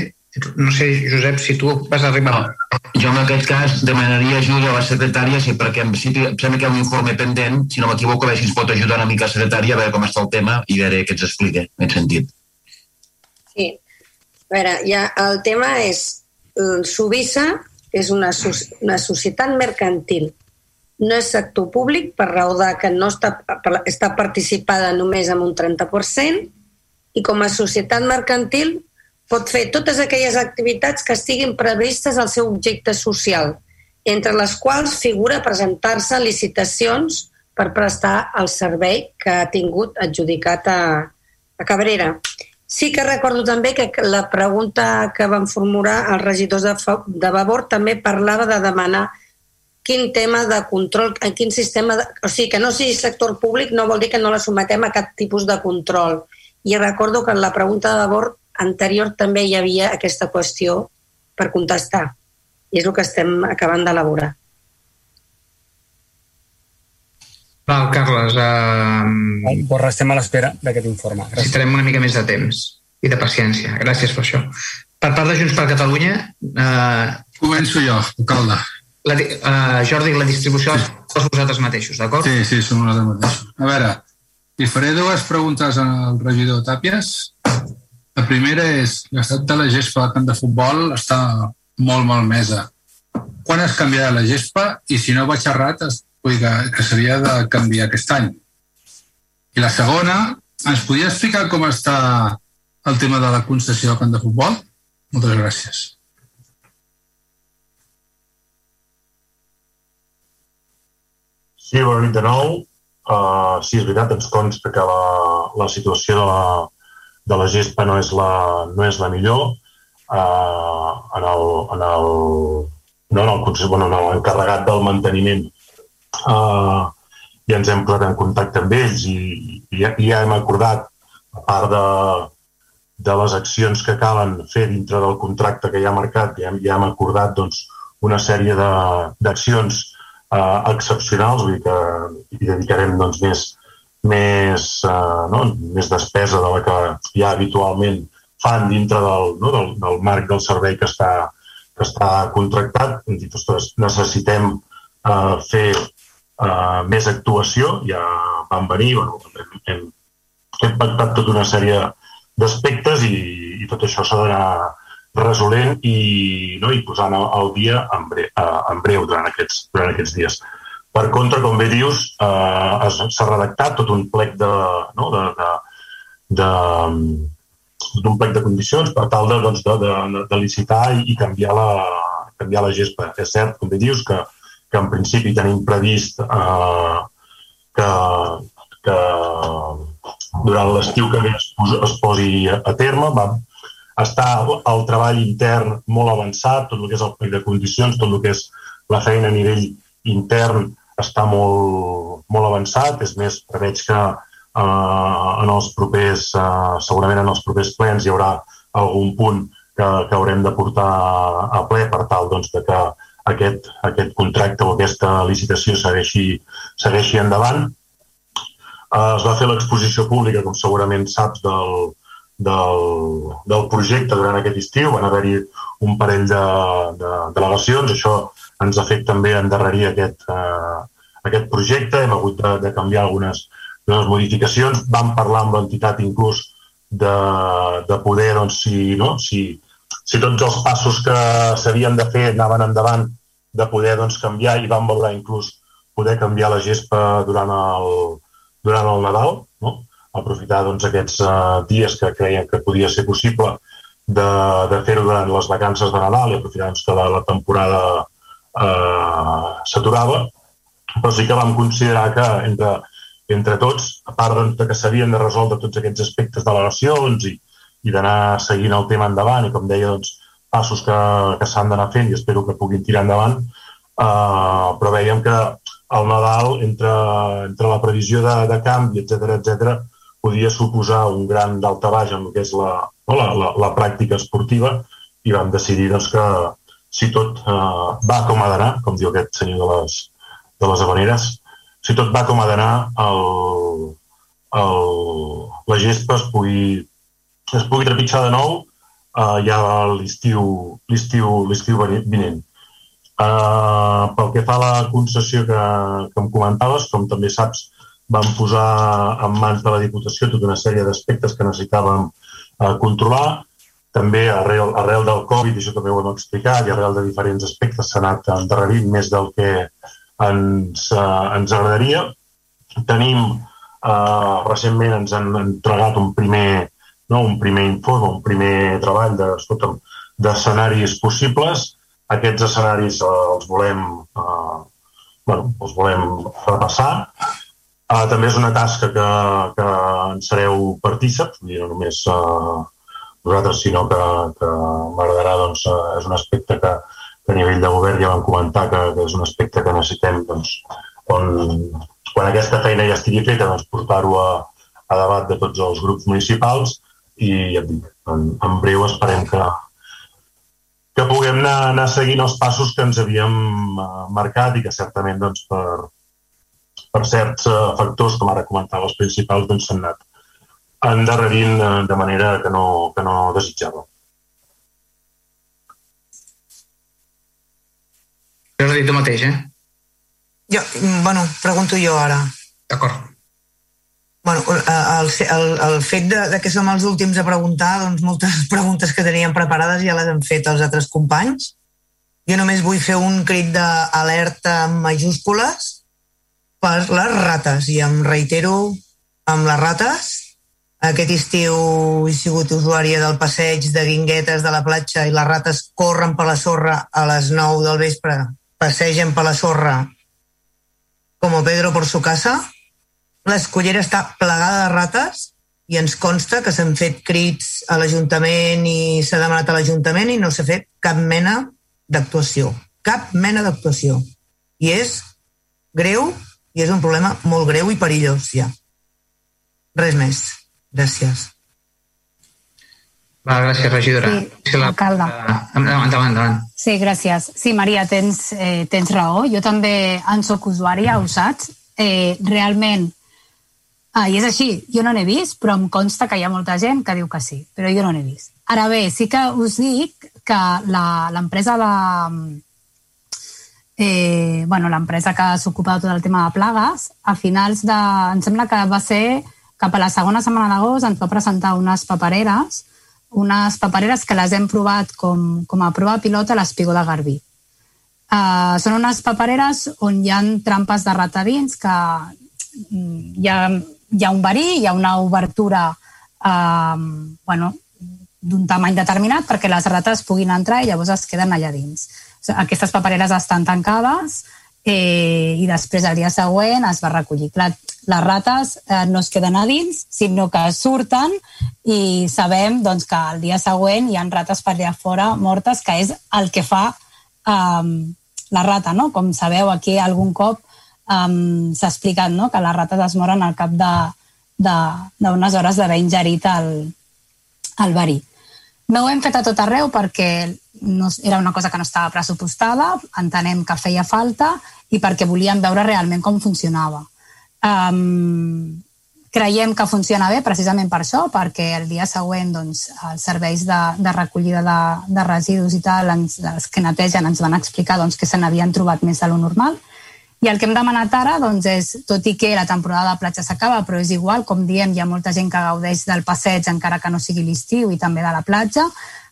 No sé, Josep, si tu vas arribar... No, jo en aquest cas demanaria ajuda a la secretària, sí, perquè em, sí, em sembla que hi ha un informe pendent, si no m'equivoco, a veure si ens pot ajudar una mica la secretària a veure com està el tema i veure què ens explica en aquest sentit. Sí. A veure, ja el tema és el Subissa és una, una societat mercantil. No és sector públic per raó de que no està, està participada només amb un 30% i com a societat mercantil pot fer totes aquelles activitats que estiguin previstes al seu objecte social, entre les quals figura presentar-se licitacions per prestar el servei que ha tingut adjudicat a, a Cabrera. Sí que recordo també que la pregunta que van formular els regidors de, de Vavor també parlava de demanar quin tema de control, en quin sistema... De, o sigui, que no sigui sector públic no vol dir que no la sometem a cap tipus de control. I recordo que en la pregunta de Vavor anterior també hi havia aquesta qüestió per contestar. I és el que estem acabant d'elaborar. Val, Carles. Uh... Pues restem a l'espera d'aquest informe. Gràcies. Necessitarem una mica més de temps i de paciència. Gràcies per això. Per part de Junts per Catalunya... Uh... Començo jo, alcalde. La, uh, Jordi, la distribució sí. és vosaltres mateixos, d'acord? Sí, sí, som nosaltres mateixos. A veure, li faré dues preguntes al regidor Tàpies la primera és, l'estat de la gespa al camp de futbol està molt malmesa. Quan es canviarà la gespa? I si no vaig errat, es, vull que, que seria de canviar aquest any. I la segona, ens podria explicar com està el tema de la concessió al camp de futbol? Moltes gràcies. Sí, bona nit de nou. Uh, sí, és veritat, ens consta que la, la situació de la, de la gespa no és la, no és la millor. Uh, en el, en el, no, en el, bueno, en l'encarregat del manteniment uh, ja ens hem posat en contacte amb ells i, i, ja, ja hem acordat, a part de, de les accions que calen fer dintre del contracte que ja ha marcat, ja, ja hem acordat doncs, una sèrie d'accions uh, excepcionals, vull dir que hi dedicarem doncs, més, més, eh, no, més despesa de la que ja habitualment fan dintre del, no, del, del marc del servei que està, que està contractat. Hem dit, ostres, necessitem eh, fer eh, més actuació. Ja van venir, bueno, hem, hem, hem pactat tota una sèrie d'aspectes i, i tot això s'ha d'anar resolent i, no, i posant al dia en breu, eh, en breu durant, aquests, durant aquests dies. Per contra, com bé dius, eh, s'ha redactat tot un plec de, no, de, de, de, d'un plec de condicions per tal de, doncs, de, de, de licitar i, i canviar, la, canviar la gespa. És cert, com bé dius, que, que en principi tenim previst eh, que, que durant l'estiu que ve es, es posi a terme. Va, està el treball intern molt avançat, tot el que és el plec de condicions, tot el que és la feina a nivell intern està molt, molt avançat. És més, preveig que eh, en els propers, eh, segurament en els propers plens hi haurà algun punt que, que haurem de portar a ple per tal doncs, de que aquest, aquest contracte o aquesta licitació segueixi, segueixi endavant. Eh, es va fer l'exposició pública, com segurament saps, del, del, del projecte durant aquest estiu. Van haver-hi un parell de, de delegacions. Això ens ha fet també endarrerir aquest, eh, aquest projecte, hem hagut de, de canviar algunes les modificacions, vam parlar amb l'entitat inclús de, de poder, doncs, si, no? si, si tots els passos que s'havien de fer anaven endavant, de poder doncs, canviar i vam valorar inclús poder canviar la gespa durant el, durant el Nadal, no? aprofitar doncs, aquests uh, dies que creien que podia ser possible de, de fer-ho durant les vacances de Nadal i aprofitar doncs, que la, la temporada eh, s'aturava, però sí que vam considerar que entre, entre tots, a part doncs, que s'havien de resoldre tots aquests aspectes de relacions i, i d'anar seguint el tema endavant i, com deia, doncs, passos que, que s'han d'anar fent i espero que puguin tirar endavant, eh, però veiem que el Nadal, entre, entre la previsió de, de canvi, etc etc, podia suposar un gran daltabaix en el que és la, no, la, la, la pràctica esportiva i vam decidir doncs, que, si tot eh, va com ha d'anar, com diu aquest senyor de les, de les Habaneres, si tot va com ha d'anar, la gespa es pugui, es pugui trepitjar de nou uh, ja l'estiu vinent. Uh, pel que fa a la concessió que, que em comentaves, com també saps, vam posar en mans de la Diputació tota una sèrie d'aspectes que necessitàvem uh, controlar. També arrel, arrel del Covid, això també ho hem explicat, i arrel de diferents aspectes s'ha anat endarrerint més del que ens, uh, ens agradaria. Tenim, uh, recentment ens han entregat un primer, no, un primer informe, un primer treball d'escenaris de, possibles, aquests escenaris eh, els volem eh, bueno, els volem repassar. Uh, també és una tasca que, que en sereu partíceps, no només uh, vosaltres, sinó que, que m'agradarà, doncs, uh, és un aspecte que, que a nivell de govern ja vam comentar que, que és un aspecte que necessitem, doncs, on, quan aquesta feina ja estigui feta, doncs, portar-ho a, a debat de tots els grups municipals i ja et dic, en, en breu esperem que, que puguem anar, anar seguint els passos que ens havíem uh, marcat i que certament doncs, per, per certs uh, factors, com ara comentava els principals, doncs s'han anat endarrerint de manera que no, que no desitjava. Jo has dit el mateix, eh? Jo, bueno, pregunto jo ara. D'acord. Bueno, el, el, el fet de, de que som els últims a preguntar, doncs moltes preguntes que teníem preparades ja les han fet els altres companys. Jo només vull fer un crit d'alerta amb majúscules per les rates i em reitero amb les rates. Aquest estiu he sigut usuària del passeig de guinguetes de la platja i les rates corren per la sorra a les 9 del vespre, passegen per la sorra com Pedro por su casa l'escollera està plegada de rates i ens consta que s'han fet crits a l'Ajuntament i s'ha demanat a l'Ajuntament i no s'ha fet cap mena d'actuació. Cap mena d'actuació. I és greu i és un problema molt greu i perillós, ja. Res més. Gràcies. Va, gràcies, regidora. Sí, alcalde. Endavant, endavant, endavant. Sí, gràcies. Sí, Maria, tens, eh, tens raó. Jo també en soc usuària, ho saps. Eh, realment, Ah, I és així, jo no n'he vist, però em consta que hi ha molta gent que diu que sí, però jo no n'he vist. Ara bé, sí que us dic que l'empresa de... Eh, bueno, l'empresa que s'ocupa de tot el tema de plagues, a finals de... Em sembla que va ser cap a la segona setmana d'agost ens va presentar unes papereres, unes papereres que les hem provat com, com a prova pilota a l'Espigó de Garbí. Uh, són unes papereres on hi ha trampes de rata dins que mm, hi ha hi ha un verí, hi ha una obertura eh, bueno, d'un tamany determinat perquè les rates puguin entrar i llavors es queden allà dins. Aquestes papereres estan tancades eh, i després el dia següent es va recollir. Clar, les rates eh, no es queden a dins, sinó que surten i sabem doncs, que el dia següent hi ha rates per allà fora mortes, que és el que fa eh, la rata, no? Com sabeu, aquí algun cop um, s'ha explicat no? que les rates es moren al cap d'unes hores d'haver ingerit el, el verí. No ho hem fet a tot arreu perquè no, era una cosa que no estava pressupostada, entenem que feia falta i perquè volíem veure realment com funcionava. Um, creiem que funciona bé precisament per això, perquè el dia següent doncs, els serveis de, de recollida de, de residus i tal, ens, els que netegen ens van explicar doncs, que se n'havien trobat més de lo normal i el que hem demanat ara doncs, és, tot i que la temporada de platja s'acaba, però és igual, com diem, hi ha molta gent que gaudeix del passeig encara que no sigui l'estiu i també de la platja.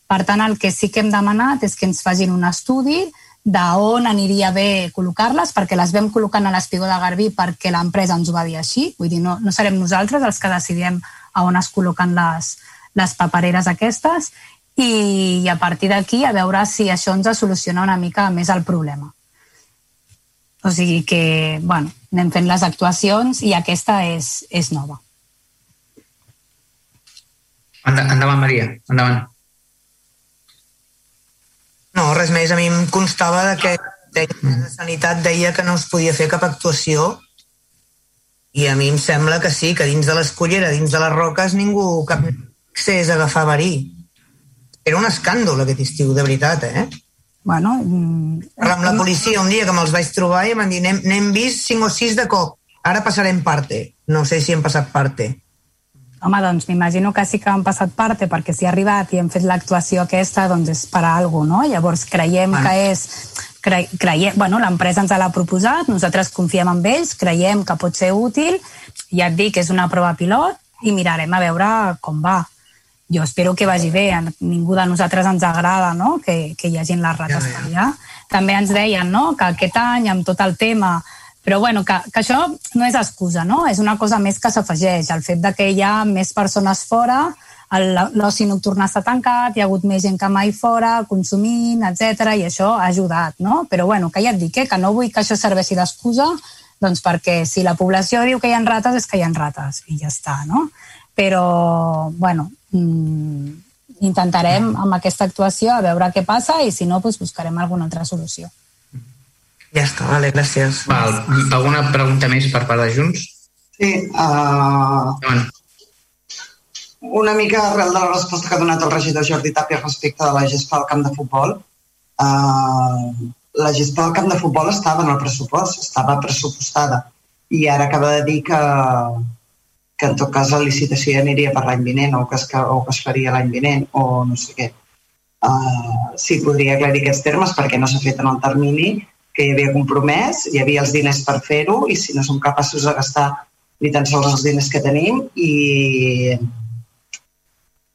Per tant, el que sí que hem demanat és que ens facin un estudi d'on aniria bé col·locar-les, perquè les vam col·locant a l'Espigó de Garbí perquè l'empresa ens ho va dir així, vull dir, no, no serem nosaltres els que decidem a on es col·loquen les, les papereres aquestes, i, i a partir d'aquí a veure si això ens soluciona una mica més el problema. O sigui que, bueno, anem fent les actuacions i aquesta és, és nova. Endavant, Maria, endavant. No, res més. A mi em constava de que la sanitat deia que no es podia fer cap actuació i a mi em sembla que sí, que dins de l'escollera, dins de les roques, ningú cap accés a agafar verí. Era un escàndol aquest estiu, de veritat, eh? Bueno... Parlar amb la policia un dia que me'ls vaig trobar i m'han dit n'hem vist cinc o sis de cop, ara passarem parte. No sé si hem passat parte. home, doncs m'imagino que sí que han passat parte perquè si ha arribat i hem fet l'actuació aquesta, doncs és per a alguna no? Llavors creiem bueno. que és... Cre, creiem, bueno, l'empresa ens l'ha proposat, nosaltres confiem en ells, creiem que pot ser útil, ja et dic, és una prova pilot i mirarem a veure com va. Jo espero que vagi bé, a ningú de nosaltres ens agrada no? que, que hi hagin les rates ja, ja. per allà. També ens deien no? que aquest any, amb tot el tema però bueno, que, que això no és excusa, no? És una cosa més que s'afegeix. El fet de que hi ha més persones fora, l'oci nocturn està tancat, hi ha hagut més gent que mai fora, consumint, etc i això ha ajudat, no? Però bueno, que ja et dic, eh, que no vull que això serveixi d'excusa, doncs perquè si la població diu que hi ha rates, és que hi ha rates, i ja està, no? Però, bueno, intentarem amb aquesta actuació a veure què passa i si no, doncs buscarem alguna altra solució. Ja està, vale, gràcies. Val. Alguna pregunta més per part de Junts? Sí. Uh, una mica arrel de la resposta que ha donat el regidor Jordi Tàpia respecte de la gespa del camp de futbol. Uh, la gespa del camp de futbol estava en el pressupost, estava pressupostada. I ara acaba de dir que, que en tot cas la licitació ja aniria per l'any vinent o que es, o que es faria l'any vinent o no sé què. Uh, sí, podria aclarir aquests termes perquè no s'ha fet en el termini que hi havia compromès, hi havia els diners per fer-ho i si no som capaços de gastar ni tan sols els diners que tenim i,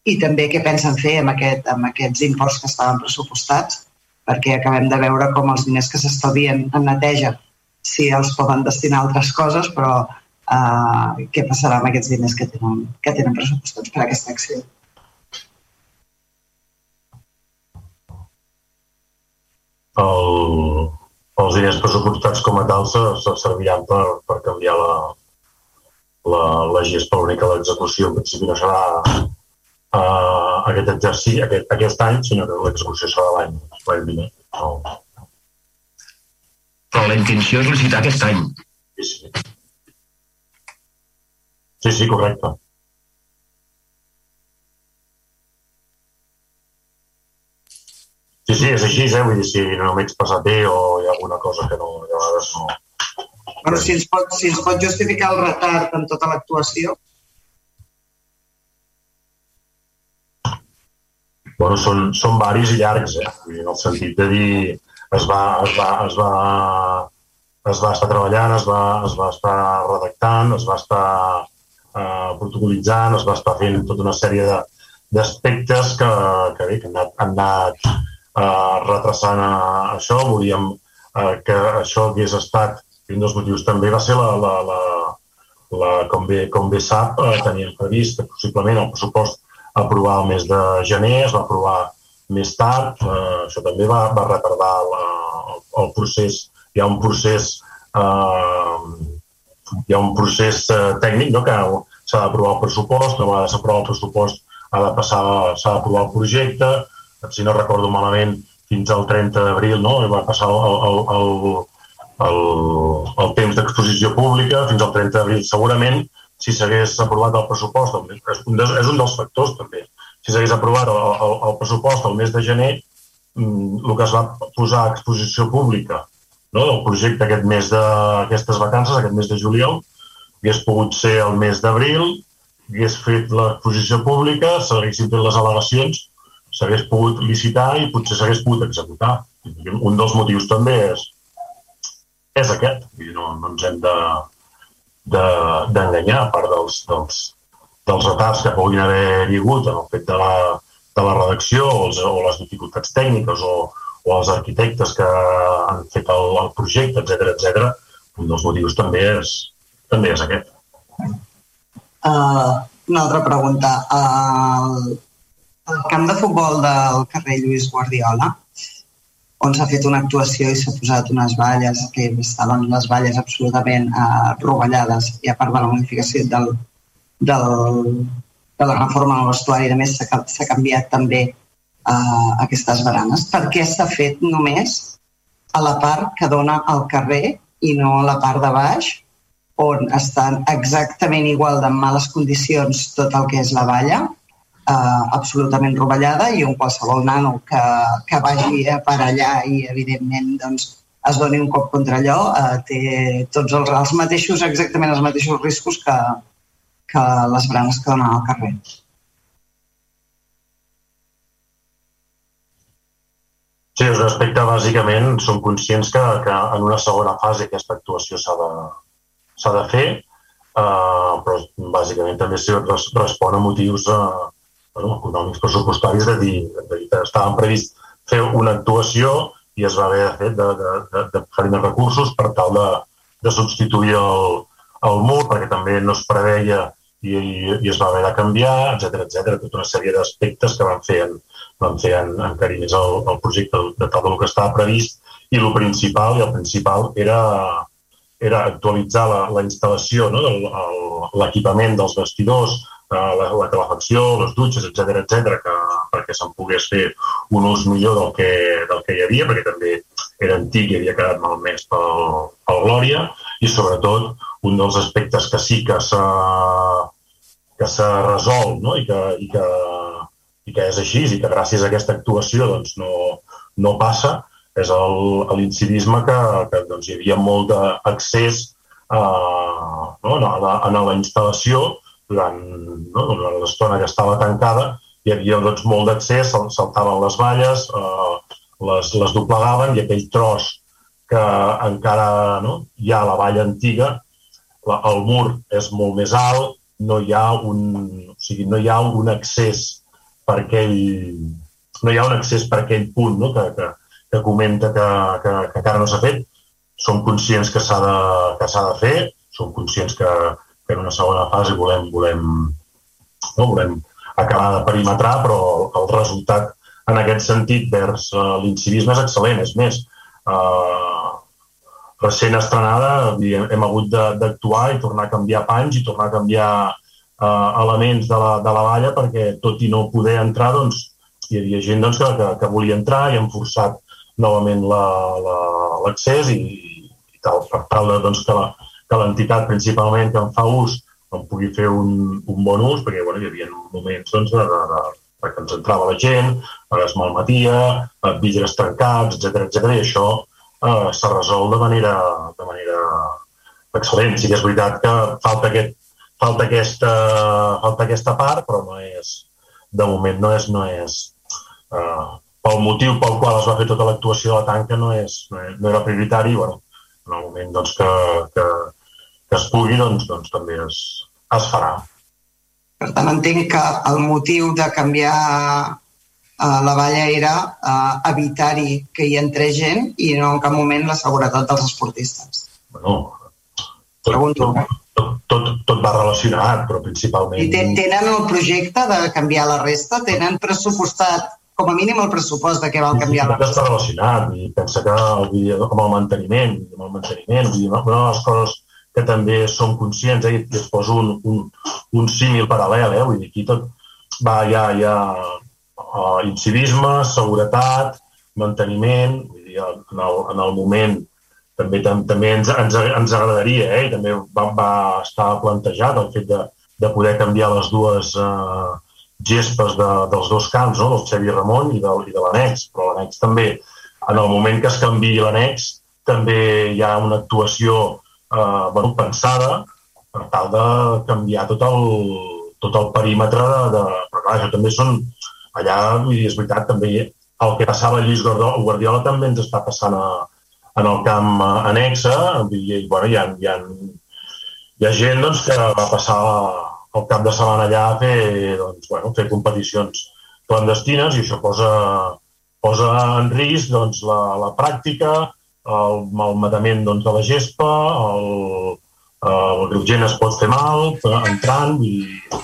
i també què pensen fer amb, aquest, amb aquests imports que estaven pressupostats perquè acabem de veure com els diners que s'estalvien en neteja si els poden destinar a altres coses, però uh, què passarà amb aquests diners que tenen, que tenen pressupostats per a aquesta acció? El, els diners pressupostats com a tal se, se serviran per, per canviar la, la, la GESPA. L'única l'execució en principi no serà uh, aquest exercici, aquest, aquest any, sinó que l'execució serà l'any l'any vinent. No. Però la intenció és licitar aquest any. Sí, sí. Sí, sí, correcte. Sí, sí, és així, eh? Vull dir, si no m'he expressat bé o hi ha alguna cosa que no... De vegades no... Bueno, si ens, pot, si ens pot justificar el retard en tota l'actuació. Bueno, són, són varis i llargs, eh? Vull dir, en el sentit de dir es va, es va, es va, es va estar treballant, es va, es va estar redactant, es va estar eh, protocolitzant, es va estar fent tota una sèrie d'aspectes que, que, bé, que han anat, han anat eh, retrasant a, això, volíem eh, que això hagués estat, un dels motius també va ser la, la, la, la com, bé, com bé sap, eh, teníem previst que possiblement el pressupost aprovar el mes de gener, es va aprovar més tard, eh, això també va, va retardar la, el, el procés, hi ha un procés eh, hi ha un procés eh, tècnic no? que s'ha d'aprovar el pressupost, una vegada s'aprova el pressupost ha de passar, s'ha d'aprovar el projecte, si no recordo malament, fins al 30 d'abril, no? va passar el, el, el, el, el temps d'exposició pública fins al 30 d'abril. Segurament, si s'hagués aprovat el pressupost, és un, de, és un dels factors també, si s'hagués aprovat el, el, el pressupost el mes de gener, mm, el que es va posar a exposició pública no, del projecte aquest mes d'aquestes vacances, aquest mes de juliol, hagués pogut ser el mes d'abril, hagués fet l'exposició pública, s'haguessin fet les al·legacions s'hagués pogut licitar i potser s'hagués pogut executar. Un dels motius també és, és aquest. No, no ens hem d'enganyar, de, de, a part dels, dels, dels retards que puguin haver hagut en el fet de la, de la redacció o, els, o les dificultats tècniques o, o els arquitectes que han fet el, el projecte, etc etc. un dels motius també és, també és aquest. Uh, una altra pregunta. Uh, al camp de futbol del carrer Lluís Guardiola, on s'ha fet una actuació i s'ha posat unes valles que estaven les valles absolutament eh, rovellades i a part de la modificació del, del, de la reforma del vestuari, a més s'ha canviat també eh, aquestes baranes. Per què s'ha fet només a la part que dona al carrer i no a la part de baix, on estan exactament igual de males condicions tot el que és la valla, eh, absolutament rovellada i un qualsevol nano que, que vagi per allà i, evidentment, doncs, es doni un cop contra allò, eh, té tots els, els mateixos, exactament els mateixos riscos que, que les branes que donen al carrer. Sí, és un aspecte, bàsicament, som conscients que, que en una segona fase aquesta actuació s'ha de, de fer, eh, però bàsicament també si res, respon a motius eh, bueno, econòmics pressupostaris de dir, de dir que estàvem previst fer una actuació i es va haver de fer de, de, de, de fer més recursos per tal de, de substituir el, el mur, perquè també no es preveia i, i, i es va haver de canviar, etc etc. tota una sèrie d'aspectes que van fer en, vam fer en, encarir més el, el projecte de tal del que estava previst i el principal, i el principal era, era actualitzar la, la instal·lació, no? l'equipament dels vestidors, eh, la, la calefacció, les dutxes, etc etc que, perquè se'n pogués fer un ús millor del que, del que hi havia, perquè també era antic i havia quedat malmès pel, pel Glòria, i sobretot un dels aspectes que sí que s'ha que s'ha resolt no? I, que, i que i que és així i que gràcies a aquesta actuació doncs, no, no passa, és l'incivisme que, que doncs, hi havia molt d'accés uh, no, a, la, a la instal·lació durant, no, durant l'estona que estava tancada, hi havia doncs, molt d'accés, saltaven les valles, uh, les, les doblegaven i aquell tros que encara no, hi ha a la valla antiga, la, el mur és molt més alt, no hi ha un, o sigui, no hi ha un accés per aquell... no hi ha un accés per aquell punt no? que, que, que comenta que, que, que encara no s'ha fet. Som conscients que s'ha de, de fer, som conscients que, que en una segona fase volem, volem, no, volem acabar de perimetrar, però el resultat en aquest sentit vers uh, l'incivisme és excel·lent. És més, uh, recent estrenada hem, hem hagut d'actuar i tornar a canviar panys i tornar a canviar elements de la, de la valla perquè tot i no poder entrar doncs, hi havia gent doncs, que, que, que volia entrar i han forçat novament l'accés la, la, i, i tal, per tal de, doncs, que l'entitat principalment que en fa ús en pugui fer un, un bon ús, perquè bueno, hi havia moments doncs, de, de, de, perquè ens entrava la gent, es malmetia, vidres trencats, etc etc i això eh, s'ha resolt de manera, de manera excel·lent. Sí que és veritat que falta aquest falta aquesta, falta aquesta part, però no és, de moment no és, no és uh, pel motiu pel qual es va fer tota l'actuació de la tanca no, és, no, no era prioritari, bueno, en el moment doncs, que, que, que es pugui, doncs, doncs també es, es farà. Per tant, entenc que el motiu de canviar uh, la valla era uh, evitar-hi que hi entrés gent i no en cap moment la seguretat dels esportistes. Bueno, tot. Tot, tot, tot, va relacionat, però principalment... I tenen el projecte de canviar la resta? Tenen pressupostat com a mínim el pressupost de què val canviar la resta? Està relacionat i pensa que el, com el manteniment, amb el manteniment, vull dir, una de les coses que també som conscients, eh, i es poso un, un, un símil paral·lel, eh, vull dir, aquí tot va, hi ha, hi ha uh, incivisme, seguretat, manteniment, vull dir, en el, en el moment també, també ens, ens, ens agradaria, eh? i també va, va estar plantejat el fet de, de poder canviar les dues eh, gespes de, dels dos camps, no? del Xavi Ramon i de, i de l'annex, però l'annex també, en el moment que es canvi l'annex, també hi ha una actuació eh, bueno, pensada per tal de canviar tot el, tot el perímetre de, de... Però clar, això també són... Allà, dir, és veritat, també el que passava a Lluís Guardiola també ens està passant a, en el camp eh, anexa i, bueno, hi, ha, hi, ha, hi ha gent doncs, que va passar el cap de setmana allà a fer, doncs, bueno, fer competicions clandestines i això posa, posa en risc doncs, la, la pràctica, el malmetament doncs, de la gespa, el, el gent es pot fer mal entrant i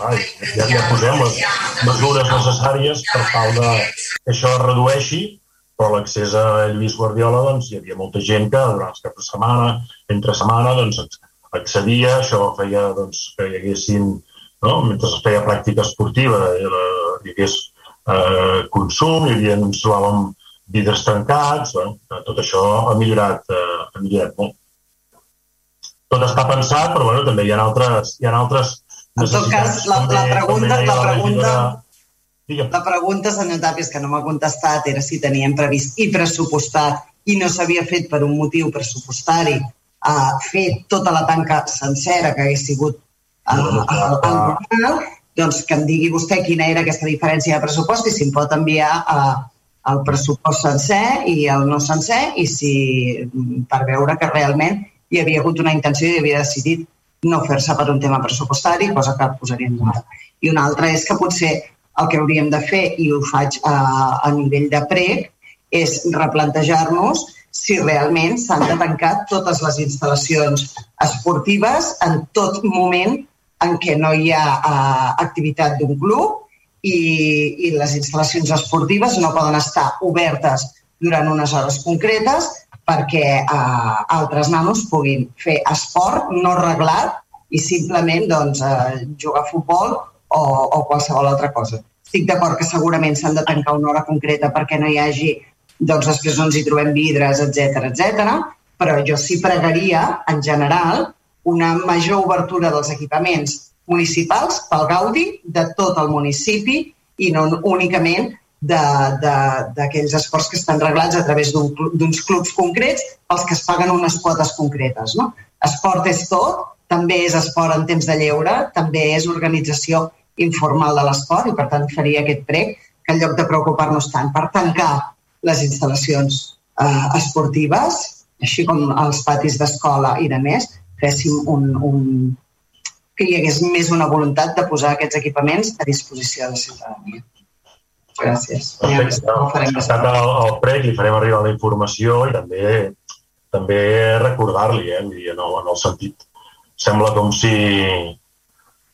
ai, ja, ja posem les mesures necessàries per tal de que això es redueixi però l'accés a Lluís Guardiola doncs, hi havia molta gent que durant els caps de setmana, entre setmana, doncs, accedia, això feia doncs, que hi haguessin, no? mentre es feia pràctica esportiva, hi, hagués eh, consum, hi havia, ens trobàvem vidres tancats, bueno, tot això ha millorat, eh, ha millorat molt. Tot està pensat, però bueno, també hi ha altres, hi ha altres en tot cas, la, la pregunta, la, la pregunta, la pregunta, senyor Tàpies, que no m'ha contestat, era si teníem previst i pressupostat i no s'havia fet per un motiu pressupostari uh, fer tota la tanca sencera que hagués sigut al, al, al local, doncs que em digui vostè quina era aquesta diferència de pressupost i si em pot enviar a, el pressupost sencer i el no sencer i si per veure que realment hi havia hagut una intenció i havia decidit no fer-se per un tema pressupostari, cosa que posaríem dubte. I una altra és que potser el que hauríem de fer, i ho faig a, a nivell de prec, és replantejar-nos si realment s'han de tancar totes les instal·lacions esportives en tot moment en què no hi ha uh, activitat d'un club i, i les instal·lacions esportives no poden estar obertes durant unes hores concretes perquè uh, altres nanos puguin fer esport no reglat i simplement doncs, uh, jugar a futbol o, o qualsevol altra cosa. Estic d'acord que segurament s'han de tancar una hora concreta perquè no hi hagi, doncs després no ens hi trobem vidres, etc etc. però jo sí pregaria, en general, una major obertura dels equipaments municipals pel gaudi de tot el municipi i no únicament d'aquells esports que estan reglats a través d'uns clubs concrets els que es paguen unes quotes concretes. No? Esport és tot, també és esport en temps de lleure, també és organització informal de l'esport i, per tant, faria aquest prec que en lloc de preocupar-nos tant per tancar les instal·lacions eh, esportives, així com els patis d'escola i de més, féssim un, un, que hi hagués més una voluntat de posar aquests equipaments a disposició de la ciutadania. Gràcies. Perfecte. Ja, el, el prec, li farem arribar la informació i també també recordar-li, eh, en el sentit sembla com si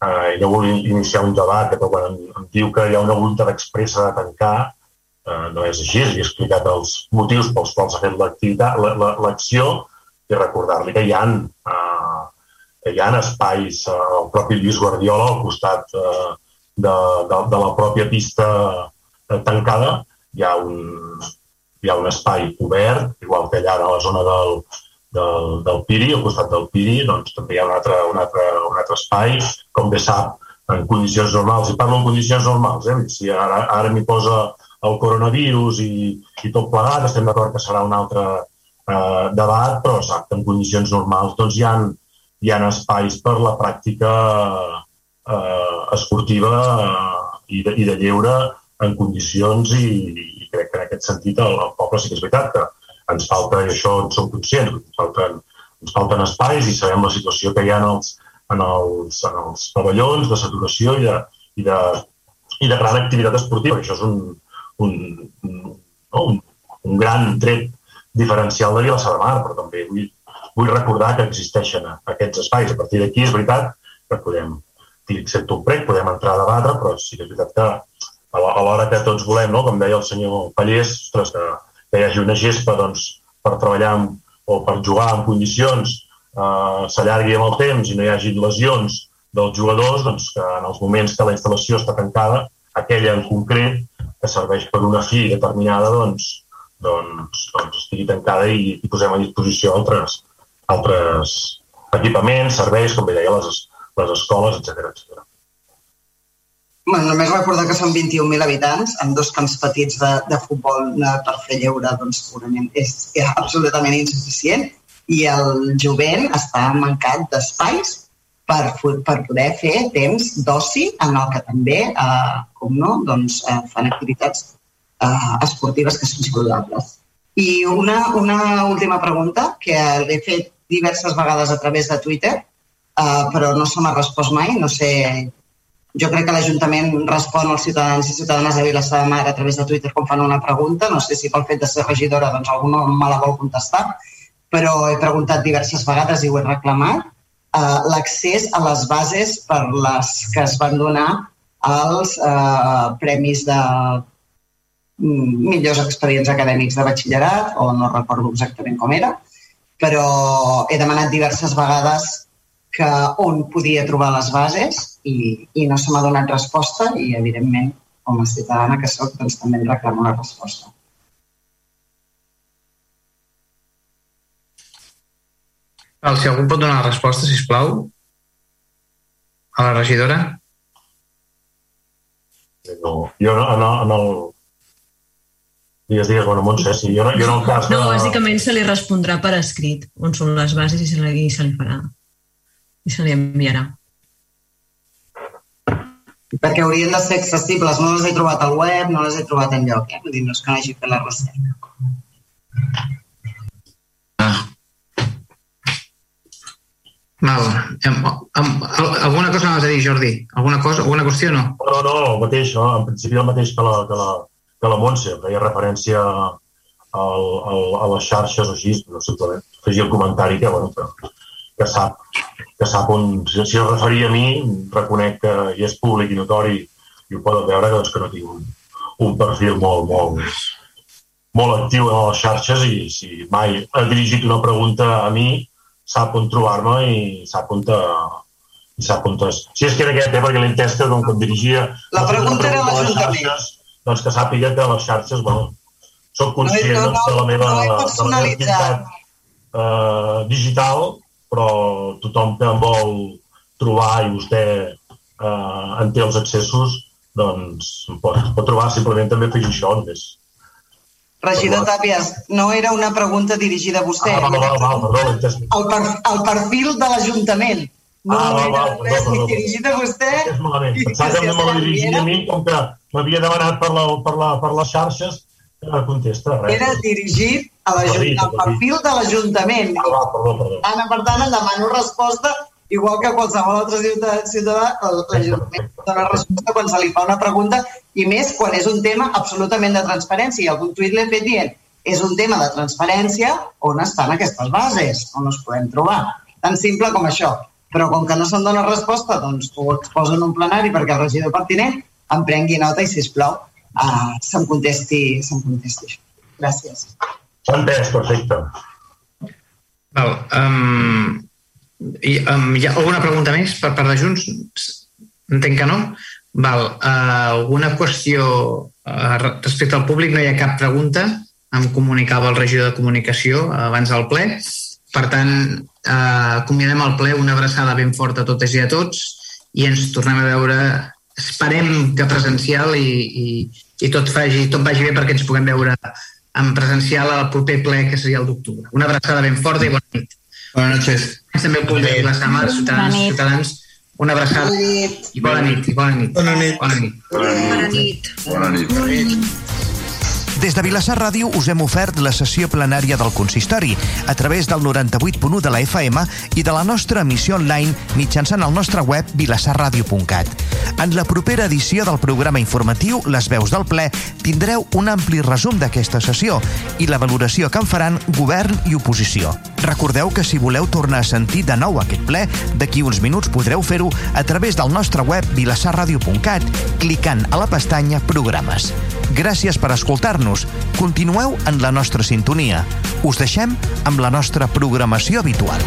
eh, jo vull iniciar un debat que quan em, em diu que hi ha una voluntat expressa de tancar, eh, no és així, he explicat els motius pels quals ha fet l'activitat, l'acció i recordar-li que hi ha, eh, que hi ha espais, eh, el propi Lluís Guardiola al costat eh, de, de, de la pròpia pista eh, tancada, hi ha un, hi ha un espai obert, igual que allà a la zona del, del, del Piri, al costat del Piri, doncs també hi ha un altre, un altre, un altre espai, com bé sap, en condicions normals, i parlo en condicions normals, eh? si ara, ara m'hi posa el coronavirus i, i tot plegat, estem d'acord que serà un altre eh, debat, però sap en condicions normals doncs, hi, ha, hi ha espais per la pràctica eh, esportiva eh, i, de, i de lleure en condicions i, i crec que en aquest sentit el, el poble sí que és veritat que ens falta, i això en som conscients, ens falten, ens falten espais i sabem la situació que hi ha en els, en els, en els pavellons de saturació i de, i de, i de gran activitat esportiva. Això és un, un, un, un, un gran tret diferencial de Vilassar de Mar, però també vull, vull recordar que existeixen aquests espais. A partir d'aquí és veritat que podem, excepte un prec, podem entrar a debatre, però sí que és veritat que a l'hora que tots volem, no? com deia el senyor Pallés, ostres, que que hi hagi una gespa doncs, per treballar amb, o per jugar en condicions eh, s'allargui amb el temps i no hi hagi lesions dels jugadors, doncs, que en els moments que la instal·lació està tancada, aquella en concret, que serveix per una fi determinada, doncs, doncs, doncs estigui tancada i, i posem a disposició altres, altres equipaments, serveis, com bé deia, les, les escoles, etc etc. Bueno, només recordar que són 21.000 habitants amb dos camps petits de, de futbol per fer lleure, doncs segurament és absolutament insuficient i el jovent està mancat d'espais per, per poder fer temps d'oci en el que també, eh, com no, doncs, eh, fan activitats eh, esportives que són saludables. I una, una última pregunta que l'he fet diverses vegades a través de Twitter, eh, però no se m'ha respost mai, no sé jo crec que l'Ajuntament respon als ciutadans i ciutadanes de Vilassar de Mar a través de Twitter quan fan una pregunta. No sé si pel fet de ser regidora doncs algú no me la vol contestar, però he preguntat diverses vegades i ho he reclamat. Uh, L'accés a les bases per les que es van donar als uh, premis de mm, millors expedients acadèmics de batxillerat, o no recordo exactament com era, però he demanat diverses vegades que on podia trobar les bases i, i no se m'ha donat resposta i, evidentment, com a ciutadana que sóc, doncs també en reclamo una resposta. Val, si algú pot donar la resposta, si plau, a la regidora. No, jo no, no, no, Digues, digues, bueno, Montse, si jo no, jo no el cas... No, bàsicament se li respondrà per escrit on són les bases i se li, i se li farà i se li enviarà. perquè haurien de ser accessibles. No les he trobat al web, no les he trobat en lloc. Eh? Vull dir, no és que no hagi fet la recerca. Val. Em, em, alguna cosa m'has de dir, Jordi? Alguna cosa, alguna qüestió no? No, no, el mateix, no? en principi el mateix que la, que la, que la Montse, feia referència al, al, a les xarxes o així, no simplement afegir el comentari que, bueno, que, que sap, que sap on, si, si es referia a mi, reconec que hi és públic i notori i ho poden veure doncs, que no tinc un, un perfil molt, molt, molt actiu en les xarxes i si mai ha dirigit una pregunta a mi, sap on trobar-me i sap on te, i sap on te... Si és que era aquest, eh, perquè l'he entès que com dirigia... La pregunta era l'Ajuntament. Doncs que sàpiga que les xarxes, bueno, soc conscient no, no, no, de la meva, no de la meva activitat eh, digital, però tothom que em vol trobar i vostè eh, en té els accessos, doncs pot, pot trobar simplement també afegir això, més. Regidor Tàpies, no era una pregunta dirigida a vostè. Ah, val, val, val, perdó, el, per, el perfil de l'Ajuntament. No ah, val, val, era res ni dirigit a vostè. És malament. Pensava que me la dirigia a mi, com que m'havia demanat per, la, per, la, per les xarxes, contesta res. Era dirigit a al perfil de l'Ajuntament. Ah, perdó. Per tant, en demano resposta igual que qualsevol altre ciutadà, ciutadà l'Ajuntament dona resposta quan se li fa una pregunta i més quan és un tema absolutament de transparència. I algun tuit l'he fet dient és un tema de transparència on estan aquestes bases, on es podem trobar. Tan simple com això. Però com que no se'n dona resposta, doncs ho exposo en un plenari perquè el regidor pertinent em prengui nota i, sisplau, uh, se'm contesti, se'm contesti això. Gràcies. S'ha entès, perfecte. Val, um, i, um, hi ha alguna pregunta més per part de Junts? Entenc que no. Val. Uh, alguna qüestió uh, respecte al públic? No hi ha cap pregunta. Em comunicava el regidor de comunicació abans del ple. Per tant, uh, convidem al ple una abraçada ben forta a totes i a tots i ens tornem a veure, esperem que presencial i, i, i tot, faci, tot vagi bé perquè ens puguem veure en presencial al proper ple que seria el d'octubre. Una abraçada ben forta i bona nit. Buenas noches. També puc dir la setmana, ciutadans, ciutadans, una abraçada i bona nit. I bona nit. Bona nit. Bona nit. Bona nit. Bona nit. Bona nit. Des de Vilassar Ràdio us hem ofert la sessió plenària del consistori a través del 98.1 de la FM i de la nostra emissió online mitjançant el nostre web vilassarradio.cat. En la propera edició del programa informatiu Les veus del ple tindreu un ampli resum d'aquesta sessió i la valoració que en faran govern i oposició. Recordeu que si voleu tornar a sentir de nou aquest ple, d'aquí uns minuts podreu fer-ho a través del nostre web vilassarradio.cat clicant a la pestanya Programes. Gràcies per escoltar-nos. Continueu en la nostra sintonia. Us deixem amb la nostra programació habitual.